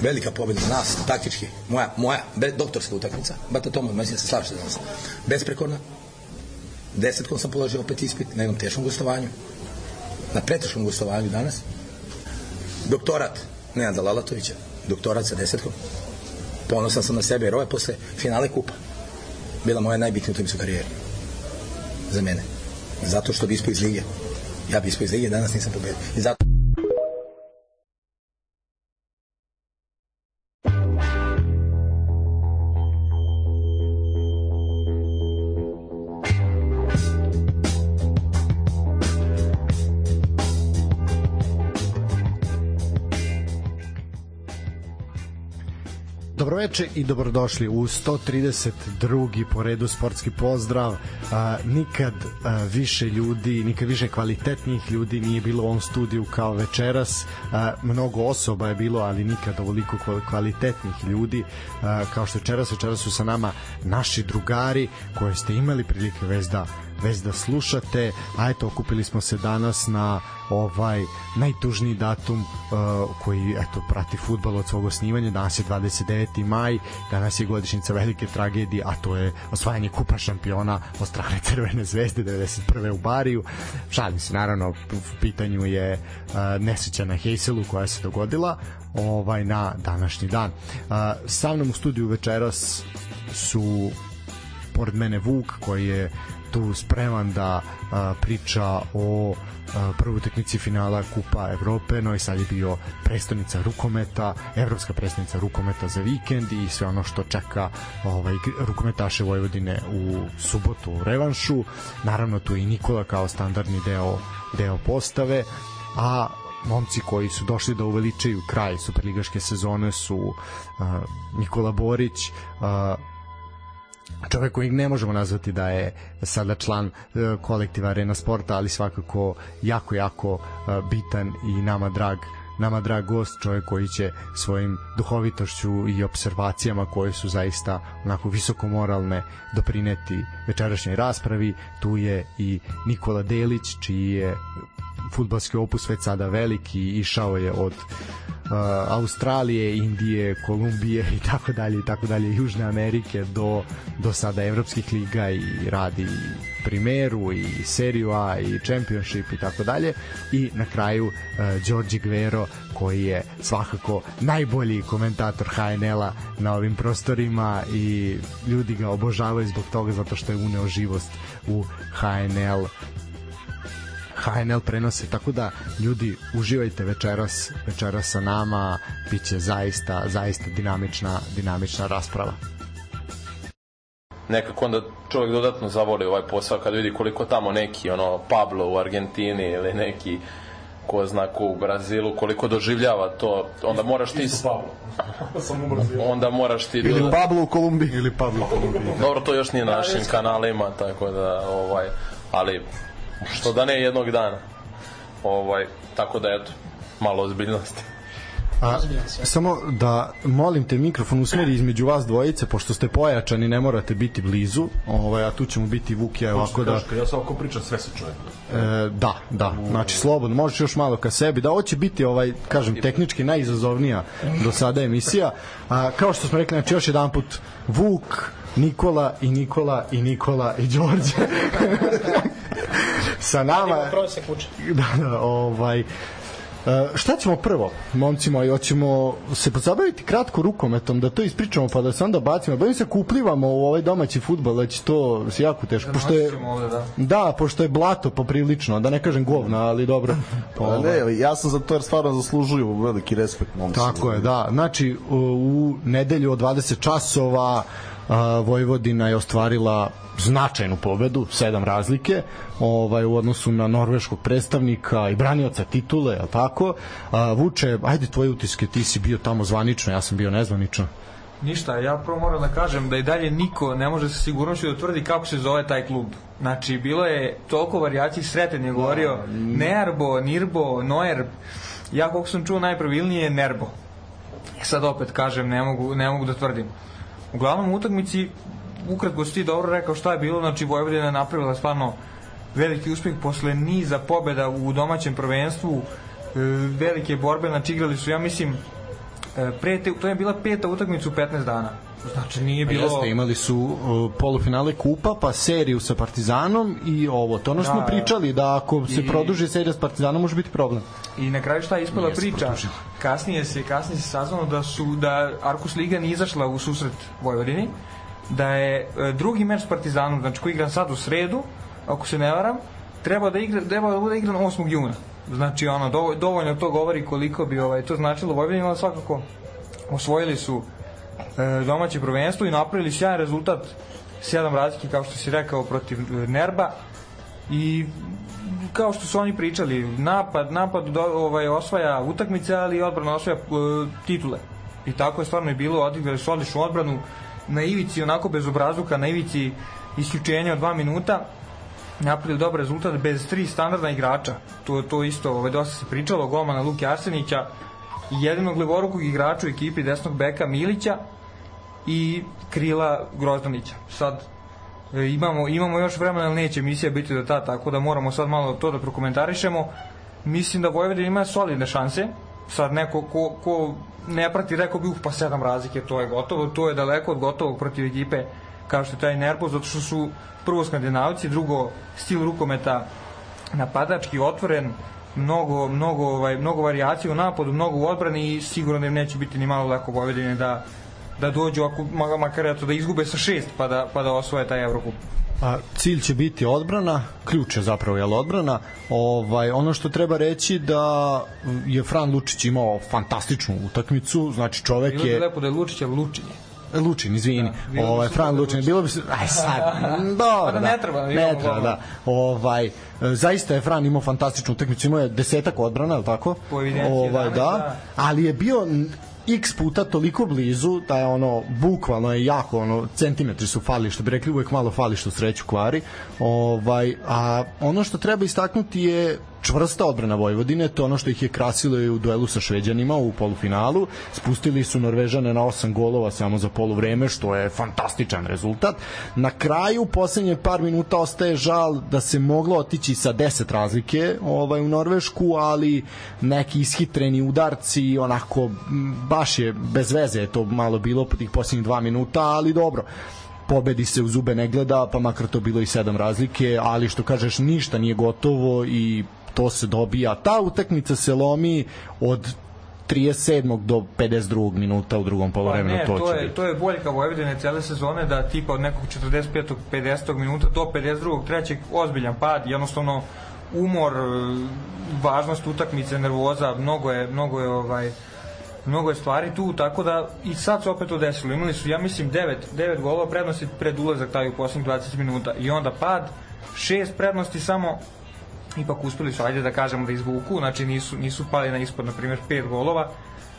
velika pobjeda za nas, taktički, moja, moja be, doktorska utakmica, Bata Tomo, mislim da se slažete za nas. Besprekorna, desetkom sam položio opet ispit na jednom teškom gostovanju, na preteškom gostovanju danas. Doktorat Nenada Lalatovića, doktorat sa desetkom. Ponosan sam na sebe, jer ovo je posle finale kupa bila moja najbitnija utakmica u karijeri. Za mene. Zato što bi ispao iz lige. Ja bi ispao iz lige, danas nisam pobedio. I zato Dobroveče i dobrodošli u 132. po redu sportski pozdrav. A, nikad a, više ljudi, nikad više kvalitetnih ljudi nije bilo u ovom studiju kao večeras. A, mnogo osoba je bilo, ali nikad ovoliko kvalitetnih ljudi a, kao što večeras. Večeras su sa nama naši drugari koje ste imali prilike već da već da slušate, a eto okupili smo se danas na ovaj najtužniji datum uh, koji eto prati fudbal od svog osnivanja danas je 29. maj danas je godišnjica velike tragedije a to je osvajanje kupa šampiona od strane Crvene zvezde 91. u Bariju šalim se naravno u pitanju je uh, nesreća na Heyselu koja se dogodila ovaj na današnji dan uh, sa mnom u studiju večeras su pored mene Vuk koji je tu spreman da a, priča o a, prvoj utakmici finala Kupa Evrope, no i sad je bio prestonica rukometa, evropska prestonica rukometa za vikend i sve ono što čeka ovaj rukometaše Vojvodine u subotu u revanšu. Naravno tu i Nikola kao standardni deo deo postave, a momci koji su došli da uveličaju kraj superligaške sezone su uh, Nikola Borić, uh, čovek kojeg ne možemo nazvati da je sada član uh, kolektiva Arena Sporta, ali svakako jako, jako uh, bitan i nama drag nama drag gost, čovjek koji će svojim duhovitošću i observacijama koje su zaista onako visoko moralne doprineti večerašnjoj raspravi. Tu je i Nikola Delić, čiji je futbalski opus već sada veliki, išao je od uh, Australije, Indije, Kolumbije i tako dalje i tako dalje, Južne Amerike do, do sada evropskih liga i radi primeru i seriju A i championship i tako dalje. I na kraju uh, Đorđe Gvero koji je svakako najbolji komentator HNL-a na ovim prostorima i ljudi ga obožavaju zbog toga zato što je uneo živost u HNL HNL prenose, tako da ljudi uživajte večeras, večeras sa nama, biće zaista, zaista dinamična, dinamična rasprava. Nekako onda čovjek dodatno zavoli ovaj posao kad vidi koliko tamo neki ono Pablo u Argentini ili neki ko zna ko u Brazilu, koliko doživljava to, onda moraš ti... Isto Pablo. Sam u Brazilu. Onda moraš ti... Ili Pablo u Kolumbiji. Ili Pablo u Kolumbiji. Dobro, to još nije na našim kanalima, tako da, ovaj, ali što da ne jednog dana. Ovaj, tako da eto, malo ozbiljnosti. A, samo da molim te mikrofon usmeri između vas dvojice pošto ste pojačani ne morate biti blizu ovaj a tu ćemo biti Vuk ja ovako da ja sam ako pričam sve se čuje e, da da znači slobodno možeš još malo ka sebi da hoće biti ovaj kažem tehnički najizazovnija do sada emisija a kao što smo rekli znači još jedan put Vuk Nikola i Nikola i Nikola i Đorđe sa nama da, da, ovaj Uh, šta ćemo prvo, momci moji, hoćemo se pozabaviti kratko rukometom, da to ispričamo pa da se onda bacimo. Bojim se kuplivamo u ovaj domaći futbol, da će to se jako teško. Pošto je, da. da, pošto je blato poprilično, da ne kažem govna, ali dobro. Pa ne, ja sam za to jer stvarno zaslužuju veliki respekt momci. Tako je, da. Znači, u, nedelju od 20 časova Vojvodina je ostvarila značajnu pobedu, sedam razlike, ovaj u odnosu na norveškog predstavnika i branioca titule, je tako? A, Vuče, ajde tvoje utiske, ti si bio tamo zvanično, ja sam bio nezvanično. Ništa, ja prvo moram da kažem da i dalje niko ne može sa sigurnošću da tvrdi kako se zove taj klub. Znači, bilo je toliko varijacija, Sreten je govorio Nearbo, Nirbo, Noerb. Ja koliko sam čuo najpravilnije je Nerbo. E sad opet kažem, ne mogu, ne mogu da tvrdim. Uglavnom utakmici ukratko si ti dobro rekao šta je bilo, znači Vojvodina je napravila stvarno veliki uspeh posle niza pobeda u domaćem prvenstvu, e, velike borbe, znači igrali su, ja mislim, e, pre te, to je bila peta utakmica u 15 dana. Znači nije bilo... Jeste, imali su uh, polufinale kupa, pa seriju sa Partizanom i ovo. To ono što Da, smo pričali, da ako se i- produži serija s Partizanom može biti problem. I na kraju šta je ispala Nije priča? produžila. Kasnije se kasnije se saznalo da su da Arkus Liga nije izašla u susret Vojvodini, da je e, drugi meč s Partizanom, znači koji igram sad u sredu, ako se ne varam, treba da igra treba da bude igran 8. juna. Znači ono dovo- dovoljno to govori koliko bi ovaj to značilo Vojvodini, ali svakako osvojili su domaće prvenstvo i napravili sjajan rezultat sedam razlike kao što si rekao protiv e, Nerba i kao što su oni pričali, napad, napad do, ovaj, osvaja utakmice, ali odbrana osvaja e, titule. I tako je stvarno i bilo, odigrali su odličnu odbranu na ivici, onako bez obrazuka, na ivici isključenja od dva minuta, napravili dobar rezultat bez tri standardna igrača. To, to isto, ovaj, dosta se pričalo, golmana Luke Arsenića, i jedinog levorukog igrača u ekipi desnog beka Milića i krila Grozdanića. Sad, E, imamo, imamo još vremena, ali neće emisija biti do tada, tako da moramo sad malo to da prokomentarišemo. Mislim da Vojvodina ima solidne šanse. Sad neko ko, ko ne prati, rekao bi, uh, pa sedam razlike, to je gotovo. To je daleko od gotovog protiv ekipe kao što je taj Nerbo, zato što su prvo skandinavci, drugo stil rukometa napadački, otvoren, mnogo, mnogo, ovaj, mnogo varijacija u napadu, mnogo u odbrani i sigurno da im neće biti ni malo lako Vojvodine da, da dođu, ako, ma- makar eto, da izgube sa šest pa da, pa da osvoje taj Evrokup. A, cilj će biti odbrana, ključ je zapravo jel odbrana. Ovaj ono što treba reći da je Fran Lučić imao fantastičnu utakmicu, znači čovek Bilo bi je lepo da je Lučić, ali Lučin je. Lučin, izvini. Da, ovaj Fran da Lučin, bilo bi se aj sad. Dobro. Pa da ne treba, Ne treba, da. Ovaj zaista je Fran imao fantastičnu utakmicu, imao je desetak odbrana, je l' tako? Ovaj 11, da, da. ali je bio x puta toliko blizu da je ono bukvalno je jako ono centimetri su fali što bi rekli uvek malo fali što sreću kvari ovaj a ono što treba istaknuti je čvrsta odbrana Vojvodine, to ono što ih je krasilo i u duelu sa Šveđanima u polufinalu. Spustili su Norvežane na 8 golova samo za poluvreme, što je fantastičan rezultat. Na kraju, poslednje par minuta ostaje žal da se moglo otići sa 10 razlike ovaj u Norvešku, ali neki ishitreni udarci, onako, baš je bez veze je to malo bilo po tih poslednjih dva minuta, ali dobro pobedi se u zube ne gleda, pa makar to bilo i sedam razlike, ali što kažeš, ništa nije gotovo i to se dobija. Ta utakmica se lomi od 37. do 52. minuta u drugom Pa polovremenu, ne, to, to je, biti. to je boljka Vojvodine cele sezone da tipa od nekog 45. 50. minuta do 52. trećeg ozbiljan pad, jednostavno umor, e, važnost utakmice, nervoza, mnogo je, mnogo je ovaj mnogo je stvari tu, tako da i sad se opet to desilo. Imali su, ja mislim, 9, 9 golova prednosti pred ulazak taj u poslednjih 20 minuta i onda pad, šest prednosti samo ipak uspeli su, ajde da kažemo da izvuku, znači nisu, nisu pali na ispod, na primjer, pet golova,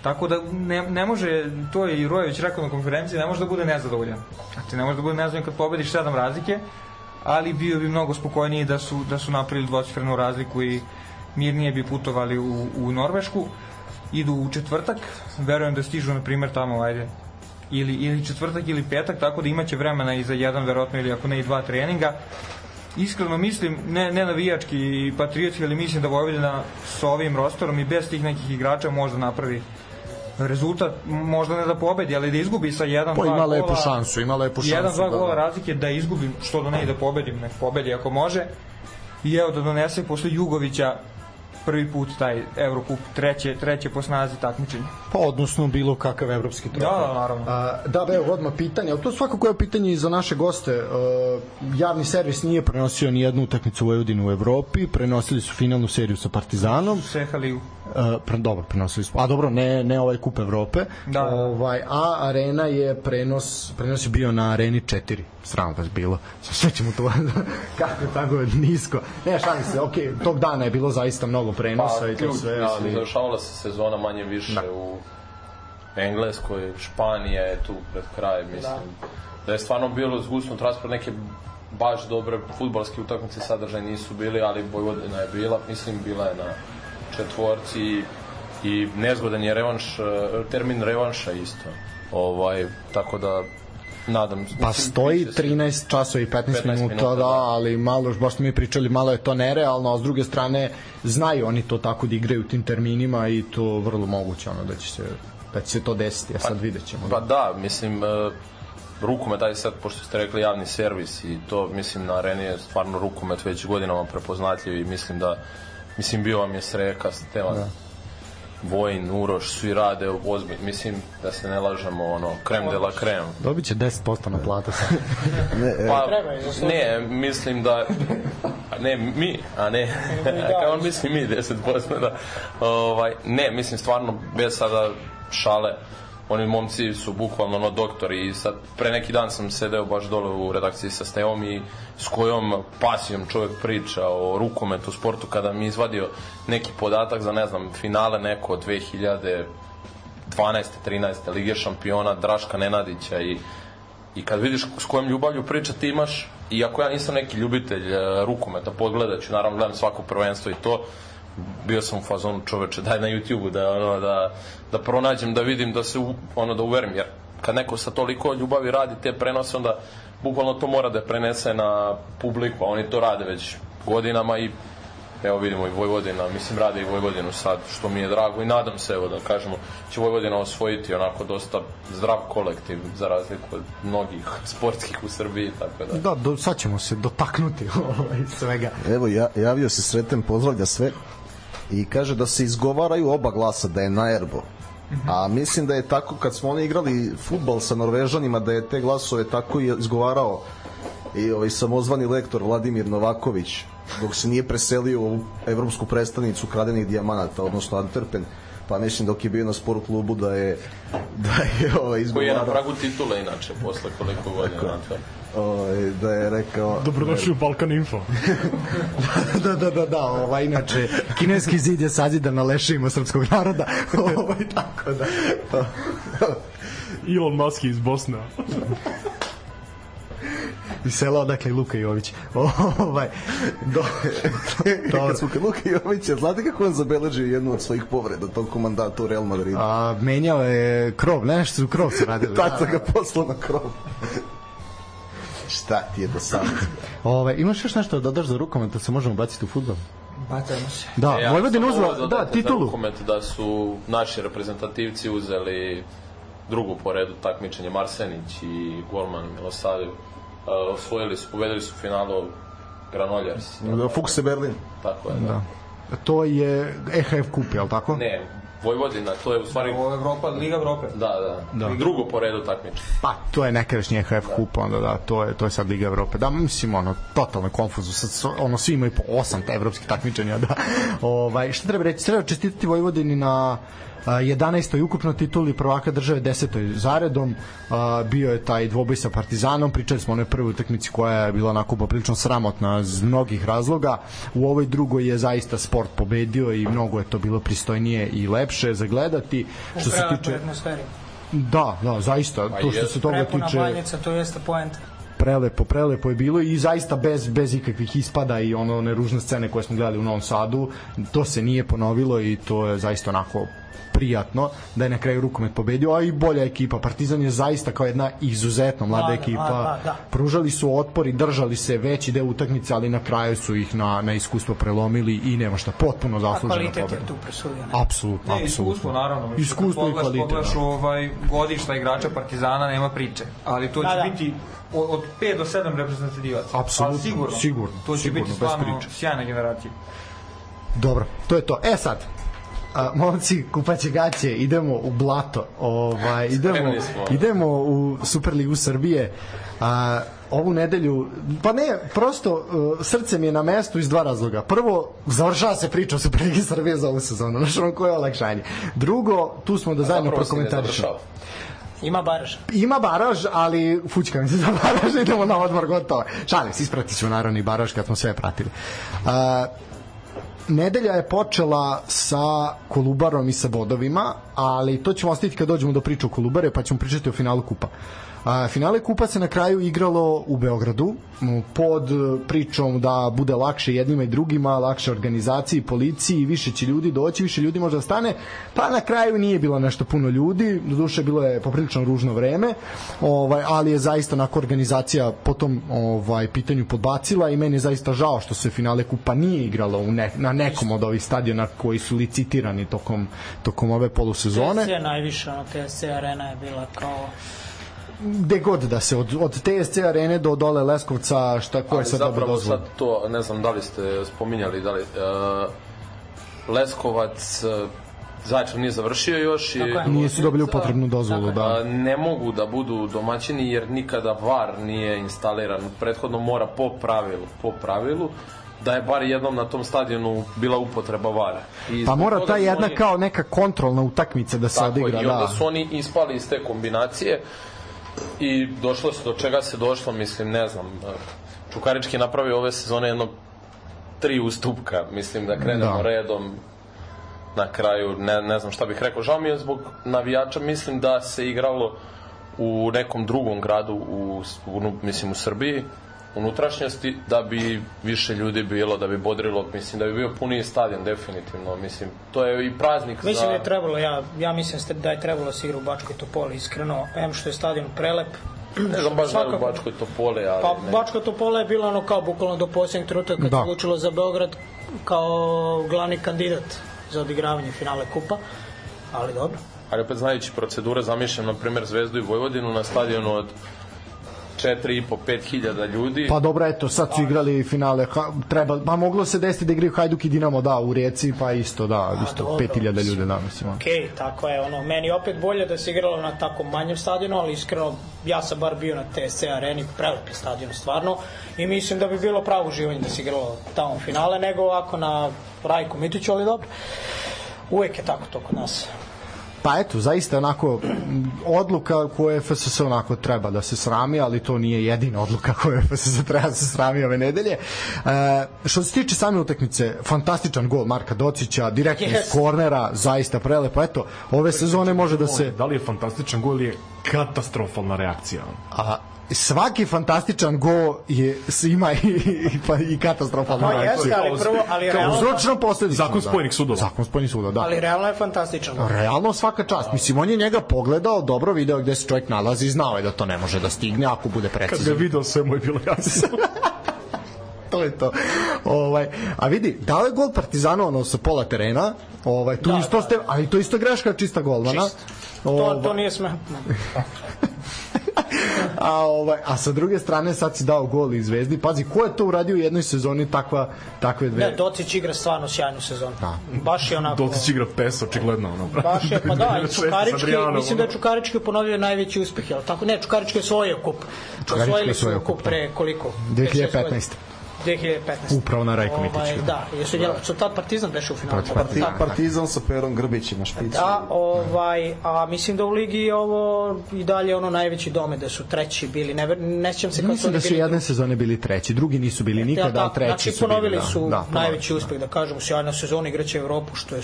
tako da ne, ne može, to je i Rojević rekao na konferenciji, ne može da bude nezadovoljan. Znači, ne može da bude nezadovoljan kad pobediš sedam razlike, ali bio bi mnogo spokojniji da su, da su napravili dvocifrenu razliku i mirnije bi putovali u, u Norvešku. Idu u četvrtak, verujem da stižu, na primjer, tamo, ajde, ili, ili četvrtak ili petak, tako da imaće vremena i za jedan, verovatno, ili ako ne i dva treninga iskreno mislim, ne, ne navijački i patriotski, ali mislim da Vojvodina sa ovim rostorom i bez tih nekih igrača možda napravi rezultat, možda ne da pobedi, ali da izgubi sa jedan, Pa dva ima gola. lepu šansu, ima lepu šansu. Jedan, dva da, gola da. razlike da izgubim, što da ne i da pobedim, nek pobedi ako može. I evo da donese posle Jugovića prvi put taj Evrokup, treće, treće po snazi takmičenje. Pa odnosno bilo kakav evropski trofej. Da, da, naravno. A, da, evo odmah pitanje, ali to svakako je pitanje i za naše goste. E, javni servis nije prenosio ni jednu utakmicu Vojvodine u Evropi, prenosili su finalnu seriju sa Partizanom. Sehali u Uh, pre, dobro, prenosili smo. A dobro, ne, ne ovaj kup Evrope. Da, da. Ovaj, a Arena je prenos, prenos je bio na Areni 4. Sram vas bilo. Sve ćemo to kako je tako nisko. Ne, šalim se, ok, tog dana je bilo zaista mnogo prenosa Pa, i to sve, ali... završavala se sezona manje više Da. u Engleskoj, Španija je tu pred kraj, mislim. Da, je stvarno bilo zgusnut raspored neke baš dobre futbalske utakmice sadržaj nisu bili, ali Vojvodina je bila, mislim bila je na četvorci i nezgodan je revanš, eh, termin revanša isto. Ovaj, tako da Nadam se. Pa stoji biće se- 13 časova i 15, 15 minuta, minuta, da, da. ali malo, baš smo mi pričali, malo je to nerealno, a s druge strane znaju oni to tako da igraju u tim terminima i to vrlo moguće ono da će se da će se to desiti, a sad vidjet ćemo. Pa da, mislim, e, rukomet, aj sad, pošto ste rekli javni servis i to, mislim, na areni je stvarno rukomet već godinama prepoznatljiv i mislim da, mislim, bio vam je Sreka, Stevan, da. Vojin, Uroš, svi rade ozbiljno, mislim, da se ne lažemo, ono, krem de la krem. Dobit će 10% na platu sad. Pa, ne, mislim da a ne, mi, a ne, kao on misli mi 10%, da. Ovaj, ne, mislim stvarno, bez sada šale, oni momci su bukvalno ono doktori i sad pre neki dan sam sedeo baš dole u redakciji sa Stevom i s kojom pasijom čovjek priča o rukometu, sportu, kada mi izvadio neki podatak za, ne znam, finale neko od 2012. 13. Lige šampiona Draška Nenadića i i kad vidiš s kojom ljubavlju priča ti imaš, iako ja nisam neki ljubitelj e, rukometa, pogledat ću, naravno gledam svako prvenstvo i to, bio sam u fazonu čoveče, daj na YouTube-u da, ono, da, da pronađem, da vidim, da se, ono, da uverim, jer kad neko sa toliko ljubavi radi te prenose, onda bukvalno to mora da prenese na publiku, a oni to rade već godinama i evo vidimo i Vojvodina, mislim rade i Vojvodinu sad, što mi je drago i nadam se, evo da kažemo, će Vojvodina osvojiti onako dosta zdrav kolektiv za razliku od mnogih sportskih u Srbiji, tako da. Da, do, sad ćemo se dotaknuti ovaj, svega. Evo, ja, javio se Sreten, pozdravlja sve i kaže da se izgovaraju oba glasa da je Naerbo. A mislim da je tako kad smo oni igrali futbal sa Norvežanima da je te glasove tako i izgovarao i ovaj samozvani lektor Vladimir Novaković dok se nije preselio u evropsku predstavnicu kradenih dijamanata, odnosno Antwerpen pa mislim dok je bio na sport klubu da je da je ovaj Koji je na izgovarao pragu titule inače, posle koliko godina. Tako. ovaj, da je rekao Dobrodošli u Balkan Info. da, da, da, da, ovaj, inače, kineski zid je sazidan na lešima srpskog naroda, ovaj, tako da. Elon Musk iz Bosne. I sela odakle i Luka Jović. ovaj, do, dobro. Kad smo kod Luka Jovića, znate kako on zabeležio jednu od svojih povreda tokom mandata u Real Madridu? A, menjao je krov, ne, nešto su krov se radili. Tata ga poslao na krov. Šta ti je do sada? Ovaj, imaš još nešto da dodaš za rukomet da se možemo baciti u fudbal? Bacajmo se. Da, E, ja uzela, da, titulu. rukomet da su naši reprezentativci uzeli drugu po redu takmičenje Marsenić i golman Milosavljev. Uh, osvojili su, pobedili su u finalu Granoljers. Fukse Berlin. Tako je, da. Da. To je EHF kup, je li tako? Ne, Vojvodina, to je u stvari... Ovo je Evropa, Liga Evrope. Da, da, Da. Drugo po redu takmičenje. Pa, to je nekadašnji EHF kup, onda da, to je, to je sad Liga Evrope. Da, mislim, ono, totalno konfuzu, sad, ono, svi imaju po osam te evropskih takmičenja, da. Ovaj, šta treba reći? Treba čestitati Vojvodini na 11. ukupno tituli prvaka države 10. zaredom bio je taj dvoboj sa Partizanom pričali smo o onoj prvoj utakmici koja je bila onako poprilično sramotna iz mnogih razloga u ovoj drugoj je zaista sport pobedio i mnogo je to bilo pristojnije i lepše za gledati što se tiče atmosferi. da, da, zaista to što se toga Prepuna tiče banjica, to jeste poenta. prelepo, prelepo je bilo i zaista bez, bez ikakvih ispada i ono, one ružne scene koje smo gledali u Novom Sadu, to se nije ponovilo i to je zaista onako prijatno da je na kraju rukomet pobedio, a i bolja ekipa. Partizan je zaista kao jedna izuzetno mlada Mlada, ekipa. mlada, da. Pružali su otpor i držali se veći deo utakmice, ali na kraju su ih na, na iskustvo prelomili i nema šta, potpuno zaslužena kvalitet pobeda. je tu presudio. ne? Apsolutno, Ne, iskustvo, apsolutno. naravno. Mislim, Iskustvo i kvalitet. Pogledaš da. ovaj godišta igrača Partizana, nema priče. Ali to će Da, da. biti od, od 5 do 7 reprezentativaca. Apsolutno, sigurno. sigurno, To će sigurno, biti stvarno sjajna generacija. Dobro, to je to. E sad, a, momci kupaće gaće, idemo u blato. Ovaj, idemo, idemo u Superligu Srbije. A, ovu nedelju, pa ne, prosto uh, srce mi je na mestu iz dva razloga. Prvo, završava se priča o Superligi Srbije za ovu sezonu, znaš ono koje je olakšanje. Drugo, tu smo da zajedno prokomentarišemo. Ima baraž. Ima baraž, ali fućka mi se za baraž, idemo na odmor, gotovo. Šalim se, ispratit ću naravno i baraž kad smo sve pratili. A, nedelja je počela sa Kolubarom i sa bodovima, ali to ćemo ostaviti kad dođemo do priče o Kolubare, pa ćemo pričati o finalu kupa. A, finale kupa se na kraju igralo u Beogradu pod e, pričom da bude lakše jednima i drugima, lakše organizaciji, policiji, više će ljudi doći, više ljudi može da stane, pa na kraju nije bilo nešto puno ljudi, doduše bilo je poprilično ružno vreme, ovaj, ali je zaista onako organizacija po tom ovaj, pitanju podbacila i meni je zaista žao što se finale kupa nije igralo u ne, na nekom od ovih stadiona koji su licitirani tokom, tokom ove polusezone. TSC najviše, ono, arena je bila kao... gde god da se od, od TSC arene do dole Leskovca šta ko je sad dobro zapravo sad to, ne znam da li ste spominjali, da li uh, Leskovac uh, Zaječar nije završio još i Tako je. Nisu dobili upotrebnu dozvolu, Tako da. A, ne mogu da budu domaćini jer nikada VAR nije instaliran. Prethodno mora po pravilu, po pravilu da je bar jednom na tom stadionu bila upotreba VAR-a. I Pa mora ta jedna oni- kao neka kontrolna utakmica da se Tako, odigra, I onda da. su oni ispali iz te kombinacije i došlo se do čega se došlo, mislim, ne znam. Čukarički je napravio ove sezone jedno tri ustupka, mislim da krenemo Da. redom na kraju, ne, ne znam šta bih rekao. Žao mi je zbog navijača, mislim da se igralo u nekom drugom gradu, u, u, mislim u Srbiji, unutrašnjosti, da bi više ljudi bilo, da bi bodrilo, mislim da bi bio puniji stadion, definitivno, mislim, to je i praznik Mislim za... da je trebalo, ja, ja mislim da je trebalo da se igra u Bačkoj Topoli, iskreno. M što je stadion prelep. Ne znam baš da je u Svakako. Bačkoj Topole, ali Pa ne. Bačka Topola je bila ono kao bukvalno do posljednjeg trenutka kad Da. se odlučilo za Beograd kao glavni kandidat za odigravanje finale kupa. Ali dobro. Ali opet znajući procedure, zamišljam na primjer Zvezdu i Vojvodinu na stadionu od 4,5-5 hiljada ljudi. Pa dobro, eto, sad su igrali finale, ha, treba, pa moglo se desiti da igraju Hajduk i Dinamo, da, u Rijeci, pa isto, da, isto, dobro, 5000 ljudi, da, mislim. Okej, tako je, ono, meni opet bolje da se igralo na tako manjem stadionu, ali iskreno, ja sam bar bio na TSC areni, prelep je stadion stvarno, i mislim da bi bilo pravo uživanje da se igralo tamo finale, nego ovako na Rajku Mitiću, ali dobro. Uvek je tako to kod nas. Pa eto, zaista onako odluka koje FSS onako treba da se srami, ali to nije jedina odluka koje FSS treba da se srami ove nedelje. E, što se tiče same utakmice, fantastičan gol Marka Docića, direktno Yes. iz kornera, zaista prelepo. Eto, ove sezone može da se Da li je fantastičan gol ili je katastrofalna reakcija? a svaki fantastičan go je ima i, i, pa, i katastrofalnu Pa jeste, ali prvo, ali Kao realno, uzročno posledično. Zakon da. spojenih sudova. Zakon spojenih sudova, da. ali realno je fantastičan. Realno svaka čast. Mislim, on je njega pogledao, dobro video gde se čovjek nalazi i znao je da to ne može da stigne ako bude Kad ga precizan. video sve mu je bilo jasno. to je to. Ovaj, a vidi, dao je gol Partizanu ono sa pola terena, ovaj, tu Da, isto da, ste, ali to isto greška čista golmana. Čist. To, to nije sme. a, ovaj, a sa druge strane sad si dao gol iz Zvezdi. Pazi, ko je to uradio u jednoj sezoni takva, takve dve? Ne, Docić igra stvarno sjajnu sezonu. Da. Baš je onako... Docić igra pes, očigledno. Ono, Baš je, pa da, i Čukarički, mislim da je. Čukarički ponovio najveći uspeh, jel tako? Ne, Čukarički je osvojio kup. Čukarički je kup kup, da. pre koliko? 2015. 2015. Upravo na Rajko Ovaj, Mitiću. Da, jesu, jel, su tad Partizan beše u finalu? Protiv Parti, Tako je. partizan sa Perom Grbićem na špicu. Da, ovaj, a mislim da u ligi je ovo i dalje ono najveći dome, da su treći bili, ne, ne sjećam se kako Mislim da su bili jedne sezone bili treći, drugi nisu bili nikada, Jel ali tako? treći znači, su bili. ponovili da. su da, ponovili najveći su, da. uspeh, da kažemo, sjajna sezona igraće Evropu, što je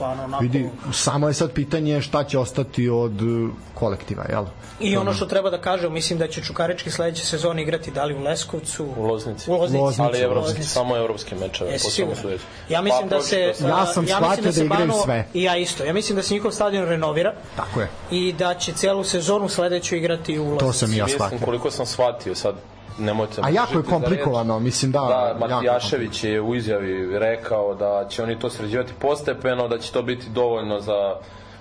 stvarno onako... Vidi, samo je sad pitanje šta će ostati od uh, kolektiva, jel? I ono što treba da kažem, mislim da će Čukarički sledeće sezone igrati da li u Leskovcu, U Loznici. u Loznici, Loznici, Ali evropski, Loznici. samo evropske mečeve. Jesi svetu. Ja mislim Pa, da se. Ja sam ja shvatio mislim da se igraju Bano- sve. I ja isto. Ja mislim da se njihov stadion renovira Tako je. i da će celu sezonu sledeću igrati u Loznici. To sam i ja Mislim, shvatio. koliko sam shvatio, sad nemojte... me A jako je komplikovano, mislim da... Da, Matijašević je u izjavi rekao da će oni to sređivati postepeno, da će to biti dovoljno za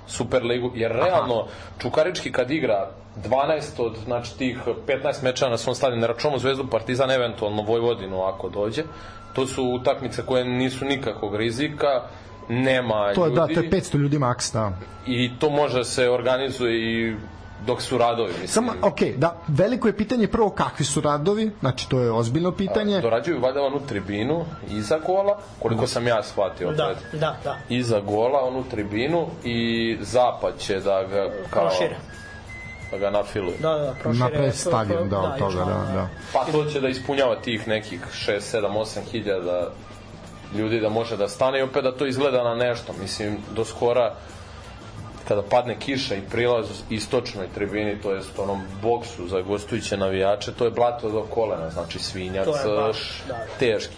Superligu, jer realno Čukarički kad igra 12 od znači, tih 15 meča na svom stadionu, ne računamo Zvezdu, Partizan, eventualno Vojvodinu ako dođe, to su utakmice koje nisu nikakvog rizika, nema To je, ljudi da, to je 500 ljudi maks, da. i to može da se organizuje i dok su radovi, mislim. Samo, ok, da, veliko je pitanje prvo kakvi su radovi, znači to je ozbiljno pitanje. Dorađuju valjda onu tribinu iza gola, koliko sam ja shvatio. Da, opet. da, da. Iza gola onu tribinu i zapad će da ga kao, Prošire. da ga nafiluje. Da, da, prošire. Napravi stadion, da, od još toga, malo, da, da. Pa to će da ispunjava tih nekih 6, 7, 8 hiljada ljudi da može da stane i opet da to izgleda na nešto. Mislim, do skora kada padne kiša i prilaz istočnoj tribini, to jest onom boksu za gostujuće navijače, to je blato do kolena, znači svinjac, To je baš, da, da. teški.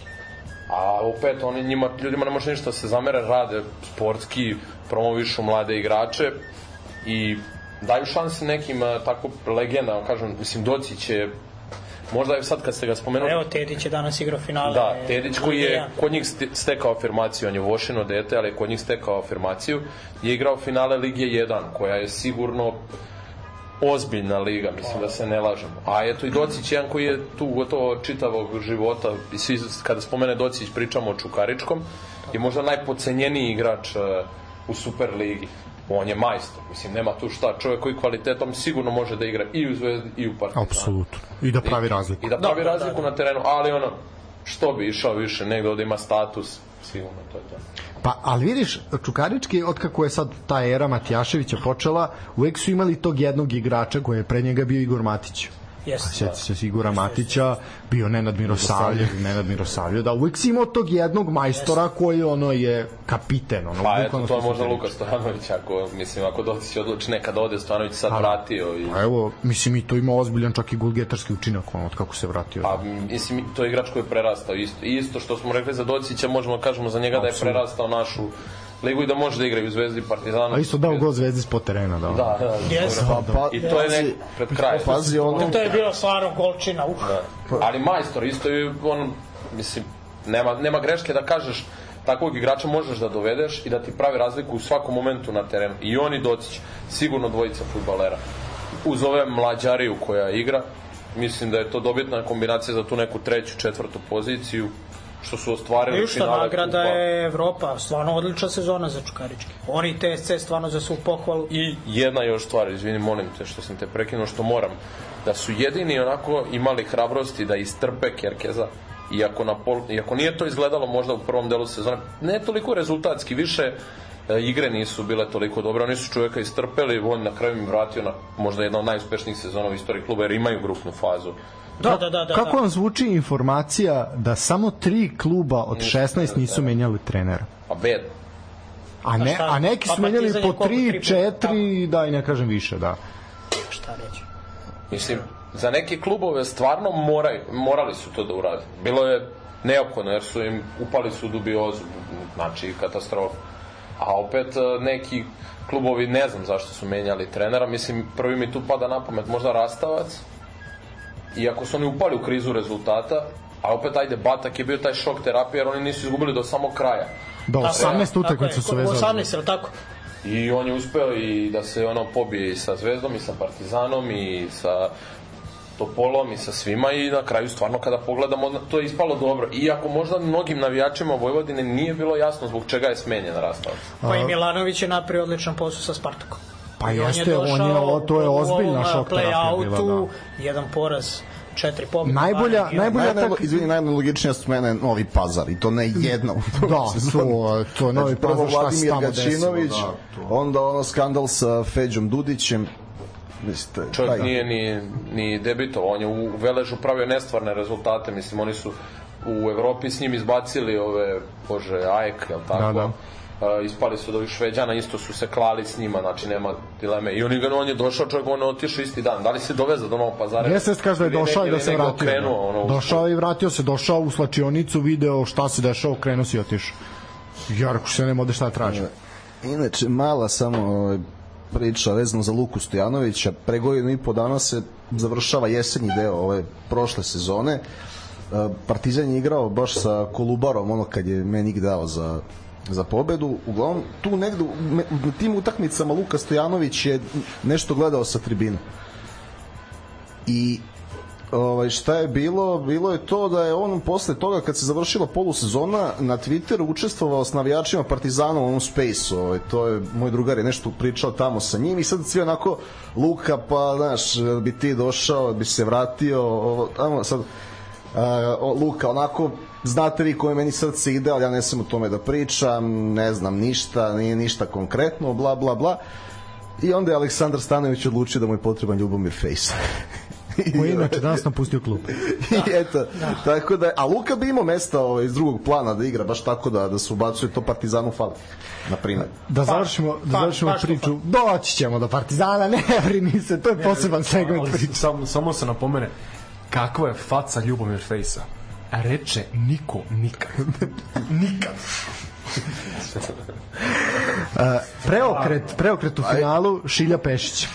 A opet oni njima, ljudima ne može ništa da se zamere, rade sportski, promovišu mlade igrače i daju šanse nekim a, tako legendama, kažem, mislim, Docić je možda je sad kad ste ga spomenuli Evo, Tedić je danas igrao finale. Da, Tedić koji je kod njih ste- stekao afirmaciju, on je Vošino dete, ali je kod njih stekao afirmaciju, je igrao finale Lige 1, koja je sigurno ozbiljna liga, mislim da se ne lažemo. A eto i Docić jedan koji je tu gotovo čitavog života, i svi, kada spomene Docić pričamo o Čukaričkom, je možda najpocenjeniji igrač e, u Superligi. On je majstor, mislim, nema tu šta. Čovjek koji kvalitetom sigurno može da igra i u Zvezdi i u Partizanu. Apsolutno. I da pravi razliku. I da pravi Da, da, razliku da. na terenu, ali ono, što bi išao više, negde da ima status, sigurno to je to. Pa, ali vidiš, Čukarički, otkako je sad ta era Matijaševića počela, uvek su imali tog jednog igrača koji je pre njega bio Igor Matić. Jeste. Sjeti se Igora Matića, bio Nenad Mirosavljev, Nenad Mirosavljev, da uvek si imao tog jednog majstora koji ono je kapiten, ono, Pa eto, to je možda. Luka Stojanović, ako, mislim, ako Docić odluči nekada ode, Stojanović sad Pa, vratio i... Pa evo, mislim i to ima ozbiljan čak i golgetarski učinak ono, od kako se vratio. Pa, mislim, to je igrač koji je prerastao isto. Isto što smo rekli za Docića, možemo da kažemo za njega da je prerastao našu ligu i da može da igra u Zvezdi i Partizanu. A isto dao gol zvezdi s terena, da. Da, da, Jeste. Pa, pa, I to je nek, pred kraj. Pazi ono, To je bilo stvarno golčina. Uh. Da. Ali majstor isto je on mislim nema nema greške da kažeš takvog igrača možeš da dovedeš i da ti pravi razliku u svakom momentu na terenu. I oni Docić, sigurno dvojica fudbalera. Uz ove mlađariju koja igra, mislim da je to dobitna kombinacija za tu neku treću, četvrtu poziciju što su ostvarili Ništa, finale nagrada kupa. je Evropa, stvarno odlična sezona za Čukarički. Oni i TSC stvarno za svu pohvalu. I jedna još stvar, izvini, molim te što sam te prekinuo, što moram, da su jedini onako imali hrabrosti da istrpe Kerkeza, iako, na pol, iako nije to izgledalo možda u prvom delu sezone, ne toliko rezultatski, više e, igre nisu bile toliko dobre, oni su čovjeka istrpeli, on na kraju im vratio na možda jedna od najuspešnijih sezona u istoriji kluba, jer imaju grupnu fazu. Da, da, da, da. Kako da. vam zvuči informacija da samo tri kluba od 16 nisu menjali trenera? Pa bed. A, ne, a neki Pa su menjali Partizan je po koliko, 3, tri puta? 4, da i ne kažem više, da. Šta reći? Mislim, za neke klubove stvarno moraju, morali su to da urade. Bilo je neophodno jer su im upali su u dubiozu, znači katastrofa. A opet e, neki klubovi ne znam zašto su menjali trenera, mislim prvi mi tu pada na pamet možda Rastavac, iako su oni upali u krizu rezultata, a opet ajde Batak je bio taj šok terapije jer oni nisu izgubili do samog kraja. Da, Tako je, 18 tako utakmica su vezali. 18, ili tako? I on je uspeo i da se ono pobije i sa Zvezdom i sa Partizanom i sa Topolom i sa svima i na kraju stvarno kada pogledamo to je ispalo dobro. Iako možda mnogim navijačima Vojvodine nije bilo jasno zbog čega je smenjen Rastavac. Pa i Milanović je napravio odličan posao sa Spartakom. Pa I jeste, on je, došao to je u ozbiljna ovom, šok terapija bila, play-outu, da. jedan poraz, četiri pobjede. Najbolja, dva najbolja Najnelo, tak... izvini, najnelogičnija su mene Novi Pazar i to ne jedna u Da, prvoj sezoni. to, to je Novi Znači, prvo Pazar šta se Vladimir tamo desilo. Gačinović, Da, to. onda ono skandal sa Feđom Dudićem. Mislite, Čovjek taj- nije ni, ni debitovao, on je u Veležu pravio nestvarne rezultate, mislim oni su u Evropi s njim izbacili ove, bože, Ajek, jel tako? Da, da. Uh, ispali su od ovih Šveđana, isto su se klali s njima, znači nema dileme. I on, je- on je došao, čovjek, on je otišao isti dan. Da li se doveza do Novog pazara? Jeste, kaže da je ne- došao i da se vratio. Krenuo, da. ono, došao i vratio se, došao u slačionicu, video šta se dešava, krenuo si i otišao. Ja rekao se nema ovde šta da tražim. Inače, mala samo ovaj, priča vezano za Luku Stojanovića. Pre godinu i po dana se završava jesenji deo ove prošle sezone. E, Partizan je igrao baš sa Kolubarom, ono kad je Menik dao za za pobedu. Uglavnom, tu negde, u tim utakmicama Luka Stojanović je nešto gledao sa tribine. I ovaj, šta je bilo? Bilo je to da je on posle toga kad se završila polusezona na Twitteru učestvovao s navijačima Partizana u onom space ovaj, to je moj drugar je nešto pričao tamo sa njim i sad svi onako Luka pa znaš bi ti došao bi se vratio ovo, tamo sad o, Luka onako znate vi koje meni srce ide ali ja ne sam o tome da pričam ne znam ništa, nije ništa konkretno bla bla bla i onda je Aleksandar Stanović odlučio da mu je potreban Ljubomir Fejs Koji je inače danas napustio klub. I eto, tako da, a Luka bi imao mesta ovaj, iz drugog plana da igra, baš tako da, da se ubacuje to Partizanu fali, na primjer. Da završimo, da pa, završimo baš to priču. Doći ćemo do Partizana, ne brini se, to je poseban segment priče. samo, samo se napomene kakva je faca Ljubomir Fejsa. Reče niko nikad. nikad. Preokret, preokret u finalu Šilja Pešić.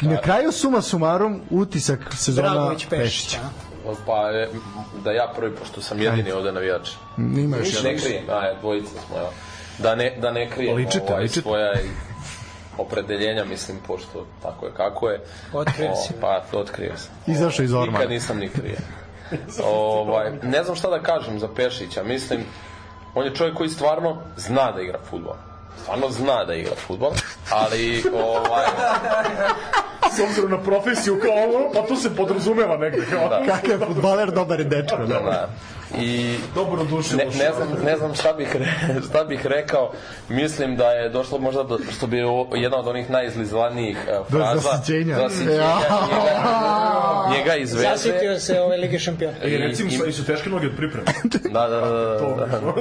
Na kraju suma sumarom utisak sezona Dragović Pešić. Pešića. a? Pa e, da ja prvi, pošto sam jedini ovde navijač. Ima još Da ne krijem, a je, dvojica smo, evo. Da ne, da ne krijem Ličite, ovaj, ličite. svoja opredeljenja, mislim, pošto tako je kako je. Otkrio si. Pa, otkrio sam. Izašao iz ormana. Nikad nisam ni krije. ovaj, ne znam šta da kažem za Pešića, mislim, on je čovjek koji stvarno zna da igra fudbal. Stvarno zna da igra fudbal, ali ovaj, S obzirom na profesiju kao ono, pa to se podrazumeva negde. Kao. Da. Kakav je futbaler, dobar je dečko. Da. da. I Dobro duše. ne, ne, znam, ne znam šta bih, re, šta bih rekao. Mislim da je došlo možda do, što bi jedna od onih najizlizlanijih uh, Do fraza. zasićenja. Zasićenja Ja. njega, njega iz veze. Zasitio se ove Lige šampiona. E, recimo, I- i, su teške noge od pripreme. Da, da, da, da, da.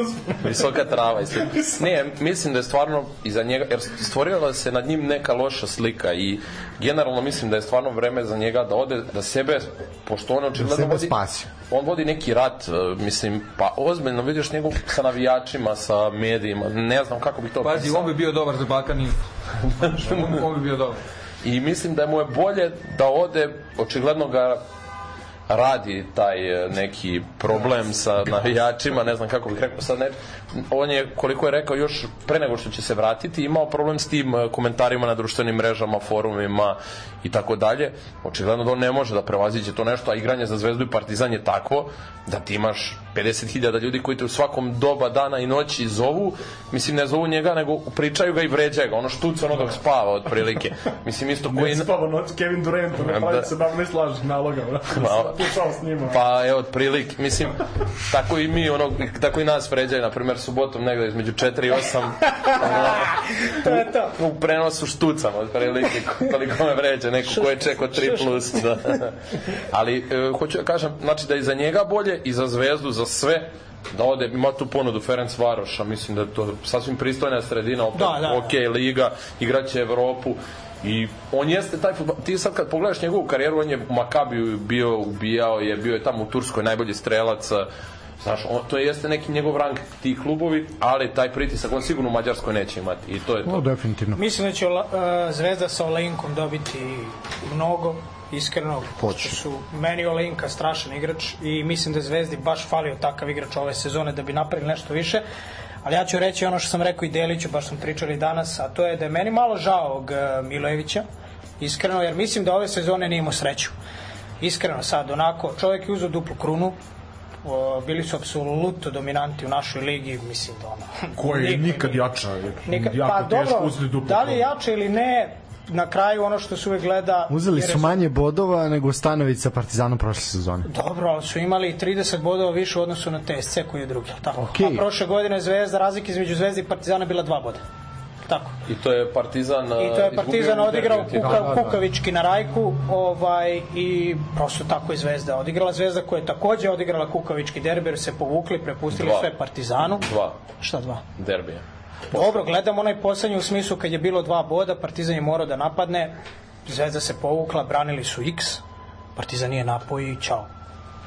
Visoka trava i sve. Ne, mislim da je stvarno iza njega, jer stvorila se nad njim neka loša slika i generalno mislim da je stvarno vreme za njega da ode, da sebe, pošto on očigledno sebe vodi, spasi. On vodi neki rat, e, mislim, pa ozbiljno vidiš njegov sa navijačima, sa medijima, ne znam kako bi to Pazi, on bi bio dobar za Balkan Info. on, on bi bio dobar. I mislim da mu je bolje da ode, očigledno ga radi taj e, neki problem sa navijačima, ne znam kako bih rekao sad ne, on je, koliko je rekao još pre nego što će se vratiti, imao problem s tim e, komentarima na društvenim mrežama, forumima i tako dalje. Očigledno da on ne može da prevaziđe to nešto, a igranje za Zvezdu i Partizan je takvo da ti imaš 50.000 ljudi koji te u svakom doba dana i noći zovu, mislim ne zovu njega, nego pričaju ga i vređaju ga, ono štuca ono dok spava otprilike. Mislim isto koji... Ne spava noć Kevin Durant, ne Da. se 17 lažnih naloga. bra. Ma, Pušao s njima. Pa evo otprilike, mislim, tako i mi, ono, tako i nas vređaju, na primjer, subotom negde između 4 i 8 To je to. u prenosu štucam otprilike koliko me vređa neko ko je čekao 3 plus da. ali e, hoću da kažem znači da je za njega bolje i za zvezdu za sve da ode, ima tu ponudu Ferenc Varoša, mislim da je to sasvim pristojna sredina, opet Da, da. ok, liga, igraće Evropu i on jeste taj fudbal, ti sad kad pogledaš njegovu karijeru, on je u Makabiju bio, ubijao je, bio je tamo u Turskoj najbolji strelac, Znaš, on, to jeste neki njegov rang tih klubovi, ali taj pritisak on sigurno u Mađarskoj neće imati i to je to. O, definitivno. Mislim da će Ola- e, Zvezda sa Olenkom dobiti mnogo, iskreno. Hoće. što Su, meni Olenka strašan igrač i mislim da Zvezdi baš falio takav igrač ove sezone da bi napravili nešto više. Ali ja ću reći ono što sam rekao i Deliću, baš smo pričali danas, a to je da je meni malo žao ovog e, Milojevića, iskreno, jer mislim da ove sezone nije imao sreću. Iskreno sad, onako, čovjek je uzeo duplu krunu, bili su apsolutno dominanti u našoj ligi, mislim da ono... Koji je nikad nije- jača. Nikad, jako pa teško dobro, uzeti duplu da li je jače ili ne, na kraju ono što se uvek gleda... Uzeli su manje bodova nego Stanović sa Partizanom prošle sezone. Dobro, ali su imali 30 bodova više u odnosu na TSC koji je drugi, tako? Okej. A prošle godine Zvezda, razlika između Zvezde i Partizana je bila dva boda. Tako. I to je Partizan I to je Partizan odigrao Kuka... kuka, kukavički na Rajku ovaj, i prosto tako je Zvezda odigrala. Zvezda koja je takođe odigrala kukavički derbi jer se povukli, prepustili Dva. sve Partizanu. Dva Šta dva? derbija. Dobro, gledam onaj poslednji u smislu kad je bilo dva boda, Partizan je morao da napadne, Zvezda se povukla, branili su X, Partizan nije napao i čao.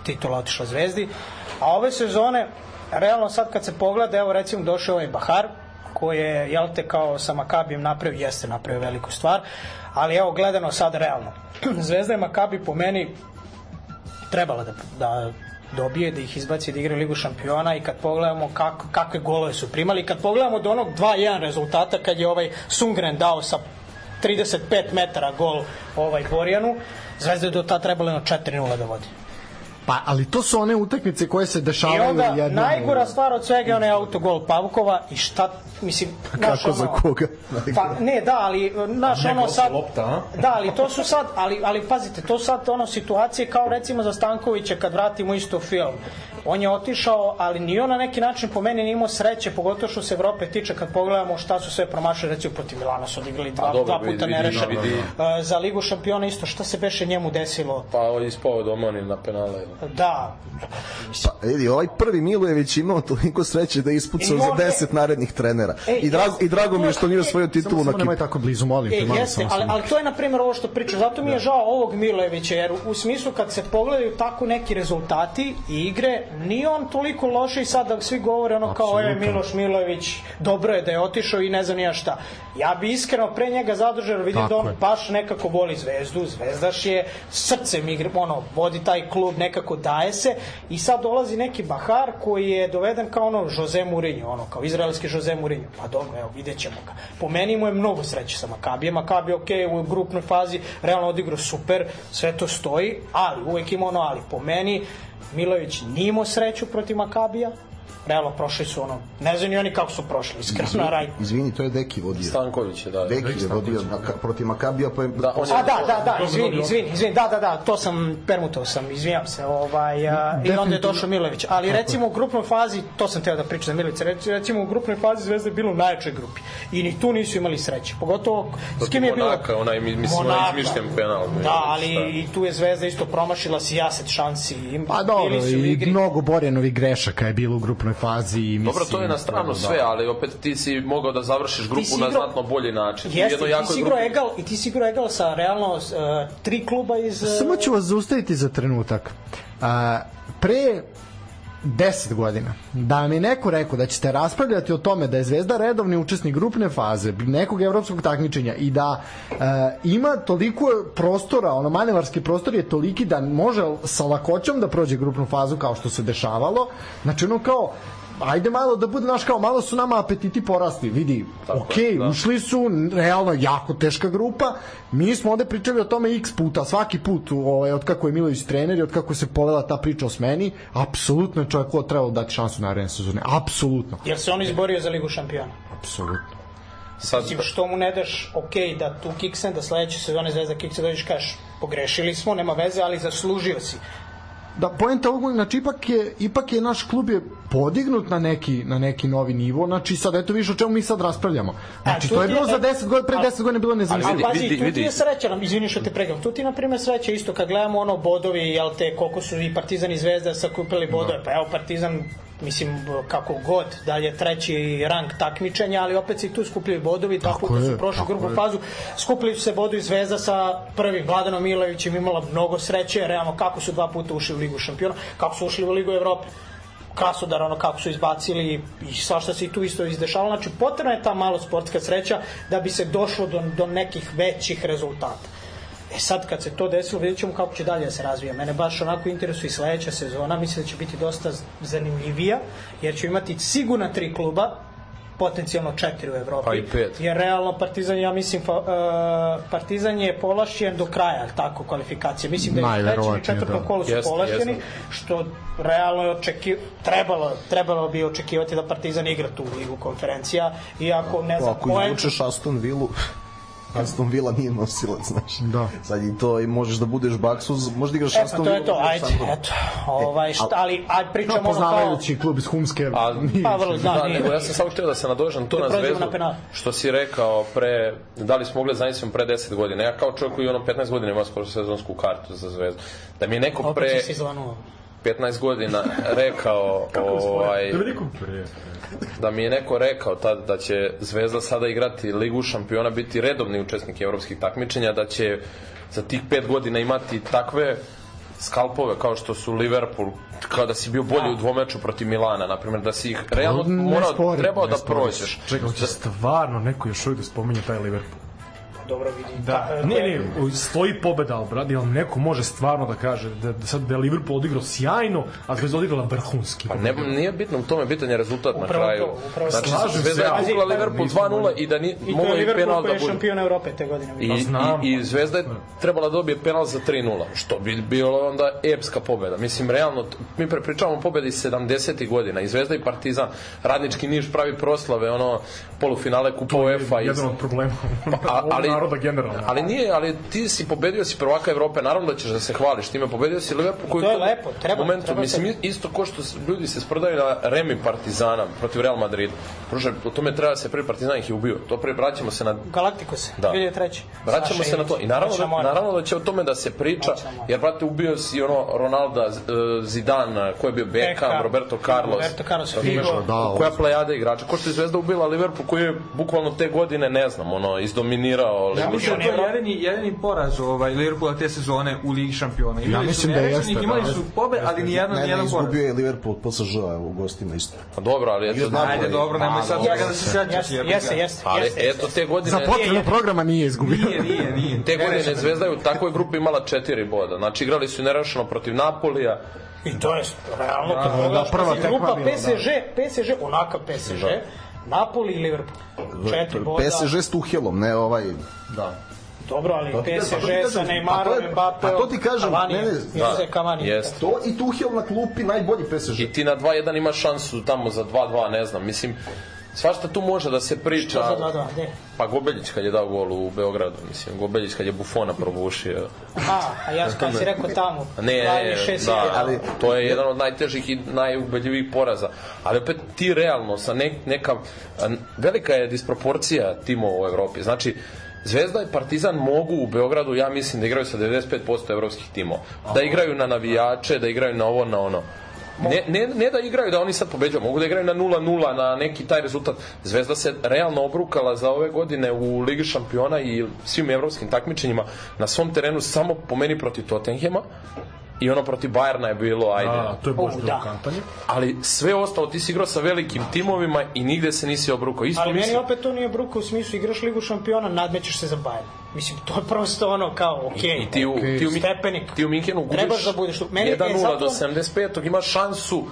Titula otišla Zvezdi. A ove sezone, realno sad kad se pogleda, evo recimo došao ovaj Bahar, koji je, jel te, kao sa Makabijem napravio, jeste napravio veliku stvar, ali evo gledano sad realno. Zvezda i Makabi po meni trebala da, da dobije, da ih izbaci da igra Ligu šampiona i kad pogledamo kako, kakve golove su primali, kad pogledamo do onog 2-1 rezultata kad je ovaj Sungren dao sa 35 metara gol ovaj Borjanu, Zvezda je do ta trebala na 4-0 da vodi. Pa, ali to su one utakmice koje se I dešavaju onda jednom. najgora stvar od svega je onaj autogol Pavkova i šta mislim, znaš, Kako za koga? Pa, ne, da, ali, znaš, ono sad... lopta? Da, ali to su sad, ali, ali pazite, to su sad ono situacije kao recimo za Stankovića kad vratimo isto film. On je otišao, ali ni on na neki način po meni nije imao sreće, pogotovo što se Evrope tiče kad pogledamo šta su sve promašali, recimo protiv Milana su odigrali dva, dobro, dva puta nerešeno. vidi. E, Za Ligu šampiona isto, šta se beše njemu desilo? Pa ispao domani na penale. Da, Pa, vidi, ovaj prvi Milojević imao toliko sreće da je ispucao za može- 10 narednih trenera. E, I, drago, I drago mi je što nije osvojio Samo, titulu na samo nemoj kipu. tako blizu, molim te. E, malo, jeste, samo ali, ali to je na primjer ovo što pričam. Zato mi je žao ovog Milojevića, jer u smislu kad se pogledaju tako neki rezultati i igre, nije on toliko loše i sad da svi govore ono kao je Miloš Milojević, dobro je da je otišao i ne znam ja šta. Ja bi iskreno pre njega zadržao, vidim Tako da on je. baš nekako voli zvezdu, zvezdaš je srcem igre, ono, vodi taj klub, nekako daje se i sad dolazi neki Bahar koji je doveden kao ono Jose Mourinho, ono, kao izraelski Jose Mourinho. Pa dobro, evo, vidjet ćemo ga. Po meni mu je mnogo sreće sa Makabijem. Makabi, ok, u grupnoj fazi realno odigrao super, sve to stoji, ali uvek ima ono ali. Po meni Milović nije imao sreću protiv Makabija, realno prošli su ono, ne znam ni oni kako su prošli, iskreno na raj. Izvini, to je Deki vodio. Stanković je, da. Deki je vodio na, protiv Makabija, pa je... Da, on je- A da, da, da, izvini, izvini, izvini, da, da, da, to sam, permutao sam, izvinjam se, ovaj, a, i onda je došao Milović. Ali recimo u grupnoj fazi, to sam teo da pričam za Milica, reci- recimo u grupnoj fazi Zvezda je bila u najjačoj grupi. I ni tu nisu imali sreće. Pogotovo, s kim je bilo? Monaka, onaj, mi- mislim, onaj izmišljen penal. Da, ali Šta? i tu je Zvezda isto promašila si jaset šansi. Pa dobro, i mnogo Borjanovih grešaka je bilo u grupnoj fazi. I mislim, Dobro, to je na stranu da. sve, ali opet ti si mogao da završiš grupu si na igrao- znatno bolji način. Jeste, jednoj ti jakoj si igrao grupi. egal, i ti si igrao egal sa realno e, tri kluba iz... e, Samo ću vas zaustaviti za trenutak. A, pre 10 godina, da mi neko rekao da ćete raspravljati o tome da je Zvezda redovni učesnik grupne faze nekog evropskog takmičenja i da e, ima toliko prostora, ono manevarski prostor je toliki da može sa lakoćom da prođe grupnu fazu kao što se dešavalo. Znači ono kao ajde malo da bude, znaš kao, malo su nama apetiti porasli, vidi, Tako ok, je, da. ušli su, realno jako teška grupa, mi smo ovde pričali o tome x puta, svaki put, ovaj, od kako je Milović trener i od kako se povela ta priča o smeni, apsolutno je čovjek ko trebalo dati šansu naredne sezone, apsolutno, Jer se on izborio za Ligu šampiona. apsolutno. Sad, Mislim, što mu ne daš, ok, da tu kiksen, da sledeće sezone Zvezda kikse dođeš kažeš, pogrešili smo, nema veze, ali zaslužio si. Da, poenta ovog, znači ipak je, ipak je naš klub je podignut na neki, na neki novi nivo, znači sad eto više o čemu mi sad raspravljamo. Znači to je bilo za e, 10 godina, pre ali- 10 godina bilo nezamislivo. Ali vidi, pazi, vidi, tu ti vidi. je sreća, nam, izvini što te pregledam, tu ti na primjer sreća isto kad gledamo ono bodovi, jel te, koliko su i Partizan i Zvezda sakupili bodove, pa evo Partizan mislim kako god, da je treći rang takmičenja, ali opet se i tu skupljaju bodovi, dva puta su prošli tako grupnu je. fazu, skupili su se bodovi Zvezda sa prvim Vladanom Milovićem imala mnogo sreće, realno kako su dva puta ušli u Ligu šampiona, kako su ušli u Ligu Evrope krasodar, ono kako su izbacili i svašta se i tu isto izdešavalo. Znači, potrebna je ta malo sportska sreća da bi se došlo do, do nekih većih rezultata. E sad kad se to desilo, vidjet ćemo kako će dalje da se razvija. Mene baš onako interesuje i sledeća sezona, mislim da će biti dosta zanimljivija, jer će imati sigurno tri kluba, potencijalno četiri u Evropi. Pa i pet. Jer realno Partizan, ja mislim, fa, uh, Partizan je polašćen do kraja, tako, kvalifikacije. Mislim da je u trećem i četvrtom da. kolu su Jeste, polašćeni, jeste. što realno je očeki, trebalo, trebalo bi očekivati da Partizan igra tu ligu konferencija, iako ne znam, Ako izvučeš Aston Villu, Aston Villa nije nosilac, znaš. Da. Sad i to i možeš da budeš Baksuz, možeš da igraš E pa Aston to Villa. je to, možeš ajde, Sandro. eto, ovaj, šta, ali, ajde No, pričamo kao... poznavajući klub iz Humske, A, nije Pa, vrlo, da, Da, nego ja sam samo htio da se nadožem to Da na zvezdu, na penal. što si rekao pre, da li smo mogli da zamislimo pre 10 godina. Ja kao čovjek koji ono 15 godina ima skoro sezonsku kartu za zvezdu. Da mi je neko Opet pre si se izvanuo. 15 godina rekao ovaj, da mi je neko rekao tad da će Zvezda sada igrati Ligu šampiona, biti redovni učesnik evropskih takmičenja, da će za tih 5 godina imati takve skalpove kao što su Liverpool, kao da si bio bolji u dvomeču protiv Milana, na primjer, da si ih realno morao, trebao da prođeš. Čekaj, hoće stvarno neko još uvijek da spominje taj Liverpool. Dobro vidi. Da, Ta- ne, ne, stoji pobeda, ali brad, jel neko može stvarno da kaže da, da sad da je Liverpool odigrao sjajno, a Zvezda odigrala vrhunski. Pa ne, nije bitno u tome, bitan je rezultat na Upravo kraju. to, upravo znači, to. Slažem Zvezda je ali- kupila Pazi, Liverpool nismo 2-0 i da ni, I to je i Liverpool penal koji da je šampion Evrope te godine. I, Pa znam. i, I Zvezda je trebala da dobije penal za 3-0, što bi bilo onda epska pobeda. Mislim, realno, mi prepričavamo pobede iz 70. godina, i Zvezda i Partizan, Radnički Niš pravi proslave, ono, polufinale Kupa UEFA. i- Jedan od problema ali, naroda generalno. ali nije, ali ti si pobedio si prvaka Evrope, naravno da ćeš da se hvališ time, pobedio si Liverpool koji To je lepo, treba- momentu, treba mislim, se- isto ko što ljudi se sprdaju na Remi Partizana protiv Real Madrida. Pruže, u tome treba da se prvi Partizan ih je ubio. To pre, vraćamo se na Galacticos, Da. 2003. Vraćamo Saša se na to. I naravno, da, naravno da će o tome da se priča, jer, brate, ubio si ono Ronalda, e, Zidane, ko je bio Beckham, Roberto Carlos. Roberto Carlos? Figo. Da, koja plejada igrača. Ko što je Zvezda ubila Liverpool, koji je bukvalno te godine, ne znam, ono, izdominirao. Ja Ligu mislim da je jedini, jedini poraz ovaj, Liverpoola te sezone u Ligi šampiona. Imali mislim su da jeste, Imali da. su pobe, ali nijedan, Ne, ne, nijedan poraz. izgubio je Liverpool PSG-a u gostima isto. Pa dobro, ali eto, znam, Ajde, dobro, nemoj sad da se sećaš. Jeste, jeste, jeste. ali eto te godine... Za potrebe programa nije izgubio. Nije, nije, nije. Te godine Zvezda je u takvoj grupi imala četiri boda. Znači igrali su nerešeno protiv Napolija. I to je realno, kad da, pogledaš prva tekma grupa da. PSG, PSG, onakav PSG, Napoli i Liverpool. Četiri boda. PSG s Tuhelom, ne ovaj... Da. Dobro, ali PSG to ti sa Neymarom, je- Mbappé, a to ti kažem, Cavani, ne, ne, Jose Cavani. Jest. To i Tuhel na klupi najbolji PSG. I ti na 2-1 imaš šansu tamo za 2-2, ne znam. Mislim, svašta tu može da se priča. Što za dva, dva, gde? Pa Gobeljić kad je dao gol u Beogradu, mislim, Gobeljić kad je Bufona probušio. Aha, a ja kad si rekao tamo. Ne, ne, ne, da, ali to je jedan od najtežih i najubedljivijih poraza. Ali opet ti realno sa ne, neka velika je disproporcija timova u Evropi. Znači Zvezda i Partizan mogu u Beogradu, ja mislim da igraju sa 95% evropskih timova. Da igraju na navijače, da igraju na ovo, na ono. Ne, ne, ne da igraju da oni sad pobeđuju, mogu da igraju na 0-0, na neki taj rezultat. Zvezda se realno obrukala za ove godine u Ligi šampiona i svim evropskim takmičenjima na svom terenu samo po meni protiv Tottenhema i ono protiv Bajerna je bilo, ajde. A, to je baš bilo da. kantanje. Ali sve ostalo, ti si igrao sa velikim timovima i nigde se nisi obrukao. Isto Ali meni mislim, opet to nije bruka u smislu igraš ligu šampiona, nadmećeš se za Bayern. Mislim, to je prosto ono kao, okej. I ti u, ti u, Stepenik. ti u Minhenu gubiš Trebaš da budeš tu. Meni- e, 1-0 zato- do 75. imaš šansu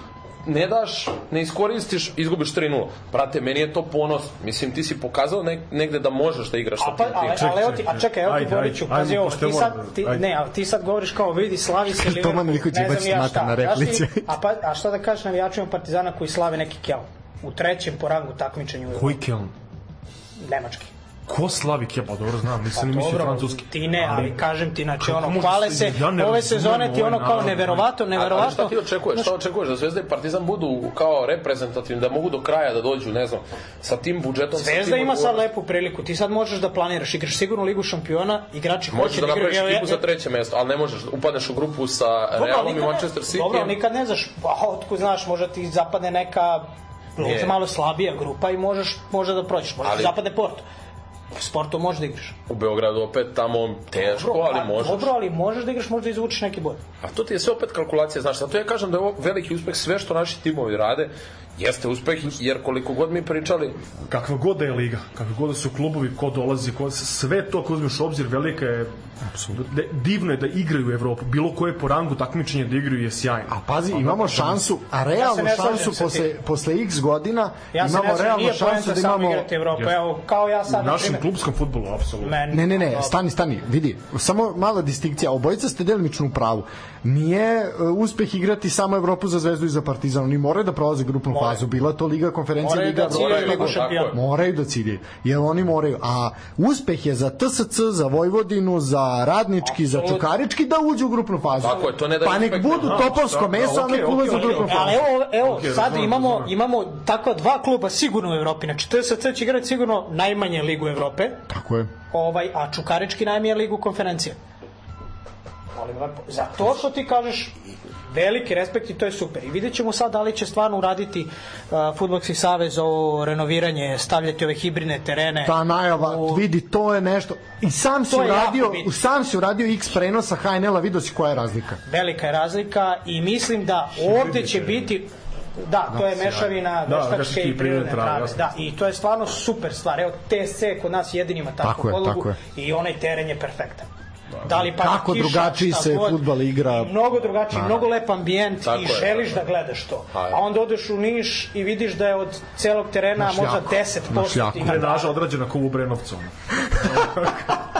ne daš, ne iskoristiš, izgubiš 3-0. Brate, meni je to ponos. Mislim, ti si pokazao nek, negde da možeš da igraš A sa pa, tim ali, timom. ali ti, a čekaj, evo ti Ajde, Boriću, ajde, pazi ajmo, ovo, pošto ti sad, ti, ajde. ne, ali ti sad govoriš kao, vidi, slavi se Liverpool, Toman Miljković ne znam baci ja mata šta. na replici. A, pa, a šta da kažeš navijačima Partizana koji slave neki kel? U trećem po rangu takmičenju Koji Keln? Nemački. Ko slavi Keba, dobro znam, nisam ni mislio Pa Dobro, francuski. ti ne, ali kažem ti, znači ono, hvale se- ja ne ove sezone ti ovaj ono kao neverovatno, A- Ali šta neverovatno. ti očekuješ? Šta očekuješ? Da Zvezda i Partizan budu kao reprezentativni, da mogu do kraja da dođu, ne znam, sa tim budžetom. sa Zvezda tim ima sad lepu priliku, ti sad možeš da planiraš, igraš sigurno ligu šampiona, igrači Možeš hoće da da igraju. napraviš evo, ekipu ja- za treće mesto, ali ne možeš, upadneš u grupu sa Realom i Manchester City. Dobro, nikad ne znaš, pa otkud znaš, možda ti zapadne neka možda Je. malo slabija grupa i možeš možda da prođeš, možda Ali- zapadne Porto. Sporto možeš da igraš. U Beogradu opet tamo teško, ali a, možeš. Dobro, ali možeš da igraš, možda izvučeš neki bod. A to ti je sve opet kalkulacija, znaš, zato ja kažem da je ovo veliki uspeh, sve što naši timovi rade, jeste uspeh, jer koliko god mi pričali, kakva god da je liga, kakva god da su klubovi, ko dolazi, ko, sve to ako uzmeš u obzir, velika je, da, divno je da igraju u Evropu, bilo koje po rangu takmičenja da igraju je sjajno. A pazi, imamo šansu, a realnu slažem šansu posle, posle x godina Ja imamo ne realnu nije šansu da imamo... igrati Evropu. Jeste. Evo, kao ja sad, U na našem primjer, klubskom futbolu, apsolutno. meni, Ne, ne, ne, Dobro. stani, stani, vidi, samo mala distinkcija, obojica ste delimično u pravu. Nije uh, uspeh igrati samo Evropu za Zvezdu i za Partizan, oni moraju da prolaze grupnu Moraju. fazu, bila to Liga konferencija, Moraju Liga da Evropa, moraju da ciljaju, jer oni moraju. A uspeh je za TSC, za Vojvodinu, za Radnički, za. Čukarički da uđu u grupnu fazu. Tako je, to ne da Pa nek budu topovsko meso, a okej, nek ulaze u grupnu fazu. Ali evo, evo Ok, sad imamo, imamo takva dva kluba sigurno u Evropi. Znači, TSC će igrati sigurno najmanje ligu Evrope, Tako je. ovaj, a Čukarički najmanje ligu konferencije. Molim lepo. Za to što ti kažeš, veliki respekt i to je super. I vidjet ćemo sad da li će stvarno uraditi uh, Futbolski savez ovo renoviranje, stavljati ove hibridne terene. Ta najava, u- vidi, to je nešto. I sam si je uradio, sam si uradio X prenosa HNL-a, vidio si koja je razlika. Velika je razlika i mislim da ovde će biti Da, to je mešavina Da, veštačke i prirodne trave. Da, i to je stvarno super stvar. Evo, TSC kod nas jedini ima takvu Tako je, podlogu tako je. i onaj teren je perfektan. Da li pa Kako drugačiji se fudbal igra. Mnogo drugačiji, mnogo lep ambijent i je, želiš da gledaš to. Pa je. A onda odeš u Niš i vidiš da je od celog terena Na možda šljaku, 10% na šljaku. tih Drenaža odrađena kao u Brenovcu.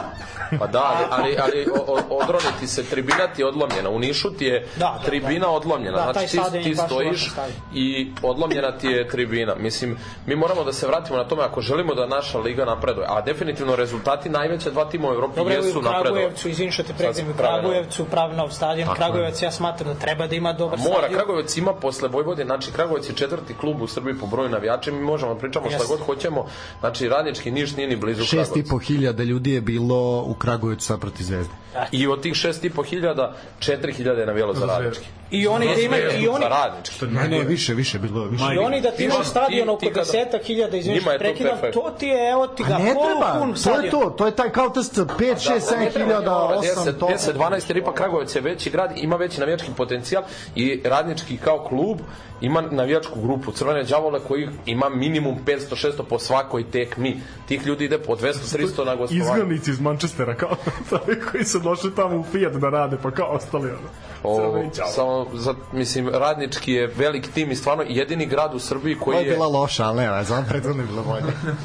Pa da, ali, ali, ali odroniti se, tribina ti je odlomljena. U Nišu ti je Da, da, tribina da. odlomljena. Da, znači ti, ti stojiš i odlomljena ti je tribina. Mislim, mi moramo da se vratimo na tome ako želimo da naša liga napreduje. A definitivno rezultati najveća dva tima u Evropi i jesu u napredovali. Kragujevcu, izvini što te pregledam, u. Kragujevcu pravi nov stadion. Kragujevac ja smatram da treba da ima dobar Mora, stadion. Kragujevac ima posle Vojvodine, znači Kragujevac je četvrti klub u Srbiji po broju navijača mi možemo da pričamo šta god hoćemo, znači radnički Niš nije ni blizu Šest i Kragujevca. po hiljada ljudi je bilo u Kragujevcu sad protiv Zvezde. I od tih šest i po hiljada, četiri hiljade je navijalo za radnički. I oni da imaju, i oni, radnički. Ne, ne, više, više bilo, više. I oni da ti imaš Ti- stadion oko ti kada- desetak hiljada, izvini Njima što je to prekidam, to ti je, evo ti ga, treba, polupun to je stadion. to, to je taj kao test 5, 6, 7 hiljada, 8, 10, to. 10, 12, jer ipak Kragujevac je veći grad, ima veći navijački potencijal i radnički kao klub ima navijačku grupu Crvene đavole koji ima minimum 500-600 po svakoj tekmi. Tih ljudi ide po 200-300 na gostovanje. Izglednici iz Manchestera, kao koji su došli tamo u Fiat da rade, pa kao ostali ono. O, samo, za, mislim, radnički je velik tim i stvarno jedini grad u Srbiji koji je je... bila loša, ali ne, znam, prethodno je bilo bolje.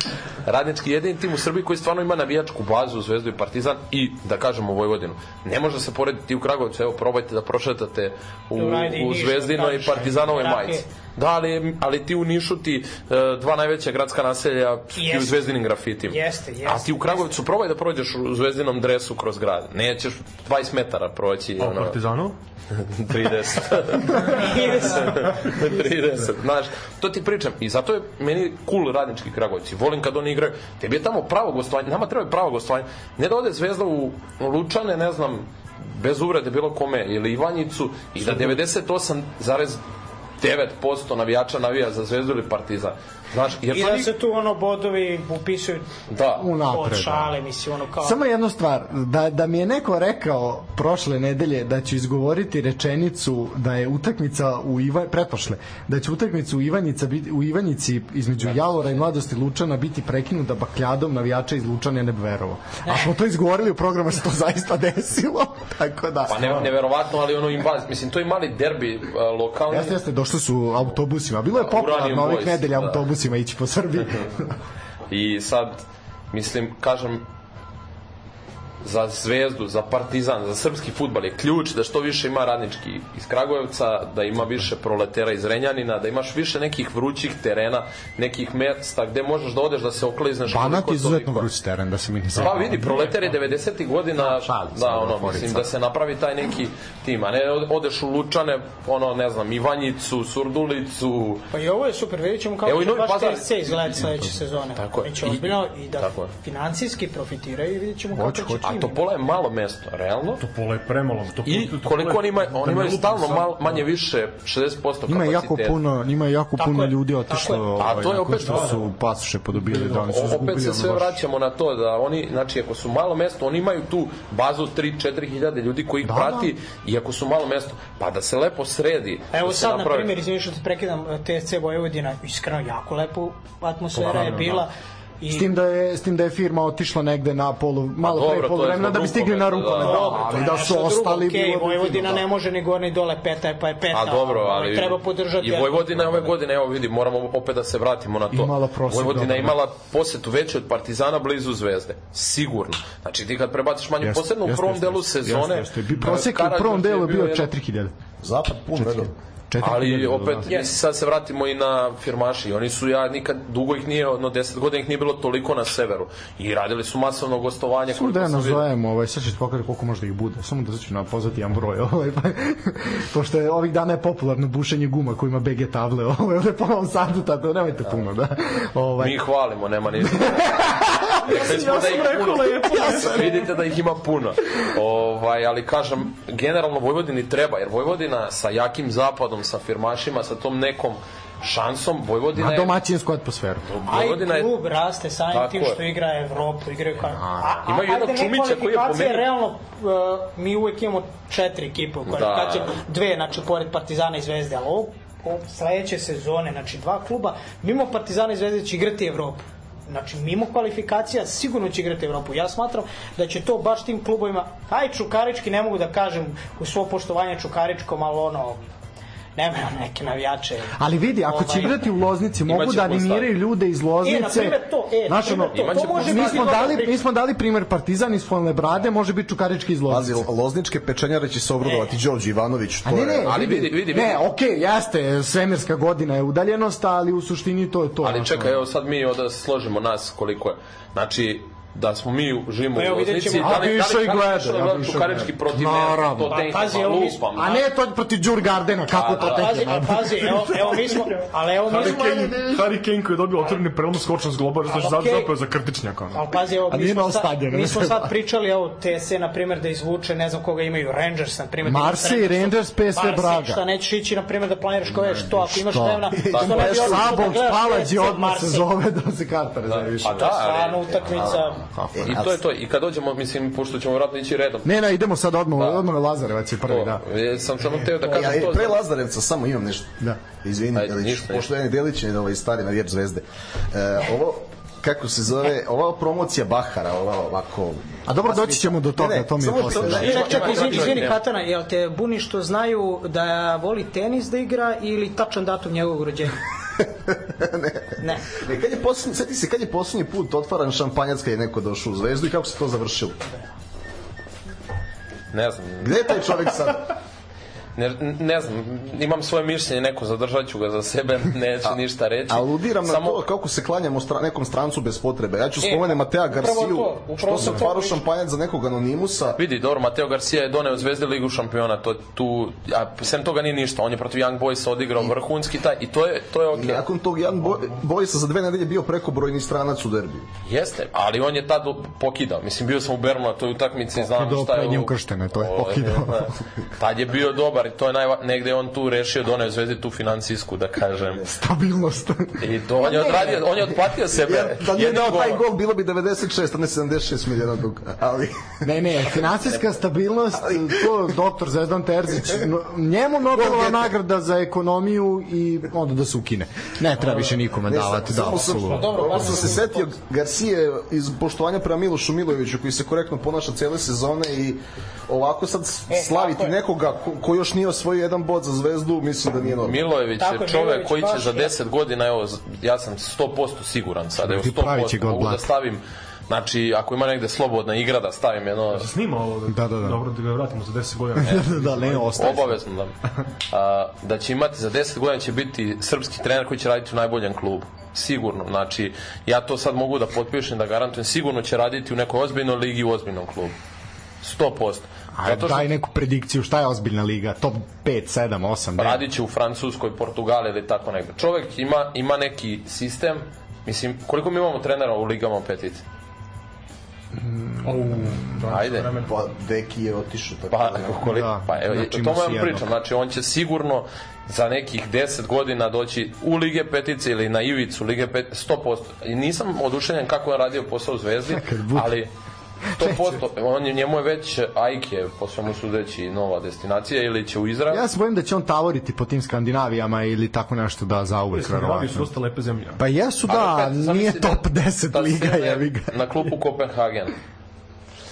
Radnički je jedini tim u Srbiji koji stvarno ima navijačku bazu Zvezdu i Partizan i da kažemo Vojvodinu. Ne može se porediti u Kragovicu, evo probajte da prošetate u, i u Niš, Zvezdinoj i kažeš, Partizanovoj majici. Da, ali, ali ti u Nišu ti e, dva najveća gradska naselja ti u Jeste. Zvezdinim grafitima. Jeste, jeste, A ti u Kragovicu probaj da prođeš u Zvezdinom dresu kroz grad. Nećeš 20 metara proći. A u ono, Partizanu? 30. 30, znaš, to ti pričam i zato je meni cool radnički Kragovici, volim kad oni igraju, tebi je tamo pravo gostovanje, nama treba pravo gostovanje, ne da ode Zvezda u Lučane, ne znam, bez uvrede bilo kome, ili Ivanjicu i da 98,9% navijača navija za Zvezdu ili Partizan. Znaš, jer I da se tu ono bodovi upisuju Da, Unapred. od da. šale, mislim, ono kao... Samo jednu stvar, da, da mi je neko rekao prošle nedelje da ću izgovoriti rečenicu da je utakmica u Iva, pretpošle, da će utakmica u, Ivanjica, biti- u Ivanjici između Jalora i Mladosti Lučana biti prekinuta bakljadom navijača iz Lučana, ja ne bi verovao. A smo to izgovorili u programu, se to zaista desilo, tako da... pa ne, neverovatno, ali ono invaz, mislim, to je mali derbi uh, lokalni. Jeste, jeste, došli su autobusima. Bilo je popularno Uranium ovih nedelja da. Autobusima ići po Srbiji. I sad, mislim, kažem, za Zvezdu, za Partizan, za srpski futbal je ključ da što više ima radnički iz Kragujevca, da ima više proletera iz Renjanina, da imaš više nekih vrućih terena, nekih mesta gde možeš da odeš da se oklizneš. Banat je izuzetno vruć teren, da se mi ne Pa zajebamo. vidi, proleter je 90. godina, šalim se, da, ono, mislim, da se napravi taj neki tim, a ne odeš u Lučane, ono, ne znam, Ivanjicu, Surdulicu, Pa i ovo je super, vidjet ćemo kako Evo će baš Pazar. TSC izgleda sledeće sezone. Tako je. Biće I- ozbiljno i da financijski profitiraju i vidjet ćemo kako će. A Topola je malo mesto, realno. Topola je premalo. To, I koliko oni imaju, oni da imaju stalno mal, manje više 60% kapaciteta. Ima jako puno, ima jako puno je, ljudi otišlo, ovaj, A to je opet- što su pasoše podobili, da oni su izgubili. opet se sve vraćamo na to da oni, znači ako su malo mesto, oni imaju tu bazu 3-4 hiljade ljudi koji ih Da, prati i ako su malo mesto, pa da se lepo sredi. Evo da sad, na primjer, izvini što te prekidam, TSC Vojvodina, iskreno, jako lepo atmosfera Pa, je bila. I S tim da je s tim da je firma otišla negde na polu malo dobro, pre polu vremena da bi stigli na rukomet. da. Da, Dobro, ali da su ostali okej, bilo bi Vojvodina da. ne može ni gore ni dole, peta je pa je peta. A dobro, ovaj, ali treba podržati. I Vojvodina je ove godine, evo vidi, moramo opet da se vratimo na to. Imala prosek, Vojvodina je dobro. imala posetu veću od Partizana blizu Zvezde. Sigurno. Znači ti kad prebaciš manju, Jeste, posebno u prvom delu sezone. Prosek u prvom delu je bio jedan- 4000. Zapad pun, redom. 4000. Ali opet, da. mislim, sad se vratimo i na firmaši. Oni su, ja nikad, dugo ih nije, no 10 godina ih nije bilo toliko na severu. I radili su masovno gostovanje. Samo da koliko ja sam vidio. nazovem, ovaj, sad ću ti pokazati koliko možda ih bude. Samo da ću na pozvati jedan broj. Ovaj, pa, pošto je ovih dana je popularno bušenje guma koji ima BG table ovaj, ovde po Novom Sadu, tako da nemojte puno. Da. Ovaj, Mi ih hvalimo, nema ni... Rekli smo da ih puno. Vidite da ih ima puno. Ovaj, ali kažem, generalno Vojvodini treba, jer Vojvodina sa jakim zapadom, sa firmašima, sa tom nekom šansom, Vojvodina na domaćinsku atmosferu. A Vojvodina je klub raste samim Tako tim što igra Evropu, igraju kao... A, a, Imaju jednog Čumića koji je po kvalifikacije, meni- Realno, uh, mi uvek imamo četiri ekipe u kvalifikacijama, Da. dve, znači, pored Partizana i Zvezde, ali ovo sledeće sezone, znači dva kluba, mimo Partizana i Zvezde će igrati Evropu. Znači, mimo kvalifikacija sigurno će igrati Evropu. Ja smatram da će to baš tim klubovima, aj Čukarički, ne mogu da kažem u svo poštovanje Čukaričkom, ali ono, nema neke navijače. Ali vidi, ako će Ovaj, igrati u Loznici, mogu da animiraju ljude iz Loznice. E, na primjer to, e, na Znaš, primjer ono, to, to može mi smo dali, mi smo dali primer Partizan iz Fonle Brade, može biti Čukarički iz Pazi, Loznice. lozničke pečenjare će se obradovati Đorđe Ivanović. To A ne, je- ne, Ali vidi, vidi, vidi. Ne, okej, jeste, svemirska godina je udaljenost, ali u suštini to je to. Ali čekaj, evo sad mi da složimo nas koliko je. Znači, da smo mi živimo Pa u vidjet Loznici, da li, da išao li, i da li gleda, da ja bi gleda. protiv Naravno. ne, to Pa, tenka, pazi, pa lupam. A ne to protiv Đur Gardena, kako to da. Pazi, a pazi, evo, evo mi smo, ali evo mi Harry smo, Kane, Harry Kane koji je dobio otvoreni prelom skočan s globa, znači okej. zapeo za krtičnjaka. Ali pazi, evo, mi smo, na sad, stadionu, mi smo sad pričali, evo, TS, na primjer, da izvuče, ne znam koga imaju, Rangers, na primjer. da Marseille, imaš Rangers, PSV Marseille, Braga. Šta nećeš ići, na primjer, da planiraš koje, što ako imaš dnevna, što ne bi Sabov, da gledaš Spalađi TSC odmah se zove da se karta rezerviše. Pa da, Stvarno ali, utakmica, i to je to. I kad dođemo, mislim, pošto ćemo vratno ići redom. Ne, ne, idemo sad odmah, Da. odmah Lazarevac je prvi, da. To, e, sam samo teo da Ja, kažem e, to. pre za- Lazarevca samo imam nešto. Da. Izvini, Ajde, Delić, ništa, pošto je Delić je ovaj stari navijač zvezde. E, ovo, kako se zove, ova promocija Bahara, ova ovako... A dobro, doći ćemo do toga, Ne, ne, to mi je posle. da. Ima- Ček, izvini, izvini Katana, jel te buni što znaju da voli tenis da igra ili tačan datum njegovog rođenja? ne. Ne, kad je posljednji, sjeti se kad je posljednji put otvaran šampanjac kad je neko došao u zvezdu i kako se to završilo? Ne znam, Gde je taj čovjek sad? Ne, ne znam, imam svoje mišljenje, neko zadržat ću ga za sebe, neću ništa reći. Aludiram na Samo- to kako se klanjamo stra, nekom strancu bez potrebe. Ja ću E, spomenem Matea Garciju, to, što se sam pričao. šampanjac za nekog anonimusa. Vidi, dobro, Mateo Garcia je doneo Zvezde ligu šampiona, to tu, a sem toga nije ništa, on je protiv Young Boysa odigrao vrhunski taj i to je, to je I okej. nakon tog jedan boj, Bojsa za dve nedelje bio preko brojni stranac u derbiju. Jeste, ali on je tad pokidao. Mislim, bio sam u Bernu na toj utakmici, znam Pokidao šta je ovo. ukrštene, to je pokidao. da. Tad je bio dobar i to je najva... negde on tu rešio, doneo Zvezdi tu finansijsku, da kažem. Stabilnost. I to on je odradio, on je otplatio sebe. Ja, da nije dao taj gol, bilo bi 96, a ne 76 miliona duga. Ali, Ne, ne, finansijska stabilnost, to doktor Zvezdan Terzić, njemu Nobelova nagrada za ekonomiju i onda da se ukine. Ne treba više nikome ne, davati, da, apsolutno. dobro, ovo baš sam se setio Garcije iz poštovanja prema Milošu Milojeviću koji se korektno ponaša cele sezone i ovako sad E, slaviti nekoga ko, ko još nije osvojio jedan bod za zvezdu, mislim da nije normalno. Milojević je čovek Milojević koji će za ja. 10 godina, evo, ja sam 100% siguran sad, evo Ti pravit će 100%, ga od mogu da stavim, znači, ako ima negde slobodna igra, da stavim jedno, Snima ovo, Da, da, da. dobro da ga vratimo za 10 godina. da, ne, ostaje. obavezno da, a, da će imati za 10 godina će biti srpski trener koji će raditi u najboljem klubu sigurno, znači ja to sad mogu da potpišem, da garantujem sigurno će raditi u nekoj ozbiljnoj ligi u ozbiljnom klubu 100% Ajde, daj neku predikciju, šta je ozbiljna liga? Top 5, 7, 8, 9? radit će u Francuskoj, Portugali ili tako negde. Čovek ima, ima neki sistem, mislim, koliko mi imamo trenera u ligama petice? Ajde. Pa Deki je otišao. Tako Pa, da- koliko, Da, pa evo, znači to vam pričam, znači on će sigurno za nekih 10 godina doći u Lige petice ili na ivicu Lige petice, 100%. I nisam oduševljen kako je radio posao u Zvezdi, ali 100%, on je, njemu je već Ajke, po svemu sudeći, nova destinacija ili će u Izrael. Ja se bojim da će on tavoriti po tim Skandinavijama ili tako nešto da zauvek Skandinavije su dosta lepe zemlje. Pa jesu da, Ali opet, nije da- top 10 da liga, jebi ga. Na klupu Kopenhagen.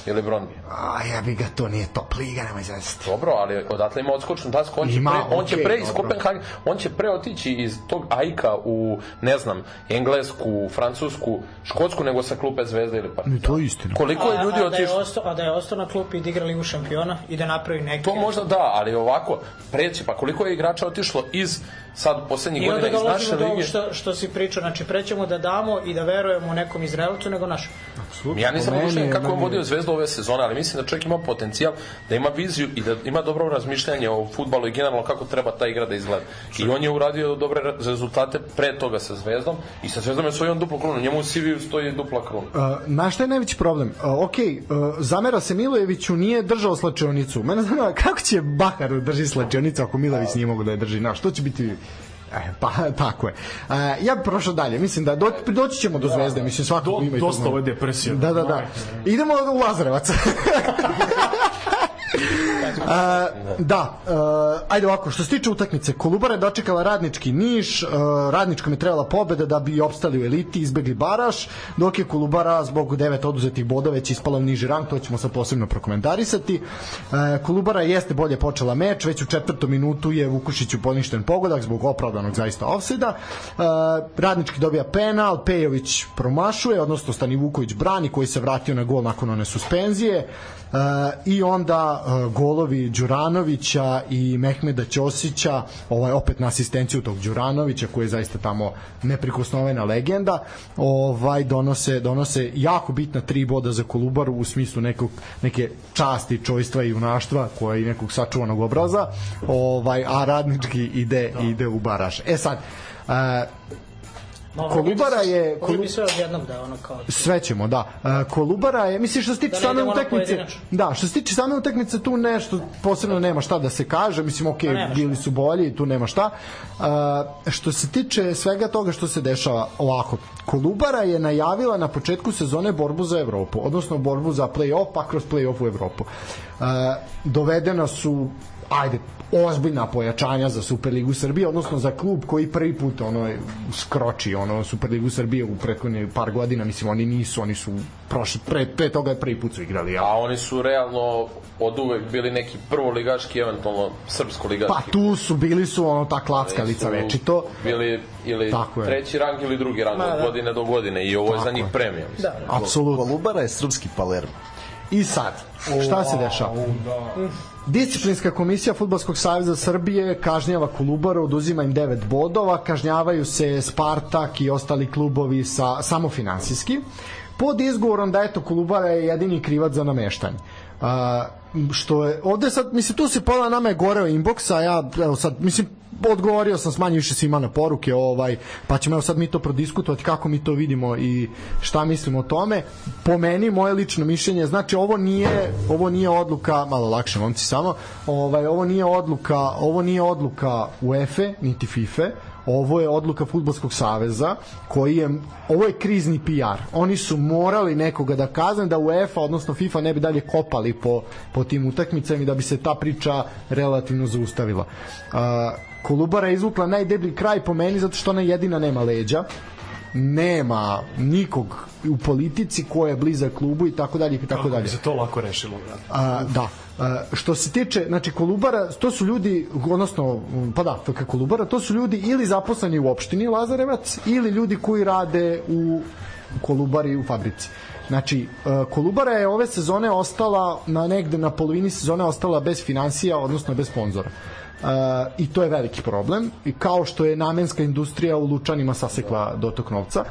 Ili Brondby. A jebi ga, to nije top liga, nemoj zezati. Dobro, ali odatle ima odskočnu dasku, on će Ima, pre, on će okej, pre iz. Kopenhagen, on će pre otići iz tog Ajka u, ne znam, Englesku, Francusku, Škotsku, nego sa klupe Zvezde ili Partizan. to je istina. Koliko je ljudi a, da je otišlo? ostao, a da je ostao na klupi i da igra ligu šampiona i da napravi neke... To možda da, ali ovako, preći, pa koliko je igrača otišlo iz sad poslednjih I onda godina iz naše dolazimo do ovog lige? što, što si pričao, znači prećemo da damo i da verujemo nekom Izraelcu nego našem. Ja nisam je- kako je- vodio Zvezdu ove sezone, ali mislim da čovjek ima potencijal, da ima viziju i da ima dobro razmišljanje o futbalu i generalno kako treba ta igra da izgleda. I on je uradio dobre re- rezultate pre toga sa Zvezdom i sa Zvezdom je osvojio on duplu krunu. Njemu u CV-u stoji dupla kruna. Uh, na šta je najveći problem? Uh, ok, uh, zamera se Milojeviću, nije držao slačionicu. Mene zanima kako će Bahar drži slačionicu ako Milojević nije mogu da je drži. Na, što će biti... E, pa, tako je. Uh, ja bi prošao dalje. Mislim da do, doći ćemo do zvezde. Mislim, svako Do- ima i dosta to- ove depresije. Da, da, da. Idemo u Lazarevac. A, da, uh, ajde ovako, što se tiče utakmice, Kolubara je dočekala radnički Niš, uh, radničkom je trebala pobeda da bi opstali u eliti, izbegli baraš, dok je Kolubara zbog devet oduzetih boda već ispala u niži rang, to ćemo sad posebno prokomentarisati. Uh, Kolubara jeste bolje počela meč, već u četvrtom minutu je Vukušiću poništen pogodak zbog opravdanog zaista ofsida. Uh, radnički dobija penal, Pejović promašuje, odnosno Stani Vuković brani koji se vratio na gol nakon one suspenzije. I onda uh, golovi Đuranovića i Mehmeda Ćosića, ovaj opet na asistenciju tog Đuranovića koji je zaista tamo neprikosnovena legenda, ovaj donose donose jako bitna tri boda za Kolubaru u smislu nekog neke časti, čojstva i junaštva koje i nekog sačuvanog obraza. Ovaj a radnički ide ide u baraž. E sad uh, Kolubara je Kolu... bi sve odjednom da ono kao sve ćemo, da. Uh, Kolubara je, mislim što se tiče Da same utakmice, da, što se tiče same utakmice tu nešto posebno nema šta da se kaže, mislim ok, Pa nema šta. bili su bolji, tu nema šta. Uh, što se tiče svega toga što se dešava ovako, Kolubara je najavila na početku sezone borbu za Evropu, odnosno borbu za play-off, pa kroz play-off u Evropu. Uh, dovedena su ajde, ozbiljna pojačanja za Superligu Srbije, odnosno za klub koji prvi put ono skroči ono Superligu Srbije u prethodne par godina, mislim oni nisu, oni su prošli pre, pre toga je prvi put su igrali, ja. A oni su realno od uvek bili neki prvoligaški, eventualno srpsko-ligaški. Pa tu su bili su ono ta klackalica večito. Bili ili Tako je. treći rang ili drugi rang Ma, od da. godine do godine i ovo je za Tako njih premija. mislim. Da, Apsolutno. Kolubara je srpski Palermo. I sad, šta se dešava? Disciplinska komisija Futbolskog saveza Srbije kažnjava Kolubaru, oduzima im 9 bodova, kažnjavaju se Spartak i ostali klubovi sa samo finansijski pod izgovorom da eto Kolubara je jedini krivac za nameštanje. A, što je ovde sad mislim tu se pola nama je goreo inbox a ja evo sad mislim odgovorio sam s manje više svima na poruke ovaj pa ćemo evo sad mi to prodiskutovati kako mi to vidimo i šta mislimo o tome po meni moje lično mišljenje znači ovo nije ovo nije odluka malo lakše momci samo ovaj ovo nije odluka ovo nije odluka UEFA niti FIFA ovo je odluka fudbalskog saveza koji je ovo je krizni PR. Oni su morali nekoga da kazne da UEFA odnosno FIFA ne bi dalje kopali po po tim utakmicama i da bi se ta priča relativno zaustavila. Uh, Kolubara je izvukla najdeblji kraj po meni zato što ona jedina nema leđa nema nikog u politici ko je blizak klubu i tako dalje i tako dalje. se to lako rešilo, brate. A, da. A, što se tiče, znači Kolubara, to su ljudi, odnosno, pa da, FK Kolubara, to su ljudi ili zaposleni u opštini Lazarevac, ili ljudi koji rade u Kolubari u fabrici. Znači, Kolubara je ove sezone ostala na negde na polovini sezone ostala bez financija, odnosno bez sponzora. Uh, i to je veliki problem. I kao što je namenska industrija u Lučanima sasekla dotok novca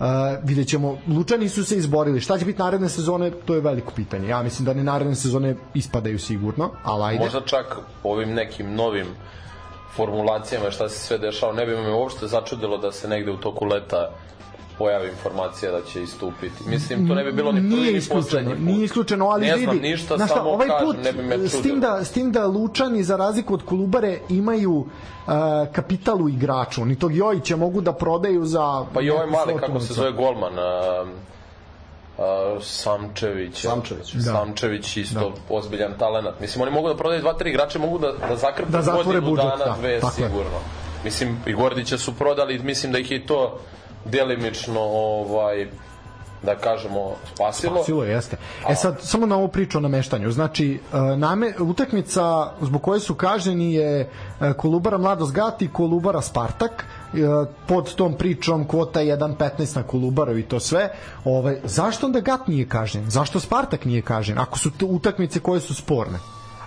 uh, vidjet ćemo, Lučani su se izborili. Šta će biti naredne sezone, to je veliko pitanje. Ja mislim da ne naredne sezone ispadaju sigurno, ali ajde. Možda čak ovim nekim novim formulacijama šta se sve dešava, ne bi me uopšte začudilo da se negde u toku leta pojavi informacija da će istupiti. Mislim, to ne bi bilo ni prvi nije ni poslednji put. nije isključeno, ali ne vidi, znam ništa, znaš samo ovaj kažem, put, ne bi me čudilo. s tim da s tim da Lučani za razliku od Kolubare imaju uh, kapital u igraču, oni tog Jojića mogu da prodaju za Pa i ovaj mali, kako se zove golman, a, a, Samčević. Samčević. Da. Samčević isto ozbiljan talenat. Mislim, oni mogu da prodaju dva, tri igrače, mogu da, da zakrpe Da godinu budžet, dana, da, dve, tako je. sigurno. Mislim, i Gordića su prodali, mislim da ih je to delimično, ovaj, da kažemo, spasilo. Spasilo jeste. E sad, samo na ovu priču o nameštanju. Znači, e, name, utakmica zbog koje su kažnjeni je e, Kolubara Mladost Gati i Kolubara Spartak e, pod tom pričom kvota 1.15 na Kolubaru i to sve. Ovaj, zašto onda Gat nije kažnjen? Zašto Spartak nije kažnjen? Ako su utakmice koje su sporne.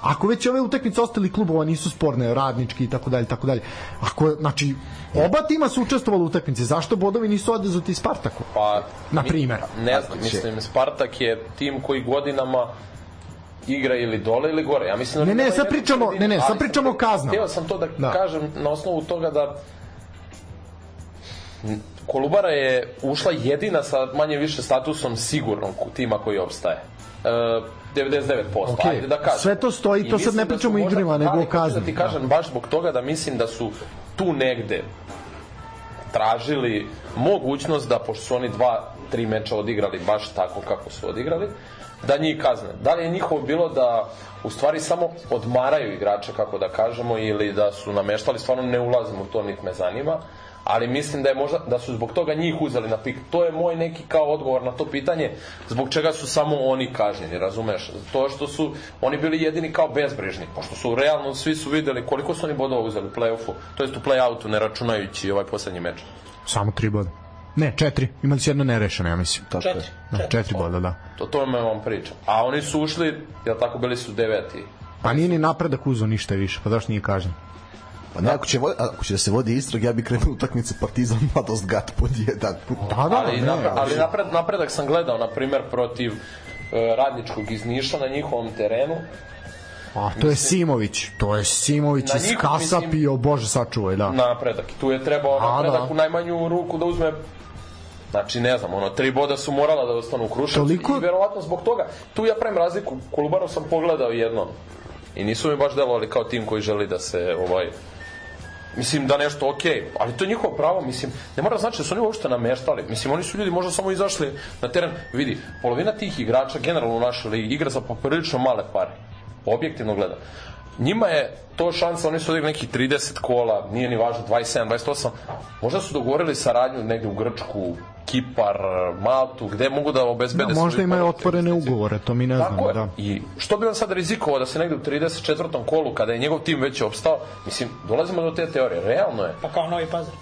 Ako već ove utakmice ostali klubova nisu sporne, radnički i tako dalje, tako dalje. Ako znači oba tima su učestvovali u utakmici, zašto bodovi nisu odezuti Spartaku? Pa, Na primer. Ne znam, mislim, Spartak je tim koji godinama igra ili dole ili gore. Ja mislim da Ne, ne, sad pričamo- ne, ne, sad pričamo o hteo- kaznama. Hteo sam to da, Da. kažem na osnovu toga da Kolubara je ušla jedina sa manje više statusom sigurnog tima koji opstaje. E, 99%, Okej, ajde da kažem. sve to stoji, to sad ne da pričamo o možda- igrima, nego o hoću kazni, Da ti da. kažem baš zbog toga da mislim da su tu negde tražili mogućnost da, pošto su oni dva, tri meča odigrali baš tako kako su odigrali, da njih kazne. Da li je njihovo bilo da u stvari samo odmaraju igrače, kako da kažemo, ili da su nameštali, stvarno ne ulazim u to, niti me zanima, ali mislim da je možda da su zbog toga njih uzeli na pik. To je moj neki kao odgovor na to pitanje zbog čega su samo oni kažnjeni, razumeš? To što su oni bili jedini kao bezbrižni, pošto su realno svi su videli koliko su oni bodova uzeli u play-offu, to jest u play-outu ne računajući ovaj poslednji meč. Samo tri boda. Ne, četiri. Imali su jedno nerešeno, ja mislim. Tako. Četiri. Da, četiri boda, da. To to me vam pričam. A oni su ušli, jel tako bili su deveti. Pa nije ni napredak uzao ništa više, pa zašto nije kažen? Pa ne, ako će, ako će da se vodi istrag, ja bih krenuo utakmice Partizan Mladost Gat pod jedan. Da, da, ali, ne, napred, ali napred, napredak sam gledao, na primer, protiv e, radničkog iz Niša na njihovom terenu. A, to je Simović, to je Simović iz Kasapio, mislim- bože sačuvaj, da. Napredak. Tu je trebao A, napredak da. u najmanju ruku da uzme Znači, ne znam, ono, tri boda su morala da ostanu u Kruševcu Toliko- i verovatno zbog toga, tu ja pravim razliku, Kolubaru sam pogledao jednom i nisu mi baš delovali kao tim koji želi da se, ovaj, mislim da nešto okej, ali to je njihovo pravo, mislim, ne mora znači da su oni uopšte nameštali, mislim, oni su ljudi možda samo izašli na teren, vidi, polovina tih igrača generalno u našoj ligi igra za poprilično male pare, objektivno gledam. Njima je to šansa, oni su odigrali nekih 30 kola, nije ni važno, 27, 28, možda su dogovorili saradnju negde u Grčku, Kipar, Maltu, gde mogu da obezbede Da, možda imaju otvorene ugovore, to mi ne Tako znamo, je. da. I što bi on sad rizikovao da se negde u 34. kolu, kada je njegov tim već opstao, mislim, dolazimo do te teorije. Realno je. Pa kao Novi Pazar.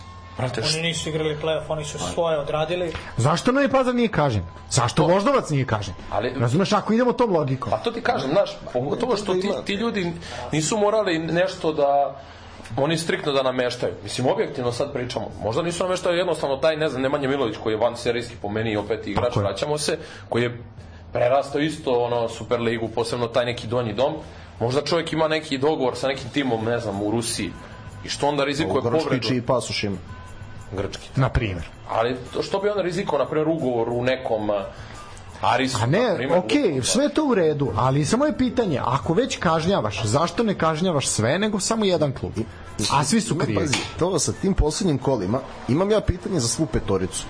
Brate, Oni nisu igrali play-off, oni su svoje odradili. Zašto Novi Pazar nije kažen? Zašto Voždovac nije kažen? Ali- Razumeš, ako idemo tom logikom. Pa to ti kažem, znaš, pogotovo što ti, ti ljudi nisu morali nešto da oni striktno da nameštaju. Mislim, objektivno sad pričamo. Možda nisu nameštaju jednostavno taj, ne znam, Nemanja Milović koji je van serijski po meni i opet igrač, vraćamo se, koji je prerastao isto ono Superligu, posebno taj neki donji dom. Možda čovjek ima neki dogovor sa nekim timom, ne znam, u Rusiji. I što onda rizikuje Grčki povredu? čiji pasoš ima. Grčki. Na primjer. Ali to- što bi on rizikovao, na primjer, ugovor u nekom Arisu, A ne, primjer, okej, sve to u redu, ali samo je pitanje, ako već kažnjavaš, zašto ne kažnjavaš sve, nego samo jedan klub? A svi su krivi. pazi, to sa tim poslednjim kolima, imam ja pitanje za svu petoricu.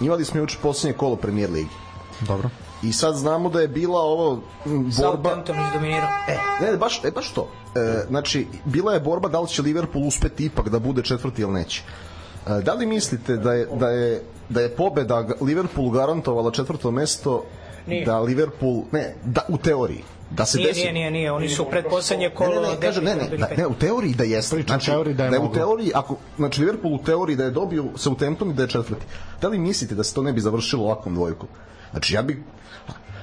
Imali smo juče poslednje kolo premijer ligi. Dobro. I sad znamo da je bila ovo borba... Southampton izdominirao. E, ne, baš, e, baš to. E, znači, bila je borba da li će Liverpool uspeti ipak da bude četvrti ili neće. Da li mislite da je, da je, da je pobeda Liverpoolu garantovala četvrto mesto Nije. da Liverpool, ne, da, u teoriji, da se Nije, desi... nije, nije, nije. Oni su pred poslednje Ne, kolo... ne, ne, kaže, ne, ne, da, ne, u teoriji da jeste. Pričam Znači, u teoriji da je da je u teoriji, ako, znači Liverpool u teoriji da je dobio Southampton i da je četvrti. Da li mislite da se to ne bi završilo ovakvom dvojkom? Znači, ja bih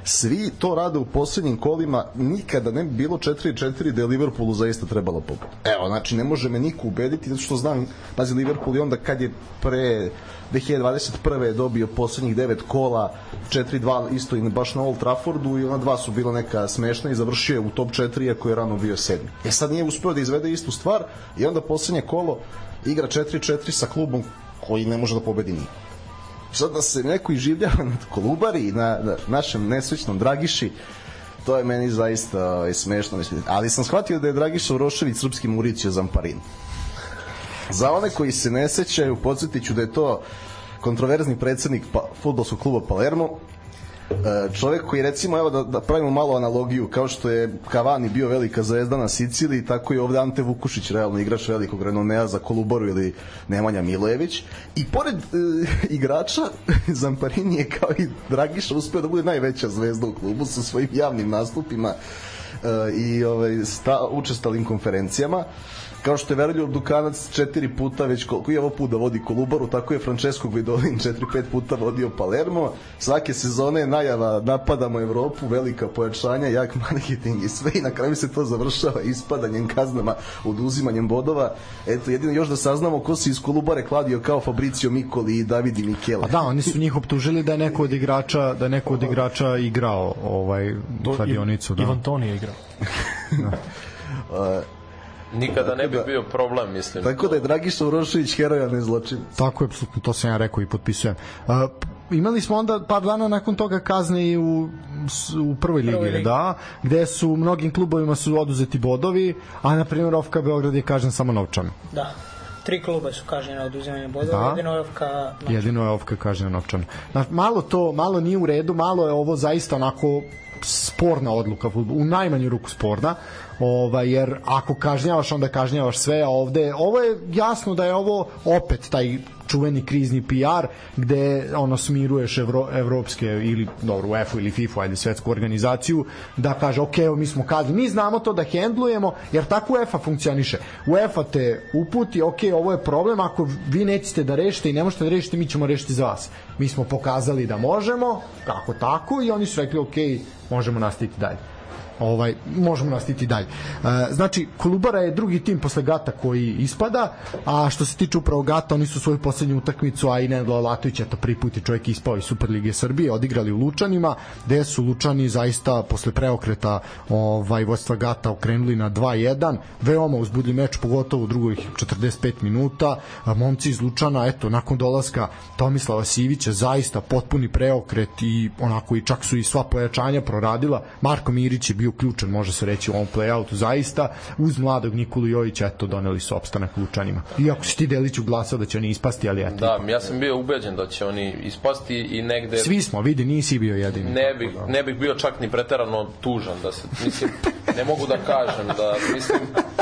svi to rade u poslednjim kolima, nikada ne bi bilo 4-4 da je Liverpoolu zaista trebala pobeda. Evo, znači, ne može me niko ubediti, zato što znam, pazi, Liverpool i onda kad je pre 2021. je dobio poslednjih devet kola 4-2 isto i baš na Old Traffordu i ona dva su bila neka smešna i završio je u top 4 iako je rano bio sedmi. E sad nije uspeo da izvede istu stvar i onda poslednje kolo igra 4-4 sa klubom koji ne može da pobedi niko sad da se neko iživljava na Kolubari na, na našem nesrećnom Dragiši to je meni zaista ovaj, smešno mislim. ali sam shvatio da je Dragiša Urošević srpski Mauricio Zamparin za one koji se ne sećaju podsjetiću da je to kontroverzni predsednik pa, futbolskog kluba Palermo čovek koji recimo evo da, da pravimo malo analogiju kao što je Cavani bio velika zvezda na Siciliji tako je ovde Ante Vukušić realno igrač velikog renomea za Kolubaru ili Nemanja Milojević. I pored e, igrača Zamparini je kao i Dragiša uspeo da bude najveća zvezda u klubu sa svojim javnim nastupima e, i ovaj, sta, učestalim konferencijama kao što je Veroljub Dukanac četiri puta već koliko je ovo put da vodi Kolubaru, tako je Francesco Guidolin četiri, pet puta vodio Palermo. Svake sezone je najava napadamo Evropu, velika pojačanja, jak marketing i sve i na kraju se to završava ispadanjem kaznama, oduzimanjem bodova. Eto, jedino još da saznamo ko se iz Kolubare kladio kao Fabricio Mikoli i Davidi Mikele. Pa da, oni su njih optužili da je neko od igrača, da neko od igrača igrao ovaj kladionicu, da. Ivan Toni je igrao. Nikada ne bi bio problem, mislim. Tako da je Dragiša Urošević heroj, a ne zločin. Tako je, apsolutno, to sam ja rekao i potpisujem. Uh, imali smo onda par dana nakon toga kazne i u, u prvoj ligi, Prvoj ligi. da, gde su mnogim klubovima su oduzeti bodovi, a na primjer Ofka Beograd je kažen samo novčano. Da. Tri kluba su kažnjena od uzimanja bodova, Da. jedino je FK Jedino je Ofka kažnjena novčano. Na, malo to, malo nije u redu, malo je ovo zaista onako sporna odluka u najmanju ruku sporna ovaj, jer ako kažnjavaš onda kažnjavaš sve a ovde. Ovo je jasno da je ovo opet taj čuveni krizni PR gde ono smiruješ evro, evropske ili dobro UEFA ili FIFA ili svetsku organizaciju da kaže ok evo mi smo kazni. Mi znamo to da hendlujemo jer tako UEFA funkcioniše. UEFA te uputi ok ovo je problem ako vi nećete da rešite i ne možete da rešite mi ćemo rešiti za vas. Mi smo pokazali da možemo kako tako i oni su rekli ok možemo nastaviti dalje ovaj možemo nastaviti dalje. E, znači Kolubara je drugi tim posle Gata koji ispada, a što se tiče upravo Gata, oni su svoju poslednju utakmicu, a i Nenad Latović je to prvi put čovjek ispao iz Superlige Srbije, odigrali u Lučanima, gde su Lučani zaista posle preokreta ovaj vodstva Gata okrenuli na 2-1, veoma uzbudli meč, pogotovo u drugoj 45 minuta. Momci iz Lučana, eto, nakon dolaska Tomislava Sivića, zaista potpuni preokret i onako i čak su i sva pojačanja proradila. Marko Mirić je bio ključan, može se reći, u ovom playoutu zaista. Uz mladog Nikolu Jojića, eto, doneli su opstanak Lučanima. Iako si ti Deliću glasao da će oni ispasti, ali eto. Da, ja sam bio ubeđen da će oni ispasti i negde... Svi smo, vidi, nisi bio jedini. Ne bih, ne bih bio čak ni preterano tužan da se, mislim, ne mogu da kažem da, mislim,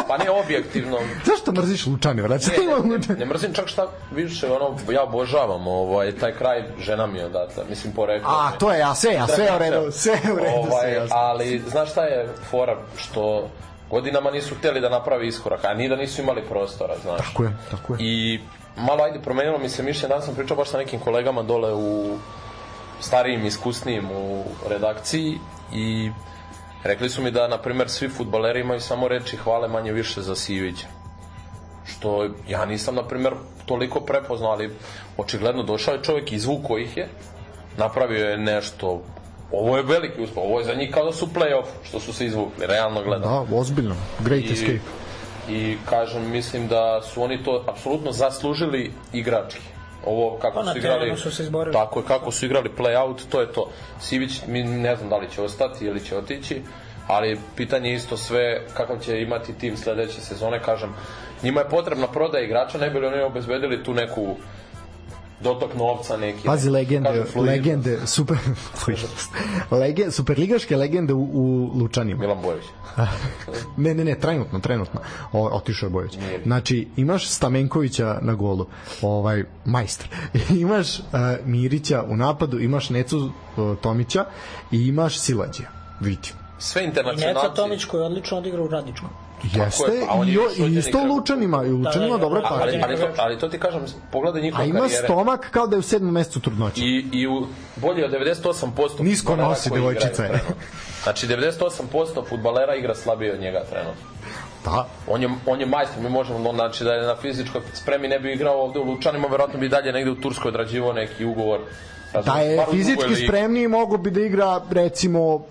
pa ne objektivno. Zašto mrziš Lučani, vrati? Ne, ne, ne, ne mrzim čak šta više, ono, ja obožavam ovaj, taj kraj, žena mi je odatle, mislim, porekla. A, to je, ja sve, ja sve u redu, sve u redu, ovaj, sve jasno. ali, znaš šta je fora, što godinama nisu hteli da napravi iskorak, a ni da nisu imali prostora, znaš. Tako je, tako je. I malo ajde promenilo mi se mišljenje, danas sam pričao baš sa nekim kolegama dole u starijim, iskusnijim u redakciji i rekli su mi da, na primer, svi futbaleri imaju samo reči hvale manje više za Sivića. Što ja nisam, na primer, toliko prepoznao, ali očigledno došao je čovjek, izvuko ih je, napravio je nešto Ovo je veliki uspeh, ovo je za njih kao da su play-off, što su se izvukli, realno gledano. Da, ozbiljno. Great I- escape. I kažem, mislim da su oni to apsolutno zaslužili igrački. Ovo kako Pa su igrali su se izborili. Tako je kako su igrali play-out, to je to. Sivić mi ne znam da li će ostati ili će otići, ali pitanje je isto sve kakav će imati tim sledeće sezone, kažem. Njima je potrebna prodaja igrača, ne bi li oni obezbedili tu neku dotok novca neki. Pazi legende, kažem, fluidnost. legende, super, Lege, superligaške legende u, u Lučanima. Milan Bojović. ne, ne, ne, trenutno, trenutno. O, otišao je Bojović. Nije. Znači, imaš Stamenkovića na golu, ovaj, majstor. imaš uh, Mirića u napadu, imaš Necu uh, Tomića i imaš Silađija. Vidi. Sve I internacionalci. Neca Tomić koji je odlično odigrao u Radničkom. Jeste, je, a on je i, isto u. Lučanima, i u Lučanima Da, da, dobra da, partija. Ali, ali, to, ali to ti kažem, pogledaj A njihove ima karijere. stomak kao da je u sedmom mesecu trudnoće. I, i u bolje od 98% Nisko nosi trenutno. Znači 98% fudbalera igra slabije od njega trenutno. Da, On je, on je majstor, mi možemo, on, znači da je na fizičkoj spremi ne bi igrao ovde u Lučanima, verovatno bi dalje negde u Turskoj odrađivao neki ugovor. da je fizički spremniji mogo bi da igra recimo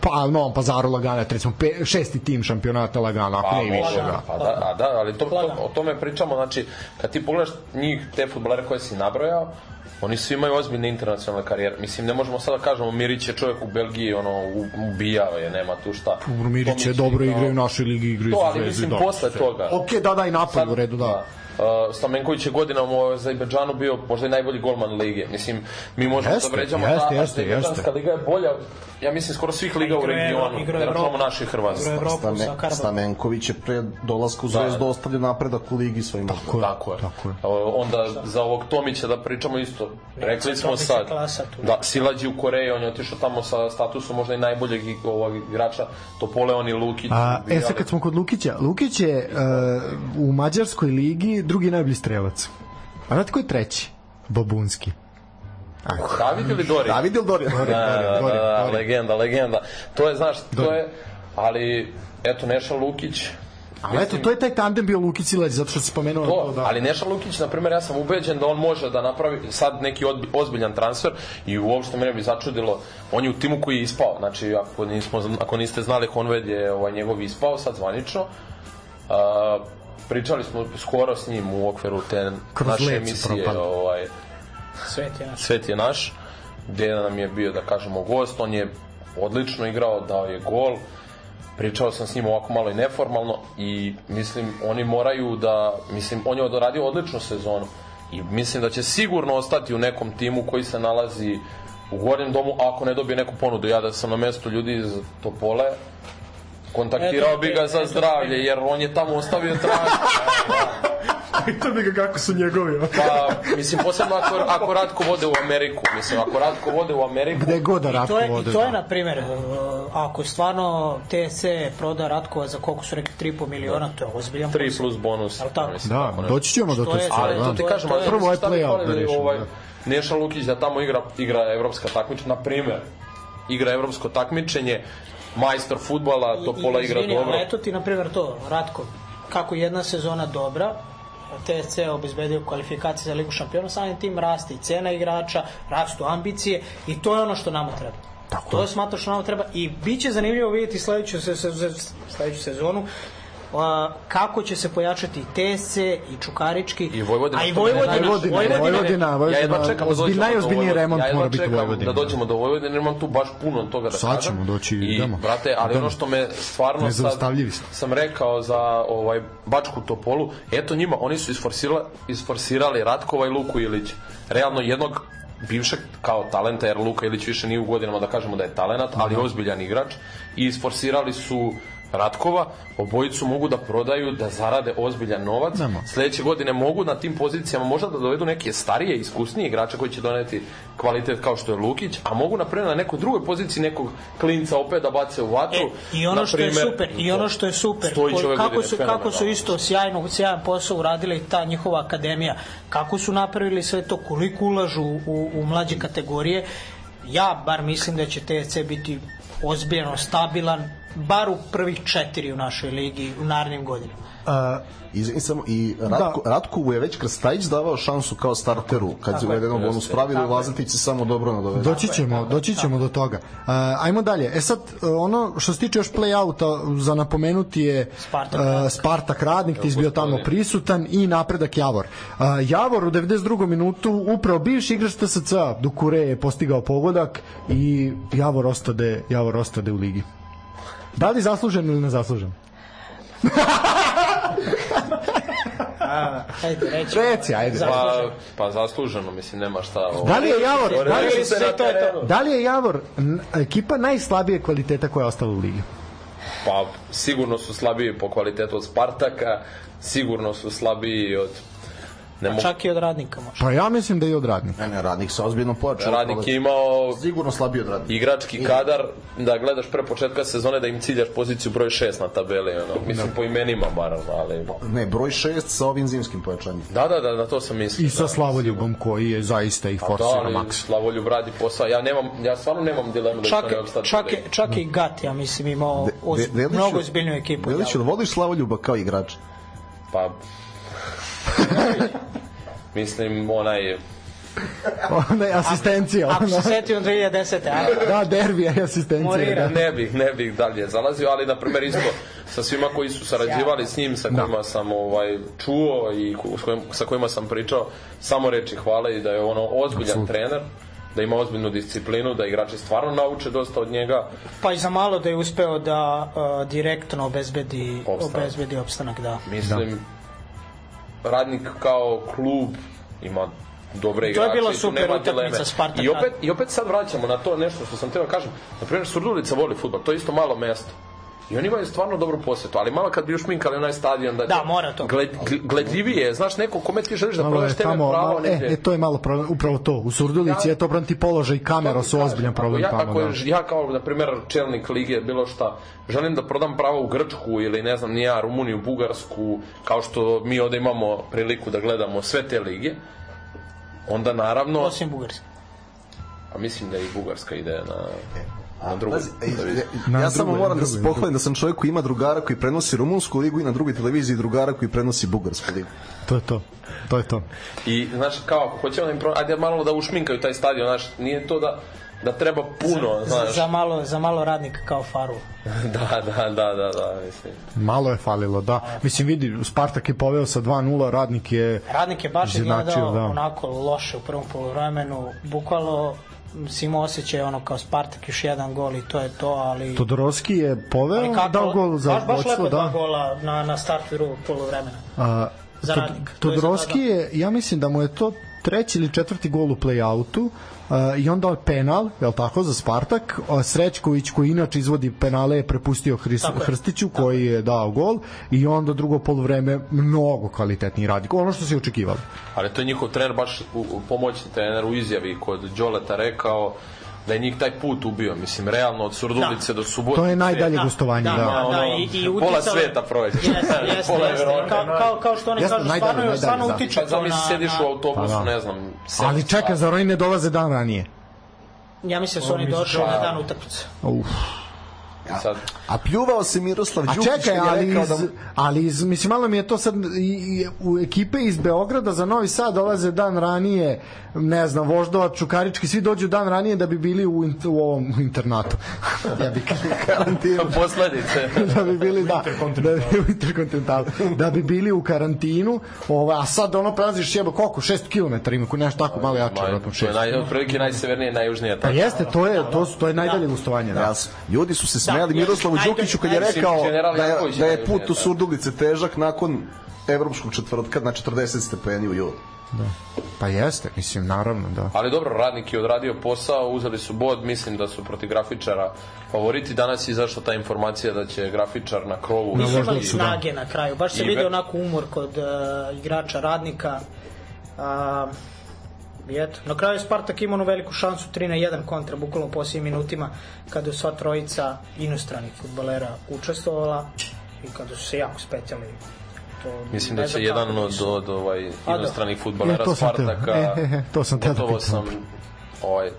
pa Novom Pazaru Lagana, recimo pe, šesti tim šampionata Lagana, ako Pa, ne i više. Da. pa da, a da, ali to, to, o tome pričamo, znači, kad ti pogledaš njih, te futbolere koje si nabrojao, oni svi imaju ozbiljne internacionalne karijere. Mislim, ne možemo sada da kažemo, Mirić je čovjek u Belgiji, ono, ubijao je, nema tu šta. Dobro, Mirić je dobro igrao- igraju u našoj ligi, igraju To, za ali mislim, posle sve. toga. Ok, da, da, i napad u redu, da. Uh, Stamenković je godinama u Azerbejdžanu bio možda i najbolji golman lige. Mislim, mi možemo Jeste, da vređamo jeste, da jeste, jeste. liga je bolja ja mislim, skoro svih liga u regionu. Evro- igrao je Ne računamo naše Hrvatske. Je Evropu Stame. Stamenković je pre dolaska u Zvezdu da. ostavio napredak u ligi svojim. Tako je, Tako je. tako je. O, Onda za ovog Tomića da pričamo isto. Rekli smo sad. Da, Silađi u Koreji, on je otišao tamo sa statusom možda i najboljeg ovog igrača. Topoleon i Lukić. A, e sad kad smo kod Lukića, Lukić je uh, u mađarskoj ligi drugi najbolji strelac. A znate ko je treći? Babunski. David ili Dori? David ili Dorijan? Da, da, Dori, da, Dori. legenda, legenda. To je, znaš, to Dori. je, ali, eto, Neša Lukić, Ali eto, to je taj tandem bio Lukić Silać, zato što se spomenuo to, to, da. ali Neša Lukić, na primjer, ja sam ubeđen da on može da napravi sad neki odbi, ozbiljan transfer i uopšte mene bi začudilo, on je u timu koji je ispao, znači ako, nismo, ako niste znali, Honved je ovaj, njegov ispao sad zvanično, a, pričali smo skoro s njim u okviru te Kroz naše emisije, ovaj, Svet je naš. Svet je naš, gde nam je bio, da kažemo, gost, on je odlično igrao, dao je gol, pričao sam s njim ovako malo i neformalno i mislim, oni moraju da, mislim, on je odradio odličnu sezonu i mislim da će sigurno ostati u nekom timu koji se nalazi u gornjem domu, ako ne dobije neku ponudu, ja da sam na mestu ljudi iz Topole, kontaktirao Eto, bi ga za eto, zdravlje, jer on je tamo ostavio trag. Pita bi ga kako su njegovi. Pa, mislim, posebno ako, ako Ratko vode u Ameriku. Mislim, ako Ratko vode u Ameriku... Gde god da I Ratko to je, vode. i to je da. na primjer, uh, ako stvarno TSC proda Ratkova za koliko su rekli 3,5 miliona, to je ozbiljan 3 posao. plus bonus. Jel tako? mislim, Da, tako ne. doći ćemo do je- stvari. Ali da. to ti To je- kažem, to je- ali Prvo je bi play-out da rešimo, ovaj, da. Neša Lukić da tamo igra, igra evropska takmičenja, na primjer, igra evropsko takmičenje, majstor futbala, Topola igra izvini, dobro. eto ti, na primjer, to, Ratko, kako jedna sezona dobra, TSC je obezbedio kvalifikacije za Ligu šampiona, samim tim raste i cena igrača, rastu ambicije i to je ono što nama treba. Tako to je. smatram što nama treba i bit će zanimljivo vidjeti sledeću, se, se, sledeću sezonu kako će se pojačati i TSC i Čukarički I Vojvodina. a i Vojvodina, Vojvodina, Vojvodina, Ja jedva Vojvodina, čekam da ozbilj- dođemo do najozbiljniji Vojvodine. remont ja jedva mora biti čekam Vojvodina. Da dođemo do Vojvodine, jer imam tu baš puno toga da Sad kažem. ćemo doći, I, idemo. brate, ali Idemo. ono što me stvarno sad sam rekao za ovaj Bačku Topolu, eto njima, oni su isforsirali, isforsirali Ratkova i Luku Ilić. Realno jednog bivšeg kao talenta, jer Luka Ilić više nije u godinama da kažemo da je talenat, ali ozbiljan igrač. I isforsirali su Ratkova, obojicu mogu da prodaju, da zarade ozbiljan novac. Nemo. Sledeće godine mogu na tim pozicijama možda da dovedu neke starije, iskusnije igrače koji će doneti kvalitet kao što je Lukić, a mogu na primjer na nekoj drugoj poziciji nekog klinca opet da bace u vatru. E, I ono Na što je super, i ono što je super, kako godine su kako su isto sjajno sjajan posao uradili ta njihova akademija, kako su napravili sve to, koliko ulažu u, u mlađe kategorije. Ja bar mislim da će TSC biti ozbiljno stabilan, bar u prvih četiri u našoj ligi u narednim godinama. A, Izvini samo, i Ratko, da. Ratkovu je već Krstajić davao šansu kao starteru, kad je uvedeno bonus pravilo i Lazetić se samo dobro nadovede. Doći ćemo, doći ćemo do toga. Uh, ajmo dalje. E sad, uh, ono što se tiče još play-outa, za napomenuti je Spartak uh. Spartak Radnik, ti bio tamo prisutan i napredak Javor. Uh, Javor u 92. minutu, upravo bivši igrač TSC, Dukure je postigao pogodak i Javor ostade, Javor ostade u ligi. Da li zaslužen ili nezaslužen? Ajde, reći. Reci, ajde. Pa, pa zasluženo, mislim, nema šta. Ovo. Da li je Javor, da li, se na to je to. da li je Javor ekipa najslabije kvaliteta koja je ostala u ligi? Pa sigurno su slabiji po kvalitetu od Spartaka, sigurno su slabiji od ne mogu, Čak i od radnika može. Pa ja mislim da je od radnika. Ne, ne, radnik se ozbiljno pojačao. Radnik je imao Sigurno slabiji od radnika. igrački kadar da gledaš pre početka sezone da im ciljaš poziciju broj 6 na tabeli ono. mislim po imenima bar ali Ne, broj 6 sa ovim zimskim pojačanjem. da da da na to sam mislio I sa da. Slavoljubom koji je zaista ih da, forsira ali maks. Slavoljub radi posao ja nemam ja stvarno nemam dilemu da Čak, opstati čak, je- čak i Gat, ja mislim, imao oz, Ve- Veliću- mnogo ozbiljniju ekipu. Veliću, voliš Slavoljuba kao igrač? pa mislim onaj Ona je asistencija. Ako se Ona, setio 2010. A? da, derbija je asistencija. Morira. Da. ne bih, ne bih dalje zalazio, ali na primjer isto sa svima koji su sarađivali s njim, sa kojima sam ovaj čuo i kojim, sa kojima sam pričao, samo reči hvale i da je ono ozbiljan trener, da ima ozbiljnu disciplinu, da igrači stvarno nauče dosta od njega. Pa i za malo da je uspeo da uh, direktno obezbedi Opstanak. obezbedi opstanak, da. Mislim, radnik kao klub ima dobre To je igrače. bila super utakmica dileme. Spartak I opet, I opet sad vraćamo na to nešto što sam teo da kažem. Na primjer, Surdulica voli futbol, to je isto malo mesto. I oni imaju stvarno dobru posjetu, ali malo kad bi ušminkali onaj stadion da, Da, mora to. Gled, gl- gledljivije, znaš neko kome ti želiš da Malo prodaš tebe tamo, pravo malo, e, e, to je malo problem, upravo to. U Surdulici Ja- je to branti položaj i kamera su ozbiljan ako problem ja, tamo. Ako Da. je, ja kao, na primjer, čelnik lige, bilo šta, želim da prodam pravo u Grčku ili ne znam, nija Rumuniju, Bugarsku, kao što mi ovde imamo priliku da gledamo sve te lige, onda naravno, Osim Bugarske. a mislim da i Bugarska ide na, na drugu. Pazi, Na ja samo moram da se pohvalim da sam čovjek koji ima drugara koji prenosi rumunsku ligu i na drugoj televiziji drugara koji prenosi bugarsku ligu. To je to. To je to. I, znaš, kao, ako hoćemo da im pro... Ajde malo da ušminkaju taj stadion, znaš, nije to da, da treba puno, Za, znaš. za, malo, za malo radnika kao faru. da, da, da, da, da, mislim. Malo je falilo, da. Mislim, vidi, Spartak je poveo sa 2-0, radnik je... Radnik je baš Izjednačio, izgledao da. onako loše u prvom poluvremenu. Bukvalno si imao osjećaj ono kao Spartak još jedan gol i to je to, ali... Todoroski je poveo, ali kako- dao gol za baš, baš lepo dva da. gola na, na startu drugog poluvremena. A, Za Tod- Radnik. To je za Todoroski dva, je, ja mislim da mu je to treći ili četvrti gol u play-outu uh, i onda je penal, je tako, za Spartak. Uh, Srećković koji inače izvodi penale je prepustio Hris, Tako je. Hrstiću koji je dao gol i onda drugo polovreme mnogo kvalitetniji radi. Ono što se očekivalo. Ali to je njihov trener, baš u, u pomoćni trener u izjavi kod Đoleta rekao da je njih taj put ubio. Mislim, realno od Surdulice do Subotice. To je najdalje Da, gostovanje, da. da, da, ono, i- i pola uticalo- sveta prođe. Jeste, jeste, Pola jeste. Evrope. Kao, kao, što oni Jeste, kažu, najdalje, stvarno, najdalje, stvarno da. utiče na... zamisli, sediš u autobusu, Pa da. ne znam, Ali čekaj, sati. zar oni ne dolaze dan ranije? Ja mislim da su oni došli na dan utakmice. Sad, A pljuvao se Miroslav A Đukić čekaj, kad je ali rekao iz, da... ali iz, mislim, malo mi je to sad i, i, u ekipe iz Beograda za Novi Sad dolaze dan ranije, ne znam, Voždova, Čukarički, svi dođu dan ranije da bi bili u, u ovom u internatu. ja bi karantinu. posledice. da bi bili da, da bi u interkontinentalu da bi bili u karantinu ovaj a sad ono prelaziš jebo koliko 6 km ima ko nešto tako malo jače Ma, verovatno to je 6 naj, najsevernije, najjužnije. Pa jeste, to je to su to je najdalje gostovanje, da. Ljudi su se smejali Da, Miroslavu Đukiću kad je rekao da je, da je put u Surdulice težak nakon evropskog četvrtka na 40 stepeni u julu. Pa jeste, mislim naravno, da. Ali dobro, radnik je odradio posao, uzeli su bod, mislim da su protiv grafičara favoriti. Danas je izašla ta informacija da će grafičar na krovu... Nisu imali Voždovcu, da. snage na kraju. Baš se I vidi ve- onako umor kod uh, igrača radnika. Uh, I eto, na kraju je Spartak imao onu veliku šansu 3 na 1 kontra, bukvalno u posljednjim minutima, kada su sva trojica inostranih futbalera učestvovala i kada su se jako specijali. To Mislim da će jedan kako od, od ovaj, da. inostranih futbolera to sam teo. Spartaka. E, e, e, to sam da pitam. sam ovaj,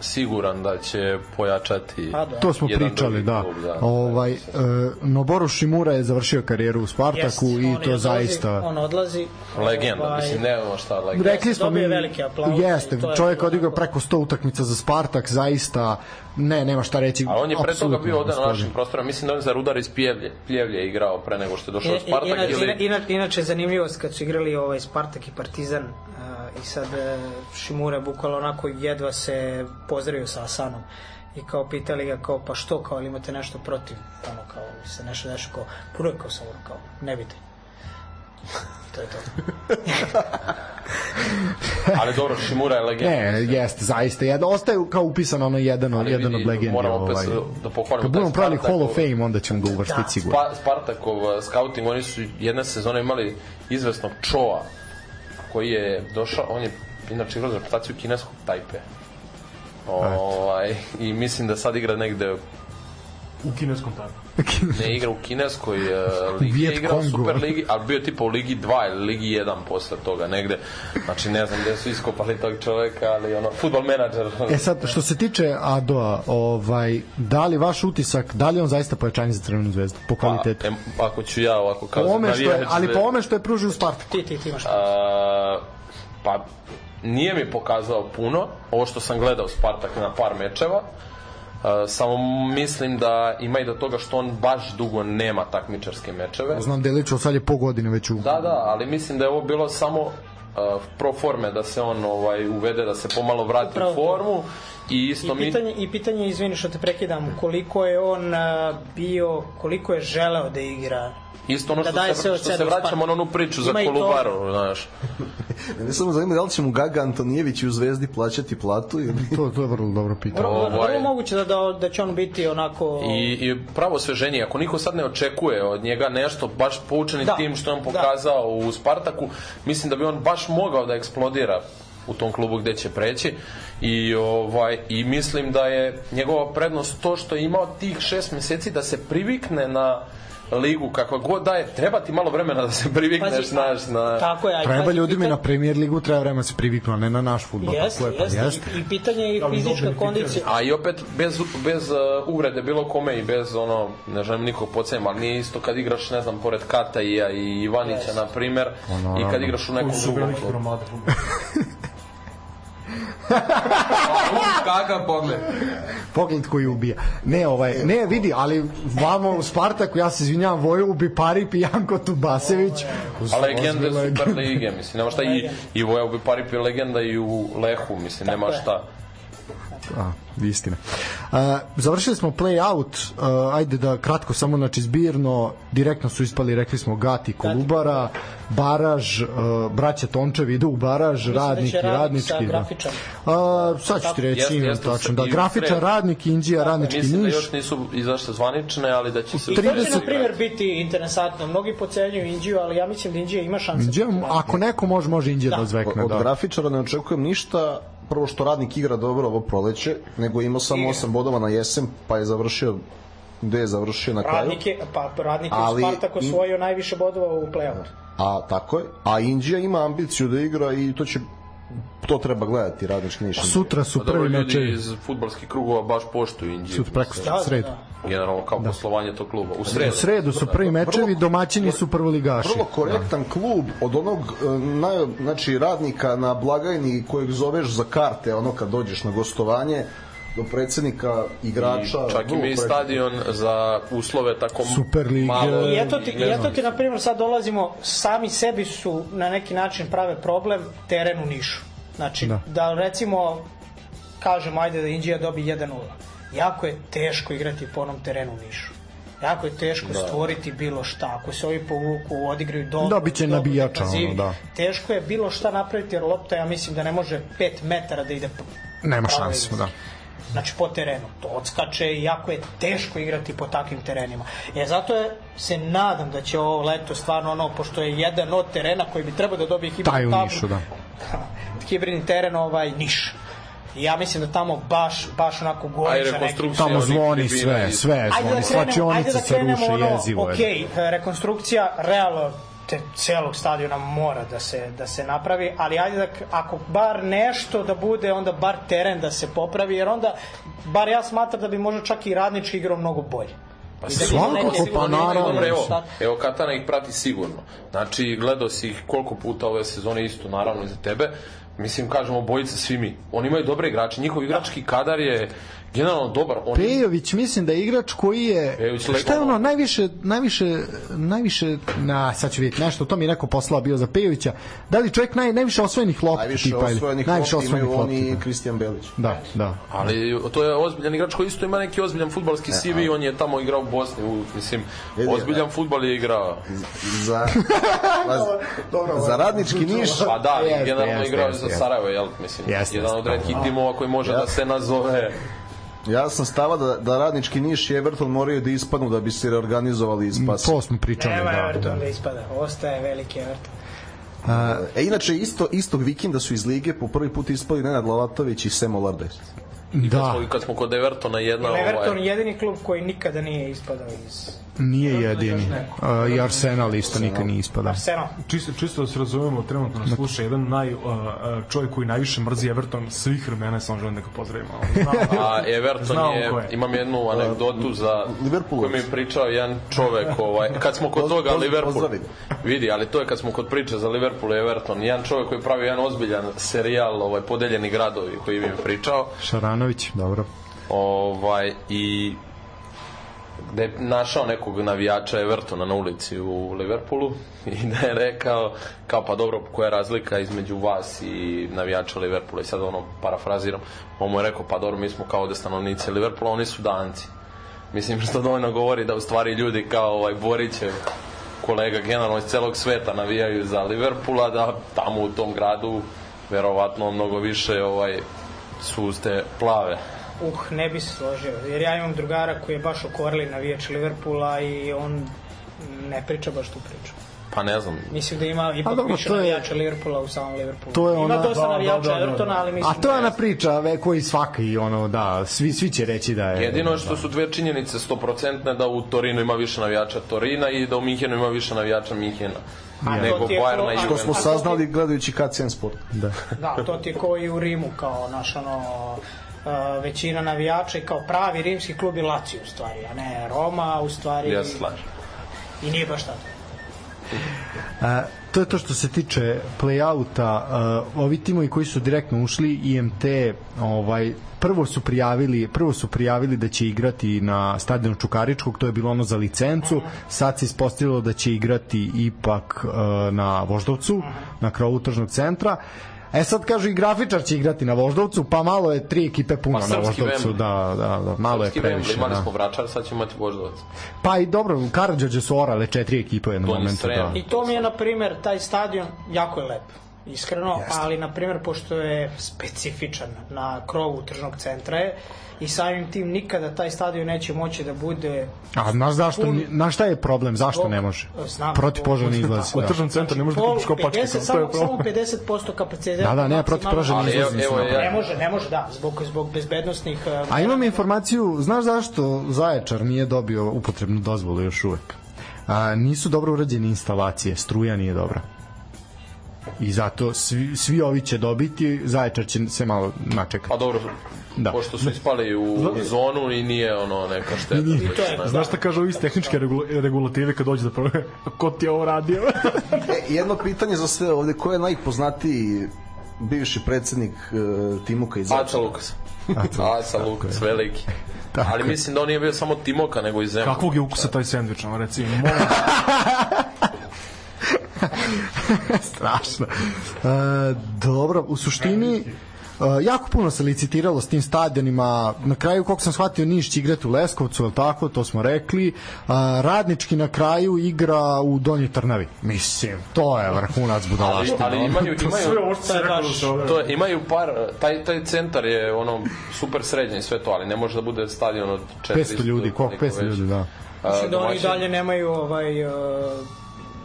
siguran da će pojačati A, da. To smo jedan pričali, da. klub, da. Ovaj e, Noboru Shimura je završio karijeru u Spartaku Jest, i to odlazi, zaista On odlazi. Legenda, ovaj, mislim, nemamo šta legenda. Rekli smo mi, veliki aplauz jeste, je čovjek odigrao preko 100 utakmica za Spartak, zaista, ne, nema šta reći. A on je pre toga bio ovde na našim prostorima, mislim da on za Rudar iz Pljevlje, Pljevlje igrao pre nego što je došao u I- Spartak inače, ili... inače, inače zanimljivost kad su igrali ovaj Spartak i Partizan uh, i sad uh, Šimura bukvalno onako jedva se pozdravio sa Asanom i kao pitali ga kao pa što kao ali imate nešto protiv ono kao se nešto nešto kao puno je kao sam ono kao ne bite to je to Ali dobro, Šimura je legenda. Ne, jeste, zaista. Jedan, ostaje kao upisan ono jedan, od Ali jedan vidi, od legendi. moram opet Ovaj. da pohvalim Kad budemo pravili Hall of ovaj. Fame, onda ćemo ga uvrstiti Da, sigurno. Pa, Spartakov uh, scouting, oni su jedne sezone imali izvesnog Choa, koji je došao, on je inače igrao za reprezentaciju kineskog Tajpe. Ovaj, I mislim da sad igra negde, U kineskom tako. ne igra u kineskoj uh, ligi, je igrao u. Super ligi, ali bio je tipa u ligi 2 ili ligi 1 posle toga negde. Znači ne znam gde su iskopali tog čoveka, ali ono, futbol menadžer. E sad, što se tiče Adoa, ovaj, da li vaš utisak, da li on zaista pojačanje za Crvenu zvezdu po kvalitetu? Pa, em, ako ću ja ovako po kao ome što je, ali po ome što je pružio u Spartaku. ti ti ti imaš A, pa nije mi pokazao puno ovo što sam gledao Spartak na par mečeva samo mislim da ima i do toga što on baš dugo nema takmičarske mečeve. Znam da je lično sad je po godine već u... da da ali mislim da je ovo bilo samo pro forme da se on ovaj uvede da se pomalo vrati Upravo u formu i isto I mi pitanje, I pitanje, izvini što te prekidam, koliko je on bio, koliko je želeo da igra isto ono da što se, što se vraćamo na onu priču za Ima. Kolubaru znaš Ne samo zanima da li će mu Gaga Antonijević u Zvezdi plaćati platu ili... To, to je vrlo dobro pitanje. Vrlo, Ovaj- vrlo moguće da, da, da će on biti onako... I, i pravo sveženje, ako niko sad ne očekuje od njega nešto, baš poučeni Da, tim što je on da. pokazao u Spartaku, mislim da bi on baš mogao da eksplodira u tom klubu gde će preći i ovaj i mislim da je njegova prednost to što je imao tih šest meseci da se privikne na ligu kakva god da je, treba ti malo vremena da se privikneš, Pazi, znaš, na... Tako je, aj, Treba ljudima pitan- na premier ligu treba vremena da se priviknu, a ne na naš futbol. Jeste, Tako je, pa jeste. jeste. I, I pitanje je Ali fizička kondicija. A i opet bez, bez uh, uvrede bilo kome i bez ono, ne želim nikog podsjećam, ali nije isto kad igraš, ne znam, pored Kataija i Ivanića, na primer, i kad igraš u nekom Koji su drugom veliki klubu. Kakav pogled. Pogled koji ubija. Ne, ovaj, ne, vidi, ali vamo u Spartaku, ja se izvinjavam, Voju bi Parip i Janko Tubasević. A legende Super lige, mislim, nema šta, i, i Voja bi Parip je legenda i u Lehu, mislim, nema je. šta. A, istina. Uh, završili smo play-out, uh, ajde da kratko samo, znači zbirno, direktno su ispali, rekli smo, Gati Kolubara, baraž, uh, braća Tončevi idu u baraž, Mislim da će radnik i radnik radnički. sa Da. A, sad ću ti reći, Jeste, jeste, tačno. Da, i grafičar, radnik, Indija, radnički Mislim da niš. još nisu izašle zvanične, ali da će se... I to će, 30 na primjer, biti interesantno. Mnogi pocenjuju Indiju, ali ja mislim da Indija ima šanse. Indija, ako neko može, može Indija da, Da. zvekne. Od Da. grafičara ne očekujem ništa, prvo što radnik igra dobro ovo proleće, nego imao samo Igra. 8 bodova na jesen, pa je završio gde je završio na kraju. Radnik je, pa radnik je Ali- Spartak osvojio najviše bodova u play-outu. A tako je. A Indija ima ambiciju da igra i to će to treba gledati radnički niš. Sutra su Pa dobro, prvi mečevi. iz futbolskih krugova baš poštuju Indiju. Sutra preko Da, sredu. da, da. Generalno kao poslovanje tog kluba. U sredu. U sredu su prvi mečevi, domaćini su prvoligaši. Vrlo korektan klub od onog e, naj, znači radnika na blagajni kojeg zoveš za karte ono kad dođeš na gostovanje do predsednika igrača I čak i korektan. stadion za uslove tako Superlige. malo. I eto ti, i eto ti, na primjer, sad dolazimo, sami sebi su na neki način prave problem teren u Nišu. Znači, Da. da, recimo, kažemo, ajde da Indija dobi 1-0. Jako je teško igrati po onom terenu u Nišu. Jako je teško da. stvoriti bilo šta. Ako se ovi povuku, odigraju dobro. Da, bit će dobro nabijača, ono, da. Teško je bilo šta napraviti, jer lopta, ja mislim da ne može 5 metara da ide Nema pravo šanse, da. Znači po terenu. To odskače i jako je teško igrati po takvim terenima. E, zato je, se nadam da će ovo leto stvarno ono, pošto je jedan od terena koji bi trebao da dobije u tablu, Nišu, da. hibridni teren ovaj Niš. Ja mislim da tamo baš, baš onako A i goriča neki. rekonstrukcija Tamo zvoni sve, sve Ajde zvoni, da krenemo, ajde slačionice da se krenemo ruše, ono, jezivo je. ok, rekonstrukcija realno te celog stadiona mora da se da se napravi, ali ajde da ako bar nešto da bude, onda bar teren da se popravi, jer onda bar ja smatram da bi možda čak i radnički igrao mnogo bolje. Pa da svakako, pa naravno. Dobro, evo, evo Katana ih prati sigurno. Znači, gledao si ih koliko puta ove sezone isto, naravno, i za tebe. Mislim, kažemo, bojica svi mi. Oni imaju dobre igrače, njihov igrački kadar je generalno dobar. Oni, Pejović mislim da je igrač koji je Pejović šta je ono najviše najviše najviše na sad ću vidjeti nešto to mi je neko poslao bio za Pejovića da li čovjek naj, najviše osvojenih lopti Najviše tipa ili osvojenih najviše lopti osvojenih imaju lopti oni i da. Kristijan Belić. da da Ali to je ozbiljan igrač koji isto ima neki ozbiljan futbalski CV, on je tamo igrao u Bosni, u, mislim, Vidi, ozbiljan futbal je igrao. Za, za, za radnički niš Pa da, Jeste, generalno jeste, igrao je jeste, za. Sarajevo, jel, mislim, Jeste, jedan od jeste, redkih timova koji može da se nazove Ja sam stava da, da radnički Niš i Everton moraju da ispadnu da bi se reorganizovali i spasili. to smo pričali Nema da, Everton da. da ispada, ostaje veliki Everton. E, inače, isto, istog vikenda su iz Lige po prvi put ispali Nenad Lavatović i Semo Lardeš. da Smo- kad smo kod Evertona jedna Everton ovaj, je jedini klub koji nikada nije ispadao iz nije jedini. Uh, i Arsenal isto nikad nije ispadao. Arsenal. Čisto, čisto da se razumemo, trenutno nas sluša jedan naj, uh, čovjek koji najviše mrzi Everton svih vremena, samo želim da ga pozdravimo. A Everton Znamo je, je. imam jednu anegdotu za Liverpool. koju mi je pričao jedan čovek, ovaj, kad smo kod toga Liverpool, vidi, ali to je kad smo kod priče za Liverpool i Everton, jedan čovek koji pravi jedan ozbiljan serijal, ovaj, podeljeni gradovi koji mi je pričao, Šaranović dobro. Ovaj, i da je našao nekog navijača Evertona na ulici u Liverpoolu i da je rekao kao pa dobro koja je razlika između vas i navijača Liverpoola? I sad ono parafraziram on mu je rekao pa dobro mi smo kao da stanovnici Liverpoola oni su danci. Mislim što dovoljno govori da u stvari ljudi kao ovaj Borićev kolega generalno iz celog sveta navijaju za Liverpoola da tamo u tom gradu verovatno mnogo više ovaj su ste plave Uh, ne bi se složio, jer ja imam drugara koji je baš okorili navijač Liverpoola i on ne priča baš tu priču. pa ne znam Mislim da ima ipak dobro, više je- navijača Liverpoola u samom Liverpoolu. To je ima ona- dosta da, navijača da, da, da. Evertona, ali mislim a to je da ona priča ve, koji svaka i ono da svi svi će reći da je Jedino je što su dve činjenice 100% da u Torinu ima više navijača Torina i da u Minhenu ima više navijača Minhena A to nego ti je Bayerna ko- i a To smo saznali gledajući KCN Sport. da. Da, to ti je kao i u Rimu, kao naš ono, uh, većina navijača i kao pravi rimski klub i Lazio u stvari, a ne Roma u stvari. Ja slažem. I nije baš tako. A, to je to što se tiče playouta uh, ovi timovi koji su direktno ušli IMT ovaj prvo su prijavili prvo su prijavili da će igrati na stadionu Čukaričkog to je bilo ono za licencu sad se ispostavilo da će igrati ipak uh, na Voždovcu na krovu tržnog centra E sad kažu i grafičar će igrati na Voždovcu, pa malo je tri ekipe puno Pa na srpski Voždovcu, da, da, da, malo je Srpski previše. Wembley, imali Da. smo Vračar, sad ćemo imati Voždovac. Pa i dobro, u Karadžođe su orale četiri ekipe u jednom momentu. Srem. Da. I to mi je, na primer, taj stadion jako je lep iskreno, ali na primer pošto je specifičan na krovu tržnog centra je i samim tim nikada taj stadion neće moći da bude A znaš zašto, Pun- znaš šta je problem, zašto Zbog- ne može? Znam, Protiv zbog- požarni izlaz. U Da. tržnom centru ne može da kupiš kopačke. 50, To je samo, samo problem. 50% kapaciteta. Da, da, nema protiv požarni Ali evo, izlaz. evo, Ne može, ne može, da, zbog, zbog bezbednostnih... uh, A imam informaciju, znaš zašto Zaječar nije dobio upotrebnu dozvolu još uvek? A, nisu dobro urađene instalacije, struja nije dobra. I zato svi, svi ovi će dobiti, Zaječar će se malo načekati. Pa dobro, Da. pošto su ispali u zonu i nije ono neka šteta. I to je, Znaš šta kažu ovi iz tehničke regula- regulative kad dođe da prve? Ko ti je ovo radio? E, jedno pitanje za sve ovde, ko je najpoznatiji bivši predsednik uh, Timuka iz Aca? Lukas. Aca Lukas, veliki. Tako Ali mislim da on nije bio samo Timoka, nego i Zemun. Kakvog je ukusa taj sendvič, ono, reci, molim. Strašno. E, dobro, u suštini Uh, jako puno se licitiralo s tim stadionima. Na kraju koliko sam shvatio Niš će igrati u Leskovcu ili tako, to smo rekli. Uh, radnički na kraju igra u Donjoj Trnavi. Mislim, to je vrhunac Ali, budalaštine ali imaju, imaju, da se ovo... to je, imaju par, taj, taj centar je ono super srednji i sve to, ali ne može da bude stadion od 400 500 ljudi, koliko? koliko 500 već. ljudi, da. Mislim da oni dalje nemaju ovaj... Uh,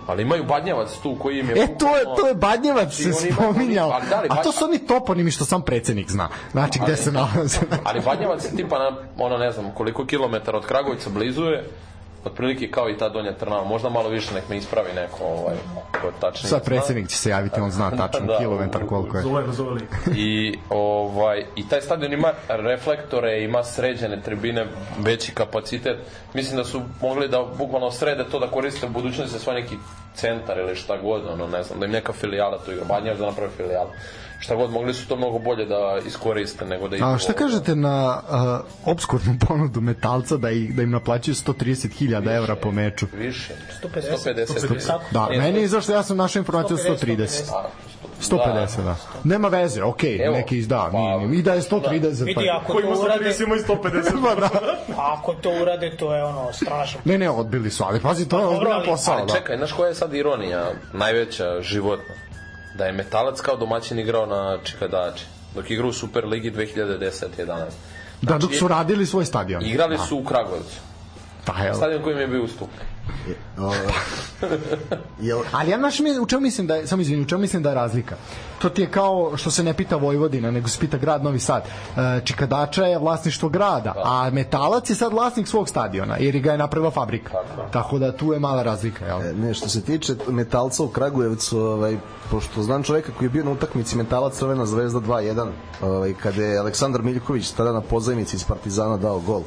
Ali imaju Badnjavac tu koji im je... E, to je, to je Badnjevac se oni spominjao. ali da li A to Badnjevac- su oni toponimi što sam predsednik zna. Znači, gde se nalaze. Ali Badnjavac je tipa na, ono ne znam, koliko kilometara od Kragujevca blizu je, otprilike kao i ta Donja Trnava, možda malo više nek me ispravi neko, ovaj, ko je tačnije. Sad predsednik će se javiti, on zna tačno Da, kilometar koliko je. Zove lik. I, ovaj, I taj stadion ima reflektore, ima sređene tribine, veći kapacitet. Mislim da su mogli da bukvalno srede to da koriste u budućnosti za svoj neki centar ili šta god, ono, ne znam, da im neka filijala tu igra, Badnjav da napravi filijalu. Šta god, mogli su to mnogo bolje da iskoriste nego da... A šta kažete na uh, obskurnu ponudu metalca da, ih, da im naplaćuju 130.000 evra po meču? Više. 150. 150. Tako. Da, Nije meni je zašto ja sam našao informaciju 130. 150, da. Nema veze, okej, Evo, neki izda, pa- nije, nije. I da je 130, Vidi, pa... ako Ko to urade, 130, ima i 150. Pa da. ako to urade, to je ono strašno. Ne, ne, odbili su, ali pazi, to je dobro, ozbiljan ali- posao, Ali da. čekaj, znaš koja je sad ironija, najveća životna? Da je Metalac kao domaćin igrao na Čikadači, dok igra u Superligi 2010-11. Da, dok su radili svoj stadion. Igrali su u Kragujevcu. Pa. Stadion kojim je bio ustup. Jel, Ali ja znaš u čemu mislim da je, samo izvini, u čemu mislim da je razlika? To ti je kao što se ne pita Vojvodina, nego se pita grad Novi Sad. E, Čikadača je vlasništvo grada, a Metalac je sad vlasnik svog stadiona, jer ga je napravila fabrika. Tako da tu je mala razlika, jel? E, Ne, što se tiče metalca u Kragujevcu, ovaj, pošto znam čoveka koji je bio na utakmici metalac Crvena zvezda 2-1, ovaj, kada je Aleksandar Miljković tada na pozajmici iz Partizana dao gol.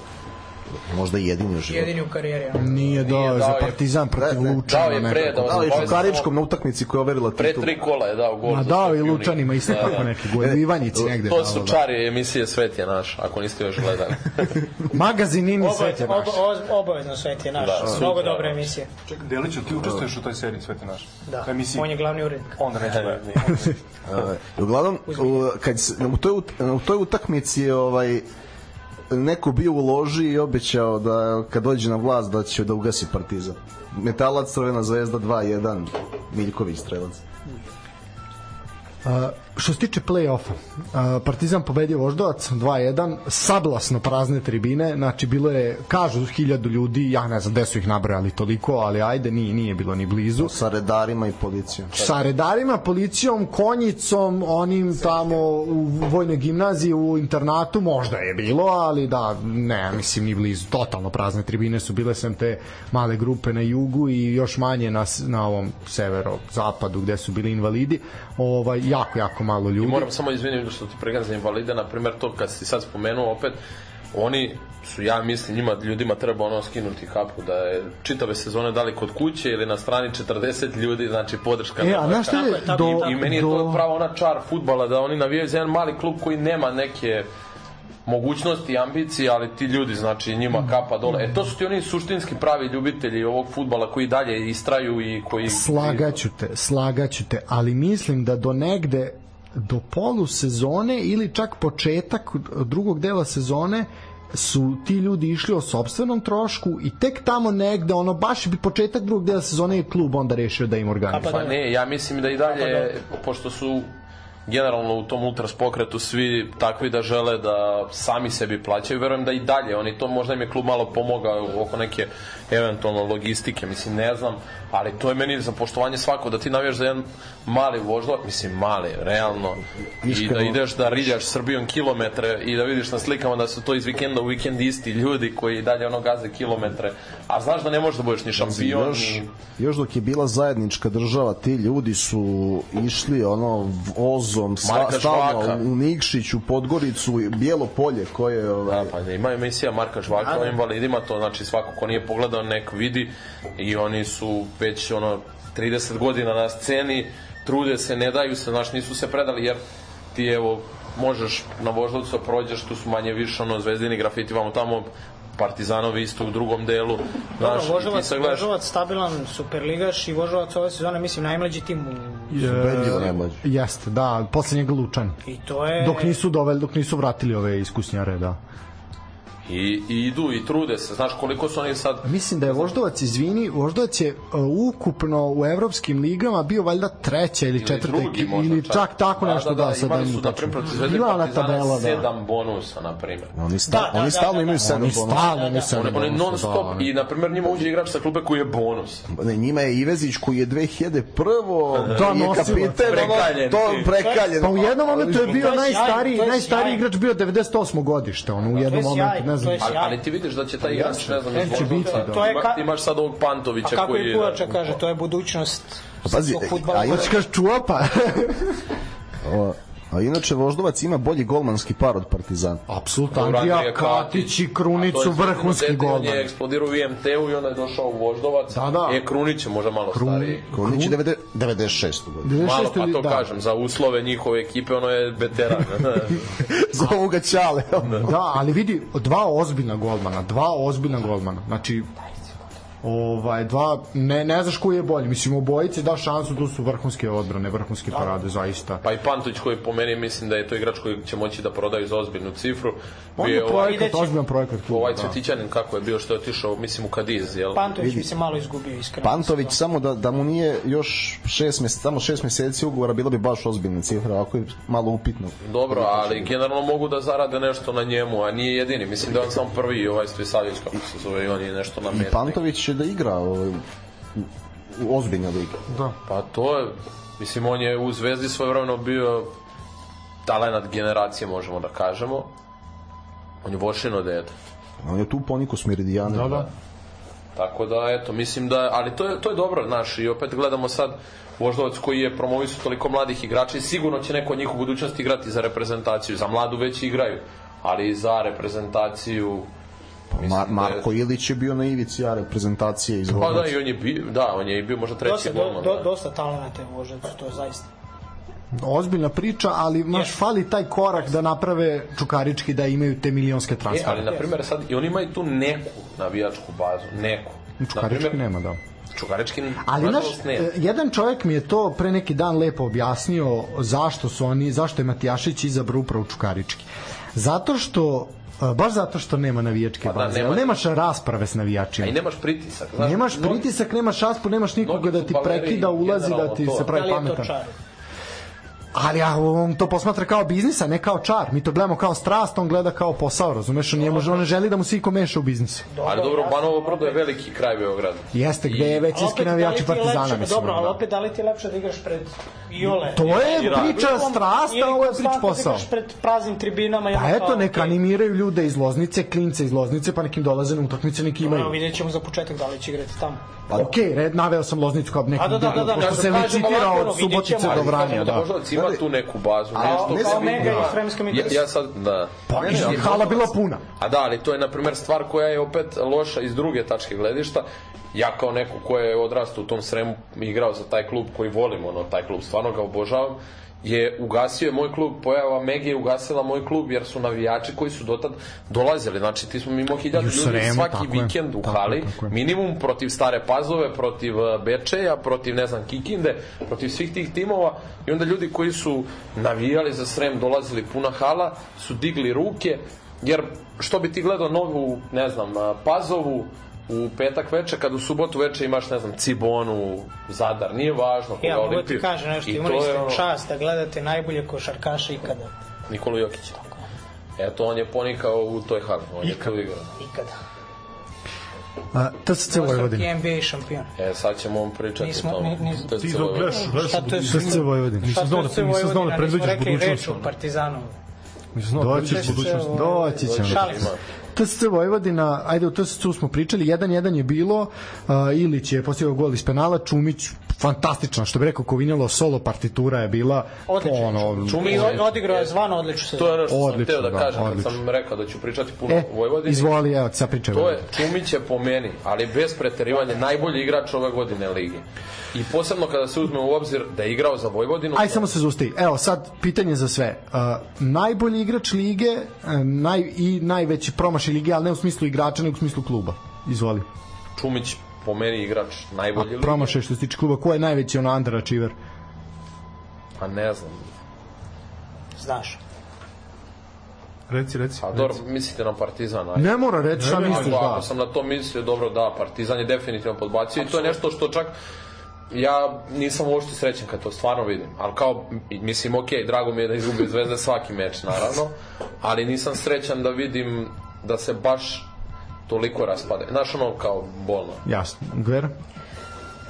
Možda jedini u životu. Jedini u karijeri. ono. Nije dao Nije, za dao je- Partizan protiv ne, Lučana. dao je pre nekako. da- Da, i Ovaj Čukaričkom na utakmici koja je overila Pre titul. tri kola je dao gol. Ma za dao i. Lučanima isto Da, tako da. neki gol. U Ivanjici negde. To dao, su da. čari emisije Svet je naš, ako niste još gledali. Magazin Oba, Svet je naš. oba, obavezno svet je naš. Da, Mnogo dobra emisija. Čekaj, Deliću, ti učestvuješ u toj seriji, sve ti naš. Da, Emisiji. on je glavni urednik. Onda neće da Ovaj, Uglavnom, u, kad u, toj, u toj utakmici je ovaj, neko bio u loži i obećao da kad dođe na vlast da će da ugasi Partizan. Metalac Crvena zvezda 2-1, Miljković strelac. Uh, što se tiče play-offa, Partizan pobedio Voždovac 2-1, sablasno prazne tribine, znači bilo je, kažu, hiljadu ljudi, ja ne znam gde su ih nabrojali toliko, ali ajde, nije, nije bilo ni blizu. Sa redarima i policijom. Sa redarima, policijom, konjicom, onim tamo u vojnoj gimnaziji, u internatu, možda je bilo, ali da, ne, mislim, ni blizu. Totalno prazne tribine su bile sem te male grupe na jugu i još manje na, na ovom severo-zapadu gde su bili invalidi. Ovaj, jako, jako malo I ljudi. moram samo izviniti što ti pregledam za invalide, na primjer to kad si sad spomenuo opet, oni su, ja mislim, njima ljudima treba ono skinuti kapu, da je čitave sezone dali kod kuće ili na strani 40 ljudi, znači podrška. E, a znaš kako. je, do, I meni je do, to pravo ona čar futbala, da oni navijaju za jedan mali klub koji nema neke mogućnosti i ambicije, ali ti ljudi, znači njima kapa dole. E to su ti oni suštinski pravi ljubitelji ovog futbala koji dalje istraju i koji... Slagaću te, slagaću te, ali mislim da do negde do polu sezone ili čak početak drugog dela sezone su ti ljudi išli o sobstvenom trošku i tek tamo negde ono baš bi početak drugog dela sezone je klub onda rešio da im organizuje. Pa ne, ja mislim da i dalje, pošto su generalno u tom ultras pokretu svi takvi da žele da sami sebi plaćaju, verujem da i dalje, oni to možda im je klub malo pomogao oko neke eventualno logistike, mislim ne znam, ali to je meni za poštovanje svako, da ti navijaš za jedan mali voždovak, mislim mali, realno, i da ideš da riljaš Srbijom kilometre i da vidiš na slikama da su to iz vikenda u vikend isti ljudi koji dalje ono gaze kilometre, a znaš da ne možeš da budeš ni šampion, još, ni... još dok je bila zajednička država, ti ljudi su išli ono vozom sta, Marka stalno Žvaka. u Nikšić, u Podgoricu, Bijelo polje koje ovaj, Da, pa ima emisija Marka Žvaka o invalidima, to znači svako ko nije pogledao nek vidi i oni su već ono 30 godina na sceni, trude se, ne daju se, znaš, nisu se predali jer ti evo možeš na Voždovcu da prođeš, tu su manje više ono zvezdini grafiti vamo tamo Partizanovi isto u drugom delu. Dobro, Znaš, i ti Vožovac, gledaš- Vožovac stabilan superligaš i Vožovac ove sezone, mislim, najmlađi tim u... ubedljivo najmlađi. Jeste, da, posle njega Lučan. I to je... Dok nisu doveli, dok nisu vratili ove iskusnjare, da. I, i idu i trude se, znaš koliko su oni sad Mislim da je Voždovac, izvini, Voždovac je uh, ukupno u evropskim ligama bio valjda treća ili, ili četvrta drugi ili, možda ili čak, tako nešto da, sad imali ne su tačno. primjer protiv Zvezde Partizana tabela, da. sedam bonusa na primjer Oni, sta, Da, da, oni da, stalno da, imaju da. sedam Oni bonusa. stalno imaju sedam Oni, oni bonusa, non stop da. i na primjer njima uđe igrač sa klube koji je bonus. Ne, njima je Ivezić koji je 2001. Da, je kapiten, ono, Prekaljen. to prekaljen. Pa u jednom momentu je bio najstariji, najstariji igrač bio 98. godište, on u jednom je momentu, ne znam. Ali, ali ti vidiš da će taj igrač, ne znam, Će iz biti, Voždovca, da. To je ka- ti imaš sad ovog Pantovića A kako koji je... Kuvača kaže, to je budućnost Pazi, srpskog a Hoćeš kažeš čuapa? O, A inače Voždovac ima bolji golmanski par od Partizana. Apsolutno, Andrija Katić i Krunicu je vrhunski dete, On golman. je eksplodirao u IMT-u i onda je došao u Voždovac. Da, da. E, Krunić je možda malo stariji. Krunić je 90 96. godine. 96 Malo, pa to da. kažem, za uslove njihove ekipe, ono je veteran. Zovu ga Ćale. Da, ali vidi, dva ozbiljna golmana, dva ozbiljna golmana. Znači, ovaj dva ne ne znaš koji je bolji mislim obojice da šansu tu su vrhunske odbrane vrhunske parade zaista pa i Pantović koji po meni mislim da je to igrač koji će moći da prodaju za ozbiljnu cifru. on Bio je ovaj, projekat videći. ozbiljan projekat kluba, ovaj da. Cvetićanin kako je bio što je otišao, mislim u Kadiz, jel? Pantović mi se malo izgubio iskreno. Pantović samo da, da mu nije još šest meseci, samo šest meseci ugovora bila bi baš ozbiljna cifra, ovako je malo upitno. Dobro, ali generalno mogu da zarade nešto na njemu, a nije jedini. Mislim da je on samo prvi, ovaj Stvisavljević, kako se zove, i on je nešto na I meti. Pantović da igra ovaj, u, ozbiljnoj ligi. da Pa to je, mislim, on je u Zvezdi svojevremeno bio talenat generacije, možemo da kažemo. On je Vošino dete. On je tu poniku s Meridijanom. da da Tako da, eto, mislim da, ali to je, to je dobro, znaš, i opet gledamo sad Voždovac koji je promovisu toliko mladih igrača i sigurno će neko od njih u budućnosti igrati za reprezentaciju. Za mladu već igraju, ali i za reprezentaciju mislim Ma, da je- Marko Ilić je bio na ivici A reprezentacije iz Pa da, i on je bio, da, on je i bio možda treći Dosta, do, golman. do, da. dosta talenata je u Voždovcu, to je zaista. ozbiljna priča ali naš fali taj korak da naprave čukarički da imaju te milionske E, transfere ali, na primjer, sad, i oni imaju tu neku navijačku bazu, neku. čukarički Naprimjer, nema da Čukarički, Ali nema. e, jedan čovjek mi je to pre neki dan lepo objasnio zašto su oni, zašto je Matijašić izabrao upravo Čukarički. Zato što e, baš zato što nema navijačke Pa da, baze, nema- ali nemaš rasprave s navijačima. A i nemaš pritisak. Znaš, Nemaš pritisak, nemaš raspu, nemaš nikoga da ti prekida, ulazi, da ti to. se Da pravi li je to pametan. čar? Ali ja, on to posmatra kao biznis, a ne kao čar. Mi to gledamo kao strast, on gleda kao posao, razumeš? On, njemu, on ne želi da mu se iko meša u biznisu. Ali dobro, Banovo Brdo je veliki kraj Beograda. Jeste, gde je opet, da navijači je partizana, lepše- mislim. Dobro, ali da. opet da li ti je lepše da igraš pred Iole? To je rad. priča strast, a ovo je priča da posao. igraš pred praznim tribinama. i Pa eto, kao, neka animiraju ljude iz Loznice, klince iz Loznice, pa nekim dolaze na utakmice, neki Evo, imaju. vidjet ćemo za početak da li će igrati tamo. Pa, ok, red, naveo sam Loznicu kao neki A da, da, da, da, pošto kažem, se kažem licitira ovako, od Subotice do Vranja, da da. Ima tu neku bazu. A, nešto ne kao znam, Mega da. i Sremska ja, Mitrovica. ja sad, da. Pa, Ne, ne, hala bila puna. A da, ali to je, na primjer, stvar koja je opet loša iz druge tačke gledišta. Ja kao neko ko je odrastao u tom sremu igrao za taj klub koji volim, ono, taj klub stvarno ga obožavam. Je ugasio je moj klub, pojava Megi je ugasila moj klub jer su navijači koji su dotad dolazili, znači ti smo mimo u ljudi svaki tako je. vikend u Tako hali, tako je. minimum protiv Stare Pazove, protiv uh, Bečeja, protiv ne znam Kikinde, protiv svih tih timova i onda ljudi koji su navijali za Srem, dolazili puna hala, su digli ruke, jer što bi ti gledao novu, ne znam, uh, Pazovu, u petak veče, kad u subotu veče imaš, ne znam, Cibonu, Zadar, nije važno koga Ja mogu ti kažem nešto, I imali ste ono- čast da gledate najbolje košarkaše ikada. Nikolu Jokića. Eto, on je ponikao u toj hali, on je tu igrao. Ikada. A, TSC Vojvodina. NBA šampion. E, sad ćemo vam pričati Nismo- o tom. ni- ni- To je Ti celo- dok gledaš, gledaš Šta to je TSC Vojvodina. Nisam znao da- TSC nisam znao da Vojvodina, predviđaš nismo budućnost, reč o ono. Partizanu. Nisam znao da Doći predviđaš će, budućnost. doći ćemo. Šalim se. TSC Vojvodina, ajde u TSC smo pričali, 1-1 je bilo, uh, Ilić je postigao gol iz penala, Čumić fantastično, što bi rekao Kovinjalo, solo partitura je bila Odlično. ono, Čumić I je- od- odigrao je zvano odlično se. To je ono što sam Odlično, teo da, da, kažem, kad odlično. sam rekao da ću pričati puno E, o Vojvodini. izvoli, evo, sad pričaj. To je, Čumić je po meni, ali bez preterivanja, najbolji igrač ove godine lige. I posebno kada se uzme u obzir da je igrao za Vojvodinu. Aj samo se zusti. Evo sad pitanje za sve. Uh, najbolji igrač lige uh, naj, i najveći promašaj lige, ali ne u smislu igrača, nego u smislu kluba. Izvoli. Čumić po meni igrač najbolji lige. Promašaj što se tiče kluba. Ko je najveći ono underachiever? Pa ne znam. Znaš. Reci, reci. Pa dobro, mislite na Partizan. ajde. Ne mora reći šta Ako- misliš, Ako da. sam na to mislio, dobro, da, Partizan je definitivno podbacio i to je nešto što čak ja nisam uopšte srećan kad to stvarno vidim, ali kao, mislim, ok, drago mi je da izgubio Zvezda svaki meč, naravno, ali nisam srećan da vidim da se baš toliko raspade. Znaš, ono, kao, bolno. Jasno. Gver?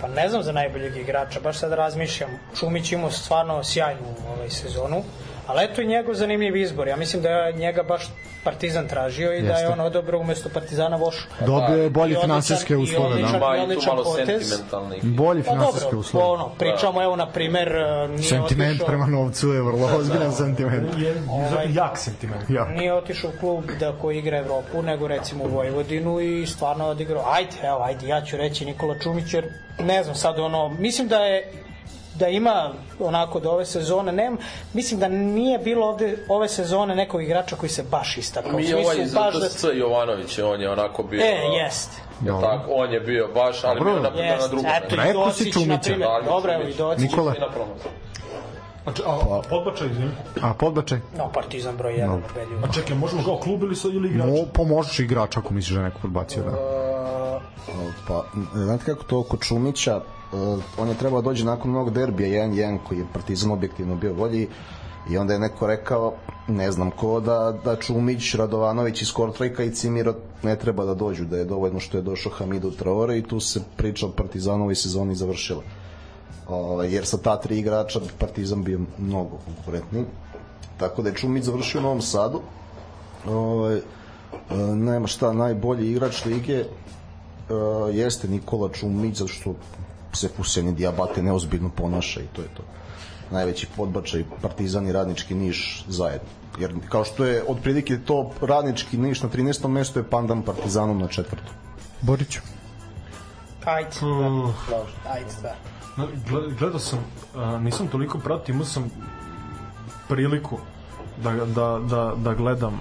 Pa ne znam za najboljeg igrača, baš sad razmišljam. Čumić imao stvarno sjajnu ovaj, sezonu, ali eto i njegov zanimljiv izbor. Ja mislim da je njega baš Partizan tražio i da je Jeste. on odobrao umesto Partizana Vošu. Dobio je I bolje odličan- finansijske i uslove, odličan- da. Ima i tu odličan malo potez. sentimentalnih. Bolje Pa finansijske dobro, uslove. ono, pričamo, evo, na primer, nije Sentiment otišao, prema novcu je vrlo ozbiljan sentiment. Je, je, jak sentiment. Ja. nije otišao u klub da koji igra Evropu, nego recimo u Vojvodinu i stvarno odigrao. Ajde, evo, ajde, ja ću reći Nikola Čumić, jer ne znam sad ono, mislim da je da ima onako do ove sezone, nem, mislim da nije bilo ovde ove sezone nekog igrača koji se baš istakao. Mi smislu, ovaj iz baš da- TSC Jovanović, on je onako bio... E, jest. Jel tako, on je bio baš, ali Dobro. bio na, na Jest, drugom. eto i Docić, na primjer. Da, Dobro, evo i. Docić. Nikola. I na. Znači, a, a podbačaj, izvini. A podbačaj? No, Partizan broj 1 ubedljivo. A čekaj, možemo kao klub ili, sa- ili igrač? Mo, pomožeš igrač ako misliš da je neko podbacio, da. Pa, znate kako to oko Čumića, uh, on je trebao dođe nakon mnogo derbija 1-1 koji je Partizan objektivno bio bolji i onda je neko rekao, ne znam ko, da, da Čumić, Radovanović iz Kortrojka i Cimiro ne treba da dođu, da je dovoljno što je došao Hamidu Traore i tu se priča o Partizanovoj sezoni završila. O, jer sa ta tri igrača Partizan bio mnogo konkurentniji. Tako da je Čumić završio u Novom Sadu. Ovaj, e, nema šta, najbolji igrač lige uh, jeste Nikola Čumić zato što se Fuseni Diabate neozbiljno ponaša i to je to najveći podbačaj Partizan i Radnički Niš zajedno jer kao što je otprilike to Radnički Niš na 13. mestu je pandan Partizanom na četvrtom Boriću. Ajde, Uh, da, ajde, da. Gled- gledao sam, a, nisam toliko pratio, imao sam priliku da, da, da, da gledam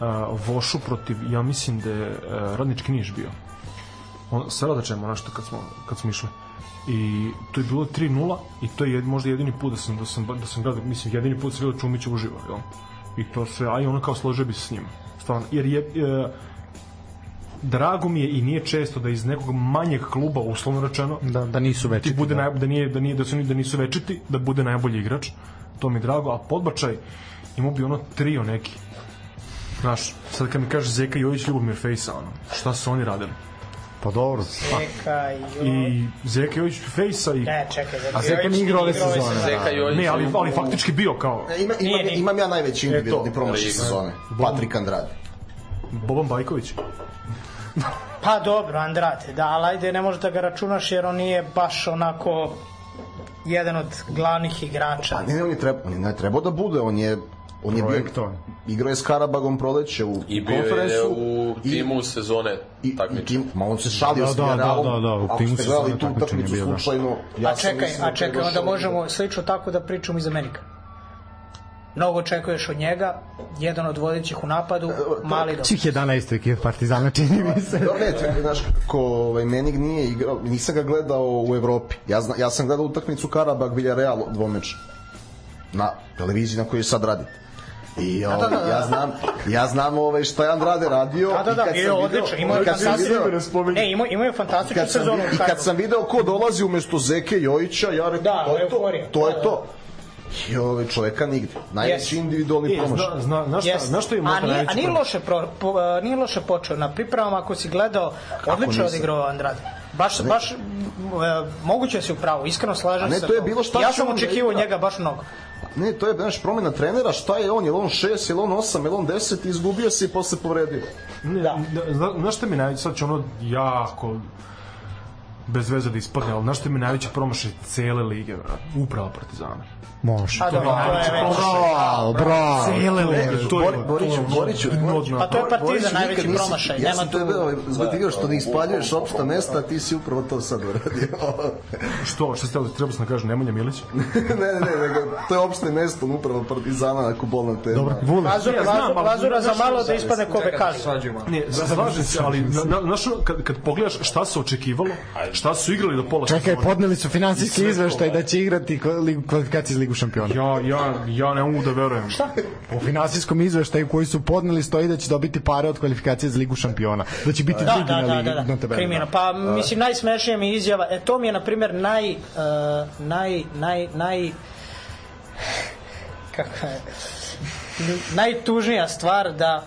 a, Vošu protiv, ja mislim da je a, Radnički Niš bio. On, sa Radačem, nešto kad smo, kad smo išli. I to je bilo 3-0 i to je jed, možda jedini put da sam, da sam, da sam gledao, mislim, jedini put da sam gledao Čumića uživo, jel? I to sve, a i ono kao složio bi se s njim. Stvarno, jer je, e, drago mi je i nije često da iz nekog manjeg kluba, uslovno rečeno, Da, da nisu veći. ti bude naj, da nije da nije da su da nisu večiti, da bude najbolji igrač. To mi je drago, a podbačaj imao bi ono trio neki. Znaš, sad kad mi kaže Zeka Jojić, Ljubomir Fejsa, ono, šta su oni radili? Pa dobro. Zeka i... I Zeka Jojić Fejsa i... Ne, čekaj, Zeka A Zeka nije igrao ove sezone. Zeka Jojić Ne, ali, ali faktički bio kao E, ima, Nije imam, ni- imam ja najveći individualni Eto, promašaj sezone Patrik Andrade Boban Bajković. Pa dobro, Andrate, da, ali ajde, ne možeš da ga računaš jer on nije baš onako jedan od glavnih igrača. a ne, ne, on je treba, on je ne trebao da bude on je on je bio, igrao je s Karabagom proleće u I bio je konferencu u i- timu sezone I, i takmičenja. tim, ma on se šalio Da, s da, generalom. da, da, da, u Ako timu ste sezone gledali tu utakmicu da. slučajno, ja a čekaj, a da čekaj, onda možemo slično tako da pričamo iz Amerika. mnogo očekuješ od njega, jedan od vodećih u napadu, mali doprinos. Svih 11 ekipa Partizana čini mi se. Dobro, ne, to je, znaš, ko ovaj, Menig nije igrao, nisam ga gledao u Evropi. Ja, zna, ja sam gledao utakmicu Karabag Villarreal dvomeč na televiziji na kojoj sad radite. I ovaj, da, da, da. ja znam, ja znam ovaj šta je Andrade radio. Da, da, i da, kad bio je sam video- odličan, imao je sam fantastičnu, video- ne, imao, imao je fantastičnu kad sam, sezonu. I kad sam video ko dolazi umesto Zeke Jojića, ja rekao, Da, to je to, euforija. to je Da, da. to. I ovaj čoveka nigde. Najveći Yes. individualni E, promašaj. zna, zna, znaš šta, Jeste. znaš što je a nije, a nije loše, pro, po, a, nije loše počeo. Na pripremama, ako si gledao, odlično je nisam? odigrao Andrade. Baš, baš m, e, moguće si u pravu, iskreno slažem A ne, se. to je bilo šta ja sam da očekivao njega baš mnogo. Ne, to je znaš, promena trenera, šta je on, je on 6, je on 8, je on 10 i izgubio se i posle povredio. Ne, Da. da. Zna, znaš šta mi najveće, sad će ono jako bez veze da ispadne, ali znaš šta mi najveći promašaj cele lige, vrat? Uprava Partizana. Može. A dobro, to je već... Bravo, bravo. Cele lige, to je... Bor- Boriću, Boriću, Pa to je Partizan najveći promašaj, Ja nema sam tu- tebe ovaj, zgotivio što ne ispaljuješ opšta mesta, ti si upravo to sad uradio. Što, šta ste trebao sam da kažem, Nemanja Milić? ne, ne, ne, nego, to je opšte mesto upravo Partizana, ako bolna tema. Dobro, Vule. Lazura, za malo da ispadne ko Bekali. Ne, slažem se, ali na, na, znaš, kad, kad pogledaš šta se očekivalo, šta su igrali do pola Čekaj, sezone, podneli su finansijski izveštaj da će igrati ligu- kvalifikacije za Ligu šampiona. Ja, ja, ja ne mogu da verujem. Šta? U finansijskom izveštaju koji su podneli stoji da će dobiti pare od kvalifikacije za Ligu šampiona. Da će biti Da, drugi da, na da, ligi. da, na da. tabeli, Kriminal. da. Pa, mislim, najsmešnija mi izjava, e, to mi je, na primjer, naj, uh, naj, naj, kako je, najtužnija stvar da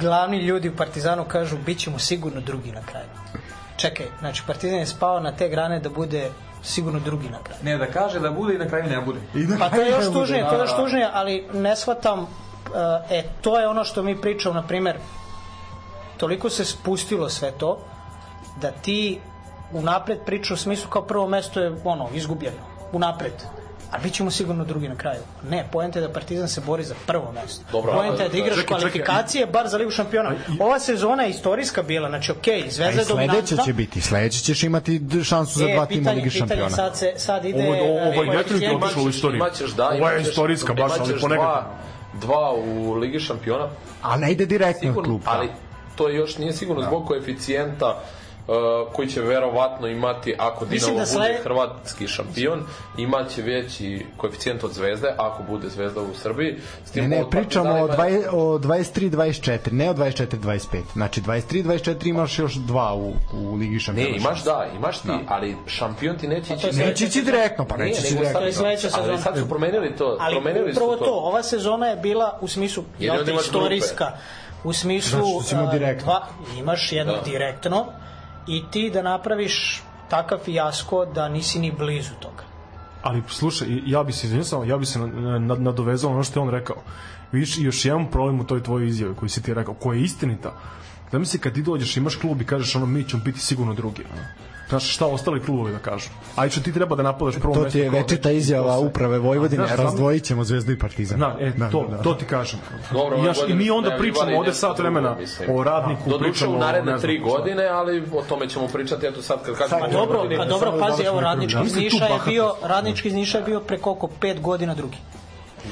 glavni ljudi u Partizanu kažu bit ćemo sigurno drugi na kraju. Čekaj, znači Partizan je spao na te grane da bude sigurno drugi na kraju. Ne, da kaže da bude i na kraju ne bude. Pa to je još tužnije, to je Da, još da. tužnije, ali ne shvatam, uh, e, to je ono što mi pričamo, na primer, toliko se spustilo sve to, da ti unapred priča u smislu kao prvo mesto je ono, izgubljeno, unapred. A bit ćemo sigurno drugi na kraju. Ne, poenta je da Partizan se bori za prvo mesto. Dobro, poenta je da igraš čekaj, čekaj. kvalifikacije bar za Ligu šampiona. Ova sezona je istorijska bila, znači okej, A Zvezda je dominantna. sledeće će biti. Sledeće ćeš imati šansu za E, dva tima pitanje, Lige pitanje, šampiona. sad, se, sad ide... Ovo, ovo, ovo je treba otišlo u istoriju. Imaćeš, da, Ovo je istorijska baš, ali imaćeš po dva, u Ligi šampiona, A ne ide direktno od sigurno, kluba. ali to još nije sigurno zbog koeficijenta uh, koji će verovatno imati ako Dinamo da bude sle- hrvatski šampion imaće veći koeficijent od Zvezde ako bude Zvezda u Srbiji s tim Ne, ne, pričamo o, o 23-24, ne o 24-25. Znači 23-24 imaš još dva u, u Ligi šampiona. Ne, imaš da, imaš ti, ali šampion ti neće ići. to je Neće ići direktno, pa neće ići direktno. To sledeća Ali sad su promenili to, Ali promenili upravo su to. ova sezona je bila u smislu Jedino jel te, da istorijska. U smislu Znači, direktno. Dva, imaš jedno Da. direktno i ti da napraviš takav fijasko da nisi ni blizu toga. Ali slušaj, ja bi se izvinjao, ja bi se na- na- nadovezao na ono što je on rekao. Viš, još jedan problem u toj tvojoj izjavi koji si ti rekao, koja je istinita. Da mi se kad ti dođeš, imaš klub i kažeš ono, mi ćemo biti sigurno drugi. Znaš, šta ostali klubovi da kažu? Aj što ti treba da napadaš prvo To mesto. ti je večita izjava uprave Vojvodine, Znaš, znam- razdvojit ćemo Zvezdu i Partizan. Da, e, to, to ti kažem. Dobro, jaš, I mi onda pričamo ovde sat vremena o radniku, Doduše pričamo u naredne tri godine, ali o tome ćemo pričati eto sad kad kažemo... Pa dobro, godine. pa dobro, samo pazi, evo radnički iz Niša je bio, radnički iz Niša je bio pre koliko, pet godina drugi.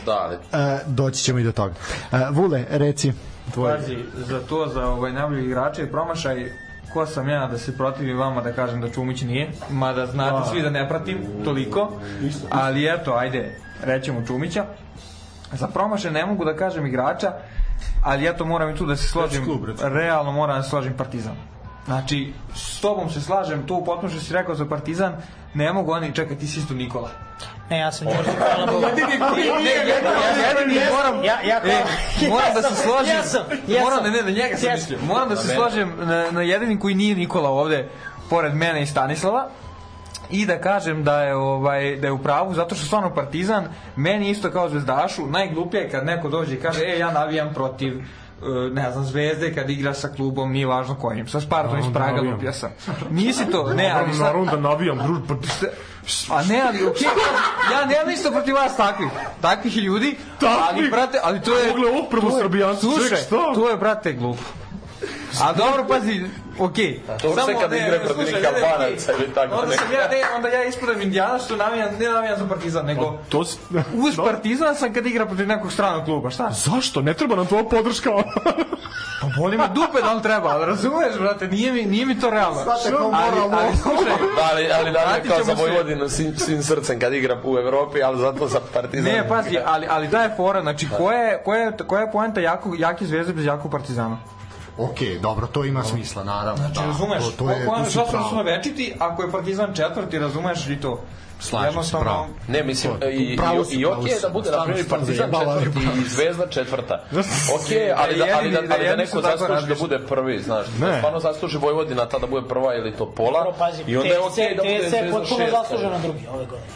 Da, ali E, doći ćemo i do toga. E, Vule, reci, tvoje. Pazi, za to, za ovaj najbolji igrače i promašaj, ko sam ja da se protivim vama da kažem da Čumić nije, mada znate svi da ne pratim toliko, ali eto, ajde, rećemo Čumića. Za promašaj ne mogu da kažem igrača, ali eto moram i tu da se složim, klub, realno moram da se složim Partizan. Znači, s tobom se slažem, to potpuno što si rekao za Partizan, ne mogu oni, čekaj, ti si isto Nikola. Ne, ja sam Đorđe, hvala Bogu. Jedini koji ne, jedini, jedini moram, Ja, ja, e, moram da se složim. Moram da ne, na njega sam mislio. Moram da se složim na, na jedini koji nije Nikola ovde pored mene i Stanislava i da kažem da je ovaj da je u pravu zato što stvarno Partizan meni isto kao zvezdašu najgluplje je kad neko dođe i kaže ej ja navijam protiv ne znam, Zvezde kad igra sa klubom, nije važno kojim. Sa Spartom iz Naravno da Praga navijam. lupio sam. Nisi to, ne, ali sad, naravno da navijam, druž, pa A ne, ali okej, ja nemam ništa protiv vas takvih, takvih ljudi, ali Takvih? brate, ali to je... Pogle, je- Srbijanci, ček, šta? to je, brate, glupo. A dobro, pazi, okej. To sve kad ne, igra protiv nekih ne, ne, Albanaca ili tako Onda sam ja, ne, onda ja ispadam indijanac što navijam, ne navijam za partizan, nego To s... uz partizan sam kad igra protiv nekog stranog kluba, šta? Zašto? Ne treba nam tvoja podrška. Pa boli me dupe da li treba, ali razumeš, brate, nije mi, nije mi to realno. Znate, kao ali, moralno. ali, slušaj, Da, ali, ali da Vratit kao za se. Vojvodinu svim, svim srcem kad igra u Evropi, ali zato za Partizan. ne, pazi, ali, ali da je fora, znači, koja je, koja je, koja je poenta jako, jake zvezde bez jakog partizana? Ok, dobro, to ima smisla, naravno. Znači, da, razumeš, to, to je, ko- ko- tu si zašto pravo. smo večiti, ako je partizan četvrti, razumeš i to. Slažem se, pravo. Ne, mislim, To- i, i, pravo i pravo okej si. da bude, na primjer, Partizan ali četvrti i Zvezda četvrta. Okej, ali, da, ali, da, jedini- da ali da neko su tako zasluži da bude prvi, znaš. Da Ne. stvarno zasluži Vojvodina ta da bude prva ili to pola. Dobro, pazi, I onda je okej da bude TSC je Zvezda potpuno šesta. zaslužena drugi ove godine.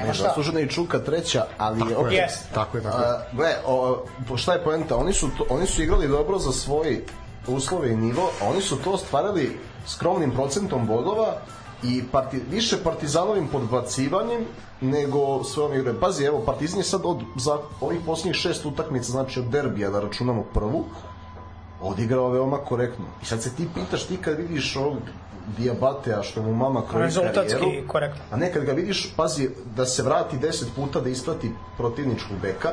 Nema šta. Zaslužena je i Čuka treća, ali opet... Jeste. Tako je, tako je. A, gle, o, šta je poenta? Oni su, to, oni su igrali dobro za svoj uslove i nivo, a oni su to ostvarili skromnim procentom bodova i parti, više partizanovim podbacivanjem nego svojom igre. Pazi, evo, Partizan je sad od, za ovih posljednjih šest utakmica, znači od derbija da računamo prvu, odigrao veoma korektno. I sad se ti pitaš, ti kad vidiš ovog Diabatea što mu mama kroji Rezultatski karijeru, korektno. a ne kad ga vidiš, pazi, da se vrati 10 puta da isplati protivničku beka,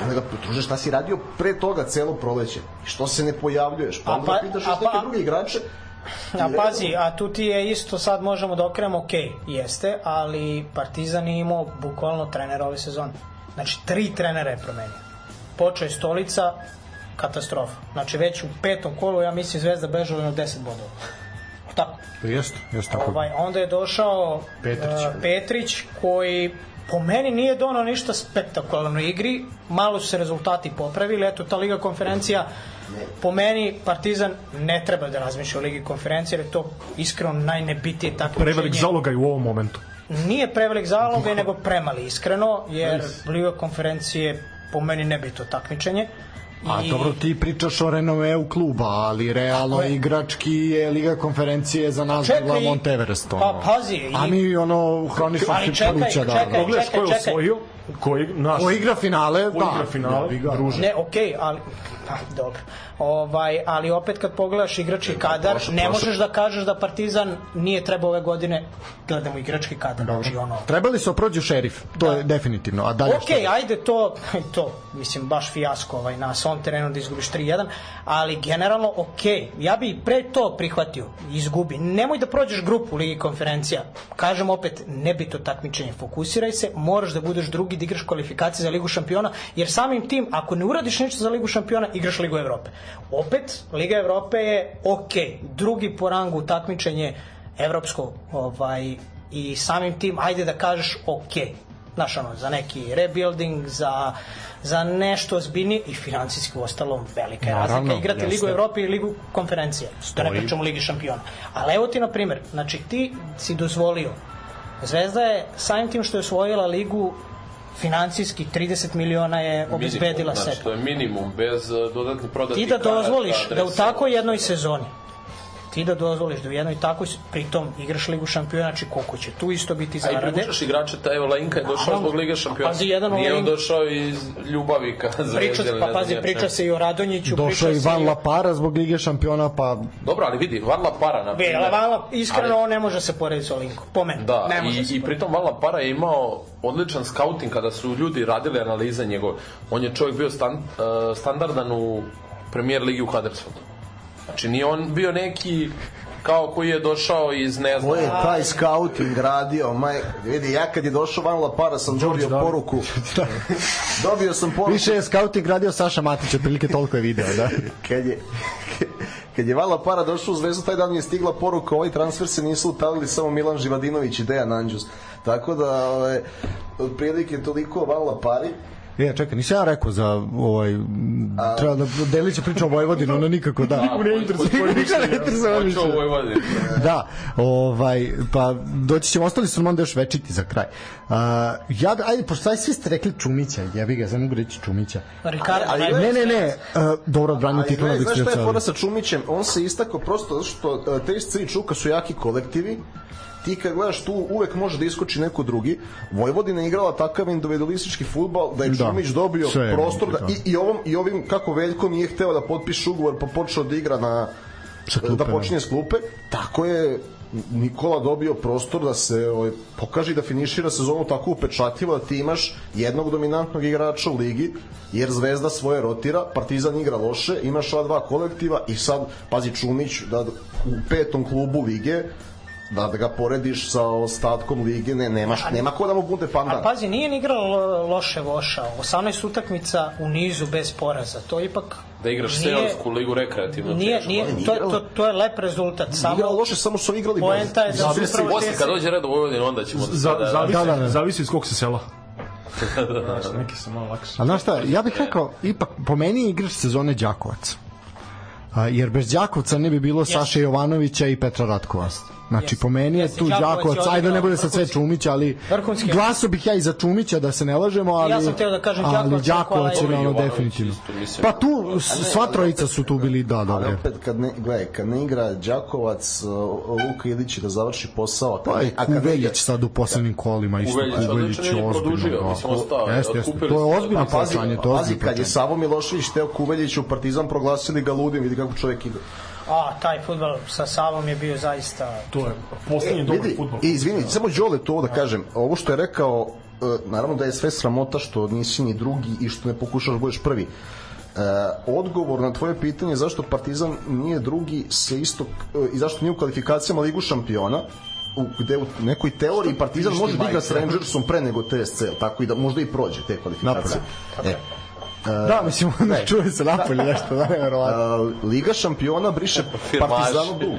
i onda ga potruže šta si radio pre toga celo proleće. I što se ne pojavljuješ? Pa onda pa- pa, pitaš a još neke pa- druge igrače. A pazi, a tu ti je isto sad možemo da okrenemo, ok, jeste, ali Partizan je imao bukvalno trenera ove sezone. Znači, tri trenera je promenio. Počeo je Stolica, katastrofa. Znači, već u petom kolu, ja mislim, Zvezda bežala na 10 bodova. Tako. Jeste, jeste tako. Ovaj, onda je došao Petrić. e, Petrić koji po meni nije donao ništa spektakularno igri, malo su se rezultati popravili, eto ta Liga konferencija po meni Partizan ne treba da razmišlja o Ligi konferencije jer je to iskreno najnebitije takmičenje. Prevelik zalogaj u ovom momentu. Nije prevelik zalogaj, nego premali iskreno, jer Liga konferencije po meni nebito takmičenje. A I- dobro, ti pričaš o renomeu kluba, ali realno je. igrački je Liga konferencije za nas Čekaj, bila Monteverest. Ono. pa, pazi, i- A mi ono hronično se čekaj, poruća da. čekaj, Pogledaš ko je čekaj. Koji naš... Ko igra finale, Ko da. igra finale, ga. druže. Ne, okej, ali pa, dobro. Ovaj, ali opet kad pogledaš igrački kadar, prošlo- ne prošlo- možeš da kažeš da Partizan nije trebao ove godine gledamo igrački kadar, znači ono Trebali su prođu šerif, to je definitivno. A dalje Ok, šta? ajde to, to, mislim, baš fijasko ovaj, na svom terenu da izgubiš 3-1, ali generalno ok, ja bi pre to prihvatio, izgubi. Nemoj da prođeš grupu Ligi konferencija. Kažem opet, nebito takmičenje, fokusiraj se, moraš da budeš drugi, da igraš kvalifikacije za Ligu šampiona, jer samim tim, ako ne uradiš ništa za Ligu šampiona, igraš Ligu Evrope. Opet, Liga Evrope je ok, drugi po rangu takmičenje evropsko, ovaj, i samim tim, ajde da kažeš ok, znaš ono, za neki rebuilding, za, za nešto ozbiljnije i financijski u ostalom velika je Naravno, razlika igrati jeste. Ligu Evrope i Ligu konferencije. Da ne pričamo Ligi šampiona. Ali evo ti na primjer, znači ti si dozvolio Zvezda je samim tim što je osvojila ligu financijski 30 miliona je obezbedila Minimum, sebi. Znači, to je minimum, bez uh, dodatnih prodatih Ti da dozvoliš da u tako jednoj sezoni ti da dozvoliš da u jednoj takvoj pritom igraš ligu šampiona, znači koliko će tu isto biti A i zarade. privučaš igrača, ta evo Lainka je došao zbog Lige šampiona. Pazi, jedan Nije on došao iz ljubavi ka Priča, pa pazi, priča se i o Radonjiću, Došao priča i se Van. Lapara zbog Lige šampiona, pa Dobro, ali vidi, Varla Para, na primjer. Vala, iskreno, ali- on ne može se porediti sa Olinkom. Po meni. Da, ne može i, i pritom Varla Para je imao odličan scouting kada su ljudi radili analize njegove. On je čovjek bio stan, uh, standardan u premijer ligi u Huddersfieldu. Znači nije on bio neki kao koji je došao iz ne znam Ko je taj scouting radio, maj, vidi, ja kad je došao Van Lapara sam dobio David. poruku. dobio sam poruku. više je scouting radio Saša Matić, otprilike toliko je video, da. kad je kad je Vala Para došao u Zvezdu, taj dan mi je stigla poruka, ovaj transfer se nisu utalili samo Milan Živadinović i Dejan Anđus. Tako da, ove, otprilike toliko o Vala Pari. Je, čekaj, nisam ja rekao za ovaj treba da Delić je pričao o Vojvodinu, ono nikako da. ne interesuje Ne interesuje u Vojvodini. Da, ovaj, pa doći ćemo, ostali su nam onda još večiti za kraj. Uh, ja, da- ajde, pošto svi ste rekli Čumića, jebi ga, znam mogu reći Čumića. Ricardo, Ali- Ne, ne, ne, uh, dobro, odbranio titula gledaj, znaš šta je fora sa Čumićem? On se istakao prosto zato što e, te i Čuka su jaki kolektivi, ti kad gledaš tu uvek može da iskoči neko drugi. Vojvodina je igrala takav individualistički futbal da je Da. Čumić dobio Sve je prostor da, moguće, i, i, ovom, i ovim kako Veljko nije hteo da potpiše ugovor pa počeo da igra na klupe, da počinje s klupe, tako je Nikola dobio prostor da se ovaj, pokaže i da finišira sezonu tako upečatljivo da ti imaš jednog dominantnog igrača u ligi, jer Zvezda svoje rotira, Partizan igra loše, imaš ova dva kolektiva i sad, pazi Čumić, da u petom klubu lige da, da ga porediš sa ostatkom lige, ne, nemaš, nema ko da mu bude A pandan. pazi, nije ni igrao lo- loše Voša. 18 utakmica u nizu bez poraza. To ipak Da igraš nije- seniorsku ligu rekreativno Nije, teško. nije, to, to, to je lep rezultat. Samo Igrao loše, samo su igrali Poenta je da su Zavisi- upravo Posle, kad dođe red u Vojvodinu, onda ćemo... Za, da, zavisi, Da, da, da. zavisi iz kog se sela. Znaš, neki su malo lakše. A znaš šta, ja bih rekao, ipak po meni je igrač sezone Đakovac. A, jer bez Đakovca ne bi bilo Saše Jovanovića i Petra Ratkova. Znači, po meni je tu Đakovac je ajde ne bude sad sve Čumić, ali vrhunski. glaso bih ja i za Čumića, da se ne lažemo, ali, Ja sam hteo da kažem ali Đakovac, je je ono definitivno. Pa tu, sva trojica su tu bili, da, Ali dobre. opet, kad ne, gledaj, kad ne igra Đakovac, Luka Ilić da završi posao. Pa igra- Kuveljić sad u poslednjim kolima, isto Kuveljić, je je ozbiljno. je, Jeste, jeste, to je ozbiljno pazi, plaćanje, je pazi, kad je. Savo Milošević teo Kuveljić u Partizan proglasili ga ludim, vidi kako čovjek igra. A, taj futbal sa Savom je bio zaista... To je poslednji dobar Vidi, futbol. i izvini, samo Đole to da kažem, ovo što je rekao, e, naravno da je sve sramota što nisi ni drugi i što ne pokušaš da budeš prvi. E, odgovor na tvoje pitanje zašto Partizan nije drugi se isto e, i zašto nije u kvalifikacijama Ligu šampiona u, gde u nekoj teoriji Partizan može da igra s Rangersom pre nego TSC, tako i da možda i prođe te kvalifikacije. E, Da, mislim, ne, čuje se napolje nešto, da, nevjerovatno. Liga šampiona briše Firmaši. Partizanu dug.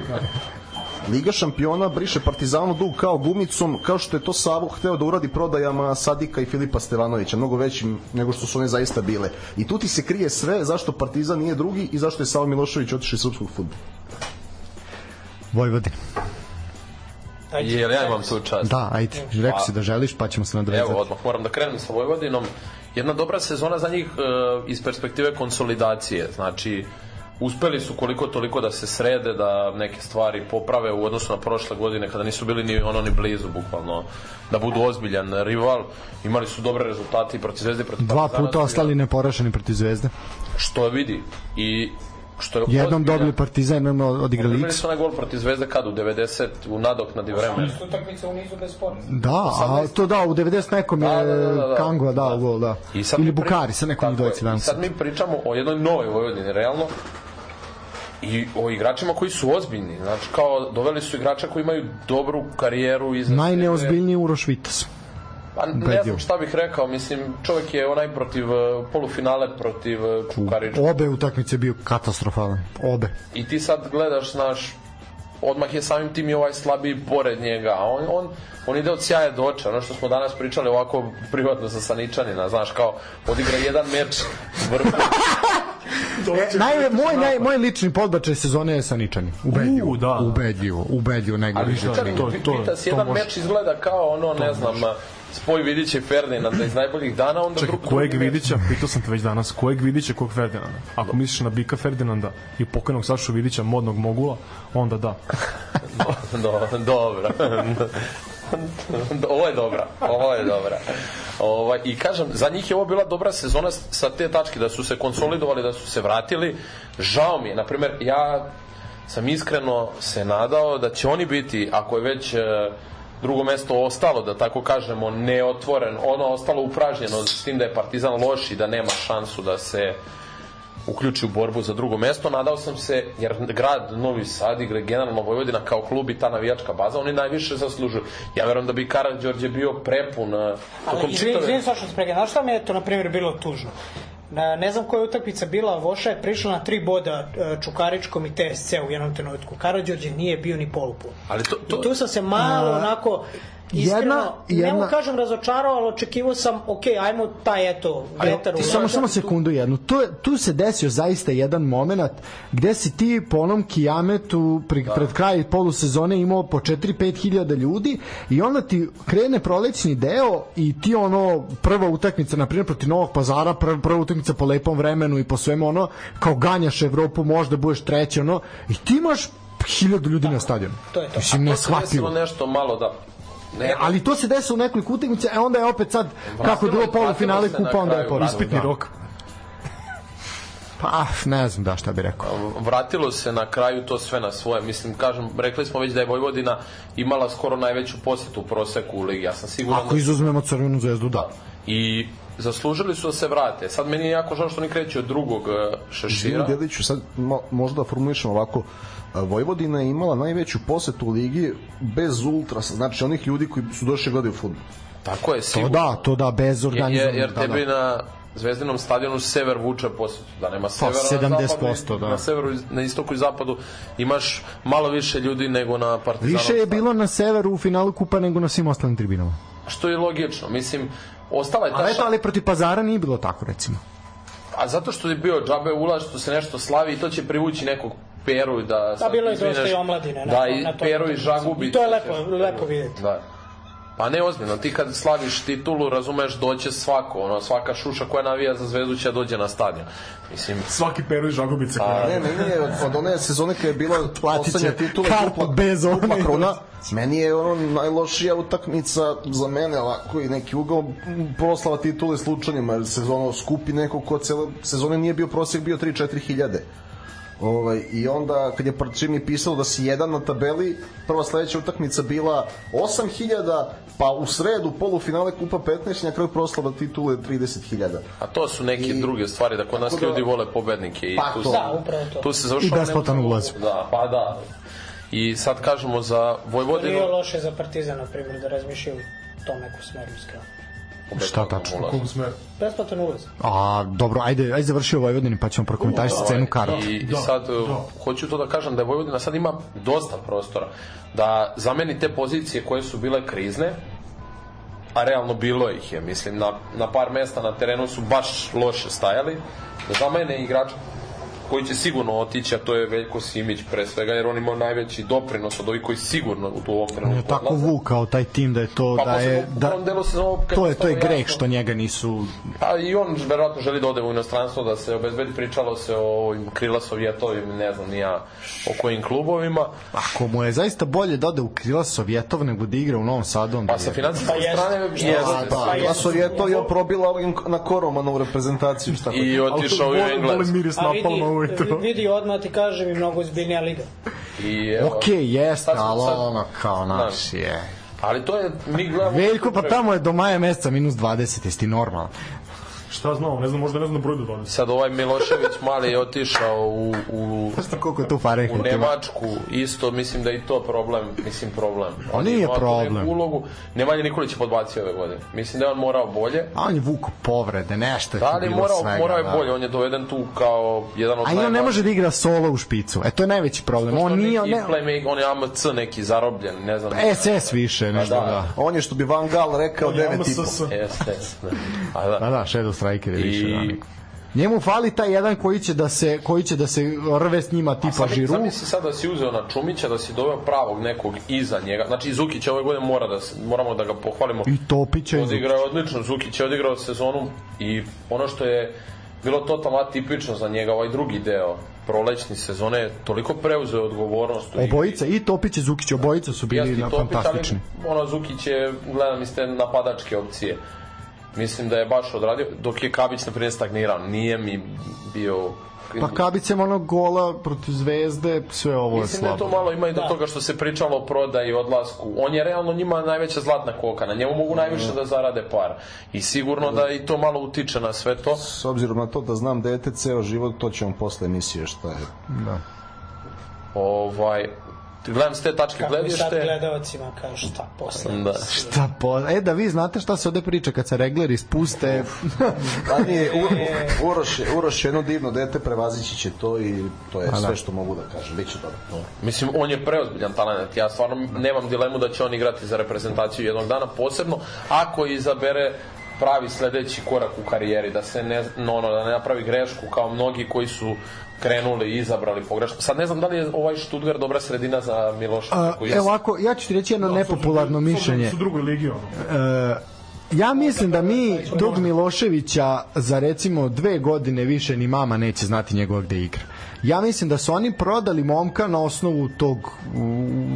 Liga šampiona briše Partizanu dug kao gumicom, kao što je to Savo hteo da uradi prodajama Sadika i Filipa Stevanovića, mnogo većim nego što su one zaista bile. I tu ti se krije sve zašto Partizan nije drugi i zašto je Savo Milošević otišao iz srpskog futbola. Vojvodin. Ajde, Jer ja imam tu čast. Da, ajde, rekao si da želiš, pa ćemo se nadvezati. Evo, odmah moram da krenem sa Vojvodinom. Jedna dobra sezona za njih e, iz perspektive konsolidacije. Znači, uspeli su koliko toliko da se srede, da neke stvari poprave u odnosu na prošle godine kada nisu bili ni ono ni blizu bukvalno da budu ozbiljan rival. Imali su dobre rezultate i protiv Zvezde protiv Dva puta ostali neporašeni protiv Zvezde. Što vidi i što je Jednom dobili Partizan, jednom odigrali X. su onaj gol protiv Zvezde kad u 90 u nadoknadi vremena. Utakmica u nizu bez poraza. Da, a to da, u 90 nekom je Da, da, da, da, da. Kangova dao gol, da. I sad Ili Bukari, sa nekom dvojici I danas. sad mi pričamo o jednoj novoj Vojvodini, realno, i o igračima koji su ozbiljni. Znači, kao, doveli su igrača koji imaju dobru karijeru. Najneozbiljniji Uroš Vitas. Pa ne znam šta bih rekao, mislim, čovjek je onaj protiv eh, polufinale protiv eh, Čukariča. Obe utakmice bio katastrofalan. Obe. I ti sad gledaš, znaš, odmah je samim tim i ovaj slabiji pored njega, a on, on, on ide od sjaja do oča, ono što smo danas pričali ovako privatno sa Saničanina, znaš, kao odigra jedan meč vrhu, E, naj, moj, naj, moj lični podbačaj sezone je Saničani. Ubedljivo. U, da. Ubedljivo, ubedljivo nego. Ali to- to- to jedan može. meč izgleda kao ono, ne znam, spoj Vidića i Ferdinanda iz najboljih dana, onda Čekaj, drugi kojeg Vidića, pitao sam te već danas, kojeg Vidića, kog Ferdinanda? Ako misliš na Bika Ferdinanda i pokojnog Sašu Vidića, modnog mogula, onda da. Do, dobro. ovo je dobra, ovo je dobra. Ovaj, I kažem, za njih je ovo bila dobra sezona sa te tačke, da su se konsolidovali, da su se vratili. Žao mi je, na primjer, ja sam iskreno se nadao da će oni biti, ako je već e, drugo mesto ostalo, da tako kažemo, neotvoren, ono ostalo upražnjeno s tim da je Partizan loš i da nema šansu da se uključi u borbu za drugo mesto. Nadao sam se, jer grad Novi Sad i generalno Vojvodina kao klub i ta navijačka baza, oni najviše zaslužuju. Ja verujem da bi Karadžorđe bio prepun uh, tokom Ali, izvini, čitave... izvini, Saša, sprega, znaš šta mi je to, na primjer, bilo tužno? Na, ne znam koja je utakmica bila, Voša je prišla na tri boda e, Čukaričkom i TSC u jednom trenutku. Karađorđe nije bio ni polupun. Ali to, To, to, tu sam se malo onako iskreno, jedna- ne jedna- mogu kažem razočarao, ali očekivao sam, ok, ajmo taj eto, vetar u Ti samo samo sekundu jednu. Tu, je- tu se desio zaista jedan moment gde si ti po onom kijametu pri, pred kraj polusezone imao po 4-5 hiljada ljudi i onda ti krene prolećni deo i ti ono prva utakmica na primjer protiv Novog Pazara prva, prva utakmica po lepom vremenu i po svemu ono kao ganjaš Evropu možda budeš treći ono i ti imaš hiljadu ljudi na stadionu. to je to. Mislim, neshvatljivo. desilo nešto malo da... Ne, E, ali to se desilo u nekoliko utakmica, e onda je opet sad kako je bilo Vratilo- polufinale kupa, onda je kraju, porastao. Ispitni Da. rok. Pa, ne znam da šta bi rekao. vratilo se na kraju to sve na svoje. Mislim, kažem, rekli smo već da je Vojvodina imala skoro najveću posetu u proseku u ligi. Ja sam siguran Ako izuzmemo Crvenu zvezdu, da. I zaslužili su da se vrate. Sad meni je jako žao što oni kreću od drugog e, šešira. Izvini, Dediću, sad mo, možda formulišem ovako, a, Vojvodina je imala najveću posetu u ligi bez ultrasa, znači onih ljudi koji su došli gledaju fudbal. Tako je, To sigurno. da, to da, bez Jer, organizovanog. jer da, tebi da. na Zvezdinom stadionu sever vuče posetu, da nema severa na 70%, zapadu, da. na severu, na istoku i zapadu imaš malo više ljudi nego na Partizanu. Više je bilo na severu u finalu kupa nego na svim ostalim tribinama. Što je logično, mislim, ostala je ta Ali eto, ali protiv Pazara nije bilo tako, recimo. A zato što je bio džabe ulaz, što se nešto slavi i to će privući nekog Peru i da... Da, bilo je izvineš, dosta i omladine. na Da, to- i na toj Peru i utakmici. Žagubi. I to je lepo, lepo vidjeti. Da. Pa ne ozbiljno, ti kad slaviš titulu, razumeš, doće svako, ono, svaka šuša koja navija za zvezdu će dođe na stadion. Mislim, Svaki peru i žagubice. A, Ne, meni je od, od one sezone kada je bila poslednja titula kartu dupla, bez dupla kruna, meni je ono najlošija utakmica za mene, ovako i neki ugao proslava titule slučajnjima, jer sezono skupi neko ko cele sezone nije bio prosjek, bio 3-4 hiljade. Ovaj, I onda, kad je je pisalo da si jedan na tabeli, prva sledeća utakmica bila 8000, pa u sredu polufinale kupa 15, na kraju proslava titule 30.000. a to su neke I- druge stvari, da kod nas da- ljudi vole pobednike i Pa tu, to. Da, upravo to. tu se završava... I besplatan ulaz. Da, pa da. I sad kažemo za Vojvodinu... Nije loše za Partizan, na primjer, da razmišljaju u tom nekom smeru iskreno. Šta tačno? Kogu smer. Besplatan ulaz. A, dobro, ajde, ajde završio Vojvodini pa ćemo prokomentarisati cenu karata. I, i Da, sad uh, da. hoću to da kažem da je Vojvodina sad ima dosta prostora da zameni te pozicije koje su bile krizne a realno bilo ih je mislim na, na par mesta na terenu su baš loše stajali da zamene igrača koji će sigurno otići, a to je Veljko Simić pre svega, jer on ima najveći doprinos od ovih koji sigurno u tu ovom On trenutku je tako vukao taj tim da je to Pa da posebno je da delu sezone kad to je to je greh što njega nisu Pa i on verovatno želi da ode u inostranstvo, da se obezbedi, pričalo se o ovim krila Sovjetovim, ne znam, nija o kojim klubovima. ako mu je zaista bolje da ode u krila Sovjetov nego da igra u Novom Sadu onda Pa sa je- financijske Pa strane Da, jeste. da. Pa Ja jeste. Sovjeto je probila na Koromanovu reprezentaciju, šta I otišao u Volim Englesku. miris A napalma ujutro. vidi, vidi odmah ti kažem i mnogo zbiljnija liga. I, evo, Okej, jeste, ali sad- ono kao naš Znaš, je. Ali to je, mi gledamo... Veljko, pa tamo je do maja meseca minus 20, jesi ti normalan? Šta znamo, ne znam, možda ne znam broj do 20. Sad ovaj Milošević mali je otišao u, u, Znaš koliko je tu u Fahrenheit? Nemačku, isto mislim da je i to problem, mislim problem. On On nije tu problem. neku Ulogu. Nemanja Nikolić je podbacio ove godine. Mislim da je on morao bolje. A on je vuko povrede, nešto je Da, tu ali bilo morao, svega. morao je da. bolje, on je doveden tu kao jedan od A i on ne može da igra solo u špicu. E, to je najveći problem. Pošto On nije... neki Ne, playmaker, on je AMC neki zarobljen, ne znam. SS više, nešto da. da. On je što bi Van Gaal rekao On je 9,5. AMSS. Jeste, jeste. A da. Da, da, Shadow Striker je I- više. Da. Njemu fali taj jedan koji će da se koji će da se rve s njima tipa Sad, Žiru. sad da si uzeo na Čumića, da si doveo pravog nekog iza njega. Znači, Zukić ove godine mora da se, moramo da ga pohvalimo. I Topića i Odigrao je odlično, Zukić je odigrao sezonu i ono što je bilo totalno atipično za njega, ovaj drugi deo prolećni sezone, je toliko preuzeo odgovornost. Obojica i Topić i Zukić, obojica su bili na i Topić, ali fantastični. ono Zukić je, gledam iz te napadačke opcije. Mislim da je baš odradio, dok je Kabić na primjer stagnirao. Nije mi bio... Pa kabicem onog gola protiv Zvezde, sve ovo je Mislim da je slabo. to malo ima i do toga što se pričalo o prodaji i odlasku. On je realno njima najveća zlatna koka, na njemu mogu najviše da zarade para. I sigurno da i to malo utiče na sve to. S obzirom na to da znam dete ceo život, to ćemo posle emisije šta je. Da. Ovaj, gledam s te tačke Kako mi sad gledište. gledalcima kaže šta posle. Da. Šta po... E, da vi znate šta se ovde priča kad se regleri spuste. A nije, U- Uroš, je, Uroš je jedno divno dete, prevazići će to i to je sve što mogu da kažem. Biće dobro. Mislim, on je preozbiljan talent. Ja stvarno nemam dilemu da će on igrati za reprezentaciju jednog dana, posebno ako izabere pravi sledeći korak u karijeri, da se ne, no, no, da ne napravi grešku kao mnogi koji su krenuli i izabrali pogrešno. Sad ne znam da li je ovaj Stuttgart dobra sredina za Miloša. A, evo ovako, ja ću ti reći jedno nepopularno mišljenje. Su drugoj ligi, ono. E, ja mislim da mi tog Miloševića za recimo dve godine više ni mama neće znati njegova gde igra. Ja mislim da su oni prodali momka na osnovu tog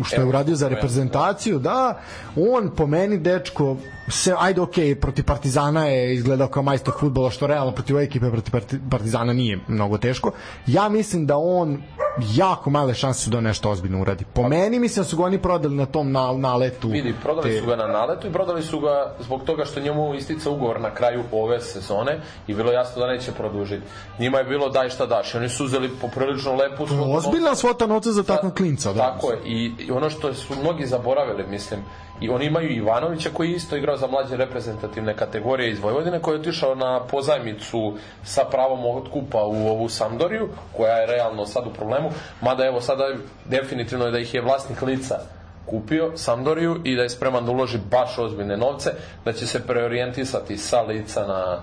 što je uradio za reprezentaciju, da, on po meni dečko se, ajde ok, protiv Partizana je izgledao kao majstor futbola, što realno protiv ove ekipe protiv Parti- Partizana nije mnogo teško. Ja mislim da on jako male šanse da nešto ozbiljno uradi. Po meni mislim da su ga oni prodali na tom na, naletu. Vidi, prodali te- su ga na naletu i prodali su ga zbog toga što njemu istica ugovor na kraju ove sezone i bilo jasno da neće produžiti. Njima je bilo daj šta daš oni su uzeli poprilično lepu svotu Ozbiljna svota novca za takvog klinca. Da. Tako je. I, I ono što su mnogi zaboravili, mislim, i oni imaju Ivanovića koji je isto igrao za mlađe reprezentativne kategorije iz Vojvodine, koji je otišao na pozajmicu sa pravom otkupa u ovu Sampdoriju, koja je realno sad u problemu, mada evo sada definitivno je da ih je vlasnik lica kupio Sampdoriju i da je spreman da uloži baš ozbiljne novce, da će se preorijentisati sa lica na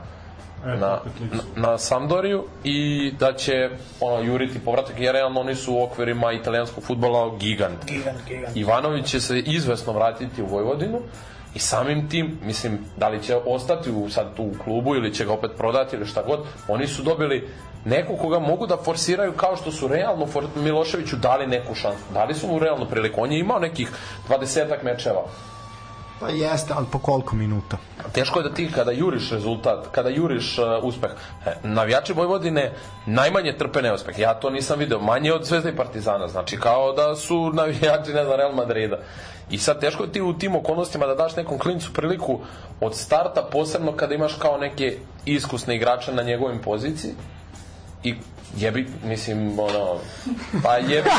na, na, na Sampdoriju i da će ono, juriti povratak jer realno oni su u okvirima italijanskog futbola gigant. Gigant, gigant. Ivanović će se izvesno vratiti u Vojvodinu i samim tim, mislim, da li će ostati u, sad tu u klubu ili će ga opet prodati ili šta god, oni su dobili neko koga mogu da forsiraju kao što su realno for, Miloševiću dali neku šansu. Dali su mu realnu priliku. On je imao nekih 20 mečeva. Pa jeste, ali po koliko minuta? Teško je da ti kada juriš rezultat, kada juriš uh, uspeh, e, navijači Vojvodine najmanje trpe neuspeh. Ja to nisam video, manje od Zvezda i Partizana, znači kao da su navijači, ne znam, Real Madrida. I sad teško je ti u tim okolnostima da daš nekom klincu priliku od starta, posebno kada imaš kao neke iskusne igrače na njegovim poziciji i jebi, mislim, ono, pa jebi,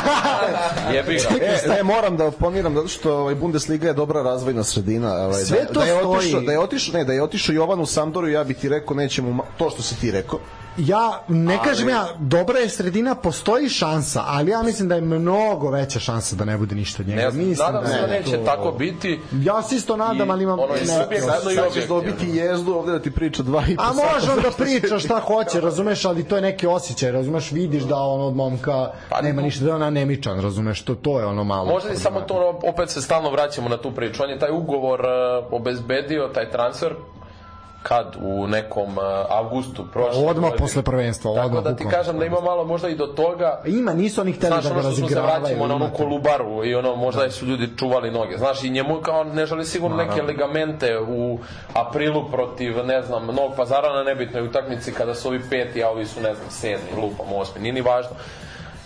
jebi ga. E, ne, moram da oponiram zato što ovaj Bundesliga je dobra razvojna sredina, ovaj Sve da, to da je stoji. otišao, da je otišao, ne, da je otišao Jovan u Sampdoru, ja bih ti rekao nećemo to što si ti rekao. Ja ne kažem ja, dobra je sredina, postoji šansa, ali ja mislim da je mnogo veća šansa da ne bude ništa od njega. Ne znam, mislim nadam se da neće to- tako biti. Ja se isto nadam, I ali imam... ono je ne, subjektivno i Sad ćeš dobiti jezdu ovde da ti priča dva i po A može on da priča šta hoće, razumeš, ali to je neki osjećaj, razumeš, vidiš da on od momka Pa, nema ne- ništa, da je on anemičan, razumeš, to, to je ono malo. Možda i samo to, opet se stalno vraćamo na tu priču. On je taj ugovor uh, obezbedio, taj transfer, kad u nekom uh, avgustu prošle Odmah godine. posle prvenstva, Tako odmah da ti kažem da ima malo možda i do toga Ima, nisu oni hteli Znaš, da ga ono smo se razigravaju. vraćamo na onu kolubaru i ono, možda su ljudi čuvali noge. Znaš, i njemu kao ne želi sigurno neke ligamente u aprilu protiv, ne znam, Novog pazara na nebitnoj utakmici kada su ovi peti, a ovi su, ne znam, sedmi, lupam, osmi, nije ni važno.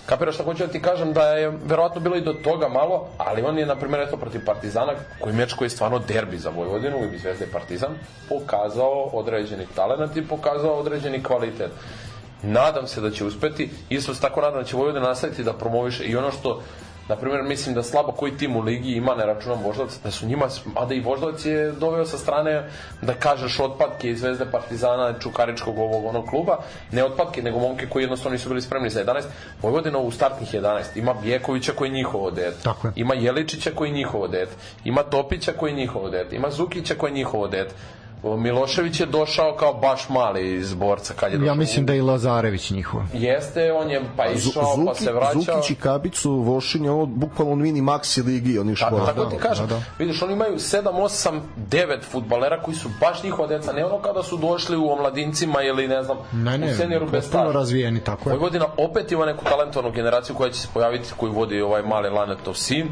Kapiraš šta hoću da ti kažem da je verovatno bilo i do toga malo, ali on je, na primjer, eto protiv Partizana, koji meč koji je stvarno derbi za Vojvodinu, ili Zvezda i Partizan, pokazao određeni talent i pokazao određeni kvalitet. Nadam se da će uspeti, isto se tako nadam da će Vojvodina nastaviti da promoviše i ono što Na primjer, mislim da slabo koji tim u ligi ima, ne računam Voždovac, da su njima, a da i Voždovac je doveo sa strane, da kažeš, otpadke iz Zvezde Partizana, Čukaričkog ovog onog kluba, ne otpadke, nego momke koji jednostavno nisu bili spremni za 11. Vojvodina u startnih 11. Ima Bjekovića koji je njihovo dete. Tako je. Ima Jeličića koji je njihovo dete. Ima Topića koji je njihovo dete. Ima Zukića koji je njihovo dete. O, Milošević je došao kao baš mali iz borca kad je došao. Ja mislim da je i Lazarević njihov. Jeste, on je pa išao, pa Zuki, se vraćao. Zukić i Kabić su Vošin, ovo bukvalno mini maxi ligi, oni Tako, škola. tako ti kažem, da, da. vidiš, oni imaju 7, 8, 9 futbalera koji su baš njihova deca, ne ono kada su došli u omladincima ili ne znam, Ne, ne, u senioru bez staža. razvijeni, tako je. Vojvodina opet ima neku talentovanu generaciju koja će se pojaviti, koju vodi ovaj mali Lanetov sin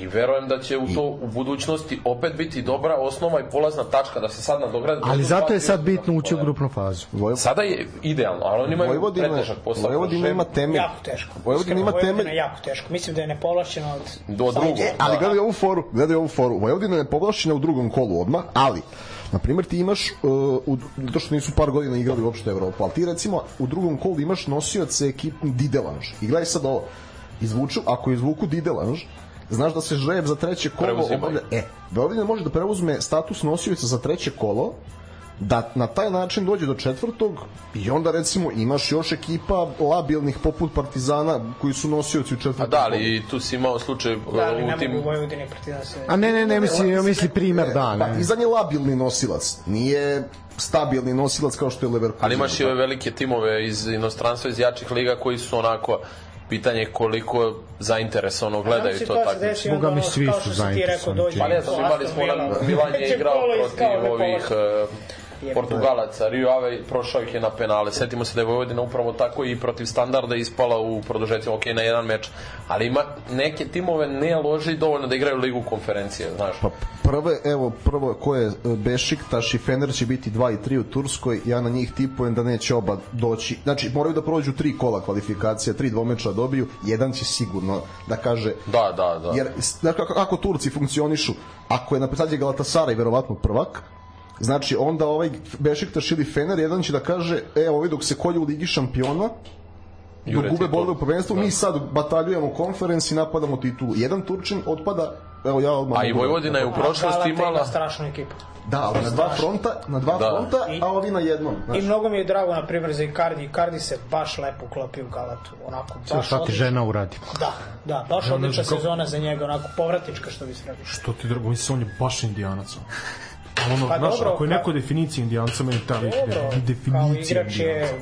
i verujem da će u to u budućnosti opet biti dobra osnova i polazna tačka da se sad nadogradi. Ali zato je sad bitno ući u grupnu fazu. Voj- Sada je idealno, ali oni imaju Vojvodina, pretežak posao. Vojvodina ima temelj. Jako teško. Vojvodina ima Vojvodina temelj. je jako teško. Mislim da je nepovlašćena od... do drugog. E, ali gledaj ovu foru, gledaj ovu foru. Vojvodina je povlašćena u drugom kolu odmah, ali na primjer ti imaš uh, u, zato što nisu par godina igrali uopšte Evropu, ali ti recimo u drugom kolu imaš nosioce ekip Didelanž. I gledaj sad ovo. Izvuču, ako izvuku Didelanž, znaš da se žreb za treće kolo obavlja. E, Vojvodina može da preuzme status nosioca za treće kolo, da na taj način dođe do četvrtog i onda recimo imaš još ekipa labilnih poput Partizana koji su nosioci u četvrtom A da, kolu. ali i tu si imao slučaj Da, ali u tim... Partizan se... A ne, ne, ne, misli, ja misli primer, da, Pa ne. Izan je labilni nosilac, nije stabilni nosilac kao što je Leverkusen. Ali imaš i ove velike timove iz inostranstva, iz jačih liga koji su onako pitanje je koliko zainteresovano gledaju to takmičenje. Boga mi svi su zainteresovani Pa ne znam, imali smo na Milan je igrao protiv ovih uh. Portugalaca, Rio Ave prošao ih je na penale. Setimo se da je Vojvodina upravo tako i protiv standarda ispala u produžetku, ok, na jedan meč. Ali ima neke timove ne loži dovoljno da igraju ligu konferencije, znaš. Pa prve, evo, prvo ko je e, Bešiktaš i Fener će biti 2 i 3 u Turskoj, ja na njih tipujem da neće oba doći, znači moraju da prođu tri kola kvalifikacija, tri dvomeča dobiju, jedan će sigurno da kaže Da, da, da. Jer, znaš kako, kako Turci funkcionišu, ako je na sad je Galatasaray verovatno prvak, znači onda ovaj Bešiktaš ili Fener, jedan će da kaže, e, ovaj dok se kolje u Ligi šampiona, dok gube borbe u prvenstvu, mi sad bataljujemo konferens i napadamo titulu. Jedan Turčin otpada, evo ja odmah... A i da- Vojvodina je u prošlosti imala... strašnu ekipu. Da, ali na dva fronta, na dva Da. fronta, I- a ovi na jednom. I Znaš. mnogo mi je drago, na primjer, za Icardi. Icardi se baš lepo uklopio u Galatu. Onako, baš Šta ti odlično. žena uradi? Da, da, baš Ja odlična sezona za njega, onako povratnička što bi se rekao. Što ti drago, mislim, on je baš indijanac. Ono, Pa znaš, dobro, ako je neko definicija indijanca, meni ta kao definicija igrač je... indijanca.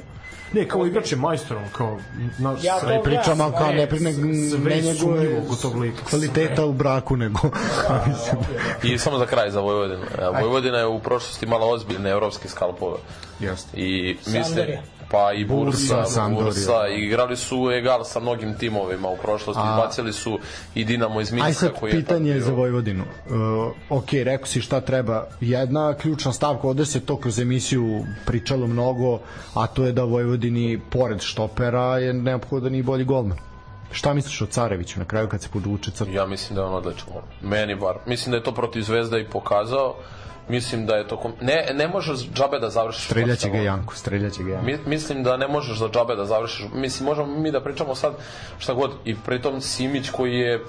Ne, kao igrač je majstor, on kao, znaš, Ja sve- Pričam, ali kao Ne, ne, pri- ne, njegove sumnjivo kod tog lika. kvaliteta u braku, nego... I samo za kraj za Vojvodinu. Vojvodina je u prošlosti imala ozbiljne evropske skalpove. Jeste. I mislim. Pa i Bursa, Bursa. Bursa, i igrali su egal sa mnogim timovima u prošlosti, A- izbacili su i Dinamo iz Aj Minska sad koji je pitanje za bio- Vojvodinu. Uh, ok, rekao si šta treba. Jedna ključna stavka, ovde se to kroz emisiju pričalo mnogo, a to je da Vojvodini, pored štopera, je neophodan i bolji golman. Šta misliš o Careviću na kraju kad se podvuče crta? Ja mislim da je on odličan. Meni bar. Mislim da je to protiv Zvezda i pokazao. Mislim da je to... Kom... Ne, ne možeš džabe da završiš. Streljaće ga Janko, streljaće ga Janko. Mi, mislim da ne možeš za džabe da završiš. Mislim, možemo mi da pričamo sad šta god. I pritom Simić koji je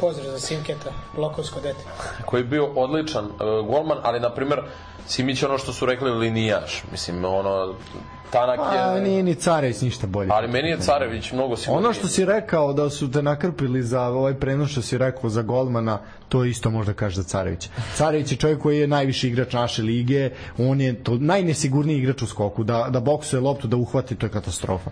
Pozdrav za Simketa, blokovsko dete. koji je bio odličan uh, golman, ali na primer Simić ono što su rekli linijaš. Mislim, ono, tanak je... A, nije ni Carević ništa bolje. Ali meni je Carević mnogo sigurniji. Ono što si rekao da su te nakrpili za ovaj prenos što si rekao za golmana, to isto možda kaže za Carevića. Carević je čovjek koji je najviši igrač naše lige, on je to najnesigurniji igrač u skoku, da, da boksuje loptu, da uhvati, to je katastrofa.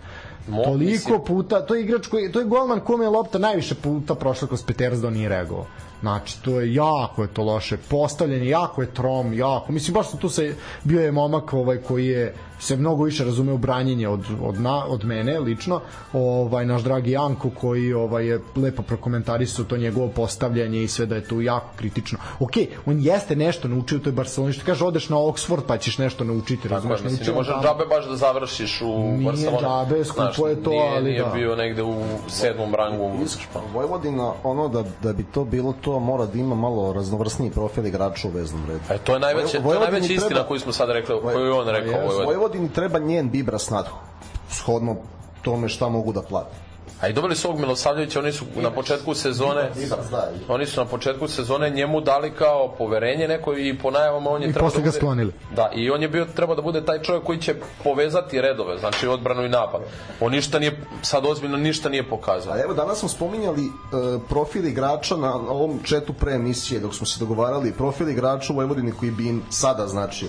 Mo- Toliko mislim- puta, to je igrač koji, to je golman kome je lopta najviše puta prošla kroz Peters da nije reagovao. Znači, to je jako je to loše. Postavljanje, jako je trom, jako. Mislim, baš sam tu se, bio je momak ovaj, koji je se mnogo više razume u branjenje od, od, na, od mene lično ovaj naš dragi Janko koji ovaj je lepo prokomentarisao to njegovo postavljanje i sve da je tu jako kritično. Ok, on jeste nešto naučio u toj Barceloni, što kaže odeš na Oxford pa ćeš nešto naučiti, Tako je, razumeš, mislim, ne možeš džabe baš da završiš u Nije Barceloni. džabe, skupo je to, nije, ali nije da. bio negde u sedmom rangu u. Vojvodina, ono da, da bi to bilo to, mora da ima malo raznovrsniji profil igrača u veznom redu. E, to je najveća, to je najveća istina treba- koju smo sad rekli, koju je on rekao Vojvodini. Vojvodini. Treba njen Bibras nadhu, shodno tome šta mogu da plate. A i dobili su ovog Milosavljevića, oni su na početku sezone da. oni su na početku sezone njemu dali kao poverenje neko i po najavama on je I trebao da bude, sklonili. Da, i on je bio trebao da bude taj čovjek koji će povezati redove, znači odbranu i napad. On ništa nije sad ozbiljno ništa nije pokazao. A evo danas smo spominjali e, profil igrača na ovom četu pre emisije dok smo se dogovarali profil igrača u Vojvodini koji bi im sada značio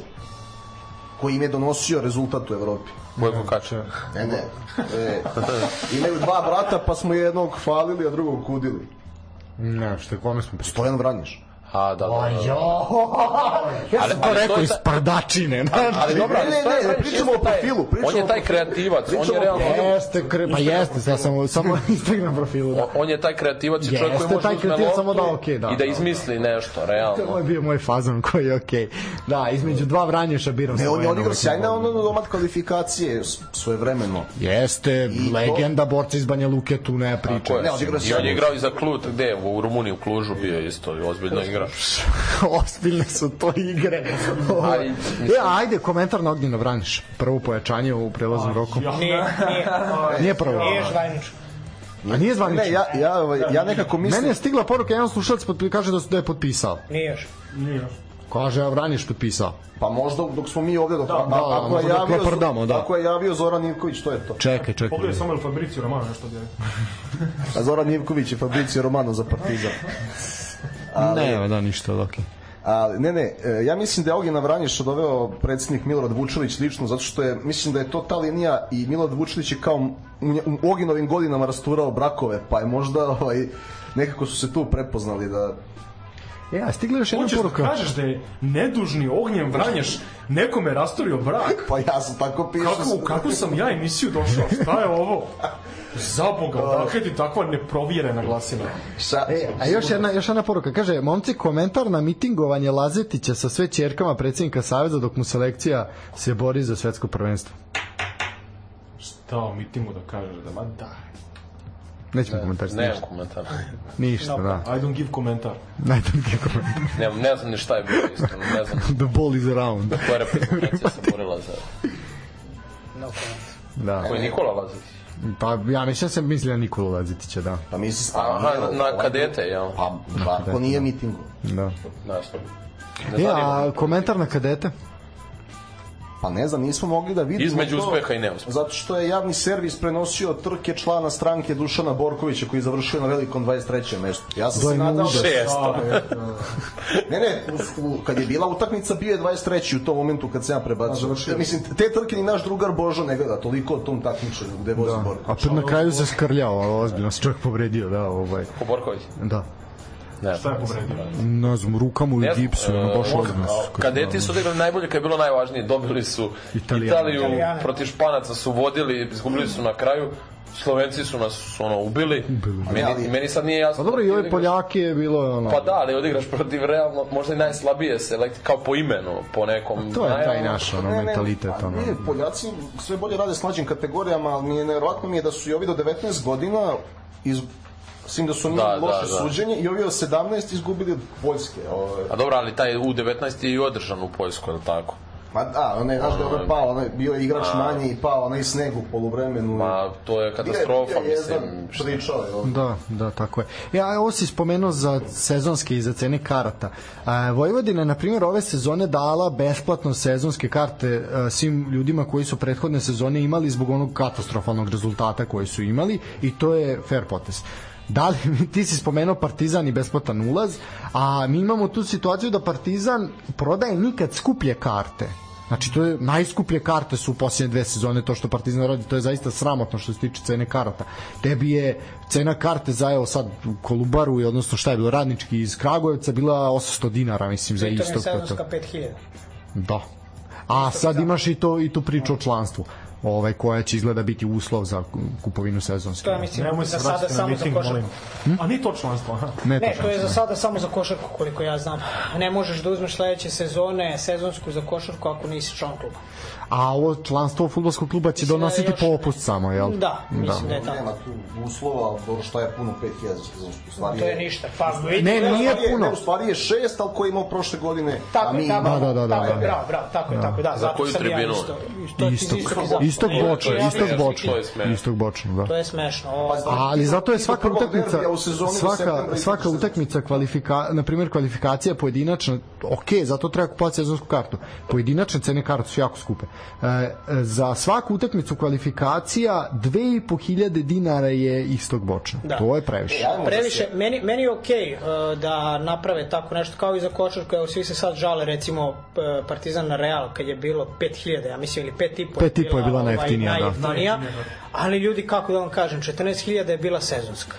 koji im je donosio rezultat u Evropi. Bojko Kača. Ne, ne. E, imaju dva brata pa smo jednog falili, a drugog kudili. Ne, što je kome smo pričali? Stojan Vranješ. A, da, da. da. Ja Ali- sam to rekao iz prdačine. Ali dobro, Ne, ne, ne, pričamo o profilu, pričamo On je taj kreativac, on je realno... Jeste, kre, pa jeste, sad samo, samo Instagram profilu. Da. On je taj kreativac i čovjek koji može taj kreativac, samo da, okej, da, i da da. izmisli nešto, To je realno. bio moj fazon koji je okej. Da, između dva Vranješa biram Ne, on je odigrao sjajna ono domat kvalifikacije s- svojevremeno. Jeste, legenda, borca iz Banja Luke, tu ne priča. Ne, odigrao I on je igrao i za Klut, gde? U Rumuniji, u Klužu bio isto, ozbiljno igra. Ozbiljne su to igre. Ali, e, ajde, komentar na Ognjeno Vranješ. Prvo pojačanje u prelaznom roku. Nije, nije, Nije prvo. nije zvanično. A nije zvanično? Ne, ja, ja, ovaj, ja nekako mislim... Meni je stigla poruka, jedan slušalac potpi- kaže da, su- da je potpisao. Nije još. Kaže, a Vranješ potpisao. Pa možda dok smo mi ovde dok, da, da, ako je javio laprdamo, da. ako je javio Zoran Ivković to je to. Čekaj, čekaj. Pogledaj samo ili Fabricio Romano nešto gdje. A Zoran Ivković je Fabricio Romano za Partizan. Ne, da, ništa, okej. A, ne, ne, e, ja mislim da je Ogina Vranješ doveo predsednik Milorad Vučević lično, zato što je, mislim da je to ta linija i Milorad Vučević je kao u Oginovim godinama rasturao brakove, pa je možda ovaj, nekako su se tu prepoznali da E, a stigla još jedna Hoćeš da poruka. kažeš da je nedužni ognjem vranješ nekome rastorio brak? Pa ja sam tako pišao. Kako, u kakvu sam ja emisiju došao? Šta je ovo? Za Boga, odakle ti takva neprovjerena glasina? Ša, E, a još jedna, još jedna poruka, kaže, momci, komentar na mitingovanje Lazetića sa sve čerkama predsjednika Saveza dok mu selekcija se bori za svetsko prvenstvo. Šta o mitingu da kažeš da ma da. Nećemo komentar. Nemam komentar. Ništa, da. I don't give komentar. Najde mi komentar. Nemam, ne znam ni šta je bilo iskreno, ne znam The ball is around. koja reprezentacija se borila za... No comment. Da. Koji je Nikola Lazić? Pa ja mislim da sam mislio na Nikolu Lazetića, da. Pa misli Aha, na, na kadete, jel? Pa, pa, ko nije mitingu. da. Našto. E, Ne zanima. a komentar na kadete? Pa ne znam, nismo mogli da vidimo Između to, uspeha i neuspeha. Zato što je javni servis prenosio trke člana stranke Dušana Borkovića koji je završio na velikom 23. mestu. Ja sam se nadao... muda. Šesto. Ne, ne, u, kad je bila utakmica bio je 23. u tom momentu kad se ja prebacio. Ja, mislim, te trke ni naš drugar Božo ne gleda toliko o tom takmičenju gde vozi Da. Borković. A pred na kraju se skrljao, ozbiljno se čovjek povredio, da, ovaj. Ko Borković? Da. Ne Šta je povredio? Ne znam, rukama Ne znam, gipsu, ono baš e, ozbiljno. se skrljao. Kadeti su odigrali najbolje kad je bilo najvažnije. Dobili su Italijane. Italiju, Italijane. protiv Španaca su vodili, izgubili su na kraju. Slovenci su nas ono ubili. Meni, Ali- meni sad nije jasno. Pa dobro, i ove Poljake je bilo ono... Pa da, ali odigraš protiv realno, možda i najslabije selekcije, kao po imenu, po nekom... To je taj naš ono, Ne, ne, mentalitet, pa ono. Nije, Poljaci sve bolje rade s mlađim kategorijama, ali mi je nevjerojatno mi je da su i ovi do 19 godina iz Sim da su oni Da, loše da, da. suđenje i ovi od 17 izgubili od Poljske. Ove. A dobro, ali taj U19 je i održan u Poljskoj, je li tako? Ma da, onaj, znaš da je ovaj pao, onaj, bio je igrač manji i pao onaj sneg u poluvremenu. Ma, to je Bio je- katastrofa, bio je jedan, mislim. šta- Pričao je. Da, da, tako je. Ja, ovo si spomenuo za sezonske i za cene karata. A, Vojvodina je, na primjer, ove sezone dala besplatno sezonske karte a, svim ljudima koji su prethodne sezone imali zbog onog katastrofalnog rezultata koji su imali i to je fair potez. Da li, ti si spomenuo Partizan i besplatan ulaz, a mi imamo tu situaciju da Partizan prodaje nikad skuplje karte. Znači, to je najskuplje karte su u posljednje dve sezone, to što Partizan radi, to je zaista sramotno što se tiče cene karata. Tebi je cena karte za, evo sad, u Kolubaru, i odnosno šta je bilo, radnički iz Kragujevca, bila 800 dinara, mislim, za istog. sezonska 5000. Da. A sad imaš i to i tu priču o članstvu ovaj koja će izgleda biti uslov za kupovinu sezonske. To je, mislim, Nemoj za se sada vratiti na samo za miting, košarku. molim. A ni to članstvo. Ne, Ne, to to je za šansa. sada samo za košarku, koliko ja znam. Ne možeš da uzmeš sledeće sezone sezonsku za košarku ako nisi član kluba. A ovo članstvo fudbalskog kluba će Mislim da donositi još- popust samo, jel? Da, mislim da je tako. Nema tu uslova, šta je puno 5000 za sezonsku. U stvari To je ništa. Pa, vidi, Ne, Ne, nije puno. Ne, u stvari je šest, ali koji je imao prošle godine, Tako a mi tako. Da, da, da, tako da, je, da. bravo, bravo, tako je, tako je, da. zato koju tribinu? isto- isto- Istog, isto- isto- istog istog smešno. istog bočno, da. To je smešno. Ovo, Ali zato je svaka utakmica svaka svaka utakmica kvalifika na primjer kvalifikacija pojedinačna, ok, zato treba kupovati sezonsku kartu. Pojedinačne cene kartu su jako skupe. E, e, za svaku utakmicu kvalifikacija 2500 dinara je istog bočna. Da. To je previše. Ajmo da previše, meni, meni je okej uh, da naprave tako nešto kao i za košarku, evo svi se sad žale recimo Partizan na Real kad je bilo 5000, ja mislim ili 5,5 Pet i po je bila najjeftinija, da. najjeftinija, ali ljudi kako da vam kažem 14.000 je bila sezonska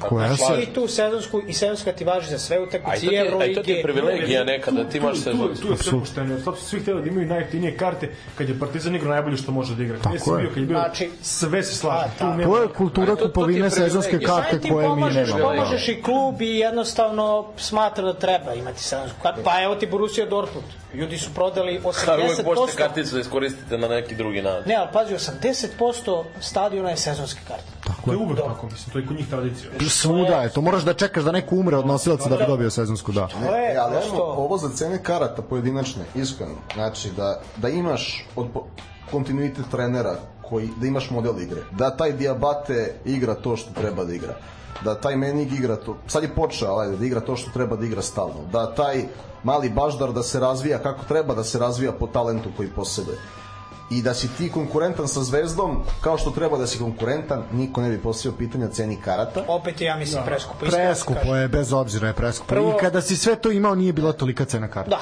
Koja se i tu sezonsku i sezonska ti važi za sve A i utakmice i ti, a i to ti je privilegija neka da ti imaš tu, tu, sezonsku. tu je sve pošteno. Sad su svi htjeli da imaju najjeftinije karte kad je Partizan igrao najbolje što može da igra. Si je. bio, kad je bio, Znači- sve se slaže. A, Tu tako. nema... to je kultura kupovine sezonske karte koje mi nemamo. pomažeš i klub i jednostavno smatra da treba imati sezonsku kartu. Pa evo ti Borussia Dortmund. Ljudi su prodali Ali uvek 80%. možete karticu da iskoristite na neki drugi način. Ne, ali pazi, 80% stadiona je sezonske karte. To je uvek tako, mislim, to je kod njih tradicija. Svuda je, to moraš da čekaš da neko umre od nosilaca da bi dobio sezonsku, da. To je, E, ali ajmo, što, ovo za cene karata pojedinačne, iskreno, znači da, da imaš od kontinuitet trenera, koji, da imaš model igre, da taj Diabate igra to što treba da igra, da taj Menig igra to, sad je počeo, ajde, da igra to što treba da igra stalno, da taj mali baždar da se razvija kako treba da se razvija po talentu koji posjeduje i da si ti konkurentan sa Zvezdom kao što treba da si konkurentan niko ne bi postavio pitanja o ceni karata opet je, ja mislim, preskupo. ti Preskupo kažem. je, bez obzira je preskupo. Prvo- I kada si sve to imao nije bila tolika cena karte. Da.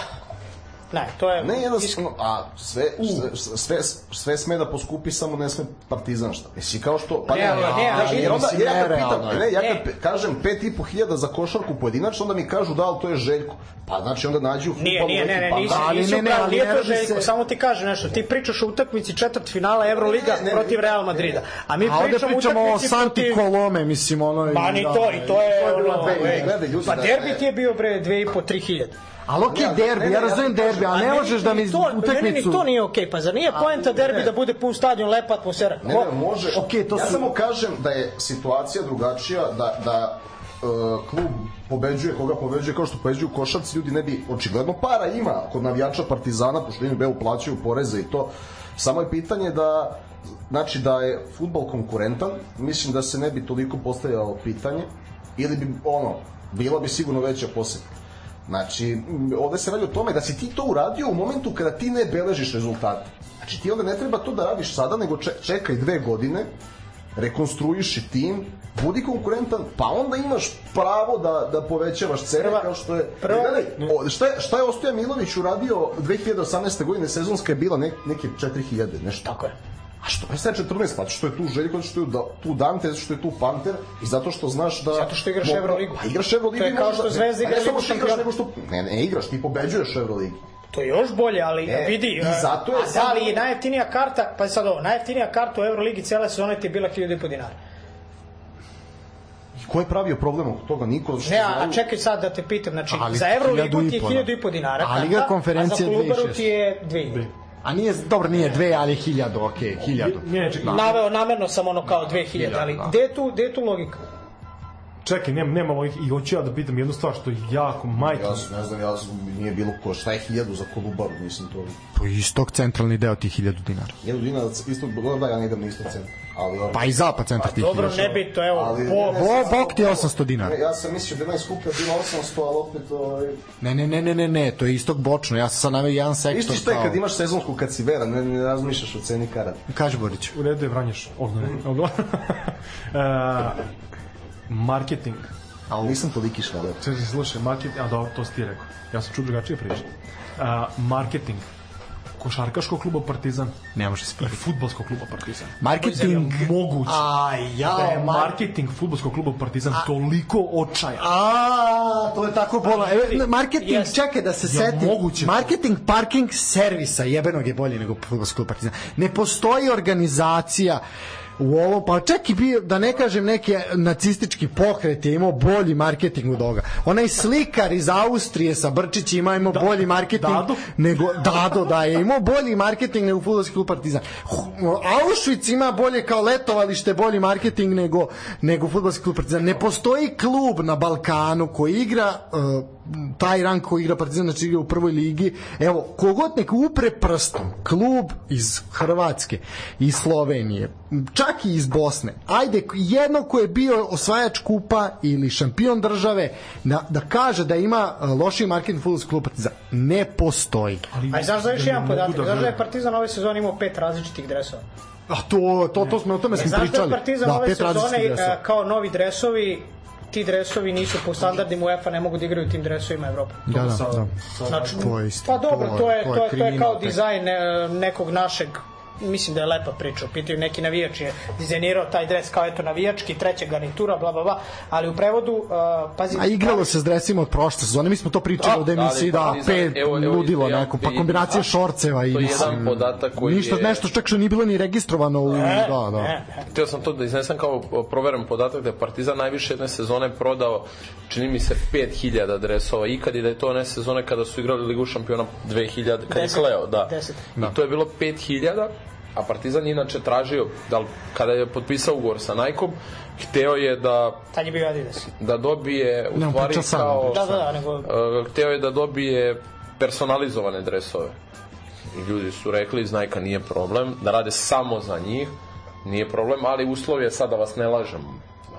Ne, to je... Ne, jednostavno, a sve, sve, sve, sve sme da poskupi, samo ne sme partizan šta. Jesi kao što... Pa Ne, ne, jer onda, mislim, ja kad pitam, je. ne, ja kad Ne. pe- kažem pet i po hiljada za košarku pojedinačno, onda mi kažu da, ali to je Željko. Pa znači onda nađu futbalu Nije, nije, ne, ne, pa nisi, da, nisi ne, ne, ali nije ne to radi Željko, se- samo ti kažem nešto, ti pričaš o utakmici četvrt finala Euroliga Ne, ne, ne, protiv ne, Real ne, Madrida, ne. a mi A ovde pričamo o pričamo o utakmici Santi. Kolome, mislim, ono... Pa ni da, to, i to je... ljudi, Pa da- derbi ne. ti je bio bre dve i po, tri hiljade. Ali okej, Ne, derbi, ne, ne, ja ja razumem ti kažem, derbi, ali A ne meni možeš da mi to- Meni utakmicu... ni to nije okej, pa zar nije poenta derbi da bude pun stadion, lepa atmosfera? Ne, ne, može. Okej, to ja su- samo kažem da je situacija drugačija, da, da uh, klub pobeđuje koga pobeđuje kao što pobeđuju košarci ljudi ne bi očigledno para ima kod navijača Partizana pošto im beo plaćaju poreze i to samo je pitanje da znači da je fudbal konkurentan mislim da se ne bi toliko postavljalo pitanje ili bi ono bila bi sigurno veća poseta Znači, ovde se radi o tome da si ti to uradio u momentu kada ti ne beležiš rezultate. Znači, ti onda ne treba to da radiš sada, nego če- čekaj dve godine, rekonstruiši tim, budi konkurentan, pa onda imaš pravo da, da povećavaš cene Prva- kao što je... prva- Gledaj, o, šta, je, šta je Ostoja Milović uradio 2018. godine, sezonska je bila ne, neke 4000, nešto. Tako je. A što je sad 14? Pa što je tu Željko, zato što je da, tu Dante, zato što je tu Panter i zato što znaš da... Zato što igraš Euroligu. Pa igraš Euroligu. To je kao što Zvezda a ne igra Ligu šampiona. nego što... Ne, ne igraš, ti pobeđuješ u Euroligi. To je još bolje, ali E, vidi, i e, zato je a sad- da li je najjeftinija karta, pa sad ovo, najjeftinija karta u Euroligi cijele sezone ti je bila 1000 dinara. I ko je pravio problem oko toga? Niko. što Ne, a, znaju- a čekaj sad da te pitam, znači, Ali za Euroligu 1000 ti je da. 1000 dinara A karta, Liga a za 2600. ti je 2000. A nije, dobro, nije dve, ali hiljadu, okej, hiljadu. Ne, čekaj, Naveo namerno sam ono kao 2000, ali da. gde je tu, gde je tu logika? čekaj, nema, nema ovih, i hoću ja da pitam jednu stvar što je jako majka. Ja sam, ne znam, ja sam, nije bilo ko, šta je hiljadu za Kolubaru, mislim to. Pa istok centralni deo tih hiljadu dinara. Hiljadu dinara, isto, da, ja ne idem na isto centar. Ali, ono, Pa i zapad centar tih Dobro, ne bi to, evo, Ali- po, ne, Bo, bok ti je 800 dinara. Ja sam mislio da je najskuplja bila 800, ali opet ovaj... Ne, ne, ne, ne, ne, ne, to je istok bočno. Ja sam sad naveo jedan sektor. Isti šta je kad imaš sezonsku kad si veran, ne, ne razmišljaš o ceni karata. Kaži Borić. U redu je Vranješ. Ovdje ne. E, marketing. Ali nisam toliki švaler. Čekaj, slušaj, marketing, a dobro, to si ti rekao. Ja sam čuo drugačije priče. A, marketing košarkaškog kluba Partizan Ne može se i praviti. futbolskog kluba Partizan. Marketing. Moguće. A, ja, Da je mar... marketing futbolskog kluba Partizan toliko očajan. A, to je tako bolno. E, marketing, Yes. čekaj da se Ja, seti. moguće. Marketing parking servisa jebenog je bolji nego fudbalski klub Partizan. Ne postoji organizacija u ovom, pa čak i bio, da ne kažem neki nacistički pokret je imao bolji marketing od ovoga. Onaj slikar iz Austrije sa Brčićima imao bolji marketing Dado? nego Dado da je imao bolji marketing nego fudbalski klub Partizan. Auschwitz ima bolje kao letovalište bolji marketing nego nego fudbalski klub Partizan. Ne postoji klub na Balkanu koji igra uh, taj rang koji igra Partizan znači igra u prvoj ligi. Evo, kogod nek upre prstom klub iz Hrvatske, iz Slovenije, čak i iz Bosne. Ajde, jedno ko je bio osvajač kupa ili šampion države, da, da kaže da ima uh, loši marketing fudbalski klub Partizan. Ne postoji. Ali, A znaš da još jedan podatak, da znaš da je. Partizan ove sezone imao pet različitih dresova. A to, to, to smo, o tome smo Znaš da je pričali. Partizan ove pet različitih sezone dresova. e, kao novi dresovi ti dresovi nisu po standardima UEFA ne mogu da igraju tim dresovima Evrope. Da, da, da. Znači, To je. Pa dobro, to je, to je, to je kriminal, kao taj. dizajn nekog našeg mislim da je lepa priča, pitaju neki navijač je dizajnirao taj dres kao eto navijački, treća garnitura, bla bla bla, ali u prevodu, uh, pazi, A igralo se s dresima od prošle sezone, mi smo to pričali od emisiji, da, Partizan, pet, evo- evo, ludilo ja- neko, pa kombinacija a, šorceva i to je mislim, jedan podatak koji ništa, je- nešto čak što nije bilo ni registrovano u, Ne, da, da. ne, ne. Htio sam to da iznesem kao proveren podatak da je Partizan najviše jedne sezone prodao čini mi se 5000 dresova ikad i da je to one sezone kada su igrali Ligu šampiona 2000 kad je. Kleo, da. Deset. I to je bilo 5000 a Partizan je inače tražio da li- kada je potpisao ugovor sa Nikeom hteo je da Tad je bio Adidas. da dobije u Ne, stvari sam, kao Da, da, da, nego... Uh, hteo je da dobije personalizovane dresove. I ljudi su rekli, iz Nike nije problem, da rade samo za njih, nije problem, ali uslov je sad da vas ne lažem.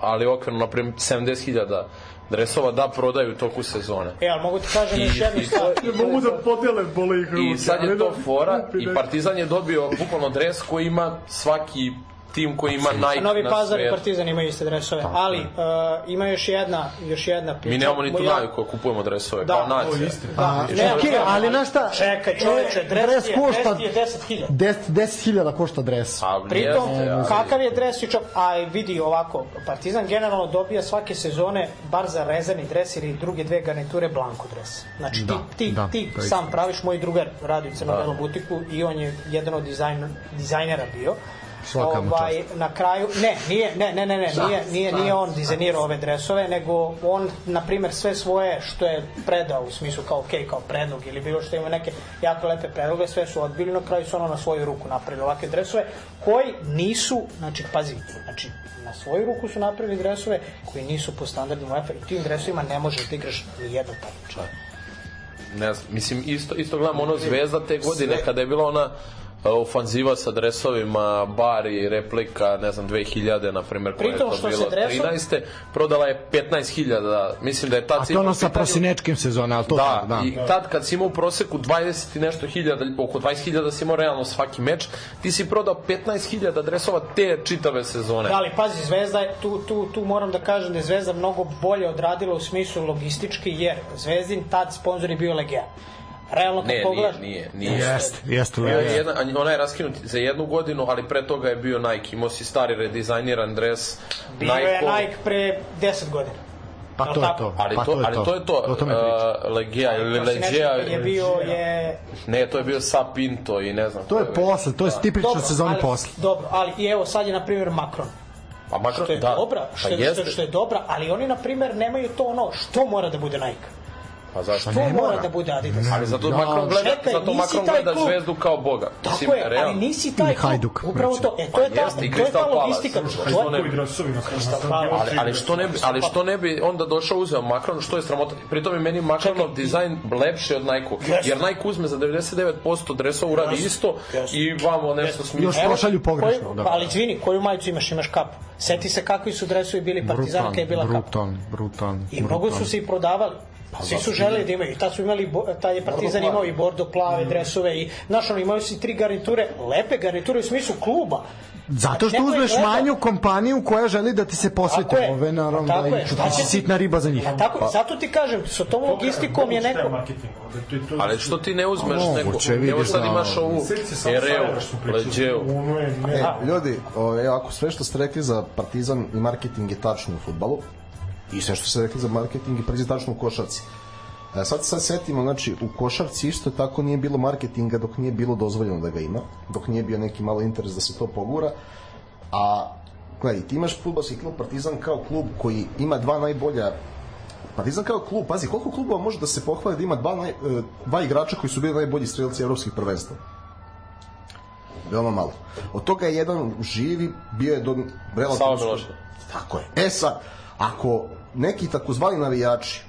Ali okvirno, na primjer, 70.000 dresova da prodaju u toku sezone. E, ali mogu ti kažem još jednu stvar. Ne mogu da podele bole ih ruke. I sad je to da- fora i Partizan je dobio bukvalno dres koji ima svaki tim koji ima Nike Novi na Pazar i. Partizan imaju iste dresove, ali uh, ima još jedna, još jedna priča. Mi nemamo ni tu Ja- naviku da kupujemo dresove, Da, kao nacija. Da, A, ne, okej, ne, ali znaš šta? Čekaj, čoveče, dres, dres je, košta- dres je 10.000. 10 10.000 košta dres. A, Pritom, ali- kakav je dres i čop, a vidi ovako, Partizan generalno dobija svake sezone bar za rezani dres ili druge dve garniture blanko dres. Znači Da, ti, ti, da, ti sam praviš, moj drugar radi u crno-belom butiku i on je jedan od dizajn, dizajnera bio. Svaka ovaj, na kraju, ne, nije, ne, ne, ne, ne, nije, nije, nije on dizajnirao ove dresove, nego on, na primer, sve svoje što je predao, u smislu kao, ok, kao predlog ili bilo što ima neke jako lepe predloge, sve su odbili, na kraju su ono na svoju ruku napravili ovakve dresove, koji nisu, znači, pazi, znači, na svoju ruku su napravili dresove koji nisu po standardima UEFA i tim dresovima ne možeš da igraš ni jedno takmičenje. ne znam, mislim, isto, isto gledam ono zvezda te godine, kada je bila ona ofanziva sa dresovima, bari, replika, ne znam, 2000, na primjer, koja je to što bilo, dreso- 13. Prodala je 15.000, mislim da je ta A to ono sa prosinečkim sezona, ali to Da, da. i tad kad si imao u proseku 20 i nešto hiljada, oko 20 hiljada si imao realno svaki meč, ti si prodao 15 hiljada dresova te čitave sezone. Da, ali pazi, Zvezda je, tu, tu, tu moram da kažem da je Zvezda mnogo bolje odradila u smislu logistički, jer Zvezdin tad sponsor je bio Legea. Realno kad Ne, pogledaš... nije, nije, nije. Jeste, jeste. Je jeste. jedan, ona je raskinut za jednu godinu, ali pre toga je bio Nike. Imao si stari redizajniran dres. Bio je Nike-ov. Nike pre 10 godina. Pa to je to. Ali, pa to, ali to je to. O tome pričam. uh, Legea ili kad je bio je... Ne, to je bio Sapinto i ne znam. To je posle, to je tipično sezoni posle. Dobro, ali i evo sad je na primjer Macron. Pa makar, Što je da, dobra, što pa je, što, što je dobra, ali oni na primjer nemaju to ono što mora da bude Nike. Pa zašto? Što mora da bude Adidas. Ali zato Ja, Macron gleda, čekaj, zato nisi Macron gleda klub. zvezdu kao boga. Tako je, ali realno. nisi taj klub. Hajduk, Upravo to. E, to je Pa ta, jeste, to je ta logistika. Što To je- ne bi- dresovi na Ali, ali što ne bi, ali što ne bi onda došao uzeo Macron, što je sramota. Pritom je meni Macronov dizajn lepši od Nike. Jeste. Jer Nike uzme za 99% dresova uradi isto i vamo nešto smisli. Još Evo, pošalju pogrešno, da. Ali izvini, koju majicu imaš? Imaš kapu. Seti se kakvi su dresovi bili Partizan kad je bila kapa. brutalni, brutalni. I mnogo su se i prodavali. Svi su želeli da imaju. I tad su imali, tad je Partizan imao i bordo plave dresove i, znaš, ono, imaju si tri garniture, lepe garniture u smislu kluba. Zato što Neko je uzmeš gledao. manju kompaniju koja želi da ti se posveti. Tako. Ove, naravno, Tako da je. si će sitna riba za njih. A tako, zato ti kažem, sa tom logistikom je neko... Ali što ti ne uzmeš Moguće, neko, evo sad da- imaš ovu Ereu, Leđeu. Ono je ne, E, ljudi, o, ako sve što ste rekli za Partizan i marketing je tačno u futbalu, i sve što ste rekli za marketing je prizi tačno u košarci. E, sad se sad setimo, znači, u košarci isto tako nije bilo marketinga dok nije bilo dozvoljeno da ga ima, dok nije bio neki malo interes da se to pogura, a gledaj, ti imaš futbalski klub Partizan kao klub koji ima dva najbolja Partizan kao klub, pazi, koliko klubova može da se pohvali da ima dva, naj, e, dva igrača koji su bili najbolji strelci evropskih prvenstva? Veoma malo. Od toga je jedan živi, bio je do relativno... Milošević. Tako je. E sad, ako neki takozvani navijači,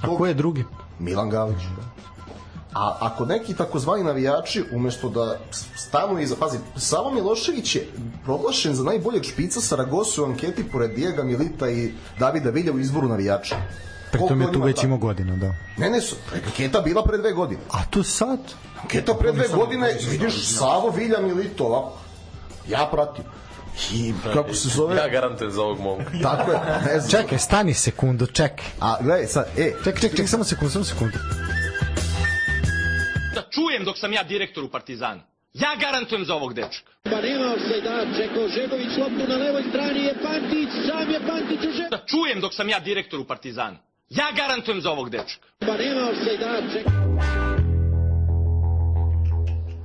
A ko je drugi? Milan Galić, a ako neki takozvani navijači, umesto da stanu iza, pazi, Savo Milošević je proglašen za najboljeg špica Saragosu u anketi pored Dijega Milita i Davida Vilja u izboru navijača. Pritom je tu već imao godina, da. Ne, ne, su, anketa bila pre dve godine. A tu sad? Anketa pre dve godine, vidiš, Savo Vilja Milito, ovako. Ja pratim. I kako se zove? Ja garantujem za ovog momka. Tako je, ne znam. Čekaj, stani sekundu, čekaj. A gledaj sad, e, Čekaj, čekaj, čekaj, samo sekundu, samo sekundu. da čujem dok sam ja direktor u Partizanu. Ja garantujem za ovog dečka. Pa nema ofsajda, Čeko Žegović loptu na levoj strani je Pantić, sam je Pantić u Žegović. Da čujem dok sam ja direktor u Partizanu. Ja garantujem za ovog dečka. Pa nema ofsajda, Čeko.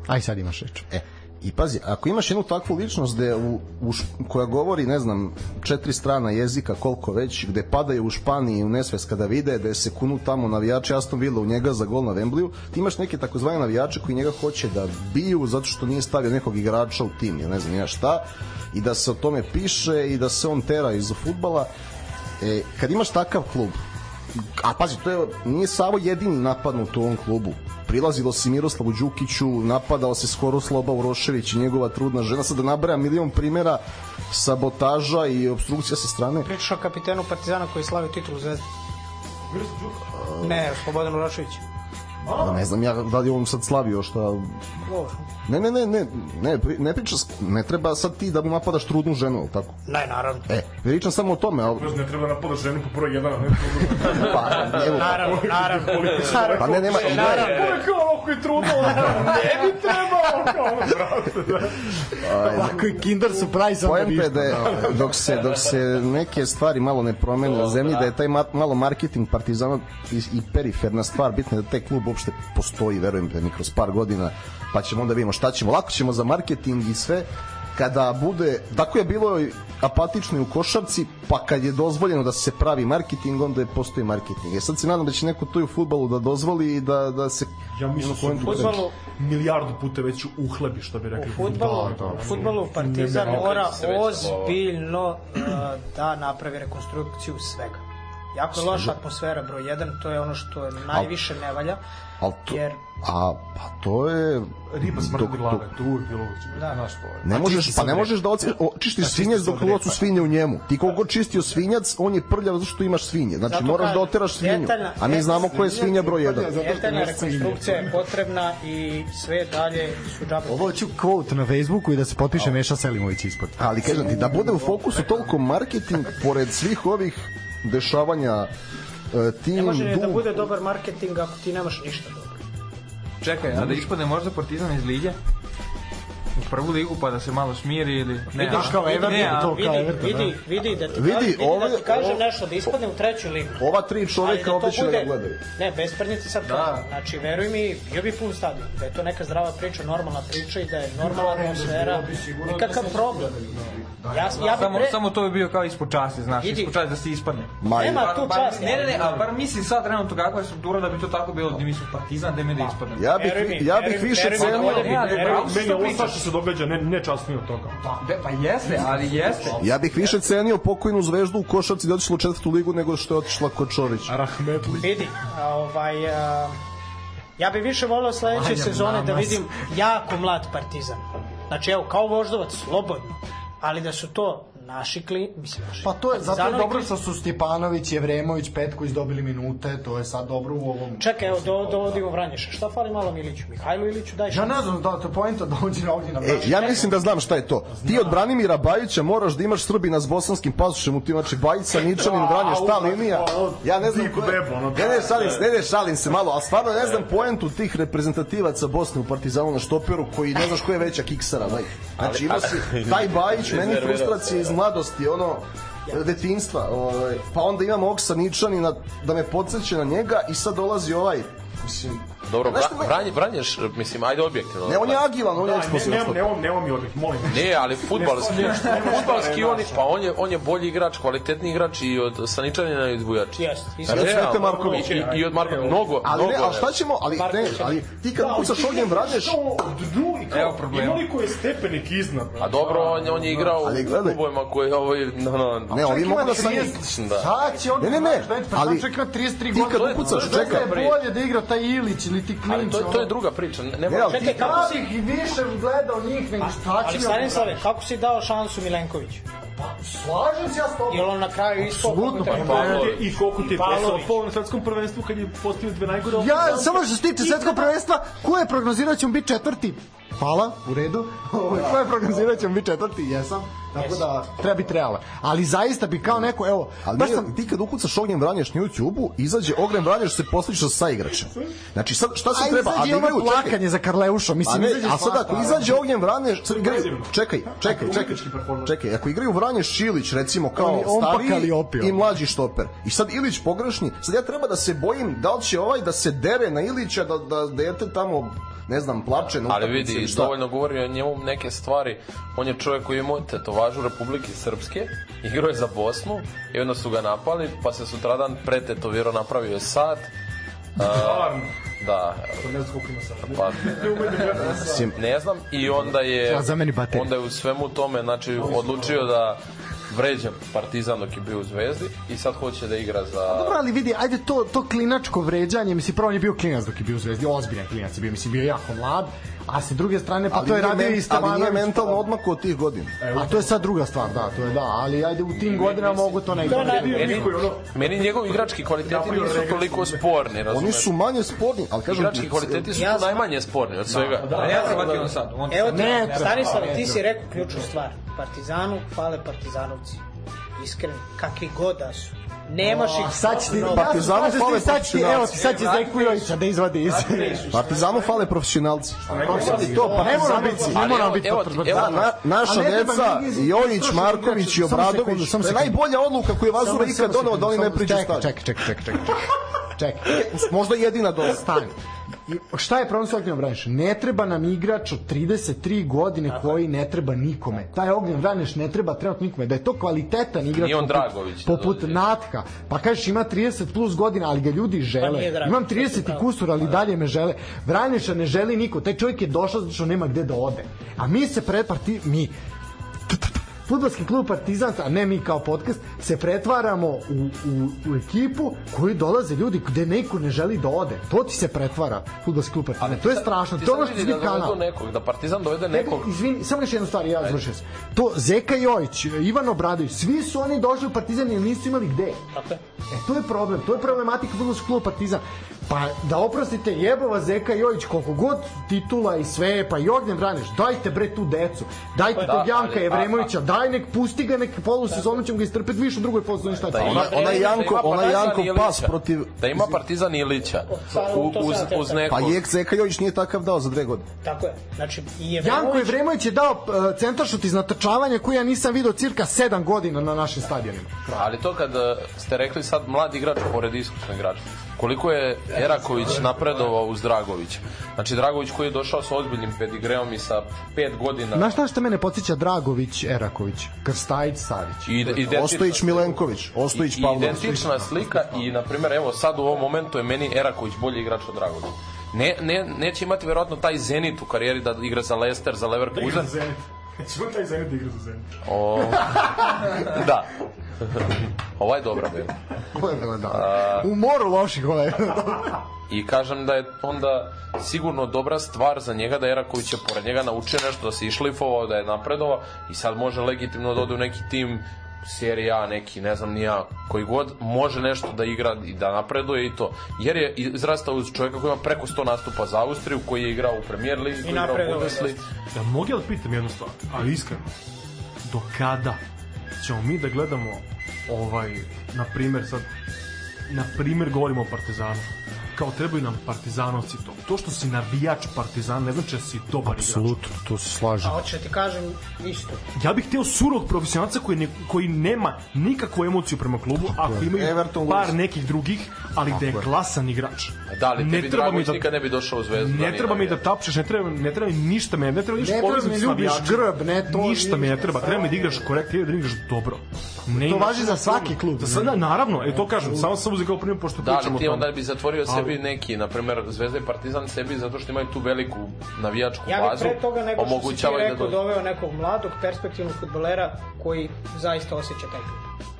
Aj, sad imaš reč. E, i pazi, ako imaš jednu takvu ličnost gde u, u, koja govori, ne znam, četiri strana jezika, koliko već, gde padaju u Španiji u nesvest kada vide da je se kunu tamo navijači Aston Villa u njega za gol na Wembliju, ti imaš neke takozvane navijače koji njega hoće da biju zato što nije stavio nekog igrača u tim, ja ne znam ja šta, i da se o tome piše i da se on tera iz futbala. E, kad imaš takav klub, a pazi, to je, nije Savo jedini napadnut u ovom klubu. Prilazilo se Miroslavu Đukiću, napadao se skoro Sloba Urošević i njegova trudna žena. Sad da nabraja milion primera sabotaža i obstrukcija sa strane. Pričaš o kapitenu Partizana koji slavi titulu Zvezde. Ne, Slobodan Urašović. Da ne znam ja da li on sad slavio šta... Ne, ne, ne, ne, ne, ne priča, s- ne treba sad ti da mu napadaš trudnu ženu, jel tako? Ne, naravno. E, pričam samo o tome, ali... Ne treba napadaš ženu po broj jedan, ne Pa, evo, Naravno, naravno. pa ne, nema... Naravno. To je kao ovo koji je trudno, ne bi trebao, kao, brate. Ovako i Kinder Surprise Poenta je da je, dok se, dok se neke stvari malo ne promene u zemlji, da je taj ma- malo marketing partizana i, i periferna stvar, bitno je da taj klub uopšte postoji, verujem da mi kroz par godina, pa ćemo onda vidimo šta ćemo, lako ćemo za marketing i sve, kada bude, tako je bilo apatično i u košarci, pa kad je dozvoljeno da se pravi marketing, onda je postoji marketing. E sad se nadam da će neko to i u futbalu da dozvoli i da, da se Ja mislim da su Fudbalu, milijardu puta već uhlebi, što bi u rekli. u fudbalu Partizan Ne, ne, mora se već ozbiljno uh, da napravi rekonstrukciju svega. Jako je loša atmosfera broj 1, to je ono što je najviše ne valja. Jer- a, pa to je Riba smrdi dok- glave, dok- to uvijek bilo. Da. Znaš, to je. Ne možeš, pa ne možeš da oci, o, čistiš svinjac dok locu svinje u njemu. Ti koliko god čistio svinjac, on je prljav zato što imaš svinje. Znači Zato moraš da oteraš svinju. detaljna- A mi znamo ko je svinja broj 1. Detaljna rekonstrukcija je potrebna i sve dalje su džabe. Ovo ću quote na Facebooku i da se potpiše Meša Selimović ispod. Ali kažem ti, da bude u fokusu toliko marketing, pored svih ovih dešavanja, e, tim, Ne može da bude dobar marketing ako ti nemaš ništa dobro. Čekaj, a da ispadne možda Partizan iz lige? U prvu ligu pa da se malo smiri ili... Ne, Vidiš a- kao Everton, ne, a- to- Vidi, kao Everton, vidi, vidi da ti, Vidi, vidi, vidi ove- da ti kažem ovo- nešto, da ispadne u treću ligu. ova tri čoveka da to ovde će da gledaju. Ne, bez prednjice sad da. Znači, veruj mi, bio bi pun stadion. Da je to neka zdrava priča, normalna priča i da je normalna atmosfera. Nikakav problem. Ja, ja Samo, pre... samo to bi bio kao ispod časti, znaš, Vidi. ispod časti da se ispadne. Ma, Nema Bar- tu bar- čast. Ne, ne, ne, a bar misli sad trenutno kakva je struktura da bi to tako bilo, da mi su Partizan, da mi da ispadne. ja bih, ja bih više veruj mi da cenio... se događa ne, ne časnije od toga. Be, pa jeste, ali jeste. Ja bih više cenio pokojnu zvezdu u košarci da je otišla u četvrtu ligu nego što je otišla kod Čorića. Rahmetli. Vidi, ovaj, a, ja bih više volio sledeće sezone da vidim jako mlad partizan. Znači, evo, kao voždovac, slobodno. Ali da su to naši kli, mislim naši. Pa to je, zato je dobro što su Stjepanović, Jevremović, Petković dobili minute, to je sad dobro u ovom... Čekaj, evo, do, dovodimo Vranješa. Šta fali malo Miliću? Mihajlu Iliću, daj Ja šansu. ne znam da to je poenta da ovdje ovdje na E, ja mislim da znam šta je to. Ti od Branimira Bajića moraš da imaš Srbina s bosanskim pasošem u tim, znači Bajica, Ničanin, Vranješ, ta linija. Ja ne znam Deep ko je. web, ono, Ne, ne, šalim se, ne, ne, šalim se malo, a stvarno ne znam poentu tih reprezentativaca Bosne u Partizanu na štoperu koji ne znaš ko je veća kiksara, daj. Znači ima si taj Bajić, meni frustracije iz mladosti, ono, detinstva, ovaj, pa onda imam Oksa Ničanina da me podsjeća na njega i sad dolazi ovaj, mislim, Dobro, me- Vranje, Vranješ, mislim, ajde objektivno. ne, on je agilan, on je Ne, eksplozivan. ne, ne, ne, ne, mi odlik, molim. Ne, ali futbalski, futbalski on, je- pa on je, on je bolji igrač, kvalitetni igrač i od Saničanina i od Vujača. Jeste, od Svete Markovića. I, i, od Marko, mnogo, Ali mnogo. ne, ali šta ćemo, ali ne, ali ti kad kucaš ognjem vranješ, Evo problema. Koliko je stepenik iznad? A dobro, on, je- on je igrao u klubovima koji ovaj, no, no, ne, ovi mogu da sam da. Sad će on Ne, ne, ne, ali čovjek ima 33 ti godine. kad To je- ukucaš, je- čekaj, je bolje da igra taj Ilić ili ti Ali to, to je druga priča. Ne, Ne, Čekaj, kako si... ih više gledao njih nego šta će Ali Stanislave, kako si dao šansu Milenkoviću? Slažem se ja s tobom. Jel on na kraju ispao? Apsolutno, kako pa treba? Pavlović. I koliko ti je pol na svetskom prvenstvu kad je postavio dve najgore Ja, samo što se tiče svetskog prvenstva, ko je prognozirao da ćemo biti četvrti? Hvala, u redu. Ovaj, Ko je prognozirao ćemo biti četvrti? Jesam. Tako da treba biti realan. Ali zaista bi kao neko, evo, ali baš sam, ti kad ukucaš ognjem vranješ na YouTube-u, izađe ognjem vranješ se posliča sa igračem. Znači sad šta se treba? A da čekaj, plakanje za Karleušom, A mislim, ne, izađe a sad ako izađe ognjem Vranješ, sad igraju, čekaj, čekaj, čekaj, čekaj, ako igraju Vranješ Šilić, recimo kao On je- on stariji Kaliopio. i mlađi štoper. I sad Ilić pogrešni, sad ja treba da se bojim da li će ovaj da se dere na Ilića, da, da dete tamo ne znam, plače na Ali vidi, šta. dovoljno govori o njemu neke stvari. On je čovjek koji je imao tetovažu Republike Srpske, igrao je za Bosnu i onda su ga napali, pa se sutradan pretetovirao, napravio je sat. Stvarno. Da, Ne znam koliko ima sada. pa ne znam i onda je onda je u svemu tome znači odlučio da vređa Partizan dok je bio u Zvezdi i sad hoće da igra za Dobro, ali vidi, ajde to, to klinačko vređanje, mislim, prvo on je bio klinac dok je bio u Zvezdi, ozbiljan klinac je bio, mislim, bio jako mlad, a sa druge strane pa Ali to je radio i Ali Stevanović. nije mentalno odmako od tih godina. A to je sad druga stvar, da, to je da, ali ajde u tim godinama mogu to negdje. To je najbolje. Meni, meni njegovi igrački kvaliteti nisu toliko sporni, razumeš? Oni su manje sporni, ali kažem Igrački kvaliteti su Ja najmanje sporni od svega. Da, ne znam shvatio on sad. On Evo ti, Ne Stanislav, ti si rekao ključnu stvar. Partizanu fale partizanovci. Iskreni, kakvi god da su. Nemaš ih Sad će ti. Partizanu fale sad će ti, evo ti, sad će Jojića da izvadi iz... Partizanu fale profesionalci. To, pa ne mora biti, ne mora biti naša deca, Jojić, Marković i Obradović, samo to je najbolja odluka koju je Vazura ikad donao da oni ne priđu čekaj, stadion. čekaj, čekaj, čekaj, čekaj, čekaj. Čekaj. Možda jedina dosta. Stani. I šta je problem sa Ognjenom Vranješ? Ne treba nam igrač od 33 godine koji ne treba nikome. Taj Ognjen Vranješ ne treba trenutno nikome. Da je to kvalitetan igrač poput, Dragović da poput dođe. Natka. Pa kažeš ima 30 plus godina, ali ga ljudi Pa žele. Dragović, Imam to 30 si i kusur, ali dalje me žele. Vranješa ne želi niko. Taj čovjek je došao zato što nema gde da ode. A mi se pretparti, mi Futbolski klub Partizan, a ne mi kao podcast, se pretvaramo u, u, u ekipu koji dolaze ljudi gde neko ne želi da ode. To ti se pretvara Futbolski klub Partizan. To je strašno. Ti To je ono što zbi da kanal. nekog, da Partizan dovede nekog Izvini, samo još jednu stvar, ja završio sam. To Zeka Jojić, Ivan Obradović, svi su oni došli u Partizan jer nisu imali gde. E, to je problem, to je problematika futbolskog kluba Partizan. Pa da oprostite, jebova Zeka Jojić, koliko god titula i sve, pa i Ognjen Vraneš, dajte bre tu decu, dajte Da, tog Janka ali- Jevremovića, daj nek pusti ga nek polusezonu ćemo ga istrpeti više u drugoj polusezoni šta Da ima- Ona, ona Janko, da ima ona Janko pas protiv... Da ima Partizan Ilića u, uz, uz sad. nekog. Pa Jek Zeka Jojić nije takav dao za dve godine. Tako je. Znači, i Janko Jevremović- Jevremović je dao uh, centaršut iz natrčavanja koji ja nisam video cirka 7 godina na našim stadionima. Ali to kad eh, ste rekli sad mlad igrač pored iskusnog igrača, koliko je Eraković napredovao uz Dragovića. Znači Dragović koji je došao sa ozbiljnim pedigreom i sa pet godina Znaš šta što mene podsjeća Dragović, Eraković, Krstajić, Savić? i Ostojić slika. Milenković, Ostojić I- Pavlović. Identična slika i na primjer evo sad u ovom momentu je meni Eraković bolji igrač od Dragovića. Ne, ne, neće imati verovatno taj Zenit u karijeri da igra za Leicester, za Leverkusen. Ćemo taj Zenit da igra za Zenit. O, da. Ova je dobra bila. Ovo je bilo dobro. U moru loših ovaj. I kažem da je onda sigurno dobra stvar za njega da Eraković je pored njega naučio nešto, da se išlifovao, da je napredovao i sad može legitimno da ode u neki tim serije A, neki, ne znam ni ja, koji god može nešto da igra i da napreduje i to. Jer je izrastao uz čovjeka koji ima preko 100 nastupa za Austriju, koji je igrao u Premier Ligi, koji je igrao u Bundesligi. Ja mogu ja da pitam jednu stvar, ali iskreno, do kada ćemo mi da gledamo ovaj, na primer sad, na primer govorimo o Partizanu, kao trebaju nam partizanovci to. To što si navijač partizan ne znači da si dobar igrač. Apsolutno, tu se slažem. A hoće ti kažem isto. Ja bih hteo surog profesionalca koji, ne, koji nema nikakvu emociju prema klubu, ako imaju Everton par nekih drugih, ali da je glasan igrač. Da, ali Ne tebi treba mi Dragović da- nikad ne bi došao u Zvezdu. Ne treba mi da tapšeš, ne treba, ne treba mi ništa me, ne treba ništa Ne treba povezati mi ljubiš grb, ne, to Ništa mi ne treba, treba mi da igraš korektno, da igraš dobro. Ne To važi za svaki klub. Sada, naravno, e to kažem, samo sam uzeo kao primjer, pošto Da, pričamo o ti tome. onda bi zatvorio sebi neki, na primjer, Zvezda i Partizan sebi zato što imaju tu veliku navijačku Ja bih bazu. pre toga nego što si ti da rekao dođu. doveo nekog mladog, perspektivnog futbolera koji zaista osjeća taj klub.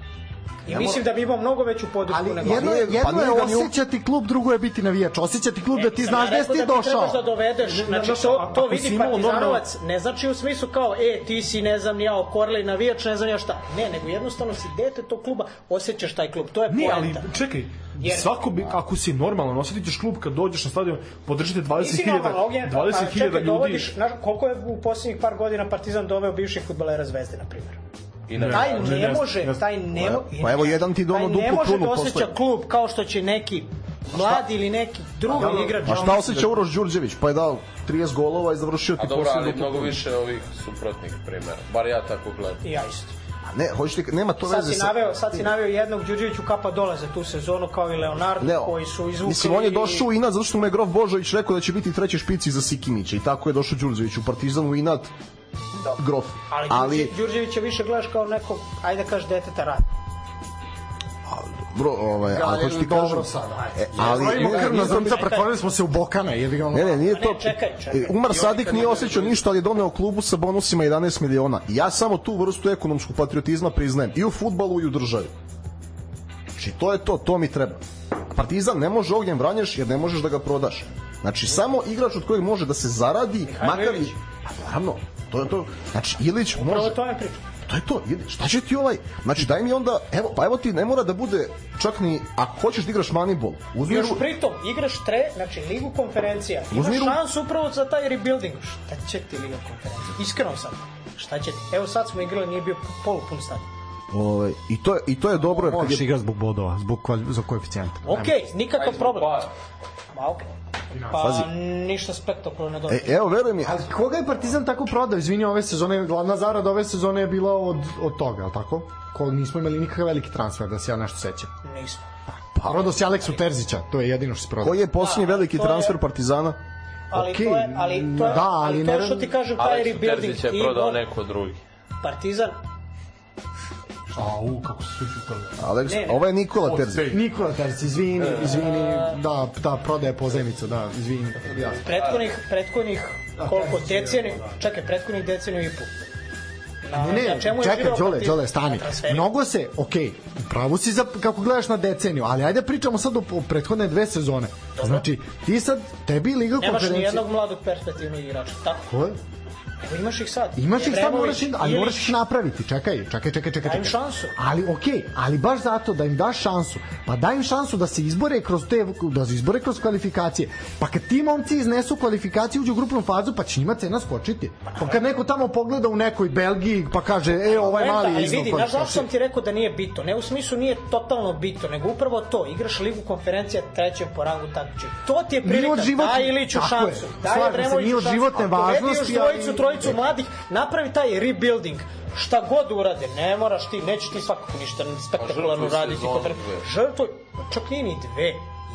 I mislim da bi imao mnogo veću podršku Ali nego jedno, je, pa jedno je u- osjećati klub, drugo je biti navijač. Osjećati klub da ti Nisam znaš gde si da ti došao. trebaš da dovedeš, znači to, to vidi partizanovac, ne znači u smislu kao, e, ti si, ne znam, ja okorli navijač, ne znam ja šta. Ne, nego jednostavno si dete tog kluba, osjećaš taj klub, to je Ne, ali poenta. čekaj, Jer- svako bi, ako si normalan, osjetit ćeš klub kad dođeš na stadion, podržite Nisi 20.000 normalno, Ognjen, 20.000 pa čekaj, ljudi. dovodiš, znaš, koliko je u posljednjih par godina Partizan doveo bivših futbolera Zvezde, na primjer. I na Taj Ne, ne može, taj ne može... Pa evo, jedan ti dono Taj ne može da osjeća posle. klub kao što će neki mladi ili neki drugi igrač. A šta osjeća Uroš Đurđević? Pa je dao 30 golova i završio A ti dobro, posljednju ali duplu mnogo više ovih suprotnih primjera. Bar ja tako gledam. Ja isto. Ne, hoćete, nema to Sad veze si sa... naveo, sad si naveo jednog Đurđeviću kapa dole za tu sezonu kao i Leonardo Ne, koji su izvukli. Mislim, on je došao u inat zato što mu je Grof Božović rekao da će biti treći špici za Sikimića i tako je došao Đurđević u Partizan u inat Grof. Ali, Ali, Đurđe- Đurđevića više gledaš kao nekog, ajde da kažeš deteta rada. Bro, ovaj, ali hoću ti kažem... E, ali, Brojimo ne, krvna zrnca, pretvorili smo se u Bokana, jebi ga ono. Ne, ne, nije Ne, to... čekaj, čekaj. E, Umar Sadik nije osjećao ništa, ali je doneo klubu sa bonusima 11 miliona. Ja samo tu vrstu ekonomskog patriotizma priznajem i u futbalu i u državi. Znači, to je to, to mi treba. Partizan ne može ognjem vranješ jer ne možeš da ga prodaš. Znači, samo igrač od kojeg može da se zaradi, makar i... Pa naravno, to je to. Znači, Ilić Upravo može... to je priča. To je to, ide. Šta će ti ovaj? Znači, daj mi onda, evo, pa evo ti ne mora da bude čak ni, ako hoćeš da igraš Moneyball, uzmi Još pritom, igraš tre, znači ligu konferencija. Imaš Uzmi ru- šansu upravo za taj rebuilding. Šta će ti liga konferencija? Iskreno sad. Šta će ti? Evo sad smo igrali, nije bio polupun stadion. Ovaj, i, to je, I to je dobro, jer kad Možeš je, igrati zbog bodova, zbog kvali, za koeficijenta. Ok, nikakav problem. Pa, Ma ok. Pa Pazi. ništa spektakularno e, dobro. evo, veruj mi, Ali koga je Partizan tako prodao? Izvini, ove sezone, glavna zarada ove sezone je bila od, od toga, je li tako? Ko nismo imali nikakav veliki transfer, da se ja nešto sećam. Nismo. Pa, prodao si Aleksu Terzića, to je jedino što si prodao. koji je posljednji Da, veliki je- transfer Partizana? Ali Okej, to je, ali to je, da, ali, ali to je ne- što ti kažem, taj Aleksu rebuilding. Terzić je prodao neko drugi. Partizan, Au, kako su svi čutali. Aleks, Ne, ne. ovo je Nikola Terzić. Pej. Nikola Terzić, izvini, izvini, da, da, prodaje pozajmicu, da, izvini. Ja. prethodnih, prethodnih koliko deceniju, čekaj, prethodnih deceniju i pol. Na, Ne, ne, čemu je čekaj, Đole? Đole, stani. Mnogo se, okej, pravo si za, kako gledaš na deceniju, ali ajde pričamo sad o, o prethodne dve sezone. Znači, ti sad, tebi Liga Nemaš ni jednog mladog perspektivnog igrača, tako? Ko je? Evo imaš ih sad. Imaš ih sad, moraš im, ali moraš ih napraviti. Čekaj, čekaj, čekaj, čekaj. Daj im šansu. Ali okej, ali baš zato da im daš šansu. Pa daj im šansu da se izbore kroz te da se izbore kroz kvalifikacije. Pa kad ti momci iznesu kvalifikacije uđu u grupnu fazu, pa će njima cena skočiti. Pa kad neko tamo pogleda u nekoj Belgiji pa kaže, e, ovaj mali je iznad vidi, znaš kvalifikacije. sam ti rekao da nije bitno? Ne u smislu nije totalno bitno, nego upravo to. Igraš ligu konferencija trećem po rangu takmičenja. To ti je prilika. od životne- Daj Iliću šansu. Daj se, Evremoviću nije od šansu. životne važnosti, ali- trojicu mladih, napravi taj rebuilding. Šta god urade, ne moraš ti, nećeš ti svakako ništa spektakularno žrtvuj raditi. dve. Žrtvuj, čak nije ni dve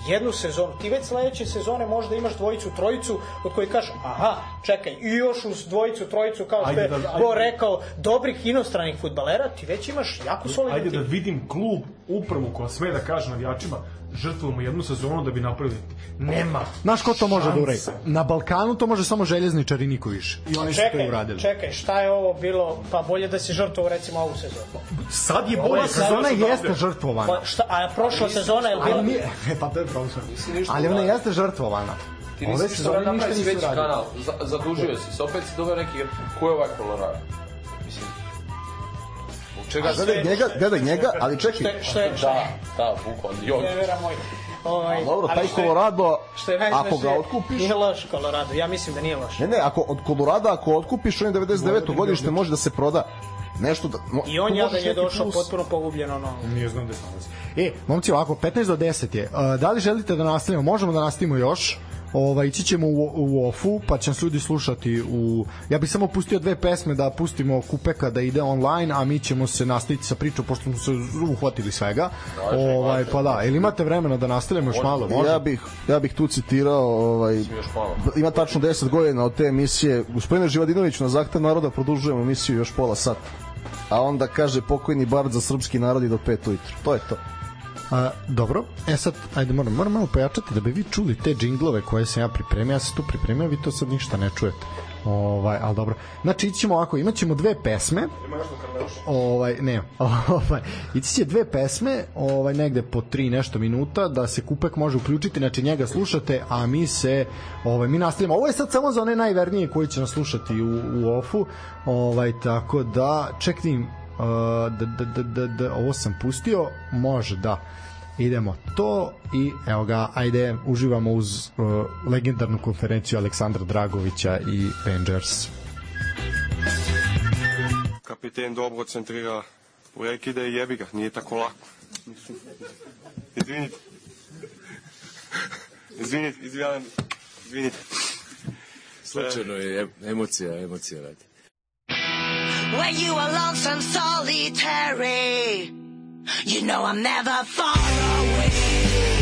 jednu sezonu, ti već sledeće sezone možda imaš dvojicu, trojicu od kojih kažeš, aha, čekaj, i još uz dvojicu, trojicu, kao što je da- Bo ajde. rekao, dobrih inostranih futbalera, ti već imaš jako solidan Ajde da vidim klub upravu koja sme da kaže navijačima žrtvujemo jednu sezonu da bi napravili. Nema. Znaš ko to može da uradi? Na Balkanu to može samo željezničar i niko više. I oni su to uradili. čekaj, šta je ovo bilo, pa bolje da si žrtvovo recimo ovu sezonu. Sad je bolje Sezona dođeš jeste žrtvovana. Pa, šta, a prošla sezona je bila... Ali nije, pa to je problem. ništa Ali ona jeste žrtvovana. Ti Ove nisi ništa sezone uradio, ništa nisu kanal, za, zadužio si se, opet si doveo neki. Ko je ovaj Colorado? Čega Gledaj njega, gledaj njega, ali čekaj, je, što je, šta Da, da, bukvalno, joj. Ne vera moj. Ovaj, dobro, taj što je- Colorado, što je ako ga otkupiš, Nije loš Colorado, ja mislim da nije loš. ne, ne, ako od Colorado, ako otkupiš, on je 99. godište, može da se proda nešto da... mo- I on jadan je neki došao plus. potpuno pogubljen ono. Nije znam gde se nalazi. E, momci, ovako, 15 do 10 je. Uh, da li želite da nastavimo? Možemo da nastavimo još. Ovaj, ići ćemo u, u ofu, pa će nas ljudi slušati u... Ja bih samo pustio dve pesme da pustimo kupeka da ide online, a mi ćemo se nastaviti sa pričom, pošto smo se uhvatili svega. ovaj, pa da, ili imate vremena da nastavimo još malo? Može? Ja bih, ja bih tu citirao ovaj, ima tačno 10 godina od te emisije gospodine Živadinović na zahtev naroda produžujemo emisiju još pola sata a onda kaže pokojni bard za srpski narod i do 5 ujutru to je to A, dobro, e sad, ajde moram, moram malo pojačati da bi vi čuli te džinglove koje sam ja pripremio, ja sam tu pripremio, vi to sad ništa ne čujete. Ovaj, ali dobro. Znači, ićemo ovako, imaćemo dve pesme. Ovaj, ne, ovaj, ići će dve pesme, ovaj, negde po tri i nešto minuta, da se kupek može uključiti, znači njega slušate, a mi se, ovaj, mi nastavljamo. Ovo je sad samo za one najvernije koji će nas slušati u, u ofu, ovaj, tako da, čekaj, da, da, da, da, da, ovo sam pustio, može da idemo to i evo ga, ajde uživamo uz uh, legendarnu konferenciju Aleksandra Dragovića i Rangers kapiten dobro centrira projekt ide i jebi ga, nije tako lako. Izvinite. Izvinite, izvinite, izvinite. Slučajno je emocija, emocija radi. When you are lonesome, solitary, you know I'm never far away.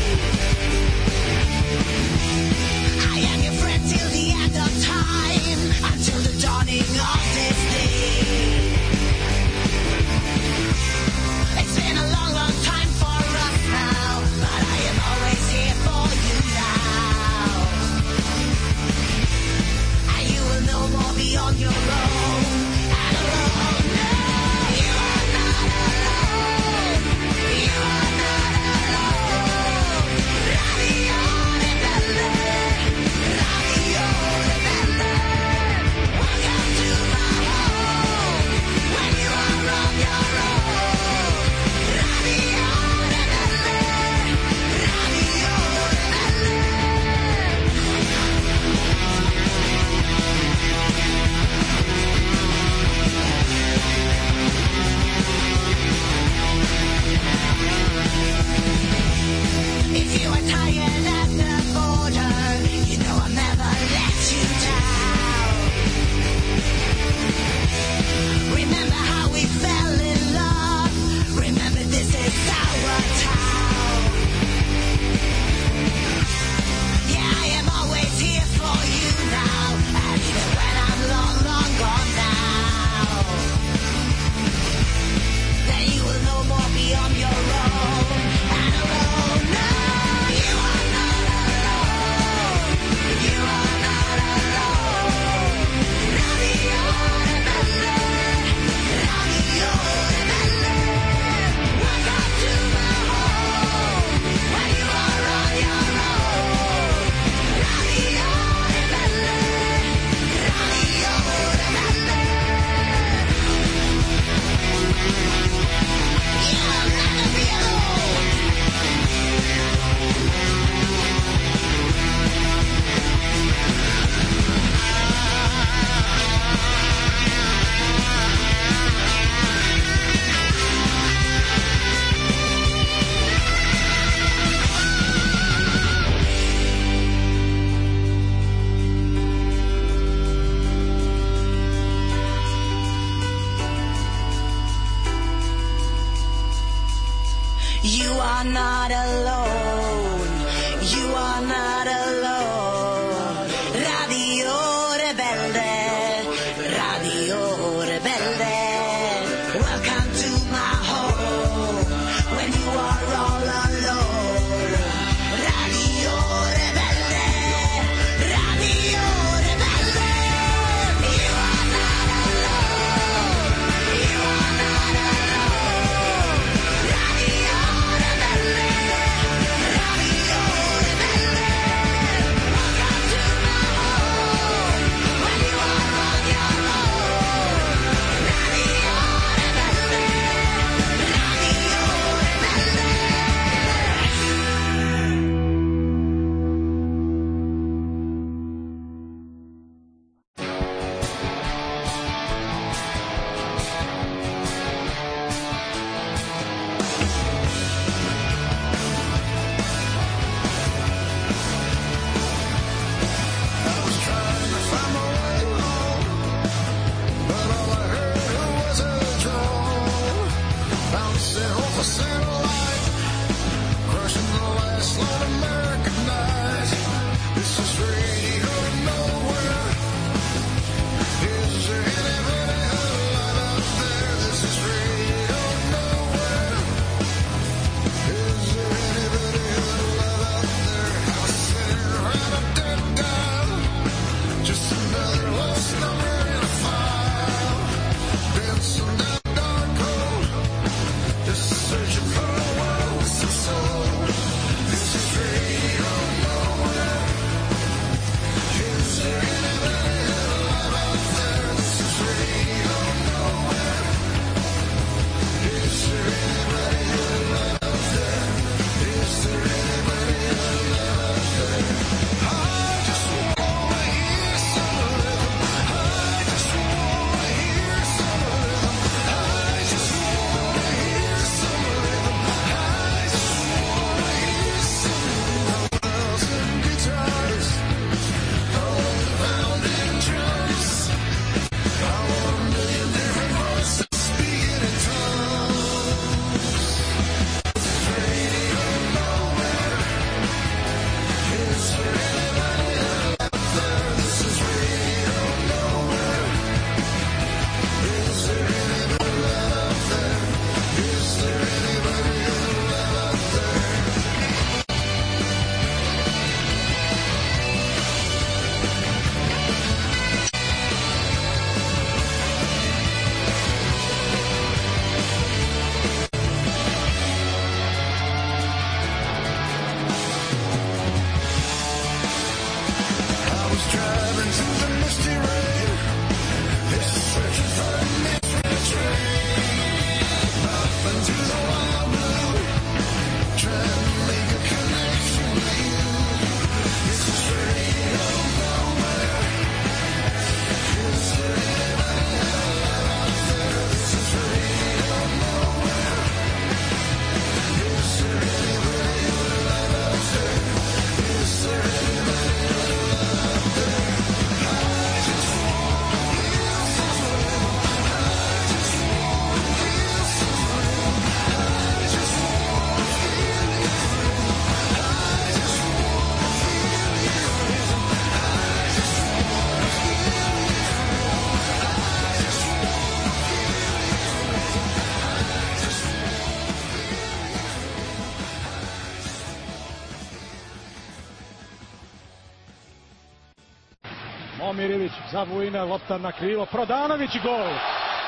Za Vujina, lopta na krilo, Prodanović gol.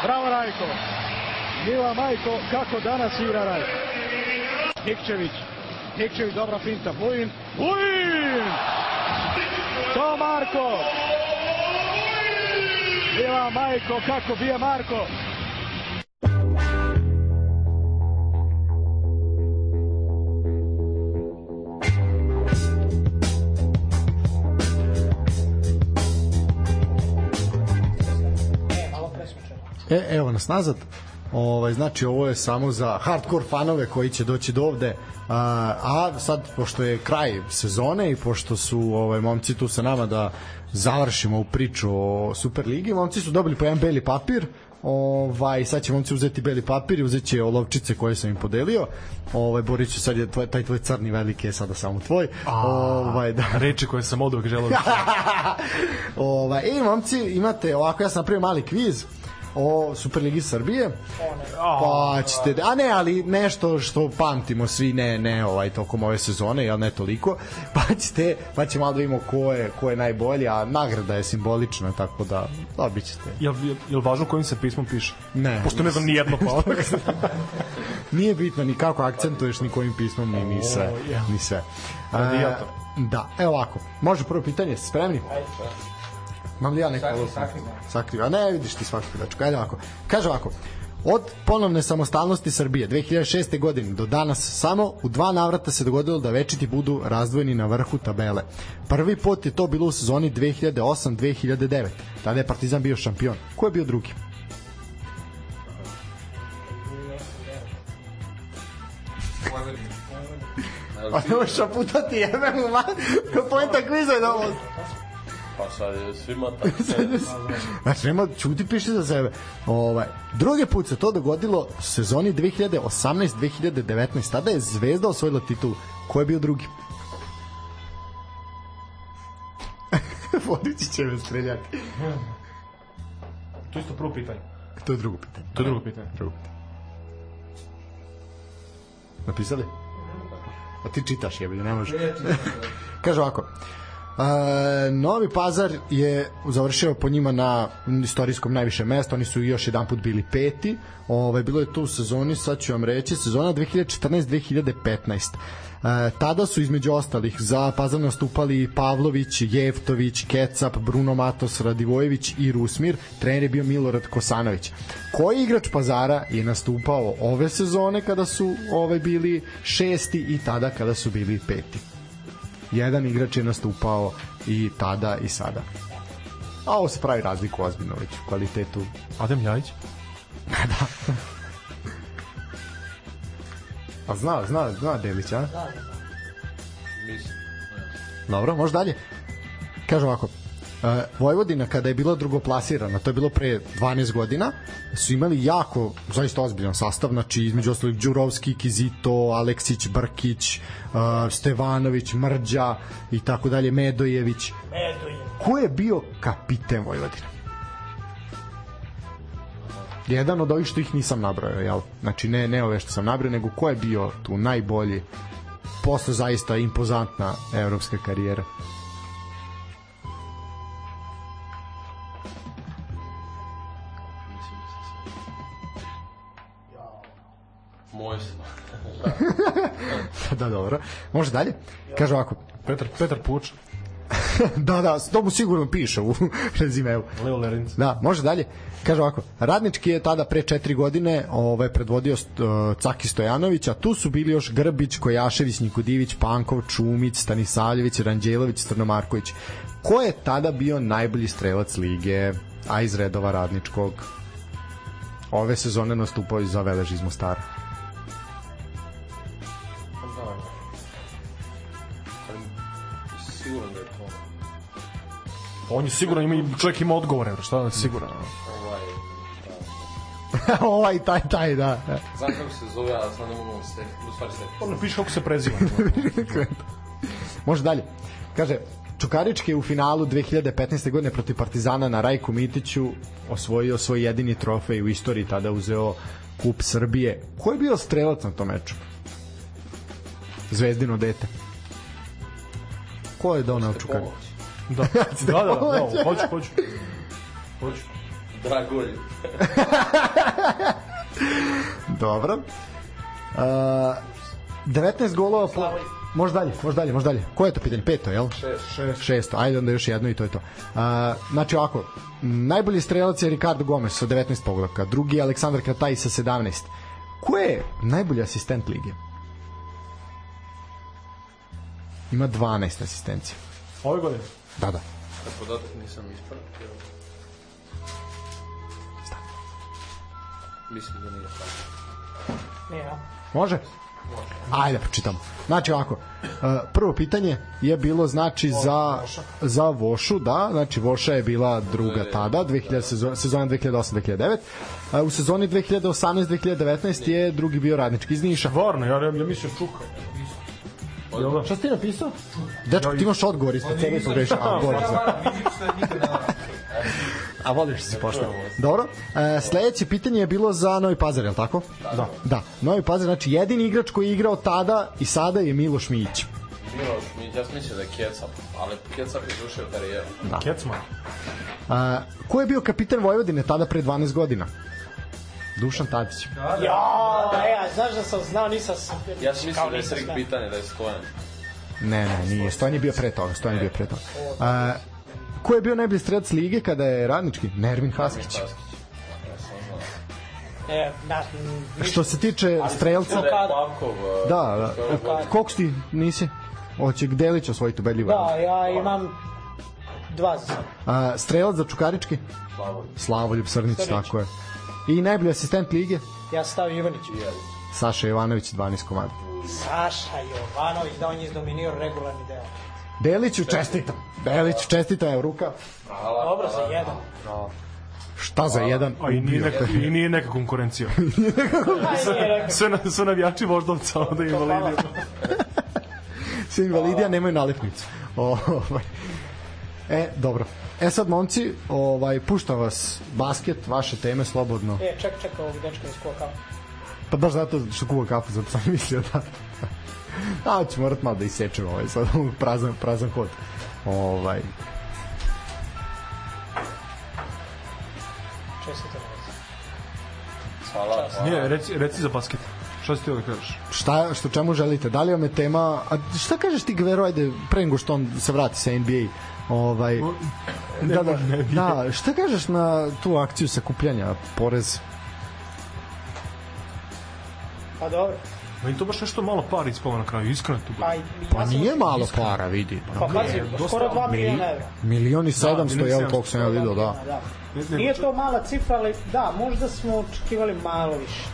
Bravo Rajko. Mila Majko, kako danas igra Rajko. Nikčević, Nikčević, dobra finta, Vujin, Vujin! To Marko! Mila Majko, kako bije Marko! E, evo nas nazad. Ovaj znači ovo je samo za hardcore fanove koji će doći do ovde. A, a sad pošto je kraj sezone i pošto su ovaj momci tu sa nama da završimo ovu priču o Superligi, momci su dobili po jedan beli papir Ovaj, sad će momci uzeti beli papir i uzet će olovčice koje sam im podelio. Ovaj, Boriću, sad je tvoj, taj tvoj crni veliki je sada samo tvoj. ovaj, da. Reči koje sam od uvek želeo da ovaj, I momci, imate ovako, ja sam napravio mali kviz o Superligi Srbije. Pa ćete, a ne, ali nešto što pamtimo svi, ne, ne ovaj tokom ove sezone, jel ne toliko. Pa ćete, pa ćemo malo da vidimo ko je, ko je najbolji, a nagrada je simbolična, tako da dobit ćete. Jel, jel, jel važno kojim se pismom piše? Ne. Pošto ne znam ni jedno pa. Nije bitno ni kako akcentuješ, ni kojim pismom, ni, ni sve. Ni sve. Radijator. Da, evo ovako. Može prvo pitanje, spremni? Mam li ja neko ovo? Sakriva. Ne, vidiš ti svaku pilačku. Ajde ovako. Kaže ovako. Od ponovne samostalnosti Srbije 2006. godine do danas samo u dva navrata se dogodilo da večiti budu razdvojeni na vrhu tabele. Prvi put je to bilo u sezoni 2008-2009. Tada je Partizan bio šampion. Ko je bio drugi? A ne možeš putati jebe mu ma. Ko pojenta kviza je da ovo. Pa sad je svima tako. Znači, nema, čuti piši za sebe. Ovaj, drugi put se to dogodilo u sezoni 2018-2019. Tada je Zvezda osvojila titulu. Ko je bio drugi? Vodići će me streljati. To je isto prvo pitanje. To je drugo pitanje. To je drugo pitanje. Drugo pitanje. Napisali? A ti čitaš, jebi, ne možeš. Kaže ovako. E, Novi Pazar je završio po njima na istorijskom najviše mesta, oni su još jedan put bili peti. Ovaj bilo je to u sezoni, sad ću vam reći, sezona 2014-2015. E, tada su između ostalih za Pazar nastupali Pavlović, Jevtović, Kecap, Bruno Matos, Radivojević i Rusmir. Trener je bio Milorad Kosanović. Koji igrač Pazara je nastupao ove sezone kada su ove bili šesti i tada kada su bili peti? Jedan igrač je nastupao i tada i sada. A ovo se pravi razliku ozbiljno već u kvalitetu. Adem Ljajić? da. A zna, zna, zna Delić, a? Mislim. Dobro, može dalje. Kaže ovako, Vojvodina kada je bila drugoplasirana, to je bilo pre 12 godina, su imali jako, zaista ozbiljan sastav, znači između ostalih Đurovski, Kizito, Aleksić, Brkić, e, Stevanović, Mrđa i tako dalje, Medojević. Medojević. Ko je bio kapiten Vojvodine? Jedan od ovih što ih nisam nabrojao, jel? Znači ne, ne ove što sam nabrojao, nego ko je bio tu najbolji posle zaista impozantna evropska karijera. Moj se. da, dobro. Može dalje? Kaže ovako. Petar, Petar Puč. da, da, to mu sigurno piše u rezimeu. Leo Lerinc. Da, može dalje. Kaže ovako, Radnički je tada pre četiri godine ovaj, predvodio uh, Caki Stojanović, a tu su bili još Grbić, Kojašević, Nikodivić, Pankov, Čumić, Stanisavljević, Ranđelović, Strnomarković. Ko je tada bio najbolji strelac lige, a iz redova Radničkog? Ove sezone nastupao i za Velež iz Mostara. On je sigurno ima, čovjek ima odgovore, šta da je siguran. Ovaj, ovaj, taj, taj, da. znam kako se zove, ali sad ne mogu se, u stvari se. On napiše kako se preziva. Može dalje. Kaže, Čukarički je u finalu 2015. godine protiv Partizana na Rajku Mitiću osvojio svoj jedini trofej u istoriji, tada uzeo kup Srbije. Ko je bio strelac na tom meču? Zvezdino dete. Ko je donao Čukarić? Da, da, da, da, da, hoću, hoću. Hoću. Dragolj. Dobro. Uh, 19 golova po... Može dalje, može dalje, može dalje. Koje je to pitanje? Peto, jel? Šest. Šest. Šesto. Ajde onda još jedno i to je to. Uh, znači ovako, najbolji strelac je Ricardo Gomez sa 19 pogledaka, drugi je Aleksandar Krataj sa 17. Ko je najbolji asistent lige? Ima 12 asistencija. Ove godine? Da, da. Taj podatak nisam ispratio. Mislim da nije tako. Nije, a? Može? Ajde, pročitamo. Znači ovako, uh, prvo pitanje je bilo znači za, za Vošu, da, znači Voša je bila druga tada, 2000, sezona, sezona 2008-2009. Uh, u sezoni 2018-2019 je drugi bio radnički iz Niša. Stvarno, ja, ja mislio Čuka. Jel da? Šta si napisao? Dečko, ti imaš odgovor ispod sebe pogrešio. A, bolje. A voliš se pošto. Dobro. E, sledeće pitanje je bilo za Novi Pazar, je li tako? Da. Da. Novi Pazar, znači jedini igrač koji je igrao tada i sada je Miloš Mijić. Miloš, mi, ja sam mislio da je Kecap, ali Kecap je završio karijeru. Da. Kecman. A, ko je bio kapitan Vojvodine tada pre 12 godina? Dušan Tadić. Ja, e, a znaš da sam znao, nisam... Ja sam mislio da je trik pitanje, da je Stojan. Ne, ne, nije. Stojan je bio pre toga. Stojan je bio pre toga. A, ko je bio najbolji strelac lige kada je radnički? Nervin Haskić. E, da, Što se tiče strelca... Da Pavkov, uh, Da, da. Koliko si ti nisi? Hoće Delić osvojiti ubedljivo. Da, ja imam dva za sad. A, strelac za Čukarički? Slavoljub Srnić, Srnić. tako je. I najbolji asistent lige? Ja sam stavio Ivanić. Saša Jovanović, 12 komada. Saša Jovanović, da on je izdominirao regularni deo. Deliću čestitam. Deliću čestitam, evo ruka. Dobro, za jedan. Šta za jedan? A i nije neka, i nije neka konkurencija. Sve, na, sve navijači voždovca, onda invalidi. Svi invalidija nemaju nalepnicu. Ovaj. E, dobro. E sad, momci, ovaj, puštam vas basket, vaše teme slobodno. E, ček, ček, ovog dečka iz koka. Pa baš zato što kuva kafu, zato sam mislio da... A, ću morat malo da isečem ovaj, sad prazan, prazan hod. Ovaj, Čestite vas. Hvala, hvala. Nije, reci, reci za basket. Šta si ti da kažeš? šta, što čemu želite? Da li vam je tema... A šta kažeš ti, Gvero, ajde, pre nego što on se vrati sa NBA? Ovaj, da, da, da, šta kažeš na tu akciju sakupljanja porez? Pa dobro. Meni to baš nešto malo para ispalo na kraju, iskreno tu. Pa, ja Pa sam- nije malo para, vidi. Pa pazi, skoro 2 miliona evra. Milion i sedamsto, milion i evo sedamsto. koliko sam ja vidio, da. Da. Nije to mala cifra, ali da, možda smo očekivali malo više.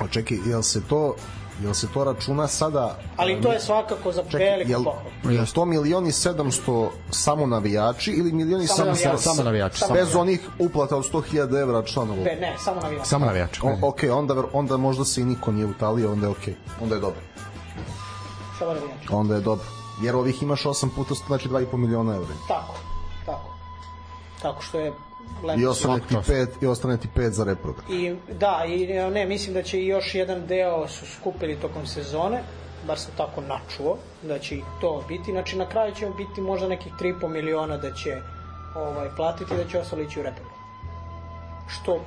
Očekaj, jel se to jel se to računa sada Ali to je svakako za Čekaj, veliku jel, pohvalu. jel to milioni sedamsto samo navijači ili milioni Samo samo, navijači. Samo navijači, samo Bez onih uplata od 100.000 evra članova. Ne, ne, samo navijači. Samo navijač. O, ok, onda, onda možda se i niko nije utalio, onda je ok. Onda je dobro. Samo navijači. Onda je dobro. Jer ovih imaš 8 puta, znači 2,5 miliona evra. Tako, tako. Tako što je lepo. I ostane ti pet, i ostane ti pet za reprogram. I da, i ne, mislim da će i još jedan deo su skupili tokom sezone, bar sam tako načuo, da će i to biti. Znači na kraju će biti možda nekih 3,5 miliona da će ovaj, platiti da će ostalo ići u reprogram. Što, e,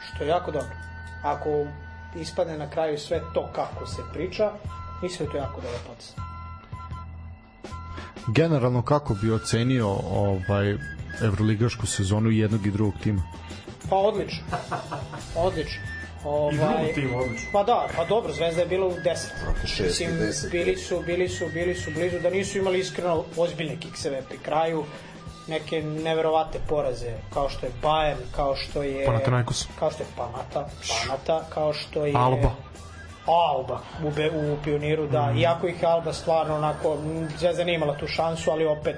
što je jako dobro. Ako ispadne na kraju sve to kako se priča, mislim da je to jako dobro potes. Generalno, kako bi ocenio ovaj evroligašku sezonu jednog i drugog tima? Pa odlično. Odlično. Ovaj, drugi tim, odlično. Pa da, pa dobro, Zvezda je bila u 10. šest i Mislim, bili su, bili su, bili su blizu da nisu imali iskreno ozbiljne kikseve pri kraju neke neverovatne poraze kao što je Bayern, kao što je Panathinaikos. kao što je Panata, Panata, kao što je Alba. Alba u, be, u pioniru, da. Mhm. Iako ih je Alba stvarno onako, Zvezda nije imala tu šansu, ali opet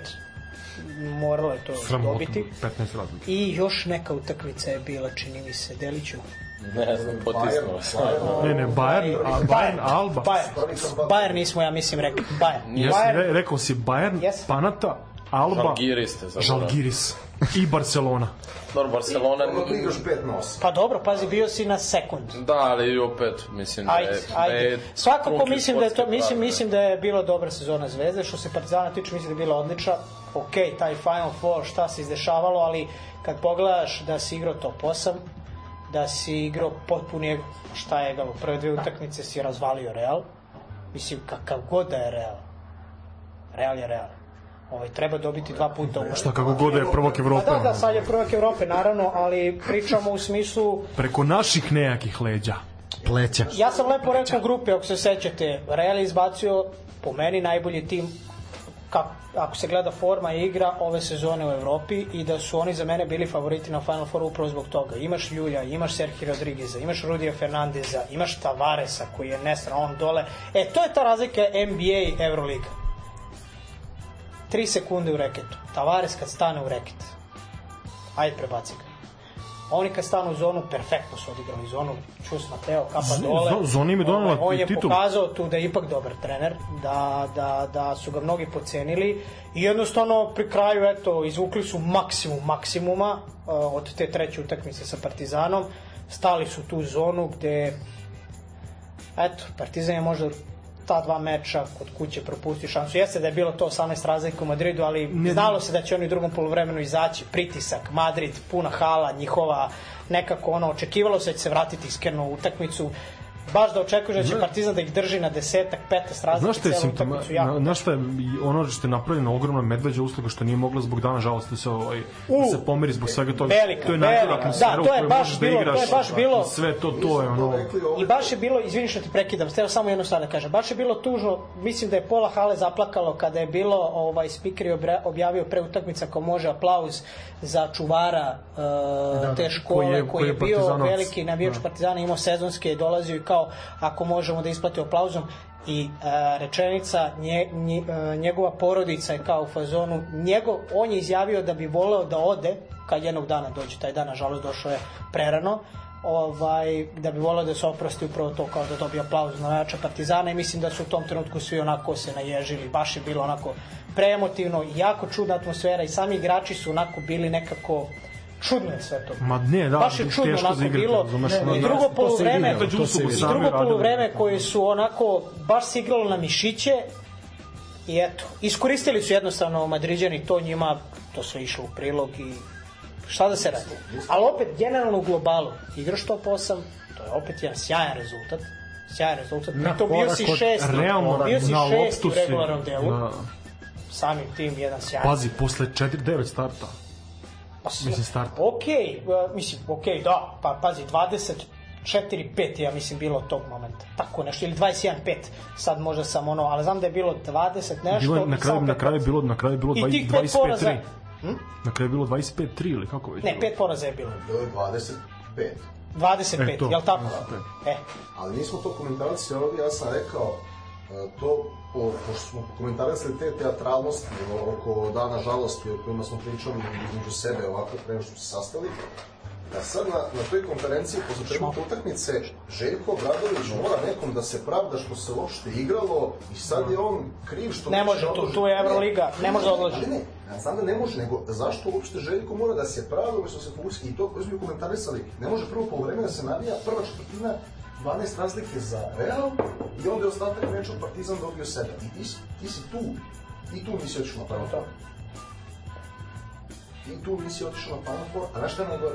morala je to Sramotno, dobiti. 15 razlika. I još neka utakmica je bila, čini mi se, Deliću. Ne znam, potisnuo sam. Ne, ne, Bayern, a, Bayern, Alba. Bayern, Bayern nismo, ja mislim, rekli. Bayern. Jesi, Bayern, re, rekao si Bayern, Yes. Panata, Alba, Žalgiris zaboravili. Žalgiris i Barcelona. Dobro, Barcelona... igraš 5 na 8. pa dobro, pazi, bio si na sekund. Da, ali opet, mislim da je... Ajde, da je ajde. Svakako mislim da je to, mislim, mislim da je bila dobra sezona Zvezde. Što se Partizana tiče, mislim da je bila odlična. Ok, taj Final Four, šta se izdešavalo, ali kad pogledaš da si igrao top 8, da si igrao potpuni ego, šta je egal, u prve dve utakmice si razvalio Real. Mislim, kakav god da je Real. Real je Real. Ovaj, treba dobiti dva puta u Šta kako god da je prvak Evrope. Pa da, da, sad je prvak Evrope, naravno, ali pričamo u smislu Preko naših nejakih leđa. Pleća. Ja sam lepo rekao u grupi, ako se sećate, Real je izbacio po meni najbolji tim kako, ako se gleda forma i igra ove sezone u Evropi i da su oni za mene bili favoriti na Final Four upravo zbog toga. Imaš Ljulja, imaš Serhi Rodrigueza, imaš Rudija Fernandeza, imaš Tavaresa koji je nesran, on dole. E, to je ta razlika NBA i Euroliga. 3 sekunde u reketu. Tavares kad stane u reket. Ajde prebaci ga. Oni kad stanu u zonu, perfektno su odigrali zonu. Čus Mateo, kapa Z- dole. zo- zona im je donela Ovaj, On je titul. pokazao tu da je ipak dobar trener, da, da, da su ga mnogi pocenili i jednostavno pri kraju eto, izvukli su maksimum maksimuma uh, od te treće utakmice sa Partizanom. Stali su tu zonu gde eto, Partizan je možda ta dva meča kod kuće propusti šansu. Jeste da je bilo to 18 razlika u Madridu, ali Ne- znalo se da će oni u drugom polovremenu izaći. Pritisak, Madrid, puna hala, njihova nekako ono, očekivalo se da će se vratiti iskreno u utakmicu. Baš da očekuješ da će Zna- Partizan da ih drži na desetak, 15 razlika Znaš šta je simptoma? Na, znaš šta je ono što je napravljeno ogromna medveđa usluga što nije mogla zbog dana žalosti da se ovaj da se pomeri zbog svega toga. velika, to je najgora atmosfera Da, u to je baš da bilo- to je igraš. baš bilo- Sve to to je ono. I baš je bilo, izvini što te prekidam, htio samo jednu stvar da kažem, baš je bilo tužno, mislim da je pola hale zaplakalo kada je bilo, ovaj, speaker je objavio pre utakmica ko može aplauz za čuvara uh, te škole koji je- koji koji je, je bio veliki navijač Da. Partizana, imao sezonske dolazio i kao ako možemo da isplati aplauzom i uh, rečenica nje, nje, uh, njegova porodica je kao u fazonu njegov, on je izjavio da bi voleo da ode kad jednog dana dođe. Taj dan nažalost došao je prerano ovaj, da bi voleo da se oprosti upravo to kao da dobije aplauz na navijača Partizana i mislim da su u tom trenutku svi onako se naježili, baš je bilo onako preemotivno, jako čudna atmosfera i sami igrači su onako bili nekako čudno je sve to. Ma ne, da, baš je čudno onako igrati, bilo. razumeš, I ono, drugo to se poluvreme, to drugo poluvreme koje su onako baš se igralo na mišiće i eto, iskoristili su jednostavno Madriđani to njima, to sve išlo u prilog i šta da se radi. Ali opet, generalno u globalu, igraš top 8, to je opet jedan sjajan rezultat. Sjajan rezultat. Na Pritom bio si šest, realno bio si na šest u regularnom delu. Da. Samim tim jedan sjajan. Pazi, posle 4-9 starta. Mislim, start. Ok, uh, mislim, ok, da, pa pazi, 24-5 je, ja mislim, bilo od tog momenta. Tako nešto, ili 21-5, sad možda sam ono, ali znam da je bilo 20 nešto. Bilo je, na kraju, na kraju je bilo, na kraju bilo I 20, tih pet poraza. 25-3. Hm? Na kraju je bilo 25-3 ili kako već? Ne, pet poraza je bilo. Bilo je 25. 25, E, to. jel tako? E, Ali mi smo to komentarisali ovdje, ja sam rekao, e, to, po, pošto smo komentarisali te teatralnosti o- oko dana žalosti o kojima smo pričali između sebe ovako pre nego što smo se sastali, da sad na, na toj konferenciji posle trenutne utakmice Željko Obradović mora nekom da se pravda što se uopšte igralo i sad je on kriv što... Ne može, tu- tu je Euroliga, ne može da odloži. Ne, ja znam da ne može, nego zašto uopšte Željko mora da se pravi umesto da se fokusira i to koji smo komentarisali, ne može prvo polovreme da se navija prva četvrtina 12 razlike za Real i onda je ostatak meča Partizan dobio 7. I ti, si- ti si tu, i tu nisi otišao na Four. I tu nisi otišao na Four, a znaš šta je najgore?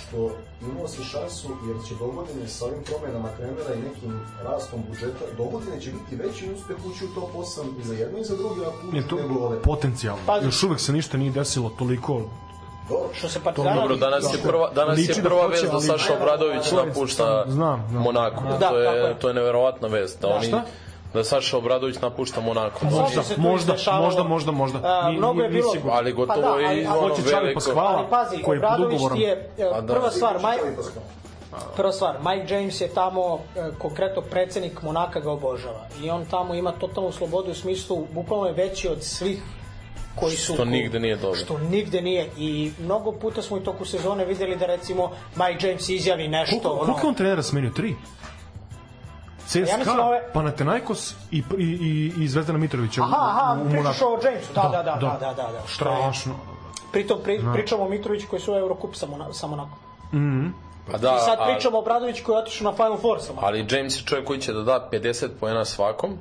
što imao si šansu jer će dogodine sa ovim promenama trenera i nekim rastom budžeta, dogodine će biti veći uspeh ući u top 8 i za jedno i za drugi, Je uđu to nego ove. potencijalno. Pazi. Još uvek se ništa nije desilo toliko što se Partizana... Dobro, danas je prva, danas Liči je da prva vest da ali- Saša Obradović je- napušta znam, znam. Monako. Da, to, je, je. to je neverovatna vest. Da, oni, Šta? da Saša Obradović napušta Monako. Da možda, možda, možda, možda. A, Ni- mnogo je bilo... sigurno. Ali gotovo Pa da, i ali- ono Čavi veliko... Paskvala, Ali pazi, koji je Obradović ti je, e, A da. prva stvar, Paskal. prva stvar, Mike James je tamo, e, konkretno predsednik Monaka ga obožava. I on tamo ima totalnu slobodu u smislu, bukvalno je veći od svih koji su... Što nigde nije dobro. Što nigde nije. I mnogo puta smo i toku sezone videli da recimo Mike James izjavi nešto. Koliko, koliko je on trenera smenio? Tri? CSKA, Ja mislim ove- Panathinaikos i, i, i, i Zvezdana Mitrovića Aha, aha, u, u pričaš o Jamesu. Da, da, da, da, da, da. da. Je- Strašno. Pritom pri, pričamo o Mitroviću koji su u Eurocup sa, Mona, sa Monakom. Pa da, I sad a- pričamo o Bradović koji je otišao na Final Four sa Monakom. Ali James je čovjek koji će da da 50 poena svakom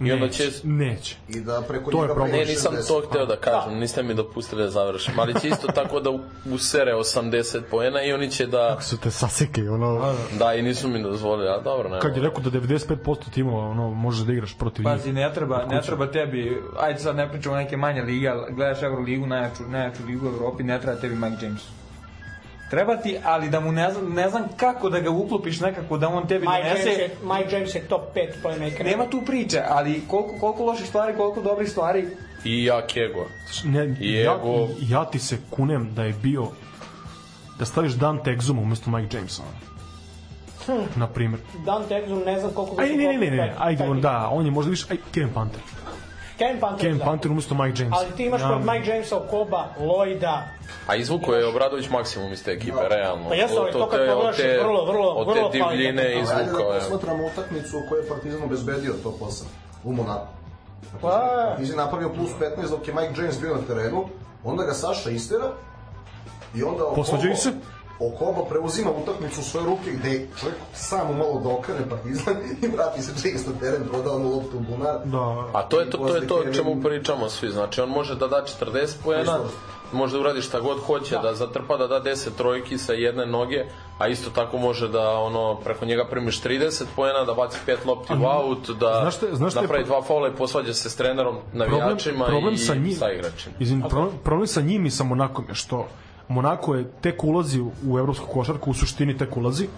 i onda će... Neće. I da preko To je njega problem. Ne, nisam 60. to hteo da kažem, niste mi dopustili da završim, ali će isto tako da u- usere 80 poena i oni će da... Kako su te sasekli, ono... Da, i nisu mi dozvolili, a dobro, nema. Kad je rekao da 95% timova ono, možeš da igraš protiv njih. Pazi, ne treba, ne treba tebi, ajde sad ne pričamo o neke manje lige, ali gledaš Euroligu, najjaču, najjaču ligu u Evropi, ne treba tebi Mike James. Treba ti, ali da mu ne znam, ne znam kako da ga uklopiš nekako, da on tebi Mike James, donese... je, Mike James je top 5 playmaker. Nema tu priče, ali koliko, koliko loših stvari, koliko dobrih stvari I jak ego. Ne, I ja, ego- ja ti se kunem da je bio da staviš Dan Texuma umesto Mike Jamesa. Hm. Na primjer. Dante Exum ne znam koliko... Aj, ne, ne, ne, ne, ajde, on, da, on je možda više, aj, Kevin Panther. Kevin Panther, Kevin da. Panther umesto Mike Jamesa. Ali ti imaš Ja- kod Mike Jamesa, Koba, Lloyda, A izvuko je Obradović maksimum iz te ekipe, realno. Pa jesu, ali Od- to kad pogledaš, te- vrlo, vrlo- Od vrlo te divljine kvalitetno. Ajde izvukao da posmatramo utakmicu u kojoj je Partizan obezbedio to posao u Monaku. Pa, Partizan je napravio plus 15 dok je Mike James bio na terenu, onda ga Saša istera i onda Posvađaju se? Okobo preuzima utakmicu u svoje ruke gde je čovjek samo malo dokrene Partizan i vrati se James na teren, proda onu loptu u bunar. Da. A to je to, to je to čemu pričamo svi. Znači on može da da 40 poena, može da uradi šta god hoće, da, zatrpa da da 10 trojki sa jedne noge, a isto tako može da ono preko njega primiš 30 poena, da baci pet lopti u aut, da Znaš šta- znaš šta je napravi pro- dva faula i posvađa se s trenerom, navijačima problem i sa njim, sa igračima. Izvin, problem, problem sa njim i sa Monakom je što Monako je tek ulazi u, evropsku košarku, u suštini tek ulazi,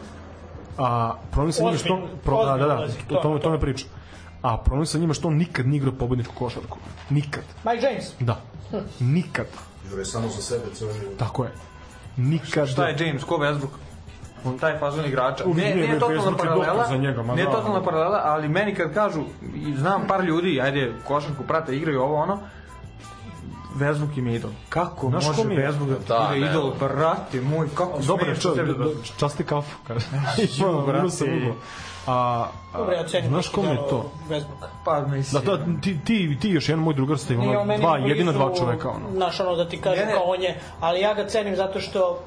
a problem sa njim je što... Pro, da, da, da, to, to- to, to to. me priča. A problem sa njima što on nikad nije igrao pobedničku košarku. Nikad. Mike James. Da. Nikad. Jure samo za sebe ceo život. Tako je. Nikad. Šta je James, ko Westbrook? On taj fazon igrača. U, Ne, ne, ne, totalna paralela, za njega, ma ne da. totalna paralela, ali meni kad kažu, i znam par ljudi, ajde, košarku prate, igraju ovo ono, Westbrook im je idol. Kako Znaš može mi? Westbrook da ti Da, bude ne. idol, brate moj, kako Dobar je smiješ čovjek, do- do- časti kafu. kaže. Ima, brate. A, a, Dobro, ja ocenim znaš neki kom je to? Westbrooka. Pa mislim. Da, da, ti, ti, ti još jedan moj drugar ste meni dva, jedina dva čoveka. Ono. Znaš, ono da ti kažem Ne, ne. kao on je, ali ja ga cenim zato što